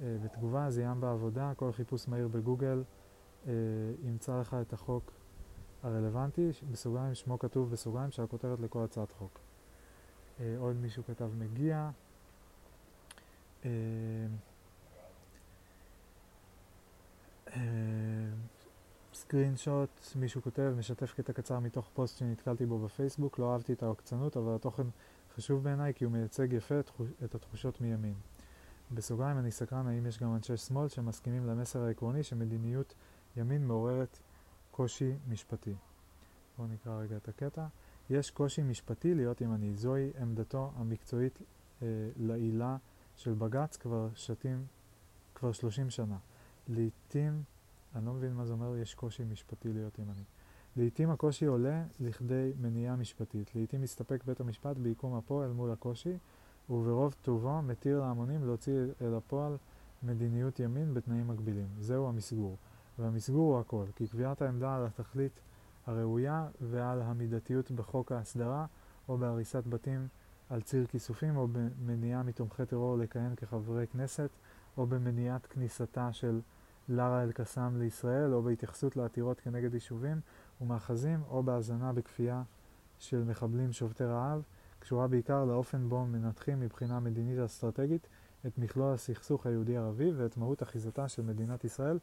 אה, בתגובה, זיהם בעבודה, כל חיפוש מהיר בגוגל אה, ימצא לך את החוק הרלוונטי, בסוגריים שמו כתוב בסוגריים שהכותרת לכל הצעת חוק. אה, עוד מישהו כתב מגיע. screenshot, מישהו כותב, משתף קטע קצר מתוך פוסט שנתקלתי בו בפייסבוק, לא אהבתי את העוקצנות, אבל התוכן חשוב בעיניי כי הוא מייצג יפה את התחושות מימין. בסוגריים אני סקרן האם יש גם אנשי שמאל שמסכימים למסר העקרוני שמדיניות ימין מעוררת קושי משפטי. בואו נקרא רגע את הקטע. יש קושי משפטי להיות ימני, זוהי עמדתו המקצועית אה, לעילה של בג"ץ כבר שתים, כבר 30 שנה. לעתים, אני לא מבין מה זה אומר, יש קושי משפטי להיות ימני. לעתים הקושי עולה לכדי מניעה משפטית. לעתים מסתפק בית המשפט בעיקום אפו אל מול הקושי, וברוב טובו מתיר להמונים להוציא אל הפועל מדיניות ימין בתנאים מגבילים. זהו המסגור. והמסגור הוא הכל, כי קביעת העמדה על התכלית הראויה ועל המידתיות בחוק ההסדרה, או בהריסת בתים על ציר כיסופים, או במניעה מתומכי טרור לכהן כחברי כנסת, או במניעת כניסתה של לארה אל-קסאם לישראל, או בהתייחסות לעתירות כנגד יישובים ומאחזים, או בהאזנה בכפייה של מחבלים שובתי רעב, קשורה בעיקר לאופן בו מנתחים מבחינה מדינית אסטרטגית את מכלול הסכסוך היהודי-ערבי ואת מהות אחיזתה של מדינת ישראל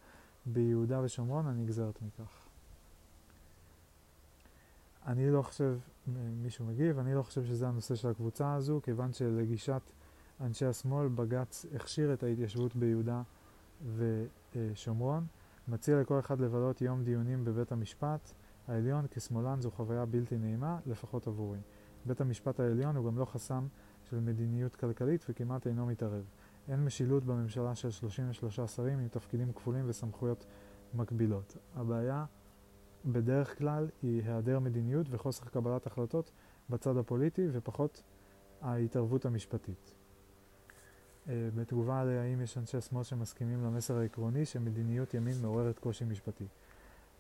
ביהודה ושומרון הנגזרת מכך. אני לא חושב, מישהו מגיב, אני לא חושב שזה הנושא של הקבוצה הזו, כיוון שלגישת אנשי השמאל בג"ץ הכשיר את ההתיישבות ביהודה ושומרון, מציע לכל אחד לבלות יום דיונים בבית המשפט העליון, כשמאלן זו חוויה בלתי נעימה, לפחות עבורי. בית המשפט העליון הוא גם לא חסם של מדיניות כלכלית וכמעט אינו מתערב. אין משילות בממשלה של 33 שרים עם תפקידים כפולים וסמכויות מקבילות. הבעיה בדרך כלל היא היעדר מדיניות וחוסר קבלת החלטות בצד הפוליטי ופחות ההתערבות המשפטית. אה, בתגובה להאם יש אנשי שמאל שמסכימים למסר העקרוני שמדיניות ימין מעוררת קושי משפטי.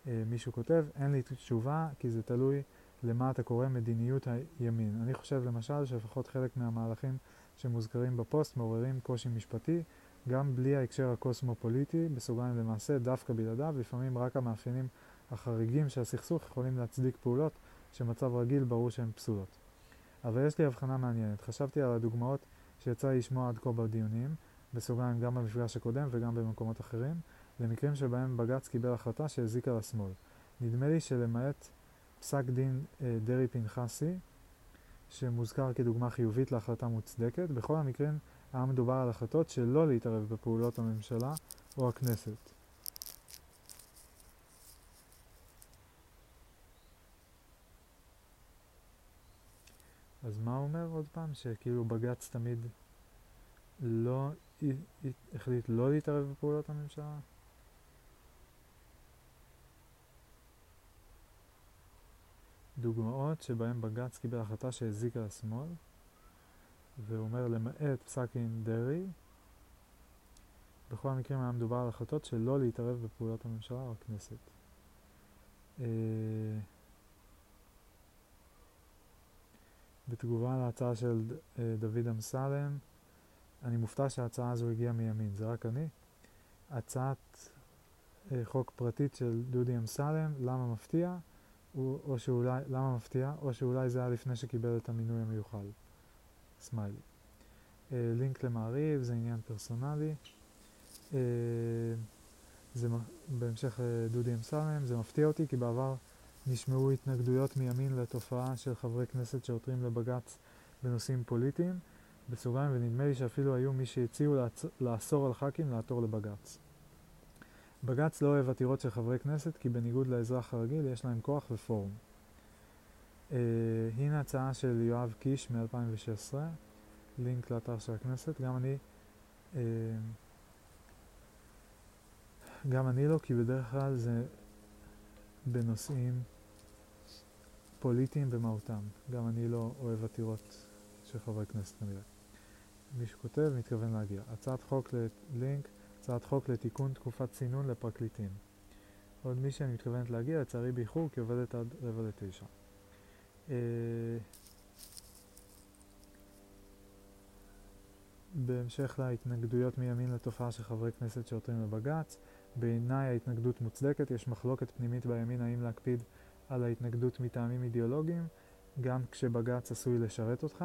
אה, מישהו כותב, אין לי תשובה כי זה תלוי למה אתה קורא מדיניות הימין. אני חושב למשל שלפחות חלק מהמהלכים שמוזכרים בפוסט מעוררים קושי משפטי, גם בלי ההקשר הקוסמופוליטי, בסוגריים למעשה דווקא בלעדיו, לפעמים רק המאפיינים החריגים של הסכסוך יכולים להצדיק פעולות שמצב רגיל ברור שהן פסולות. אבל יש לי הבחנה מעניינת. חשבתי על הדוגמאות שיצא לי לשמוע עד כה בדיונים, בסוגריים גם במפגש הקודם וגם במקומות אחרים, למקרים שבהם בג"ץ קיבל החלטה שהזיקה לשמאל. נדמה לי שלמעט פסק דין אה, דרעי פנחסי, שמוזכר כדוגמה חיובית להחלטה מוצדקת, בכל המקרים היה מדובר על החלטות שלא להתערב בפעולות הממשלה או הכנסת. אז מה אומר עוד פעם? שכאילו בג"ץ תמיד לא החליט לא להתערב בפעולות הממשלה? דוגמאות שבהן בג"ץ קיבל החלטה שהזיקה לשמאל, והוא אומר למעט פסק דין דרעי, בכל המקרים היה מדובר על החלטות שלא להתערב בפעולות הממשלה או הכנסת. אה, בתגובה להצעה של אה, דוד אמסלם, אני מופתע שההצעה הזו הגיעה מימין, זה רק אני. הצעת אה, חוק פרטית של דודי אמסלם, למה מפתיע? או, או שאולי, למה מפתיע? או שאולי זה היה לפני שקיבל את המינוי המיוחל. סמיילי. אה, לינק למעריב, זה עניין פרסונלי. זה בהמשך לדודי אמסלם, זה מפתיע אותי כי בעבר נשמעו התנגדויות מימין לתופעה של חברי כנסת שעותרים לבג"ץ בנושאים פוליטיים, בסוגריים, ונדמה לי שאפילו היו מי שהציעו לאסור על ח"כים לעתור לבג"ץ. בג"ץ לא אוהב עתירות של חברי כנסת כי בניגוד לאזרח הרגיל יש להם כוח ופורום. Uh, הנה הצעה של יואב קיש מ-2016, לינק לאתר של הכנסת, גם אני, uh, גם אני לא, כי בדרך כלל זה בנושאים פוליטיים במהותם. גם אני לא אוהב עתירות של חברי כנסת כנראה. מי שכותב מתכוון להגיע. הצעת חוק ללינק הצעת חוק לתיקון תקופת צינון לפרקליטים. עוד מי שאני מתכוונת להגיע, לצערי באיחור, כי עובדת עד רבע לתשע. אה, בהמשך להתנגדויות מימין לתופעה של חברי כנסת שעותרים לבג"ץ, בעיניי ההתנגדות מוצדקת, יש מחלוקת פנימית בימין האם להקפיד על ההתנגדות מטעמים אידיאולוגיים, גם כשבג"ץ עשוי לשרת אותך,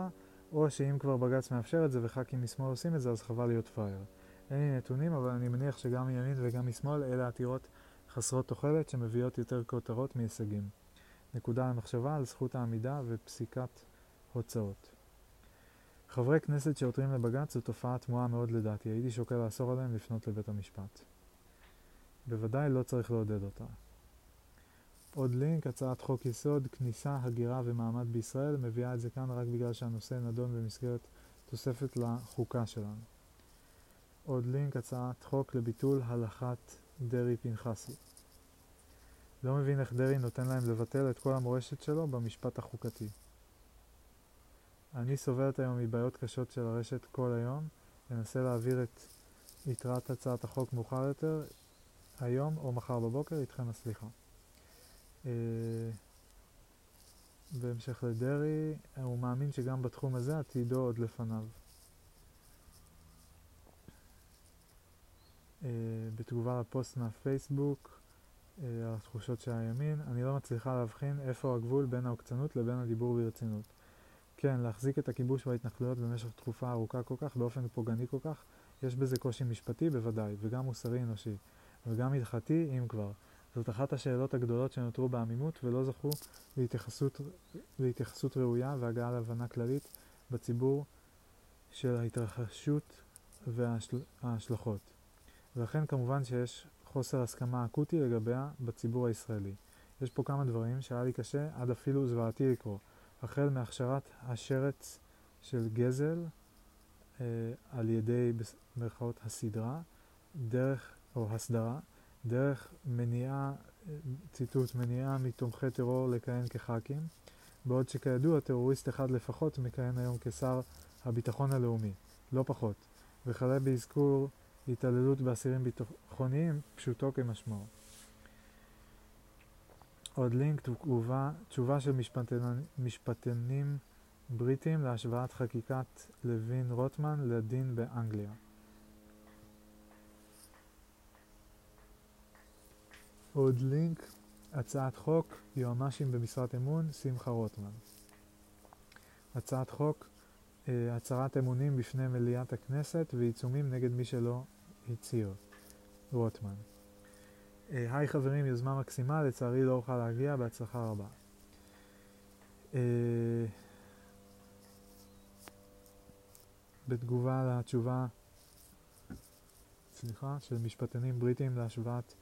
או שאם כבר בג"ץ מאפשר את זה וח"כים משמאל עושים את זה, אז חבל להיות פראייר. אין לי נתונים, אבל אני מניח שגם מימין וגם משמאל אלה עתירות חסרות תוחלת שמביאות יותר כותרות מהישגים. נקודה למחשבה על זכות העמידה ופסיקת הוצאות. חברי כנסת שעותרים לבג"ץ זו תופעה תמוהה מאוד לדעתי, הייתי שוקל לאסור עליהם לפנות לבית המשפט. בוודאי לא צריך לעודד אותה. עוד לינק, הצעת חוק יסוד, כניסה, הגירה ומעמד בישראל, מביאה את זה כאן רק בגלל שהנושא נדון במסגרת תוספת לחוקה שלנו. עוד לינק, הצעת חוק לביטול הלכת דרעי-פנחסי. לא מבין איך דרעי נותן להם לבטל את כל המורשת שלו במשפט החוקתי. אני סובלת היום מבעיות קשות של הרשת כל היום, אנסה להעביר את יתרת הצעת החוק מאוחר יותר, היום או מחר בבוקר, איתכם הסליחה. אה, בהמשך לדרעי, הוא מאמין שגם בתחום הזה עתידו עוד לפניו. אה, בתגובה לפוסט מהפייסבוק אה, על התחושות של הימין, אני לא מצליחה להבחין איפה הגבול בין העוקצנות לבין הדיבור ברצינות. כן, להחזיק את הכיבוש וההתנחלויות במשך תקופה ארוכה כל כך, באופן פוגעני כל כך, יש בזה קושי משפטי בוודאי, וגם מוסרי אנושי, וגם הלכתי אם כבר. זאת אחת השאלות הגדולות שנותרו בעמימות ולא זכו להתייחסות, להתייחסות ראויה והגעה להבנה כללית בציבור של ההתרחשות וההשלכות. ולכן כמובן שיש חוסר הסכמה אקוטי לגביה בציבור הישראלי. יש פה כמה דברים שהיה לי קשה, עד אפילו זוועתי לקרוא. החל מהכשרת השרץ של גזל אה, על ידי, במרכאות, הסדרה, דרך, או הסדרה, דרך מניעה, ציטוט, מניעה מתומכי טרור לכהן כח"כים, בעוד שכידוע טרוריסט אחד לפחות מכהן היום כשר הביטחון הלאומי, לא פחות, וכלה באזכור התעללות באסירים ביטחוניים, פשוטו כמשמעו. עוד לינק, תגובה, תשובה של משפטנ... משפטנים בריטים להשוואת חקיקת לוין רוטמן לדין באנגליה. עוד לינק, הצעת חוק, יועמ"שים במשרת אמון, שמחה רוטמן. הצעת חוק, אה, הצהרת אמונים בפני מליאת הכנסת ועיצומים נגד מי שלא הצהיר. רוטמן. אה, היי חברים, יוזמה מקסימה, לצערי לא אוכל להגיע, בהצלחה רבה. אה, בתגובה לתשובה, סליחה, של משפטנים בריטים להשוואת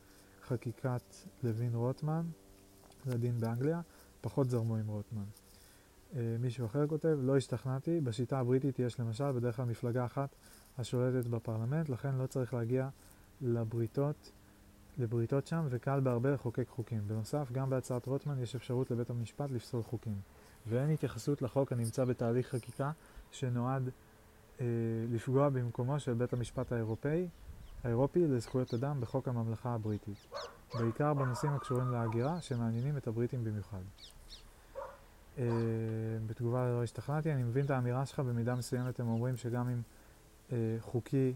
חקיקת לוין רוטמן לדין באנגליה, פחות זרמו עם רוטמן. אה, מישהו אחר כותב, לא השתכנעתי, בשיטה הבריטית יש למשל בדרך כלל מפלגה אחת השולטת בפרלמנט, לכן לא צריך להגיע לבריתות, לבריתות שם, וקל בהרבה לחוקק חוקים. בנוסף, גם בהצעת רוטמן יש אפשרות לבית המשפט לפסול חוקים. ואין התייחסות לחוק הנמצא בתהליך חקיקה שנועד אה, לפגוע במקומו של בית המשפט האירופאי, האירופי לזכויות אדם בחוק הממלכה הבריטית. בעיקר בנושאים הקשורים להגירה, שמעניינים את הבריטים במיוחד. Uh, בתגובה לא השתכנעתי, אני מבין את האמירה שלך, במידה מסוימת הם אומרים שגם אם uh, חוקי,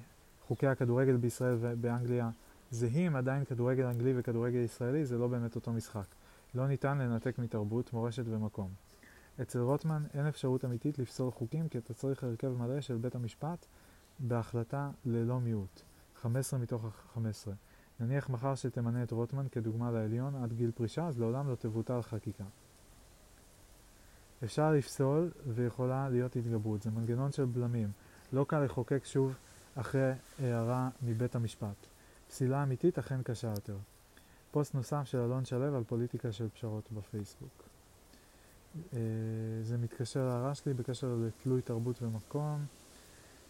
חוקי הכדורגל בישראל ובאנגליה זהים, עדיין כדורגל אנגלי וכדורגל ישראלי זה לא באמת אותו משחק. לא ניתן לנתק מתרבות, מורשת ומקום. אצל רוטמן אין אפשרות אמיתית לפסול חוקים כי אתה צריך הרכב מלא של בית המשפט בהחלטה ללא מיעוט. 15 מתוך 15. נניח מחר שתמנה את רוטמן כדוגמה לעליון עד גיל פרישה, אז לעולם לא תבוטל חקיקה. אפשר לפסול ויכולה להיות התגברות. זה מנגנון של בלמים. לא קל לחוקק שוב אחרי הערה מבית המשפט. פסילה אמיתית אכן קשה יותר. פוסט נוסף של אלון שלו על פוליטיקה של פשרות בפייסבוק. אה, זה מתקשר להערה שלי בקשר לתלוי תרבות ומקום.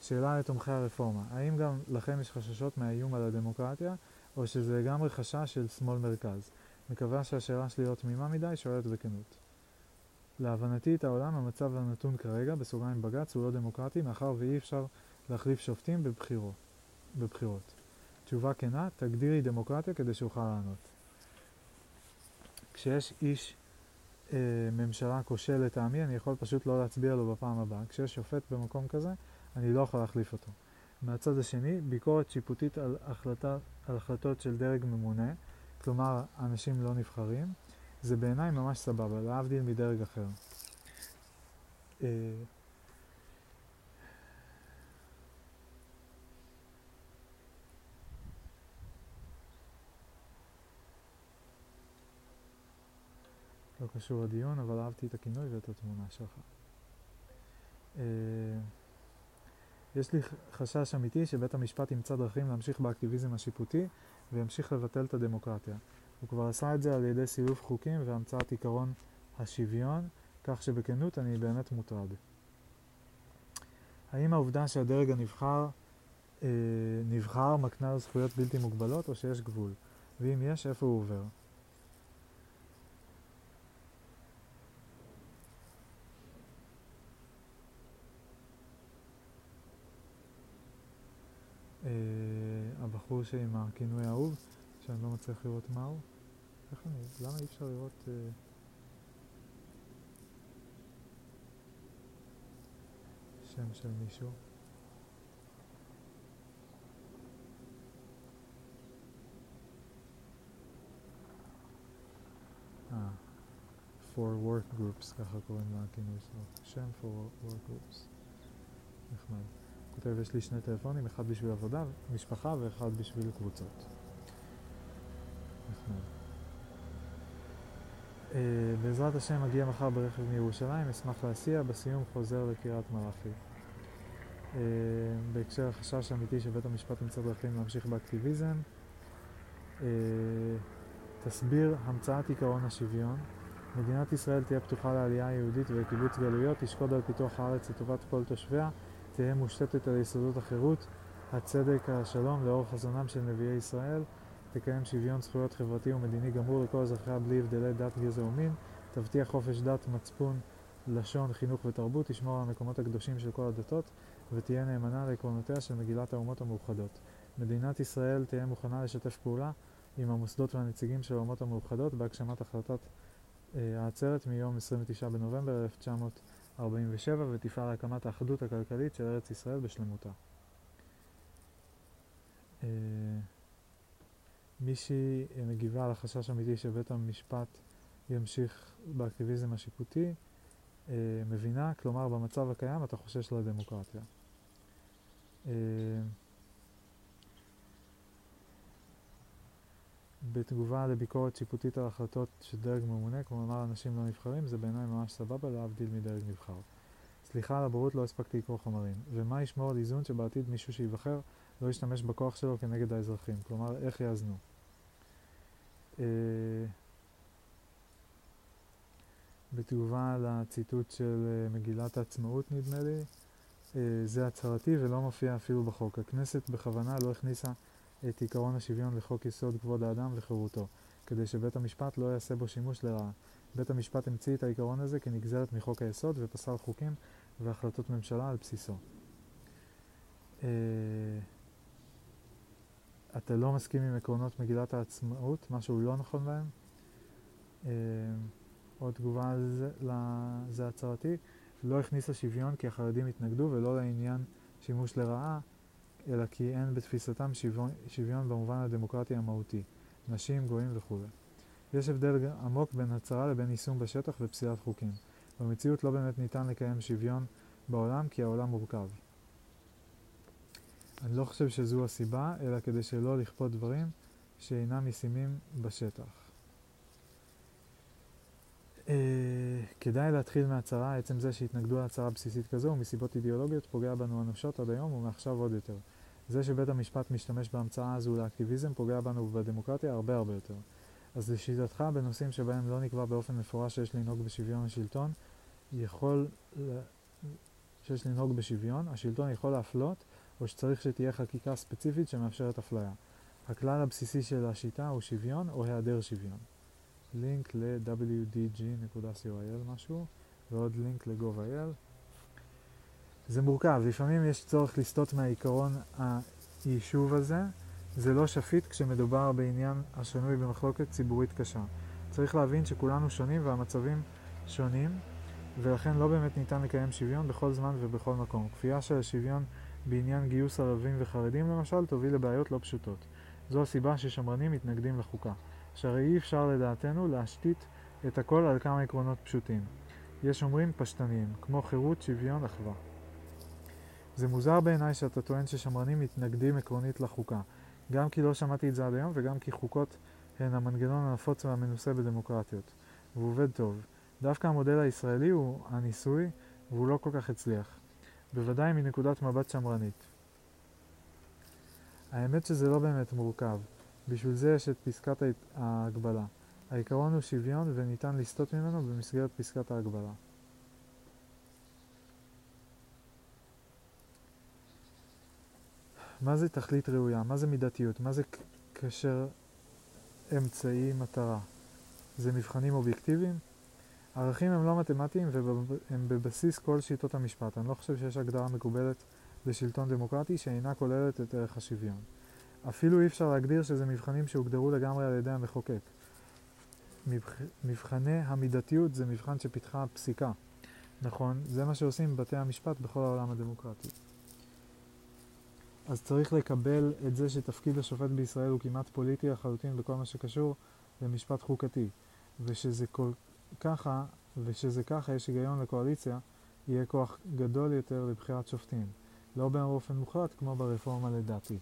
שאלה לתומכי הרפורמה, האם גם לכם יש חששות מהאיום על הדמוקרטיה, או שזה לגמרי חשש של שמאל מרכז? מקווה שהשאלה שלי לא תמימה מדי, שואלת בכנות. להבנתי את העולם, המצב הנתון כרגע, בסוגריים בג"ץ, הוא לא דמוקרטי, מאחר ואי אפשר להחליף שופטים בבחירות. בבחירות. תשובה כנה, תגדירי דמוקרטיה כדי שאוכל לענות. כשיש איש אה, ממשלה כושל לטעמי, אני יכול פשוט לא להצביע לו בפעם הבאה. כשיש שופט במקום כזה, אני לא יכול להחליף אותו. מהצד השני, ביקורת שיפוטית על, החלטה, על החלטות של דרג ממונה, כלומר אנשים לא נבחרים, זה בעיניי ממש סבבה, להבדיל מדרג אחר. אה, לא קשור לדיון, אבל אהבתי את הכינוי ואת התמונה שלך. יש לי חשש אמיתי שבית המשפט ימצא דרכים להמשיך באקטיביזם השיפוטי וימשיך לבטל את הדמוקרטיה. הוא כבר עשה את זה על ידי סילוף חוקים והמצאת עיקרון השוויון, כך שבכנות אני באמת מוטרד. האם העובדה שהדרג הנבחר אה, נבחר מקנה לו זכויות בלתי מוגבלות או שיש גבול? ואם יש, איפה הוא עובר? הבחור שעם הכינוי האהוב, שאני לא מצליח לראות מהו. איך אני, למה אי אפשר לראות... אה, שם של מישהו? אה, for work groups, ככה קוראים לכינוי שלו. שם for work groups. נחמד. כותב, יש לי שני טלפונים, אחד בשביל עבודה, משפחה ואחד בשביל קבוצות. Uh, בעזרת השם מגיע מחר ברכב מירושלים, אשמח להסיע, בסיום חוזר לקריית מלאכי. Uh, בהקשר החשש האמיתי שבית המשפט ימצא דרכים להמשיך באקטיביזם, uh, תסביר המצאת עקרון השוויון. מדינת ישראל תהיה פתוחה לעלייה היהודית ולקיבוץ גלויות, תשקוד על פיתוח הארץ לטובת כל תושביה, תהא מושתתת על יסודות החירות, הצדק, השלום, לאור חזונם של נביאי ישראל, תקיים שוויון זכויות חברתי ומדיני גמור לכל אזרחיה בלי הבדלי דת, גזע ומין, תבטיח חופש דת, מצפון, לשון, חינוך ותרבות, תשמור על המקומות הקדושים של כל הדתות, ותהיה נאמנה לעקרונותיה של מגילת האומות המאוחדות. מדינת ישראל תהיה מוכנה לשתף פעולה עם המוסדות והנציגים של האומות המאוחדות בהגשמת החלטת אה, העצרת מיום 29 בנובמבר 1947 ותפעל להקמת האחדות הכלכלית של ארץ ישראל בשלמותה. אה, מישהי מגיבה על החשש האמיתי שבית המשפט ימשיך באקטיביזם השיפוטי, אה, מבינה, כלומר במצב הקיים אתה חושש לדמוקרטיה. בתגובה לביקורת שיפוטית על החלטות של דרג ממונה, כלומר אנשים לא נבחרים, זה בעיניי ממש סבבה להבדיל מדרג נבחר. סליחה על הבורות, לא הספקתי לקרוא חומרים. ומה ישמור על איזון שבעתיד מישהו שייבחר לא ישתמש בכוח שלו כנגד האזרחים? כלומר, איך יאזנו? אה, בתגובה לציטוט של אה, מגילת העצמאות נדמה לי, אה, זה הצהרתי ולא מופיע אפילו בחוק. הכנסת בכוונה לא הכניסה את עקרון השוויון לחוק יסוד כבוד האדם וחירותו, כדי שבית המשפט לא יעשה בו שימוש לרעה. בית המשפט המציא את העיקרון הזה כנגזרת מחוק היסוד ופסל חוקים והחלטות ממשלה על בסיסו. אתה לא מסכים עם עקרונות מגילת העצמאות, משהו לא נכון בהם. אה, עוד תגובה לזה, לזה הצהרתי, לא הכניסה שוויון כי החרדים התנגדו ולא לעניין שימוש לרעה, אלא כי אין בתפיסתם שוויון, שוויון במובן הדמוקרטי המהותי, נשים, גויים וכו'. יש הבדל עמוק בין הצהרה לבין יישום בשטח ופסילת חוקים. במציאות לא באמת ניתן לקיים שוויון בעולם כי העולם מורכב. אני לא חושב שזו הסיבה, אלא כדי שלא לכפות דברים שאינם ישימים בשטח. Uh, כדאי להתחיל מהצהרה, עצם זה שהתנגדו להצהרה בסיסית כזו מסיבות אידיאולוגיות פוגע בנו אנושות עד היום ומעכשיו עוד יותר. זה שבית המשפט משתמש בהמצאה הזו לאקטיביזם פוגע בנו ובדמוקרטיה הרבה הרבה יותר. אז לשיטתך, בנושאים שבהם לא נקבע באופן מפורש שיש לנהוג בשוויון השלטון, יכול, שיש לנהוג בשוויון, השלטון יכול להפלות, או שצריך שתהיה חקיקה ספציפית שמאפשרת אפליה. הכלל הבסיסי של השיטה הוא שוויון או היעדר שוויון. לינק ל-wdg.coil משהו, ועוד לינק ל-gov.il. זה מורכב, לפעמים יש צורך לסטות מהעיקרון היישוב הזה. זה לא שפיט כשמדובר בעניין השנוי במחלוקת ציבורית קשה. צריך להבין שכולנו שונים והמצבים שונים, ולכן לא באמת ניתן לקיים שוויון בכל זמן ובכל מקום. כפייה של השוויון בעניין גיוס ערבים וחרדים למשל תוביל לבעיות לא פשוטות. זו הסיבה ששמרנים מתנגדים לחוקה. שהרי אי אפשר לדעתנו להשתית את הכל על כמה עקרונות פשוטים. יש אומרים פשטניים, כמו חירות, שוויון, אחווה. זה מוזר בעיניי שאתה טוען ששמרנים מתנגדים עקרונית לחוקה, גם כי לא שמעתי את זה עד היום וגם כי חוקות הן המנגנון הנפוץ והמנוסה בדמוקרטיות. והוא עובד טוב. דווקא המודל הישראלי הוא הניסוי והוא לא כל כך הצליח. בוודאי מנקודת מבט שמרנית. האמת שזה לא באמת מורכב. בשביל זה יש את פסקת ההגבלה. העיקרון הוא שוויון וניתן לסטות ממנו במסגרת פסקת ההגבלה. מה זה תכלית ראויה? מה זה מידתיות? מה זה קשר אמצעי מטרה? זה מבחנים אובייקטיביים? ערכים הם לא מתמטיים והם בבסיס כל שיטות המשפט. אני לא חושב שיש הגדרה מקובלת לשלטון דמוקרטי שאינה כוללת את ערך השוויון. אפילו אי אפשר להגדיר שזה מבחנים שהוגדרו לגמרי על ידי המחוקק. מבח... מבחני המידתיות זה מבחן שפיתחה הפסיקה. נכון, זה מה שעושים בתי המשפט בכל העולם הדמוקרטי. אז צריך לקבל את זה שתפקיד השופט בישראל הוא כמעט פוליטי לחלוטין בכל מה שקשור למשפט חוקתי. ושזה כל ככה, ושזה ככה יש היגיון לקואליציה, יהיה כוח גדול יותר לבחירת שופטים. לא באופן מוחלט כמו ברפורמה לדעתי.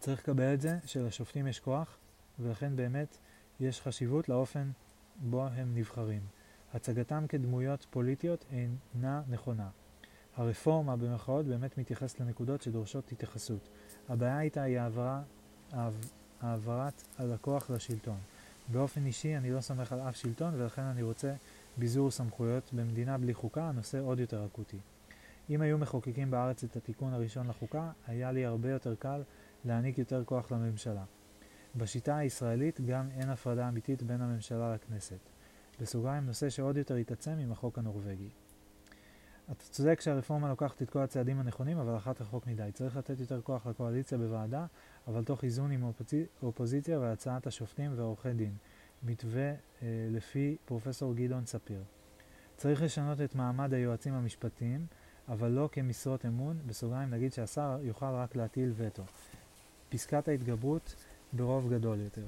צריך לקבל את זה שלשופטים יש כוח, ולכן באמת יש חשיבות לאופן בו הם נבחרים. הצגתם כדמויות פוליטיות אינה נכונה. הרפורמה במרכאות באמת מתייחסת לנקודות שדורשות התייחסות. הבעיה איתה היא העברה, העברת הלקוח לשלטון. באופן אישי אני לא סומך על אף שלטון ולכן אני רוצה ביזור סמכויות. במדינה בלי חוקה הנושא עוד יותר אקוטי. אם היו מחוקקים בארץ את התיקון הראשון לחוקה, היה לי הרבה יותר קל להעניק יותר כוח לממשלה. בשיטה הישראלית גם אין הפרדה אמיתית בין הממשלה לכנסת. בסוגריים נושא שעוד יותר התעצם עם החוק הנורבגי. אתה צודק שהרפורמה לוקחת את כל הצעדים הנכונים, אבל אחת רחוק מדי. צריך לתת יותר כוח לקואליציה בוועדה, אבל תוך איזון עם אופוזיציה והצעת השופטים ועורכי דין. מתווה אה, לפי פרופסור גדעון ספיר. צריך לשנות את מעמד היועצים המשפטיים, אבל לא כמשרות אמון, בסוגריים נגיד שהשר יוכל רק להטיל וטו. פסקת ההתגברות ברוב גדול יותר.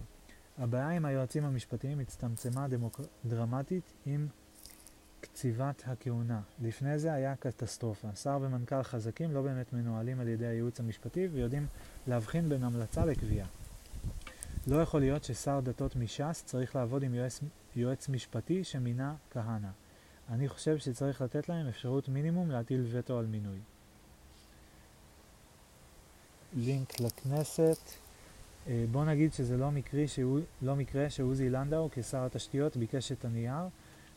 הבעיה עם היועצים המשפטיים הצטמצמה דמוק... דרמטית עם קציבת הכהונה. לפני זה היה קטסטרופה. שר ומנכ"ל חזקים לא באמת מנוהלים על ידי הייעוץ המשפטי ויודעים להבחין בין המלצה לקביעה. לא יכול להיות ששר דתות מש"ס צריך לעבוד עם יועץ, יועץ משפטי שמינה כהנא. אני חושב שצריך לתת להם אפשרות מינימום להטיל וטו על מינוי. לינק לכנסת. אה, בוא נגיד שזה לא, מקרי שהוא, לא מקרה שעוזי לנדאו כשר התשתיות ביקש את הנייר.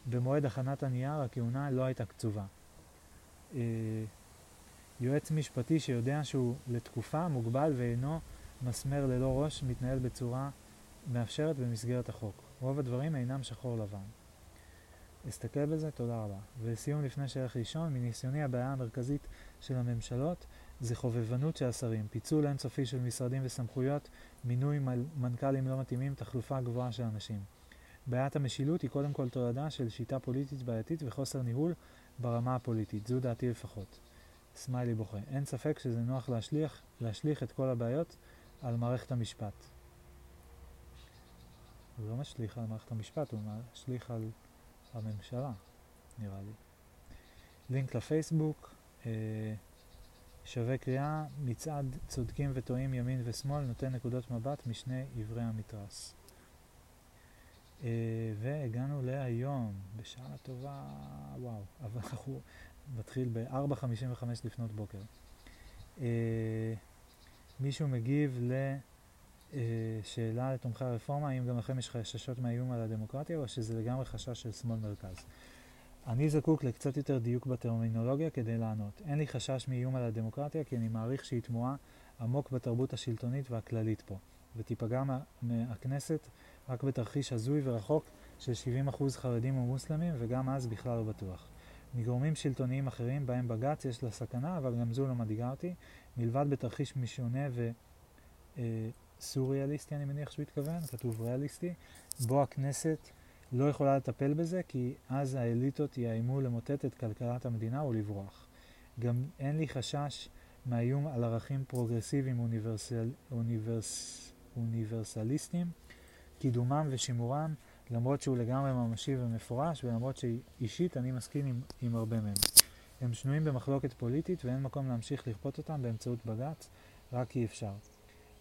במועד הכנת הנייר הכהונה לא הייתה קצובה. אה, יועץ משפטי שיודע שהוא לתקופה מוגבל ואינו מסמר ללא ראש מתנהל בצורה מאפשרת במסגרת החוק. רוב הדברים אינם שחור לבן. אסתכל בזה, תודה רבה. ולסיום, לפני שאלך לישון, מניסיוני הבעיה המרכזית של הממשלות זה חובבנות של השרים, פיצול אינסופי של משרדים וסמכויות, מינוי מנכ"לים לא מתאימים, תחלופה גבוהה של אנשים. בעיית המשילות היא קודם כל תולדה של שיטה פוליטית בעייתית וחוסר ניהול ברמה הפוליטית, זו דעתי לפחות. סמיילי בוכה. אין ספק שזה נוח להשליך, להשליך את כל הבעיות על מערכת המשפט. הוא לא משליך על מערכת המשפט, הוא משליך על הממשלה, נראה לי. לינק לפייסבוק, אה, שווה קריאה, מצעד צודקים וטועים ימין ושמאל, נותן נקודות מבט משני עברי המתרס. אה, והגענו להיום, בשעה טובה, וואו, אבל אנחנו נתחיל ב-4.55 לפנות בוקר. אה, מישהו מגיב לשאלה לתומכי הרפורמה, האם גם לכם יש חששות מהאיום על הדמוקרטיה, או שזה לגמרי חשש של שמאל מרכז? אני זקוק לקצת יותר דיוק בטרמינולוגיה כדי לענות. אין לי חשש מאיום על הדמוקרטיה, כי אני מעריך שהיא תמוהה עמוק בתרבות השלטונית והכללית פה, ותיפגע מהכנסת רק בתרחיש הזוי ורחוק של 70% חרדים ומוסלמים, וגם אז בכלל לא בטוח. מגורמים שלטוניים אחרים, בהם בג"ץ, יש לה סכנה, אבל גם זו לא מדאיגה אותי, מלבד בתרחיש משונה וסוריאליסטי, אני מניח שהוא התכוון, כתוב ריאליסטי, בו הכנסת לא יכולה לטפל בזה, כי אז האליטות יאיימו למוטט את כלכלת המדינה ולברוח. גם אין לי חשש מהאיום על ערכים פרוגרסיביים אוניברסל, אוניברס, אוניברסליסטיים, קידומם ושימורם, למרות שהוא לגמרי ממשי ומפורש, ולמרות שאישית אני מסכים עם, עם הרבה מהם. הם שנויים במחלוקת פוליטית ואין מקום להמשיך לכפות אותם באמצעות בג"ץ, רק כי אפשר.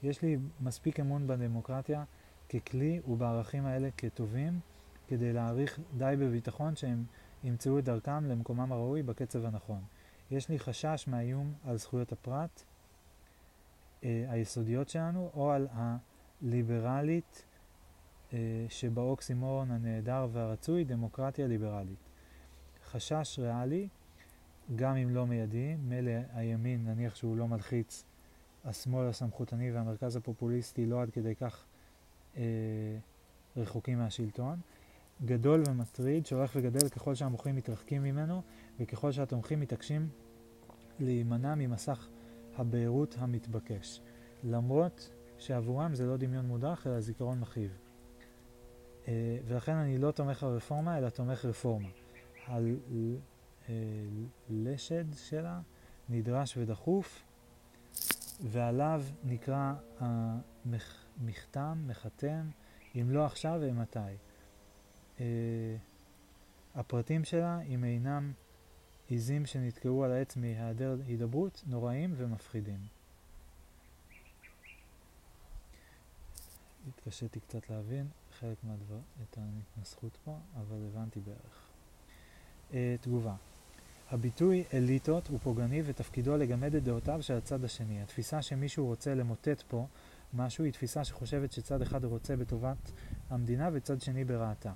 יש לי מספיק אמון בדמוקרטיה ככלי ובערכים האלה כטובים, כדי להעריך די בביטחון שהם ימצאו את דרכם למקומם הראוי בקצב הנכון. יש לי חשש מהאיום על זכויות הפרט אה, היסודיות שלנו, או על הליברלית אה, שבאוקסימורון הנהדר והרצוי, דמוקרטיה ליברלית. חשש ריאלי, גם אם לא מיידי, מילא הימין, נניח שהוא לא מלחיץ, השמאל הסמכותני והמרכז הפופוליסטי לא עד כדי כך אה, רחוקים מהשלטון, גדול ומטריד שהולך וגדל ככל שהמוחים מתרחקים ממנו וככל שהתומכים מתעקשים להימנע ממסך הבהירות המתבקש. למרות שעבורם זה לא דמיון מודח אלא זיכרון מכאיב. Uh, ולכן אני לא תומך ברפורמה אלא תומך רפורמה. הלשד uh, שלה נדרש ודחוף ועליו נקרא המכתם, מחתם, אם לא עכשיו ומתי. אה, הפרטים שלה, אם אינם עיזים שנתקעו על העץ מהיעדר הידברות, נוראים ומפחידים. התקשיתי קצת להבין חלק מהדבר, את ההתנסחות פה, אבל הבנתי בערך. Uh, תגובה הביטוי אליטות הוא פוגעני ותפקידו לגמד את דעותיו של הצד השני. התפיסה שמישהו רוצה למוטט פה משהו היא תפיסה שחושבת שצד אחד רוצה בטובת המדינה וצד שני ברעתה.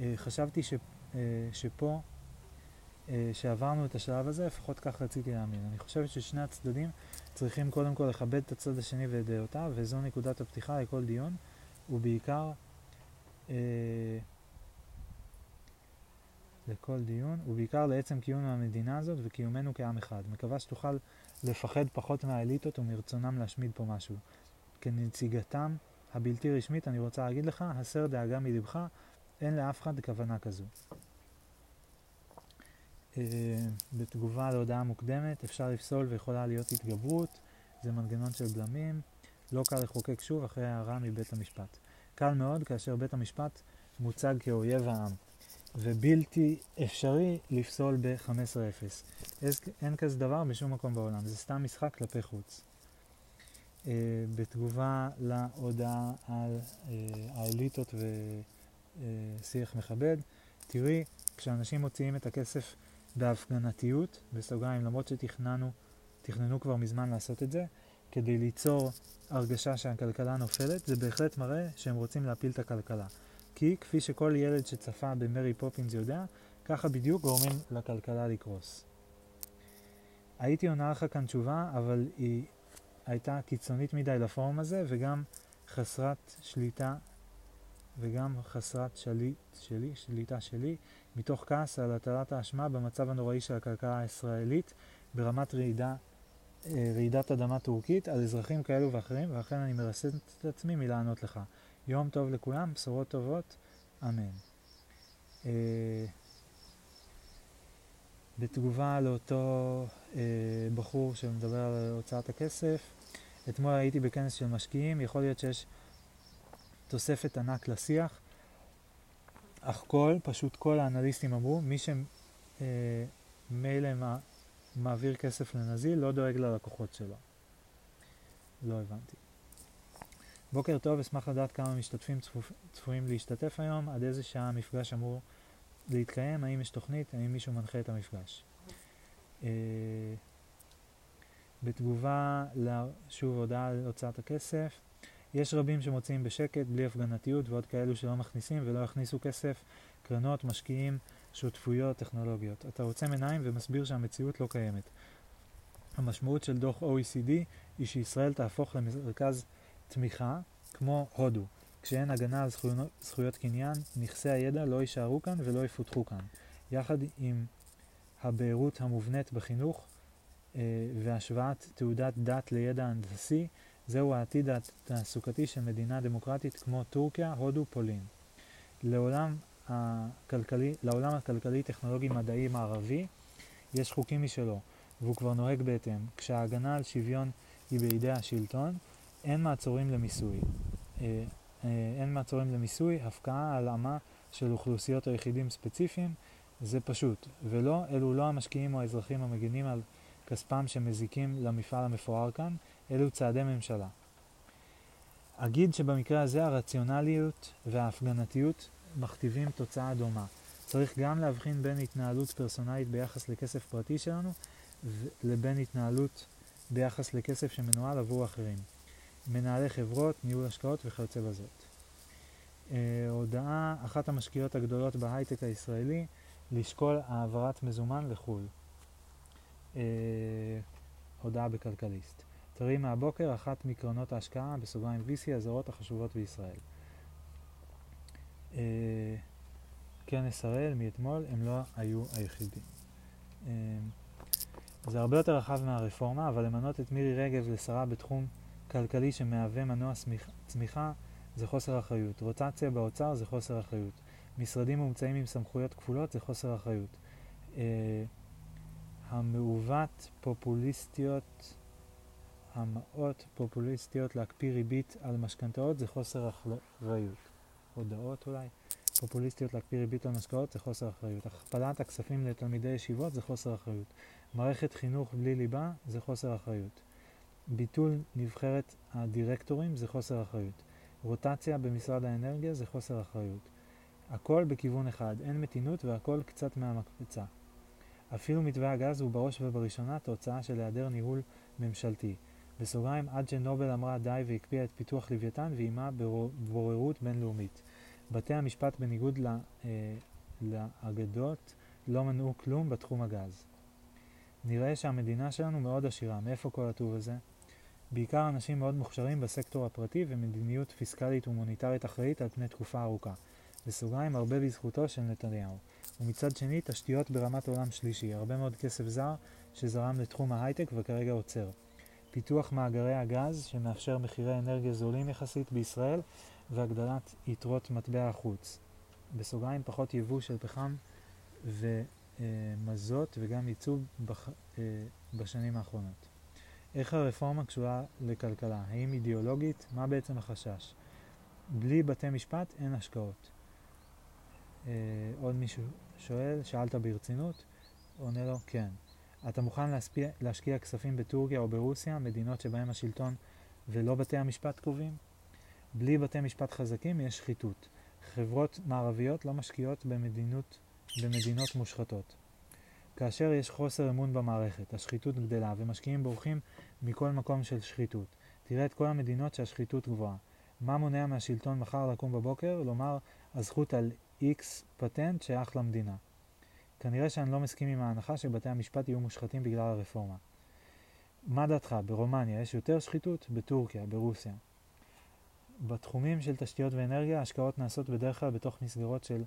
אה, חשבתי ש, אה, שפה, אה, שעברנו את השלב הזה, לפחות כך רציתי להאמין. אני חושבת ששני הצדדים צריכים קודם כל לכבד את הצד השני ואת דעותיו, וזו נקודת הפתיחה לכל דיון, ובעיקר לכל דיון, ובעיקר לעצם קיום המדינה הזאת וקיומנו כעם אחד. מקווה שתוכל לפחד פחות מהאליטות ומרצונם להשמיד פה משהו. כנציגתם הבלתי רשמית, אני רוצה להגיד לך, הסר דאגה מלבך, אין לאף אחד כוונה כזו. Uh, בתגובה להודעה מוקדמת אפשר לפסול ויכולה להיות התגברות, זה מנגנון של בלמים, לא קל לחוקק שוב אחרי הערה מבית המשפט. קל מאוד כאשר בית המשפט מוצג כאויב העם, ובלתי אפשרי לפסול ב-15-0. אין כזה דבר בשום מקום בעולם, זה סתם משחק כלפי חוץ. Uh, בתגובה להודעה על uh, האליטות ו... אה, מכבד. תראי, כשאנשים מוציאים את הכסף בהפגנתיות, בסוגריים, למרות שתכננו, תכננו כבר מזמן לעשות את זה, כדי ליצור הרגשה שהכלכלה נופלת, זה בהחלט מראה שהם רוצים להפיל את הכלכלה. כי כפי שכל ילד שצפה במרי פופינס יודע, ככה בדיוק גורמים לכלכלה לקרוס. הייתי עונה לך כאן תשובה, אבל היא הייתה קיצונית מדי לפורום הזה, וגם חסרת שליטה וגם חסרת שליט שלי, שליטה שלי, מתוך כעס על הטלת האשמה במצב הנוראי של הכלכלה הישראלית ברמת רעידה, אה, רעידת אדמה טורקית על אזרחים כאלו ואחרים, ולכן אני מרסן את עצמי מלענות לך. יום טוב לכולם, בשורות טובות, אמן. בתגובה לאותו אה, בחור שמדבר על הוצאת הכסף, אתמול הייתי בכנס של משקיעים, יכול להיות שיש תוספת ענק לשיח, אך כל, פשוט כל האנליסטים אמרו, מי שמילא אה, מעביר כסף לנזיל לא דואג ללקוחות שלו. לא הבנתי. בוקר טוב, אשמח לדעת כמה משתתפים צפופ... צפויים להשתתף היום, עד איזה שעה המפגש אמור להתקיים, האם יש תוכנית, האם מישהו מנחה את המפגש. אה, בתגובה, שוב הודעה על הוצאת הכסף, יש רבים שמוציאים בשקט, בלי הפגנתיות, ועוד כאלו שלא מכניסים ולא יכניסו כסף, קרנות, משקיעים, שותפויות, טכנולוגיות. אתה עוצם עיניים ומסביר שהמציאות לא קיימת. המשמעות של דוח OECD היא שישראל תהפוך למרכז תמיכה כמו הודו. כשאין הגנה על זכויות, זכויות קניין, נכסי הידע לא יישארו כאן ולא יפותחו כאן. יחד עם הבעירות המובנית בחינוך אה, והשוואת תעודת דת לידע הנדסי, זהו העתיד התעסוקתי של מדינה דמוקרטית כמו טורקיה, הודו, פולין. לעולם הכלכלי, לעולם הכלכלי-טכנולוגי-מדעי מערבי יש חוקים משלו, והוא כבר נוהג בהתאם. כשההגנה על שוויון היא בידי השלטון, אין מעצורים למיסוי. אה, אין מעצורים למיסוי, הפקעה, הלאמה של אוכלוסיות או יחידים ספציפיים, זה פשוט. ולא, אלו לא המשקיעים או האזרחים המגינים על כספם שמזיקים למפעל המפואר כאן, אלו צעדי ממשלה. אגיד שבמקרה הזה הרציונליות וההפגנתיות מכתיבים תוצאה דומה. צריך גם להבחין בין התנהלות פרסונלית ביחס לכסף פרטי שלנו לבין התנהלות ביחס לכסף שמנוהל עבור אחרים. מנהלי חברות, ניהול השקעות וכיוצא בזאת. אה, הודעה, אחת המשקיעות הגדולות בהייטק הישראלי, לשקול העברת מזומן לחו"ל. אה, הודעה בכלכליסט. טרי מהבוקר, אחת מקרנות ההשקעה, בסוגריים VC, הזרות החשובות בישראל. אה, כנס הראל מאתמול, הם לא היו היחידים. זה הרבה יותר רחב מהרפורמה, אבל למנות את מירי רגב לשרה בתחום כלכלי שמהווה מנוע צמיחה זה חוסר אחריות. רוטציה באוצר זה חוסר אחריות. משרדים מומצאים עם סמכויות כפולות זה חוסר אחריות. אה, המעוות פופוליסטיות, המעות פופוליסטיות להקפיא ריבית על משכנתאות זה חוסר אחריות. הודעות אולי? פופוליסטיות להקפיא ריבית על משקאות זה חוסר אחריות. הכפלת הכספים לתלמידי ישיבות זה חוסר אחריות. מערכת חינוך בלי ליבה זה חוסר אחריות. ביטול נבחרת הדירקטורים זה חוסר אחריות. רוטציה במשרד האנרגיה זה חוסר אחריות. הכל בכיוון אחד, אין מתינות והכל קצת מהמקפצה. אפילו מתווה הגז הוא בראש ובראשונה תוצאה של היעדר ניהול ממשלתי. בסוגריים, עד שנובל אמרה די והקפיאה את פיתוח לוויתן ואיימה בבוררות בינלאומית. בתי המשפט בניגוד אה, לאגדות לא מנעו כלום בתחום הגז. נראה שהמדינה שלנו מאוד עשירה, מאיפה כל הטוב הזה? בעיקר אנשים מאוד מוכשרים בסקטור הפרטי ומדיניות פיסקלית ומוניטרית אחראית על פני תקופה ארוכה. בסוגריים, הרבה בזכותו של נתניהו. ומצד שני, תשתיות ברמת עולם שלישי, הרבה מאוד כסף זר שזרם לתחום ההייטק וכרגע עוצר. פיתוח מאגרי הגז שמאפשר מחירי אנרגיה זולים יחסית בישראל והגדלת יתרות מטבע החוץ. בסוגריים פחות יבוא של פחם ומזוט וגם ייצוא בח... אה, בשנים האחרונות. איך הרפורמה קשורה לכלכלה? האם אידיאולוגית? מה בעצם החשש? בלי בתי משפט אין השקעות. אה, עוד מישהו שואל, שאלת ברצינות? עונה לו, כן. אתה מוכן להשפיע, להשקיע כספים בטורקיה או ברוסיה, מדינות שבהן השלטון ולא בתי המשפט קובעים? בלי בתי משפט חזקים יש שחיתות. חברות מערביות לא משקיעות במדינות, במדינות מושחתות. כאשר יש חוסר אמון במערכת, השחיתות גדלה ומשקיעים בורחים מכל מקום של שחיתות. תראה את כל המדינות שהשחיתות גבוהה. מה מונע מהשלטון מחר לקום בבוקר, לומר הזכות על X פטנט שייך למדינה? כנראה שאני לא מסכים עם ההנחה שבתי המשפט יהיו מושחתים בגלל הרפורמה. מה דעתך? ברומניה יש יותר שחיתות? בטורקיה, ברוסיה. בתחומים של תשתיות ואנרגיה, ההשקעות נעשות בדרך כלל בתוך מסגרות של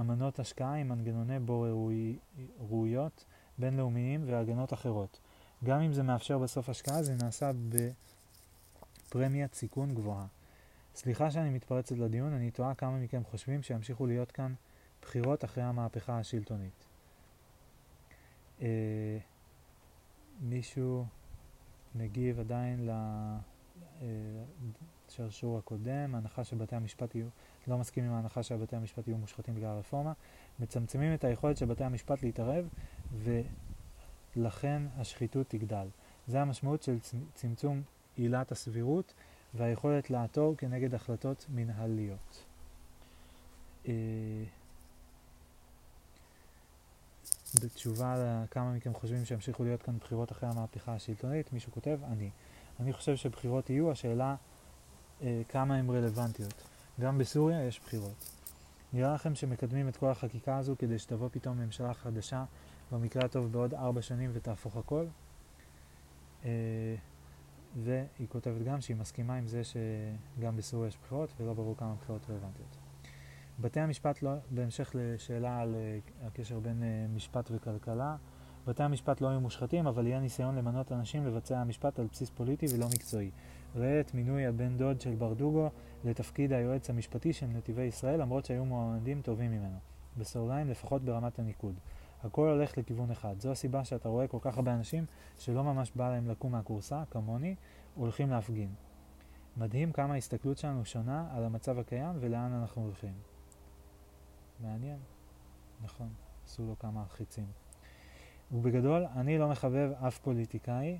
אמנות השקעה עם מנגנוני בוררויות בינלאומיים והגנות אחרות. גם אם זה מאפשר בסוף השקעה, זה נעשה בפרמיית סיכון גבוהה. סליחה שאני מתפרצת לדיון, אני תוהה כמה מכם חושבים שימשיכו להיות כאן בחירות אחרי המהפכה השלטונית. אה, מישהו מגיב עדיין לשרשור אה, הקודם, ההנחה שבתי המשפט יהיו, לא מסכים עם ההנחה שבתי המשפט יהיו מושחתים בגלל הרפורמה, מצמצמים את היכולת של בתי המשפט להתערב ולכן השחיתות תגדל. זה המשמעות של צמצום עילת הסבירות והיכולת לעתור כנגד החלטות מנהליות. אה, בתשובה לכמה מכם חושבים שימשיכו להיות כאן בחירות אחרי המהפכה השלטונית, מישהו כותב, אני. אני חושב שבחירות יהיו, השאלה אה, כמה הן רלוונטיות. גם בסוריה יש בחירות. נראה לכם שמקדמים את כל החקיקה הזו כדי שתבוא פתאום ממשלה חדשה, במקרה הטוב בעוד ארבע שנים ותהפוך הכל? אה, והיא כותבת גם שהיא מסכימה עם זה שגם בסוריה יש בחירות ולא ברור כמה בחירות רלוונטיות. בתי המשפט, לא, בהמשך לשאלה על uh, הקשר בין uh, משפט וכלכלה, בתי המשפט לא היו מושחתים, אבל יהיה ניסיון למנות אנשים לבצע המשפט על בסיס פוליטי ולא מקצועי. ראה את מינוי הבן דוד של ברדוגו לתפקיד היועץ המשפטי של נתיבי ישראל, למרות שהיו מועמדים טובים ממנו. בסוגריים, לפחות ברמת הניקוד. הכל הולך לכיוון אחד. זו הסיבה שאתה רואה כל כך הרבה אנשים שלא ממש בא להם לקום מהכורסה, כמוני, הולכים להפגין. מדהים כמה ההסתכלות שלנו שונה על המצב הקיים ולאן אנחנו הולכים. מעניין. נכון, עשו לו כמה חיצים. ובגדול, אני לא מחבב אף פוליטיקאי.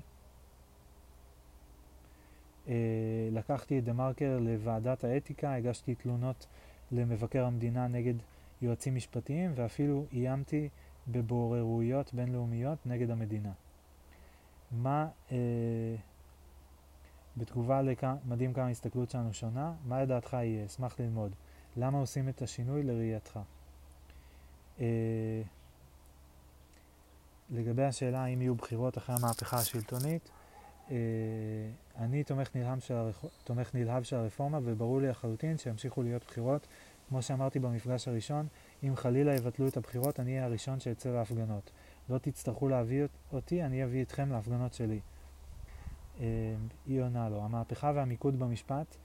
אה, לקחתי את דה מרקר לוועדת האתיקה, הגשתי תלונות למבקר המדינה נגד יועצים משפטיים, ואפילו איימתי בבוררויות בינלאומיות נגד המדינה. מה, אה, בתגובה למדהים כמה ההסתכלות שלנו שונה, מה לדעתך יהיה? אשמח ללמוד. למה עושים את השינוי לראייתך? אה, לגבי השאלה האם יהיו בחירות אחרי המהפכה השלטונית, אה, אני תומך נלהב, של הרפ... תומך נלהב של הרפורמה וברור לי לחלוטין שימשיכו להיות בחירות. כמו שאמרתי במפגש הראשון, אם חלילה יבטלו את הבחירות, אני אהיה הראשון שיצא להפגנות. לא תצטרכו להביא אותי, אני אביא אתכם להפגנות שלי. אה, היא עונה לו, המהפכה והמיקוד במשפט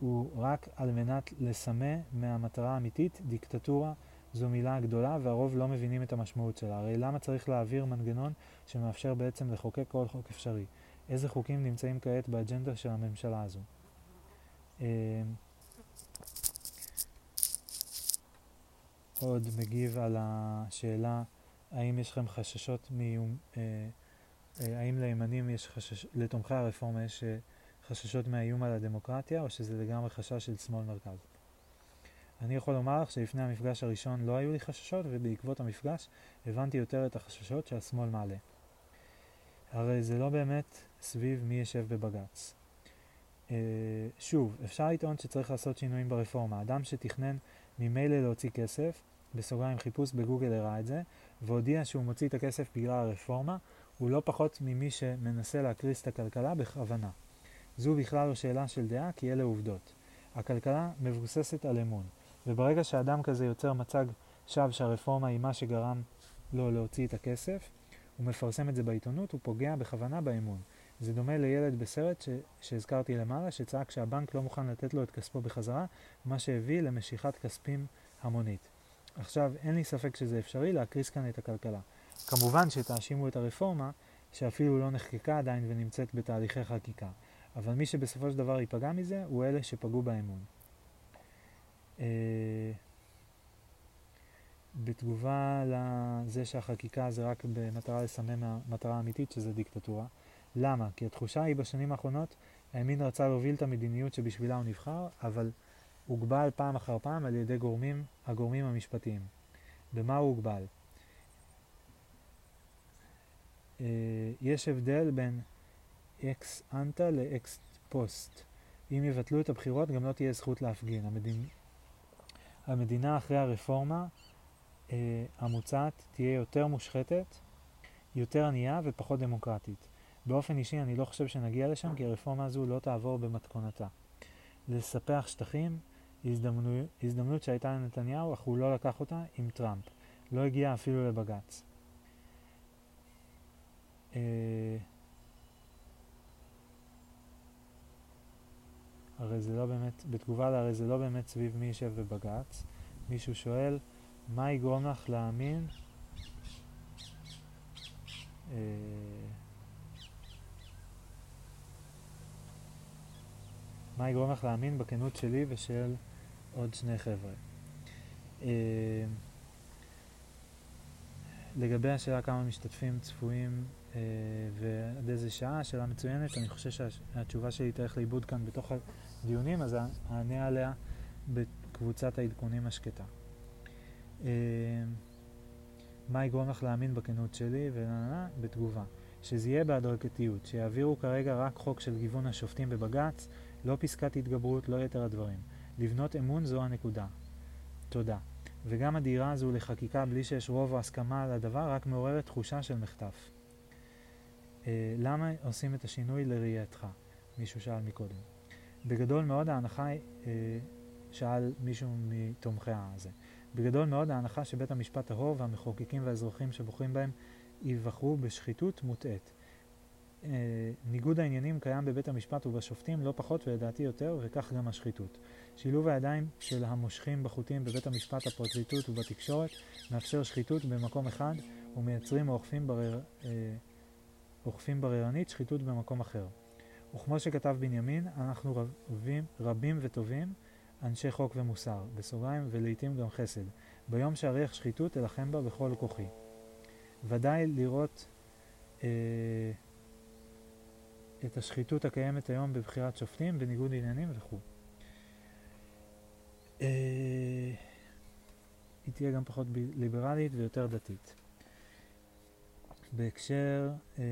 הוא רק על מנת לסמא מהמטרה האמיתית, דיקטטורה זו מילה גדולה והרוב לא מבינים את המשמעות שלה. הרי למה צריך להעביר מנגנון שמאפשר בעצם לחוקק כל חוק אפשרי? איזה חוקים נמצאים כעת באג'נדה של הממשלה הזו? אה, עוד מגיב על השאלה האם יש לכם חששות מאיום, אה, אה, האם לימנים יש חשש, לתומכי הרפורמה יש אה, חששות מהאיום על הדמוקרטיה, או שזה לגמרי חשש של שמאל מרכז. אני יכול לומר לך שלפני המפגש הראשון לא היו לי חששות, ובעקבות המפגש הבנתי יותר את החששות שהשמאל מעלה. הרי זה לא באמת סביב מי ישב בבג"ץ. Uh, שוב, אפשר לטעון שצריך לעשות שינויים ברפורמה. אדם שתכנן ממילא להוציא כסף, בסוגריים חיפוש בגוגל הראה את זה, והודיע שהוא מוציא את הכסף בגלל הרפורמה, הוא לא פחות ממי שמנסה להקריס את הכלכלה בכוונה. זו בכלל לא שאלה של דעה, כי אלה עובדות. הכלכלה מבוססת על אמון, וברגע שאדם כזה יוצר מצג שווא שהרפורמה היא מה שגרם לו להוציא את הכסף, הוא מפרסם את זה בעיתונות, הוא פוגע בכוונה באמון. זה דומה לילד בסרט ש... שהזכרתי למעלה, שצעק שהבנק לא מוכן לתת לו את כספו בחזרה, מה שהביא למשיכת כספים המונית. עכשיו, אין לי ספק שזה אפשרי להקריס כאן את הכלכלה. כמובן שתאשימו את הרפורמה, שאפילו לא נחקקה עדיין ונמצאת בתהליכי חקיקה. אבל מי שבסופו של דבר ייפגע מזה, הוא אלה שפגעו באמון. Uh, בתגובה לזה שהחקיקה זה רק במטרה לסמם המטרה האמיתית שזה דיקטטורה. למה? כי התחושה היא בשנים האחרונות, הימין רצה להוביל את המדיניות שבשבילה הוא נבחר, אבל הוגבל פעם אחר פעם על ידי גורמים, הגורמים המשפטיים. במה הוא הוגבל? Uh, יש הבדל בין אקס אנטה לאקס פוסט. אם יבטלו את הבחירות גם לא תהיה זכות להפגין. המדינ... המדינה אחרי הרפורמה uh, המוצעת תהיה יותר מושחתת, יותר ענייה ופחות דמוקרטית. באופן אישי אני לא חושב שנגיע לשם כי הרפורמה הזו לא תעבור במתכונתה. לספח שטחים, הזדמנות, הזדמנות שהייתה לנתניהו, אך הוא לא לקח אותה עם טראמפ. לא הגיע אפילו לבג"ץ. אה, הרי זה לא באמת, בתגובה לה, הרי זה לא באמת סביב מי יושב בבג"ץ. מישהו שואל, מה יגרום לך להאמין אה, מה יגרום לך להאמין בכנות שלי ושל עוד שני חבר'ה. אה, לגבי השאלה כמה משתתפים צפויים אה, ועד איזה שעה, שאלה מצוינת, אני חושב שהתשובה שלי תלך לאיבוד כאן בתוך הדיונים, אז אענה עליה בקבוצת העדכונים השקטה. אה, מה יגרום לך להאמין בכנות שלי, בתגובה. שזה יהיה בהדרגתיות, שיעבירו כרגע רק חוק של גיוון השופטים בבג"ץ, לא פסקת התגברות, לא יתר הדברים. לבנות אמון זו הנקודה. תודה. וגם הדהירה הזו לחקיקה בלי שיש רוב או הסכמה על הדבר רק מעוררת תחושה של מחטף. אה, למה עושים את השינוי לראייתך? מישהו שאל מקודם. בגדול מאוד ההנחה אה, שאל מישהו מתומכי הזה. בגדול מאוד ההנחה שבית המשפט טהור והמחוקקים והאזרחים שבוחרים בהם ייבחרו בשחיתות מוטעית. אה, ניגוד העניינים קיים בבית המשפט ובשופטים לא פחות ולדעתי יותר, וכך גם השחיתות. שילוב הידיים של המושכים בחוטים בבית המשפט, הפרקליטות ובתקשורת מאפשר שחיתות במקום אחד ומייצרים או אוכפים, ברר, אה, אוכפים בררנית שחיתות במקום אחר. וכמו שכתב בנימין, אנחנו רבים, רבים וטובים, אנשי חוק ומוסר, בסוגריים ולעיתים גם חסד. ביום שאריח שחיתות אלחם בה בכל כוחי. ודאי לראות אה, את השחיתות הקיימת היום בבחירת שופטים, בניגוד עניינים וכו'. אה, היא תהיה גם פחות ליברלית ויותר דתית. בהקשר אה,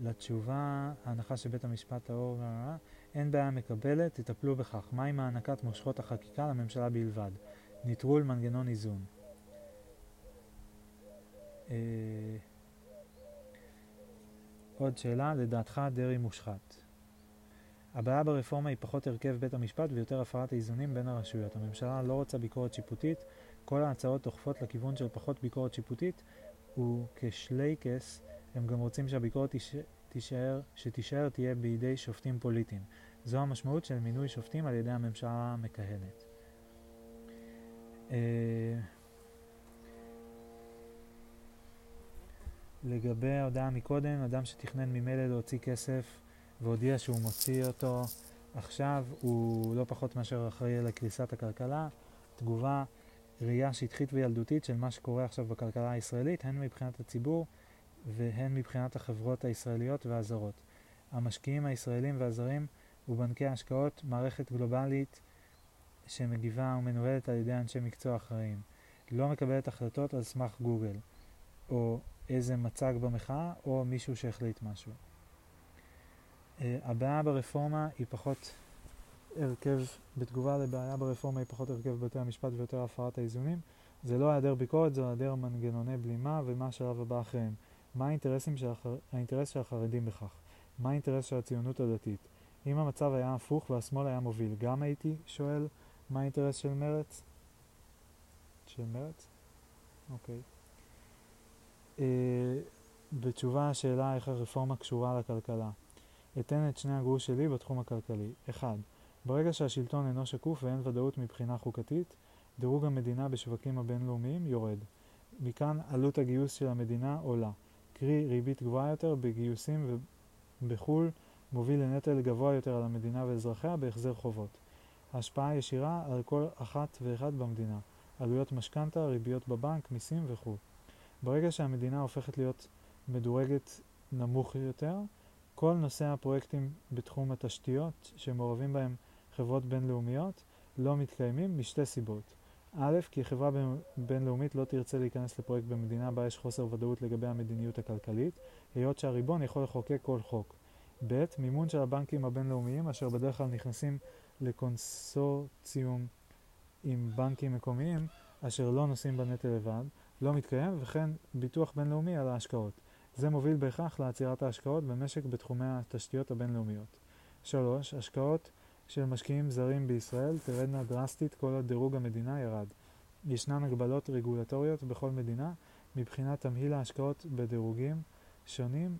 לתשובה, ההנחה שבית המשפט טהור והרעה, אין בעיה מקבלת, תטפלו בכך. מה עם הענקת מושכות החקיקה לממשלה בלבד? נטרול מנגנון איזון. אה, עוד שאלה, לדעתך דרעי מושחת. הבעיה ברפורמה היא פחות הרכב בית המשפט ויותר הפרת האיזונים בין הרשויות. הממשלה לא רוצה ביקורת שיפוטית, כל ההצעות דוחפות לכיוון של פחות ביקורת שיפוטית, וכשלייקס הם גם רוצים שהביקורת תישאר, שתישאר תהיה בידי שופטים פוליטיים. זו המשמעות של מינוי שופטים על ידי הממשלה המכהנת. אה, לגבי ההודעה מקודם, אדם שתכנן ממילא להוציא כסף והודיע שהוא מוציא אותו עכשיו, הוא לא פחות מאשר אחראי על קריסת הכלכלה. תגובה, ראייה שטחית וילדותית של מה שקורה עכשיו בכלכלה הישראלית, הן מבחינת הציבור והן מבחינת החברות הישראליות והזרות. המשקיעים הישראלים והזרים ובנקי ההשקעות, מערכת גלובלית שמגיבה ומנוהלת על ידי אנשי מקצוע אחראיים. לא מקבלת החלטות על סמך גוגל, או איזה מצג במחאה, או מישהו שהחליט משהו. Uh, הבעיה ברפורמה היא פחות הרכב, בתגובה לבעיה ברפורמה היא פחות הרכב בתי המשפט ויותר הפרת האיזונים. זה לא היעדר ביקורת, זה היעדר מנגנוני בלימה ומה השלב הבא אחריהם. מה האינטרסים. האינטרס של החרדים בכך? מה האינטרס של הציונות הדתית? אם המצב היה הפוך והשמאל היה מוביל, גם הייתי שואל מה האינטרס של מרץ? של מרץ? אוקיי. Uh, בתשובה השאלה איך הרפורמה קשורה לכלכלה. אתן את שני הגרוש שלי בתחום הכלכלי. 1. ברגע שהשלטון אינו שקוף ואין ודאות מבחינה חוקתית, דירוג המדינה בשווקים הבינלאומיים יורד. מכאן עלות הגיוס של המדינה עולה, קרי ריבית גבוהה יותר בגיוסים ובחו"ל מוביל לנטל גבוה יותר על המדינה ואזרחיה בהחזר חובות. השפעה ישירה על כל אחת ואחד במדינה, עלויות משכנתה, ריביות בבנק, מיסים וכו'. ברגע שהמדינה הופכת להיות מדורגת נמוך יותר, כל נושא הפרויקטים בתחום התשתיות שמעורבים בהם חברות בינלאומיות לא מתקיימים משתי סיבות. א', כי חברה בינלאומית לא תרצה להיכנס לפרויקט במדינה בה יש חוסר ודאות לגבי המדיניות הכלכלית, היות שהריבון יכול לחוקק כל חוק. ב', מימון של הבנקים הבינלאומיים, אשר בדרך כלל נכנסים לקונסורציום עם בנקים מקומיים, אשר לא נושאים בנטל לבד, לא מתקיים, וכן ביטוח בינלאומי על ההשקעות. זה מוביל בהכרח לעצירת ההשקעות במשק בתחומי התשתיות הבינלאומיות. 3. השקעות של משקיעים זרים בישראל תרדנה דרסטית כל עוד דירוג המדינה ירד. ישנן הגבלות רגולטוריות בכל מדינה מבחינת תמהיל ההשקעות בדירוגים שונים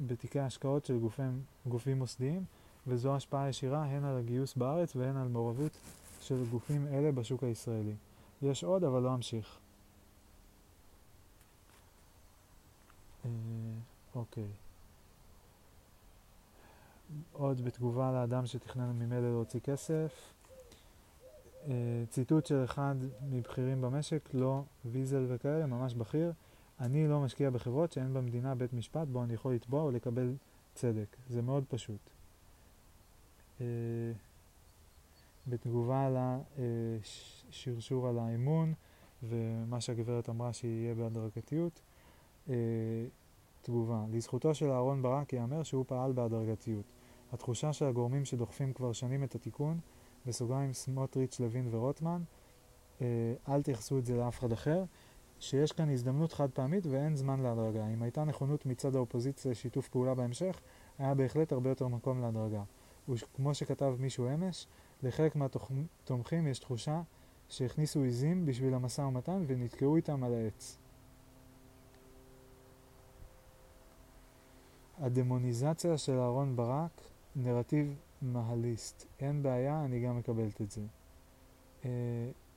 בתיקי השקעות של גופים, גופים מוסדיים, וזו השפעה ישירה הן על הגיוס בארץ והן על מעורבות של גופים אלה בשוק הישראלי. יש עוד, אבל לא אמשיך. אה, אוקיי. עוד בתגובה לאדם שתכנן ממילא להוציא כסף. אה, ציטוט של אחד מבכירים במשק, לא ויזל וכאלה, ממש בכיר, אני לא משקיע בחברות שאין במדינה בית משפט בו אני יכול לתבוע או לקבל צדק. זה מאוד פשוט. אה, בתגובה לשרשור על האמון ומה שהגברת אמרה שיהיה בהדרגתיות, אה, תגובה. לזכותו של אהרן ברק ייאמר שהוא פעל בהדרגתיות. התחושה של הגורמים שדוחפים כבר שנים את התיקון, בסוגריים סמוטריץ', לוין ורוטמן, אה, אל תייחסו את זה לאף אחד אחר, שיש כאן הזדמנות חד פעמית ואין זמן להדרגה. אם הייתה נכונות מצד האופוזיציה לשיתוף פעולה בהמשך, היה בהחלט הרבה יותר מקום להדרגה. וכמו שכתב מישהו אמש, לחלק מהתומכים יש תחושה שהכניסו עיזים בשביל המשא ומתן ונתקעו איתם על העץ. הדמוניזציה של אהרון ברק, נרטיב מהליסט. אין בעיה, אני גם מקבלת את זה. אה,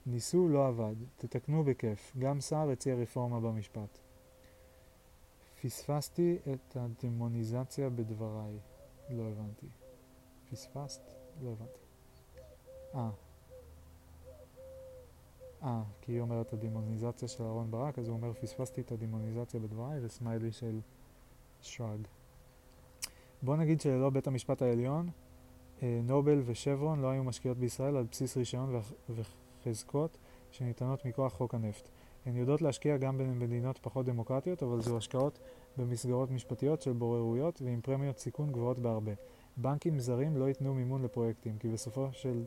ניסו, לא עבד. תתקנו בכיף. גם סער הציע רפורמה במשפט. פספסתי את הדמוניזציה בדבריי. לא הבנתי. פספסת? לא הבנתי. אה. אה, כי היא אומרת הדמוניזציה של אהרון ברק, אז הוא אומר פספסתי את הדמוניזציה בדבריי, וסמיילי של שרג. בוא נגיד שללא בית המשפט העליון, אה, נובל ושברון לא היו משקיעות בישראל על בסיס רישיון וחזקות שניתנות מכוח חוק הנפט. הן יודעות להשקיע גם במדינות פחות דמוקרטיות, אבל זו השקעות במסגרות משפטיות של בוררויות ועם פרמיות סיכון גבוהות בהרבה. בנקים זרים לא ייתנו מימון לפרויקטים, כי, בסופו של...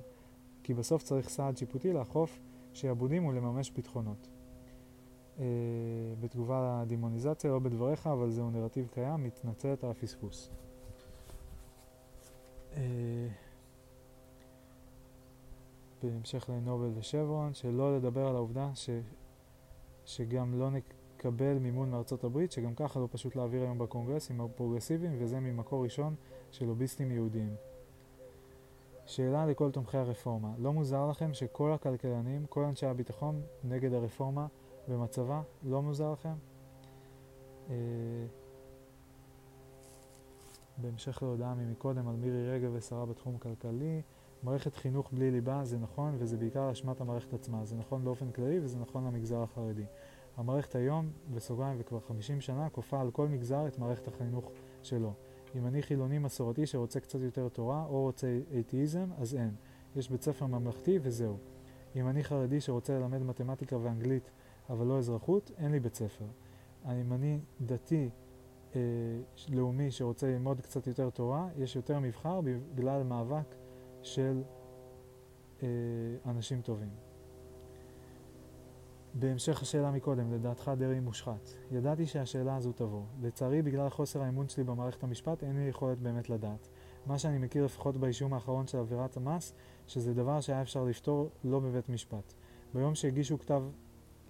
כי בסוף צריך סעד שיפוטי לאכוף שעבודים ולממש ביטחונות. Uh, בתגובה לדימוניזציה, לא בדבריך, אבל זהו נרטיב קיים, מתנצלת על הפספוס. Uh, בהמשך לנובל ושברון, שלא לדבר על העובדה ש, שגם לא נקבל מימון מארצות הברית, שגם ככה לא פשוט להעביר היום בקונגרס עם הפרוגרסיבים, וזה ממקור ראשון של לוביסטים יהודיים. שאלה לכל תומכי הרפורמה, לא מוזר לכם שכל הכלכלנים, כל אנשי הביטחון נגד הרפורמה במצבה? לא מוזר לכם? בהמשך להודעה ממקודם על מירי רגב ושרה בתחום כלכלי, מערכת חינוך בלי ליבה זה נכון וזה בעיקר אשמת המערכת עצמה, זה נכון באופן כללי וזה נכון למגזר החרדי. המערכת היום, בסוגריים וכבר 50 שנה, כופה על כל מגזר את מערכת החינוך שלו. אם אני חילוני מסורתי שרוצה קצת יותר תורה או רוצה אתאיזם, אז אין. יש בית ספר ממלכתי וזהו. אם אני חרדי שרוצה ללמד מתמטיקה ואנגלית אבל לא אזרחות, אין לי בית ספר. אם אני דתי אה, לאומי שרוצה ללמוד קצת יותר תורה, יש יותר מבחר בגלל מאבק של אה, אנשים טובים. בהמשך השאלה מקודם, לדעתך דרעי מושחת. ידעתי שהשאלה הזו תבוא. לצערי, בגלל חוסר האמון שלי במערכת המשפט, אין לי יכולת באמת לדעת. מה שאני מכיר לפחות באישום האחרון של עבירת המס, שזה דבר שהיה אפשר לפתור לא בבית משפט. ביום שהגישו כתב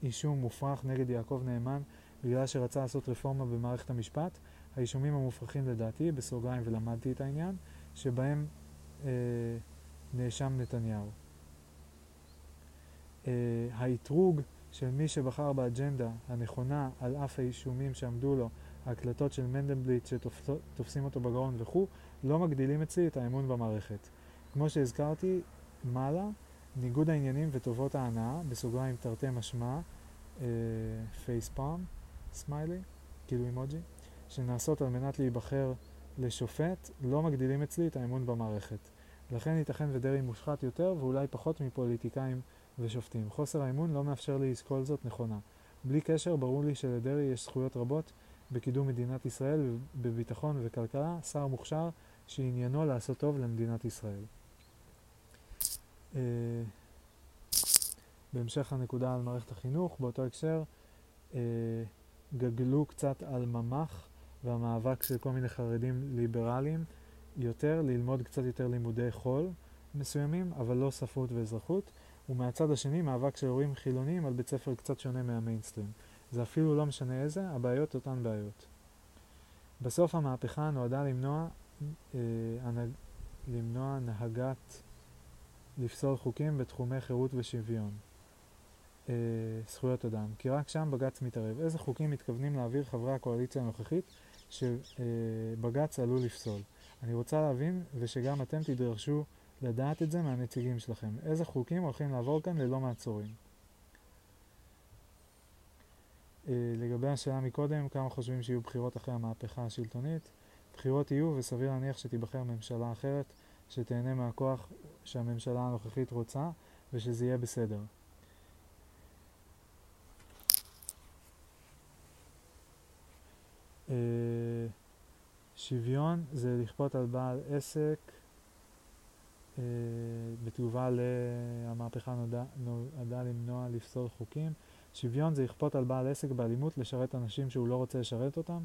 אישום מופרך נגד יעקב נאמן בגלל שרצה לעשות רפורמה במערכת המשפט, האישומים המופרכים לדעתי, בסוגריים ולמדתי את העניין, שבהם אה, נאשם נתניהו. אה, האתרוג של מי שבחר באג'נדה הנכונה על אף האישומים שעמדו לו, ההקלטות של מנדלבליט שתופסים אותו בגרון וכו', לא מגדילים אצלי את האמון במערכת. כמו שהזכרתי מעלה, ניגוד העניינים וטובות ההנאה, בסוגריים תרתי משמע, פייספאם, סמיילי, כאילו אימוג'י, שנעשות על מנת להיבחר לשופט, לא מגדילים אצלי את האמון במערכת. לכן ייתכן ודרעי מושחת יותר ואולי פחות מפוליטיקאים ושופטים. חוסר האמון לא מאפשר לי לשקול זאת נכונה. בלי קשר, ברור לי שלדרעי יש זכויות רבות בקידום מדינת ישראל, בביטחון וכלכלה, שר מוכשר שעניינו לעשות טוב למדינת ישראל. אה, בהמשך הנקודה על מערכת החינוך, באותו הקשר, אה, גגלו קצת על ממ"ח והמאבק של כל מיני חרדים ליברליים יותר, ללמוד קצת יותר לימודי חול מסוימים, אבל לא ספרות ואזרחות. ומהצד השני מאבק של הורים חילוניים על בית ספר קצת שונה מהמיינסטרים. זה אפילו לא משנה איזה, הבעיות אותן בעיות. בסוף המהפכה נועדה למנוע, אה, הנג... למנוע נהגת לפסול חוקים בתחומי חירות ושוויון. אה, זכויות אדם, כי רק שם בג"ץ מתערב. איזה חוקים מתכוונים להעביר חברי הקואליציה הנוכחית שבג"ץ עלול לפסול? אני רוצה להבין ושגם אתם תדרשו לדעת את זה מהנציגים שלכם. איזה חוקים הולכים לעבור כאן ללא מעצורים? אה, לגבי השאלה מקודם, כמה חושבים שיהיו בחירות אחרי המהפכה השלטונית? בחירות יהיו וסביר להניח שתיבחר ממשלה אחרת שתהנה מהכוח שהממשלה הנוכחית רוצה ושזה יהיה בסדר. אה, שוויון זה לכפות על בעל עסק אה, בתגובה למהפכה נועדה למנוע לפסול חוקים. שוויון זה לכפות על בעל עסק באלימות לשרת אנשים שהוא לא רוצה לשרת אותם.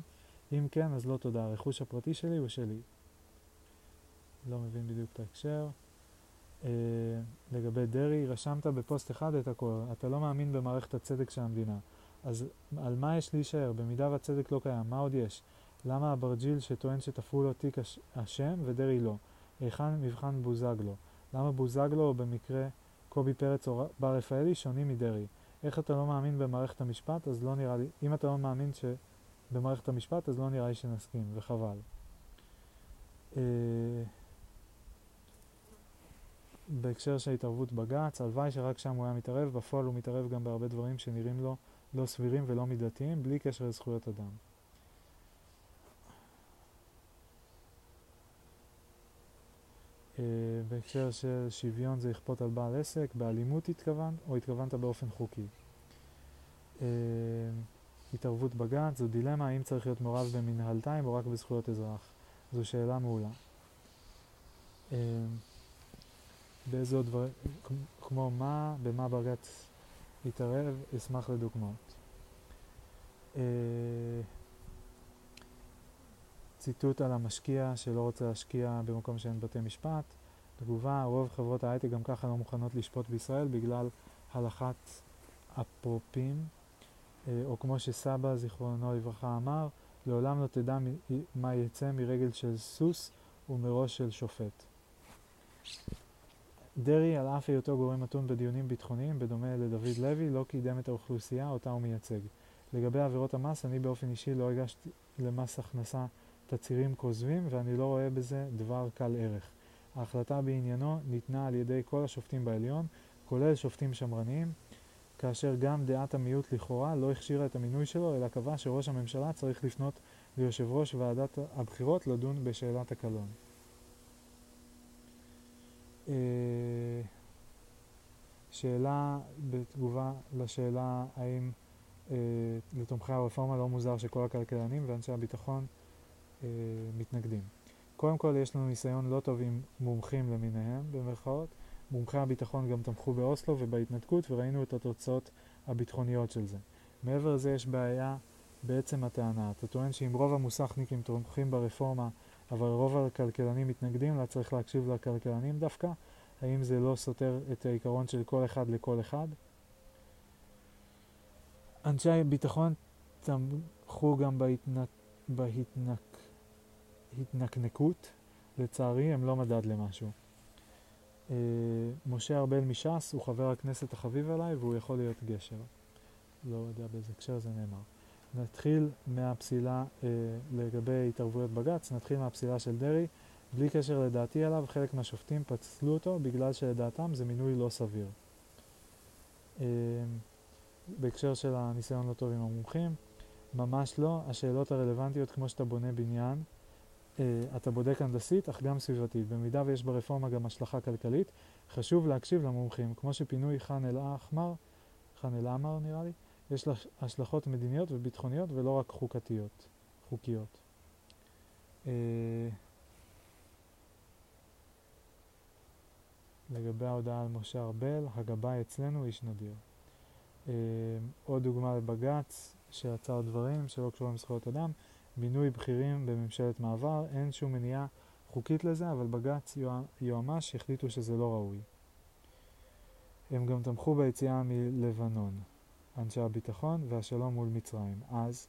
אם כן, אז לא תודה. הרכוש הפרטי שלי הוא שלי. לא מבין בדיוק את ההקשר. אה, לגבי דרעי, רשמת בפוסט אחד את הכל. אתה לא מאמין במערכת הצדק של המדינה. אז על מה יש להישאר? במידה והצדק לא קיים, מה עוד יש? למה אברג'יל שטוען שתפרו לו תיק אשם ודרעי לא? היכן מבחן בוזגלו? למה בוזגלו או במקרה קובי פרץ או בר רפאלי שונים מדרעי? איך אתה לא מאמין במערכת המשפט, אז לא נראה לי, אם אתה לא מאמין שבמערכת המשפט, אז לא נראה לי שנסכים, וחבל. אה, בהקשר של התערבות בג"ץ, הלוואי שרק שם הוא היה מתערב, בפועל הוא מתערב גם בהרבה דברים שנראים לו לא סבירים ולא מידתיים, בלי קשר לזכויות אדם. Uh, בהקשר של שוויון זה לכפות על בעל עסק, באלימות התכוונת, או התכוונת באופן חוקי. Uh, התערבות בג"ץ זו דילמה האם צריך להיות מעורב במנהלתיים או רק בזכויות אזרח. זו שאלה מעולה. Uh, באיזה דברים, כמו מה, במה בג"ץ יתערב, אשמח לדוגמאות. Uh, ציטוט על המשקיע שלא רוצה להשקיע במקום שאין בתי משפט. תגובה, רוב חברות ההייטק גם ככה לא מוכנות לשפוט בישראל בגלל הלכת אפרופים, אה, או כמו שסבא, זיכרונו לברכה, אמר, לעולם לא תדע מה יצא מרגל של סוס ומראש של שופט. דרעי, על אף היותו גורם מתון בדיונים ביטחוניים, בדומה לדוד לוי, לא קידם את האוכלוסייה אותה הוא מייצג. לגבי עבירות המס, אני באופן אישי לא הגשתי למס הכנסה תצהירים כוזבים, ואני לא רואה בזה דבר קל ערך. ההחלטה בעניינו ניתנה על ידי כל השופטים בעליון, כולל שופטים שמרניים, כאשר גם דעת המיעוט לכאורה לא הכשירה את המינוי שלו, אלא קבע שראש הממשלה צריך לפנות ליושב ראש ועדת הבחירות לדון בשאלת הקלון. אה, שאלה בתגובה לשאלה האם אה, לתומכי הרפורמה לא מוזר שכל הכלכלנים ואנשי הביטחון אה, מתנגדים. קודם כל יש לנו ניסיון לא טוב עם מומחים למיניהם, במרכאות. מומחי הביטחון גם תמכו באוסלו ובהתנתקות וראינו את התוצאות הביטחוניות של זה. מעבר לזה יש בעיה בעצם הטענה. אתה טוען שאם רוב המוסכניקים תומכים ברפורמה אבל רוב הכלכלנים מתנגדים לה, צריך להקשיב לכלכלנים דווקא? האם זה לא סותר את העיקרון של כל אחד לכל אחד? אנשי ביטחון תמכו גם בהתנק... בהתנק... התנקנקות, לצערי הם לא מדד למשהו. אה, משה ארבל מש"ס הוא חבר הכנסת החביב עליי והוא יכול להיות גשר. לא יודע באיזה הקשר זה נאמר. נתחיל מהפסילה אה, לגבי התערבויות בג"ץ, נתחיל מהפסילה של דרעי. בלי קשר לדעתי עליו, חלק מהשופטים פצלו אותו בגלל שלדעתם זה מינוי לא סביר. אה, בהקשר של הניסיון לא טוב עם המומחים, ממש לא. השאלות הרלוונטיות כמו שאתה בונה בניין, Uh, אתה בודק הנדסית, אך גם סביבתית. במידה ויש ברפורמה גם השלכה כלכלית, חשוב להקשיב למומחים. כמו שפינוי ח'אן אל-אחמר, ח'אן אל-עמר נראה לי, יש לה השלכות מדיניות וביטחוניות ולא רק חוקתיות, חוקיות. Uh, לגבי ההודעה על משה ארבל, הגבאי אצלנו איש נדיר. Uh, עוד דוגמה לבג"ץ שעצר דברים שלא קשורים לזכויות אדם. מינוי בכירים בממשלת מעבר, אין שום מניעה חוקית לזה, אבל בג"ץ יועמ"ש החליטו שזה לא ראוי. הם גם תמכו ביציאה מלבנון, אנשי הביטחון והשלום מול מצרים. אז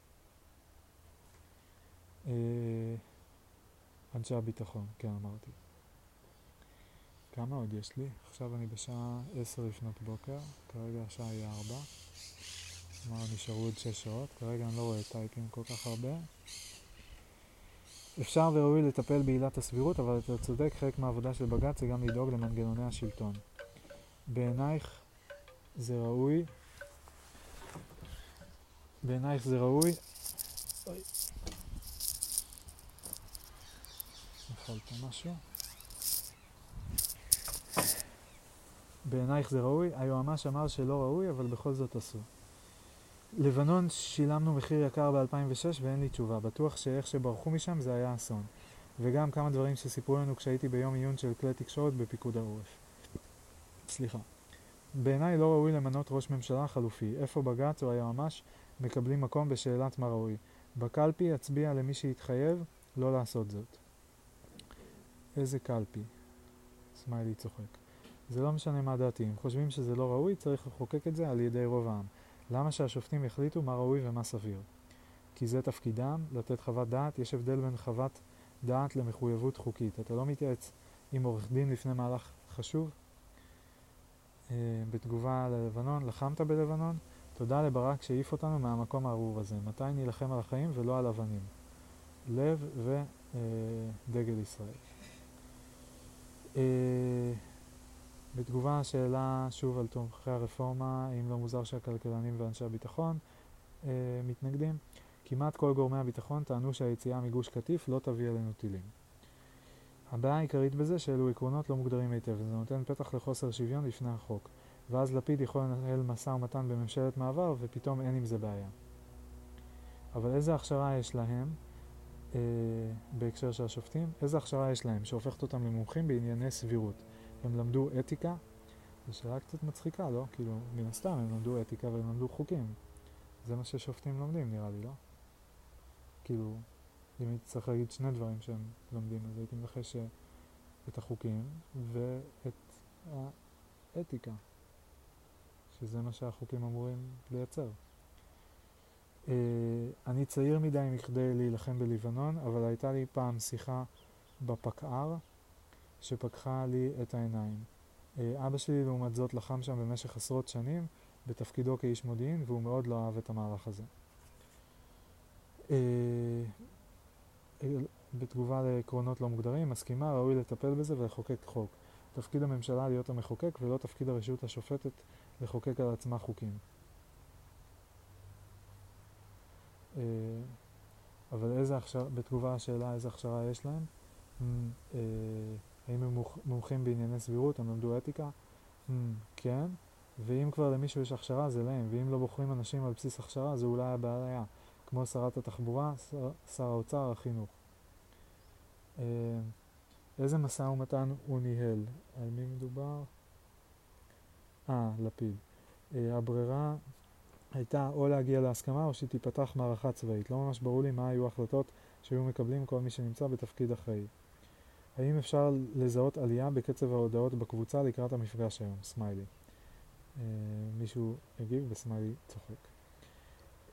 אה, אנשי הביטחון, כן אמרתי. כמה עוד יש לי? עכשיו אני בשעה עשר לפנות בוקר, כרגע השעה היא ארבע. כלומר נשארו עוד שש שעות, כרגע אני לא רואה טייפים כל כך הרבה. אפשר וראוי לטפל בעילת הסבירות, אבל אתה צודק, חלק מהעבודה של בג"ץ זה גם לדאוג למנגנוני השלטון. בעינייך זה ראוי, בעינייך זה ראוי, אוי, נפל משהו. בעינייך זה ראוי? היועמ"ש אמר שלא ראוי, אבל בכל זאת עשו. לבנון שילמנו מחיר יקר ב-2006 ואין לי תשובה. בטוח שאיך שברחו משם זה היה אסון. וגם כמה דברים שסיפרו לנו כשהייתי ביום עיון של כלי תקשורת בפיקוד העורף. סליחה. בעיניי לא ראוי למנות ראש ממשלה חלופי. איפה בג"ץ או היועמ"ש מקבלים מקום בשאלת מה ראוי. בקלפי יצביע למי שיתחייב לא לעשות זאת. איזה קלפי? סמיילי צוחק. זה לא משנה מה דעתי. אם חושבים שזה לא ראוי, צריך לחוקק את זה על ידי רוב העם. למה שהשופטים יחליטו מה ראוי ומה סביר? כי זה תפקידם, לתת חוות דעת. יש הבדל בין חוות דעת למחויבות חוקית. אתה לא מתייעץ עם עורך דין לפני מהלך חשוב? Uh, בתגובה ללבנון, לחמת בלבנון? תודה לברק שהעיף אותנו מהמקום הארור הזה. מתי נילחם על החיים ולא על אבנים? לב ודגל uh, ישראל. Uh, בתגובה השאלה שוב על תומכי הרפורמה, האם לא מוזר שהכלכלנים ואנשי הביטחון uh, מתנגדים? כמעט כל גורמי הביטחון טענו שהיציאה מגוש קטיף לא תביא אלינו טילים. הבעיה העיקרית בזה שאלו עקרונות לא מוגדרים היטב, וזה נותן פתח לחוסר שוויון לפני החוק. ואז לפיד יכול לנהל משא ומתן בממשלת מעבר, ופתאום אין עם זה בעיה. אבל איזה הכשרה יש להם, אה, בהקשר של השופטים? איזה הכשרה יש להם שהופכת אותם למומחים בענייני סבירות? הם למדו אתיקה? זו שאלה קצת מצחיקה, לא? כאילו, מן הסתם הם למדו אתיקה והם למדו חוקים. זה מה ששופטים לומדים, נראה לי, לא? כאילו, אם הייתי צריך להגיד שני דברים שהם לומדים, אז הייתי מנחש את החוקים ואת האתיקה, שזה מה שהחוקים אמורים לייצר. Uh, אני צעיר מדי מכדי להילחם בלבנון, אבל הייתה לי פעם שיחה בפקע"ר שפקחה לי את העיניים. Uh, אבא שלי לעומת זאת לחם שם במשך עשרות שנים בתפקידו כאיש מודיעין והוא מאוד לא אהב את המערך הזה. Uh, בתגובה לעקרונות לא מוגדרים, מסכימה, ראוי לטפל בזה ולחוקק חוק. תפקיד הממשלה להיות המחוקק ולא תפקיד הרשות השופטת לחוקק על עצמה חוקים. אה, אבל איזה הכשרה, בתגובה השאלה איזה הכשרה יש להם, אה, האם הם מומחים בענייני סבירות, הם למדו אתיקה? כן, ואם כבר למישהו יש הכשרה זה להם, ואם לא בוחרים אנשים על בסיס הכשרה זה אולי הבעיה, כמו שרת התחבורה, שר האוצר, החינוך. אה, איזה משא ומתן הוא ניהל? על מי מדובר? אה, לפיד. אה, הברירה הייתה או להגיע להסכמה או שתיפתח מערכה צבאית. לא ממש ברור לי מה היו ההחלטות שהיו מקבלים כל מי שנמצא בתפקיד אחראי. האם אפשר לזהות עלייה בקצב ההודעות בקבוצה לקראת המפגש היום? סמיילי. אה, מישהו הגיב וסמיילי צוחק.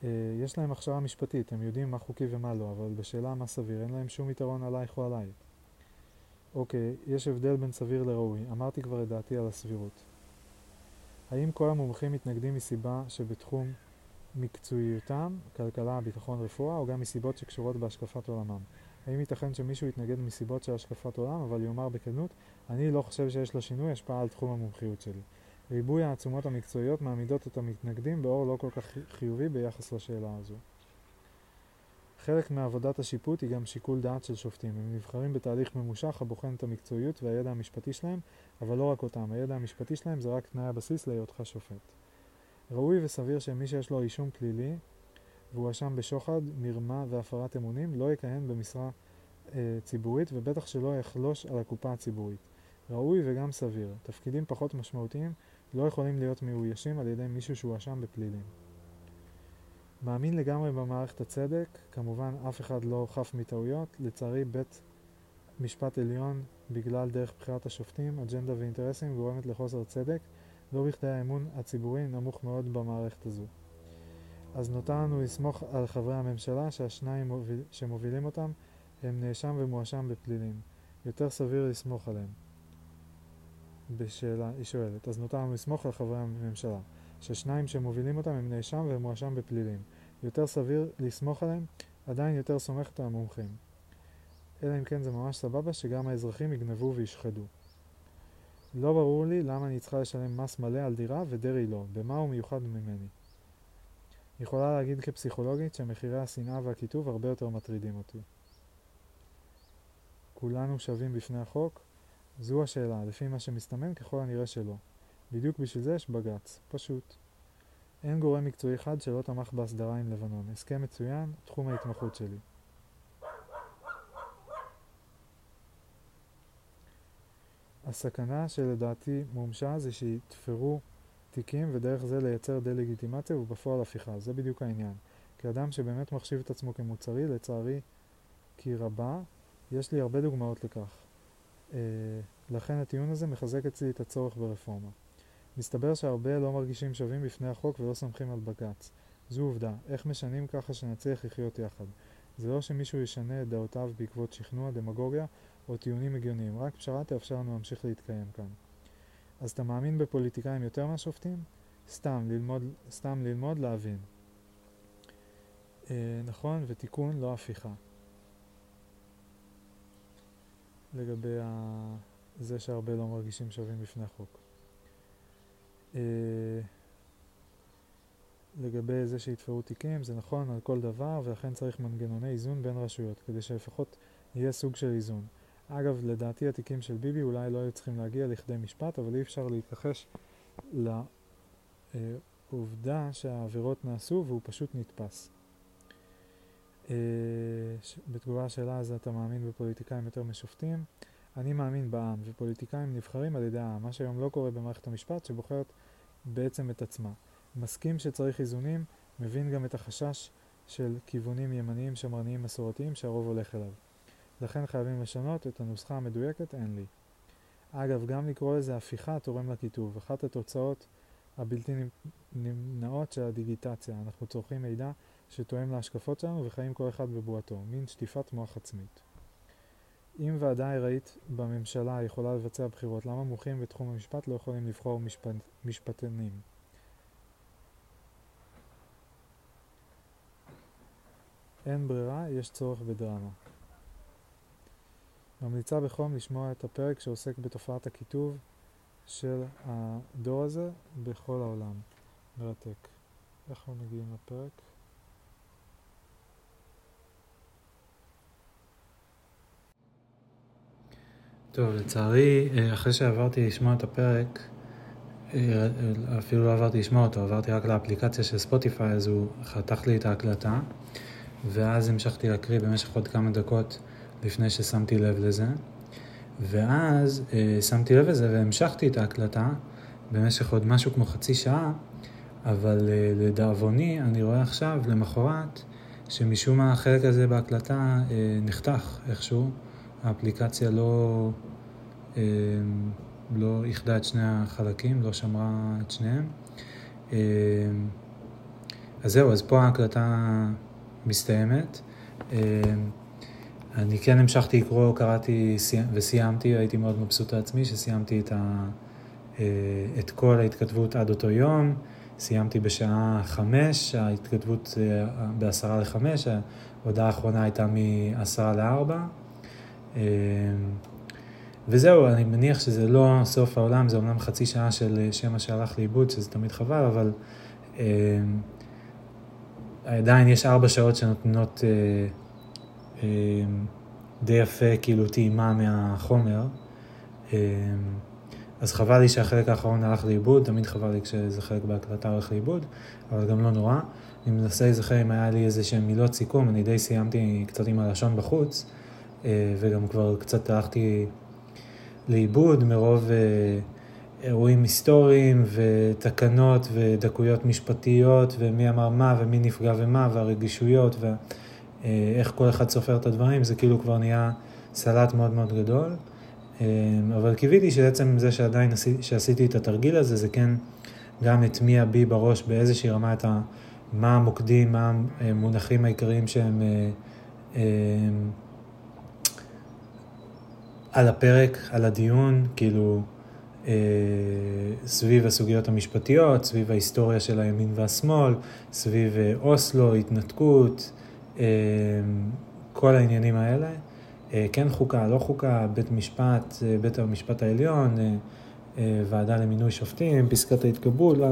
אה, יש להם הכשרה משפטית, הם יודעים מה חוקי ומה לא, אבל בשאלה מה סביר, אין להם שום יתרון עלייך או עליי. אוקיי, יש הבדל בין סביר לראוי. אמרתי כבר את דעתי על הסבירות. האם כל המומחים מתנגדים מסיבה שבתחום מקצועיותם, כלכלה, ביטחון, רפואה, או גם מסיבות שקשורות בהשקפת עולמם? האם ייתכן שמישהו יתנגד מסיבות של השקפת עולם, אבל יאמר בכנות, אני לא חושב שיש לשינוי השפעה על תחום המומחיות שלי. ריבוי העצומות המקצועיות מעמידות את המתנגדים באור לא כל כך חיובי ביחס לשאלה הזו. חלק מעבודת השיפוט היא גם שיקול דעת של שופטים. הם נבחרים בתהליך ממושך הבוחן את המקצועיות והידע המשפטי שלהם, אבל לא רק אותם. הידע המשפטי שלהם זה רק תנאי הבסיס להיותך שופט. ראוי וסביר שמי שיש לו אישום פלילי והואשם בשוחד, מרמה והפרת אמונים לא יכהן במשרה אה, ציבורית ובטח שלא יחלוש על הקופה הציבורית. ראוי וגם סביר. תפקידים פחות משמעותיים לא יכולים להיות מאוישים על ידי מישהו שהואשם בפלילים. מאמין לגמרי במערכת הצדק, כמובן אף אחד לא חף מטעויות, לצערי בית משפט עליון בגלל דרך בחירת השופטים, אג'נדה ואינטרסים גורמת לחוסר צדק, לא בכדי האמון הציבורי נמוך מאוד במערכת הזו. אז נותר לנו לסמוך על חברי הממשלה שהשניים מוביל, שמובילים אותם הם נאשם ומואשם בפלילים. יותר סביר לסמוך עליהם. בשאלה, היא שואלת, אז נותר לנו לסמוך על חברי הממשלה. ששניים שמובילים אותם הם נאשם ומואשם בפלילים. יותר סביר לסמוך עליהם, עדיין יותר סומכת על המומחים. אלא אם כן זה ממש סבבה שגם האזרחים יגנבו וישחדו. לא ברור לי למה אני צריכה לשלם מס מלא על דירה ודרעי לא, במה הוא מיוחד ממני. יכולה להגיד כפסיכולוגית שמחירי השנאה והקיטוב הרבה יותר מטרידים אותי. כולנו שווים בפני החוק? זו השאלה, לפי מה שמסתמן ככל הנראה שלא. בדיוק בשביל זה יש בג"ץ, פשוט. אין גורם מקצועי אחד שלא תמך בהסדרה עם לבנון. הסכם מצוין, תחום ההתמחות שלי. הסכנה שלדעתי מומשה זה שיתפרו תיקים ודרך זה לייצר דה-לגיטימציה ובפועל הפיכה. זה בדיוק העניין. כאדם שבאמת מחשיב את עצמו כמוצרי, לצערי כי רבה, יש לי הרבה דוגמאות לכך. אה, לכן הטיעון הזה מחזק אצלי את הצורך ברפורמה. מסתבר שהרבה לא מרגישים שווים בפני החוק ולא סומכים על בג"ץ. זו עובדה. איך משנים ככה שנצליח לחיות יחד? זה לא שמישהו ישנה את דעותיו בעקבות שכנוע, דמגוגיה או טיעונים הגיוניים, רק פשרה תאפשר לנו להמשיך להתקיים כאן. אז אתה מאמין בפוליטיקאים יותר מהשופטים? סתם ללמוד, סתם ללמוד להבין. אה, נכון, ותיקון, לא הפיכה. לגבי ה... זה שהרבה לא מרגישים שווים בפני החוק. אה, לגבי זה שיתפרו תיקים, זה נכון על כל דבר, ולכן צריך מנגנוני איזון בין רשויות, כדי שלפחות יהיה סוג של איזון. אגב, לדעתי התיקים של ביבי אולי לא היו צריכים להגיע לכדי משפט, אבל אי אפשר להתכחש לעובדה שהעבירות נעשו והוא פשוט נתפס. אה, בתגובה לשאלה הזו אתה מאמין בפוליטיקאים יותר משופטים? אני מאמין בעם, ופוליטיקאים נבחרים על ידי העם, מה שהיום לא קורה במערכת המשפט, שבוחרת בעצם את עצמה. מסכים שצריך איזונים, מבין גם את החשש של כיוונים ימניים שמרניים מסורתיים שהרוב הולך אליו. לכן חייבים לשנות את הנוסחה המדויקת, אין לי. אגב, גם לקרוא לזה הפיכה תורם לכיתוב. אחת התוצאות הבלתי נמנעות של הדיגיטציה. אנחנו צורכים מידע שתואם להשקפות שלנו וחיים כל אחד בבועתו. מין שטיפת מוח עצמית. אם ועדה ארעית בממשלה יכולה לבצע בחירות, למה מומחים בתחום המשפט לא יכולים לבחור משפט, משפטנים? אין ברירה, יש צורך בדרמה. ממליצה בחום לשמוע את הפרק שעוסק בתופעת הקיטוב של הדור הזה בכל העולם. מרתק. איך אנחנו מגיעים לפרק? טוב, לצערי, אה, אחרי שעברתי לשמוע את הפרק, אה, אפילו לא עברתי לשמוע אותו, עברתי רק לאפליקציה של ספוטיפיי, אז הוא חתך לי את ההקלטה, ואז המשכתי להקריא במשך עוד כמה דקות לפני ששמתי לב לזה, ואז אה, שמתי לב לזה והמשכתי את ההקלטה במשך עוד משהו כמו חצי שעה, אבל לדאבוני, אני רואה עכשיו, למחרת, שמשום מה החלק הזה בהקלטה נחתך איכשהו, האפליקציה לא, אה, לא איחדה את שני החלקים, לא שמרה את שניהם. אה, אז זהו, אז פה ההקלטה מסתיימת. אה, אני כן המשכתי לקרוא, קראתי וסיימתי, הייתי מאוד מבסוט על עצמי שסיימתי את, ה, אה, את כל ההתכתבות עד אותו יום. סיימתי בשעה חמש, ההתכתבות אה, בעשרה לחמש, ההודעה האחרונה הייתה מעשרה לארבע. אה, וזהו, אני מניח שזה לא סוף העולם, זה אומנם חצי שעה של שמע שהלך לאיבוד, שזה תמיד חבל, אבל עדיין יש ארבע שעות שנותנות... אמ, די יפה, כאילו טעימה מהחומר. אמ, אז חבל לי שהחלק האחרון הלך לאיבוד, תמיד חבל לי כשזה חלק בהקלטה הולך לאיבוד, אבל גם לא נורא. אני מנסה להיזכר אם היה לי איזה שהם מילות סיכום, אני די סיימתי קצת עם הלשון בחוץ, אה, וגם כבר קצת הלכתי לאיבוד מרוב אה, אירועים היסטוריים ותקנות ודקויות משפטיות ומי אמר מה ומי נפגע ומה והרגישויות וה... אה, כל אחד סופר את הדברים, זה כאילו כבר נהיה סלט מאוד מאוד גדול. אה, אבל קיוויתי שעצם זה שעדיין שעשיתי את התרגיל הזה, זה כן גם הטמיע בי בראש באיזושהי רמה את. מה המוקדים, מה המונחים העיקריים שהם אה, על הפרק, על הדיון, כאילו סביב הסוגיות המשפטיות, סביב ההיסטוריה של הימין והשמאל, סביב אוסלו, התנתקות, אמ, כל העניינים האלה. אה, כן חוקה, לא חוקה, בית משפט, אה, בית המשפט העליון, אה, אה, ועדה למינוי שופטים, פסקת ההתקבול,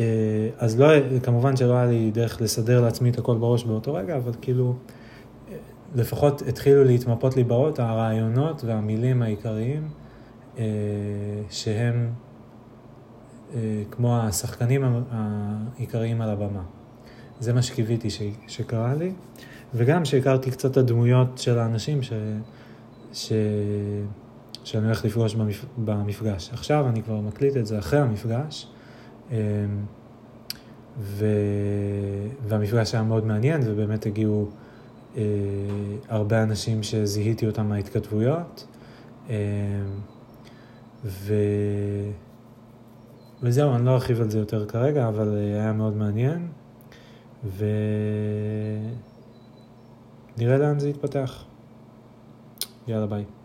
אה, אז לא, כמובן שלא היה לי דרך לסדר לעצמי את הכל בראש באותו רגע, אבל כאילו, אה, לפחות התחילו להתמפות לי באות הרעיונות והמילים העיקריים, אה, שהם אה, כמו השחקנים העיקריים על הבמה. זה מה שקיוויתי ש, שקרה לי, וגם שהכרתי קצת את הדמויות של האנשים ש, ש, שאני הולך לפגוש במפ, במפגש. עכשיו אני כבר מקליט את זה אחרי המפגש, אמ, ו, והמפגש היה מאוד מעניין, ובאמת הגיעו אה, הרבה אנשים שזיהיתי אותם מההתכתבויות, אה, ו... וזהו, אני לא ארחיב על זה יותר כרגע, אבל היה מאוד מעניין, ונראה לאן זה יתפתח. יאללה ביי.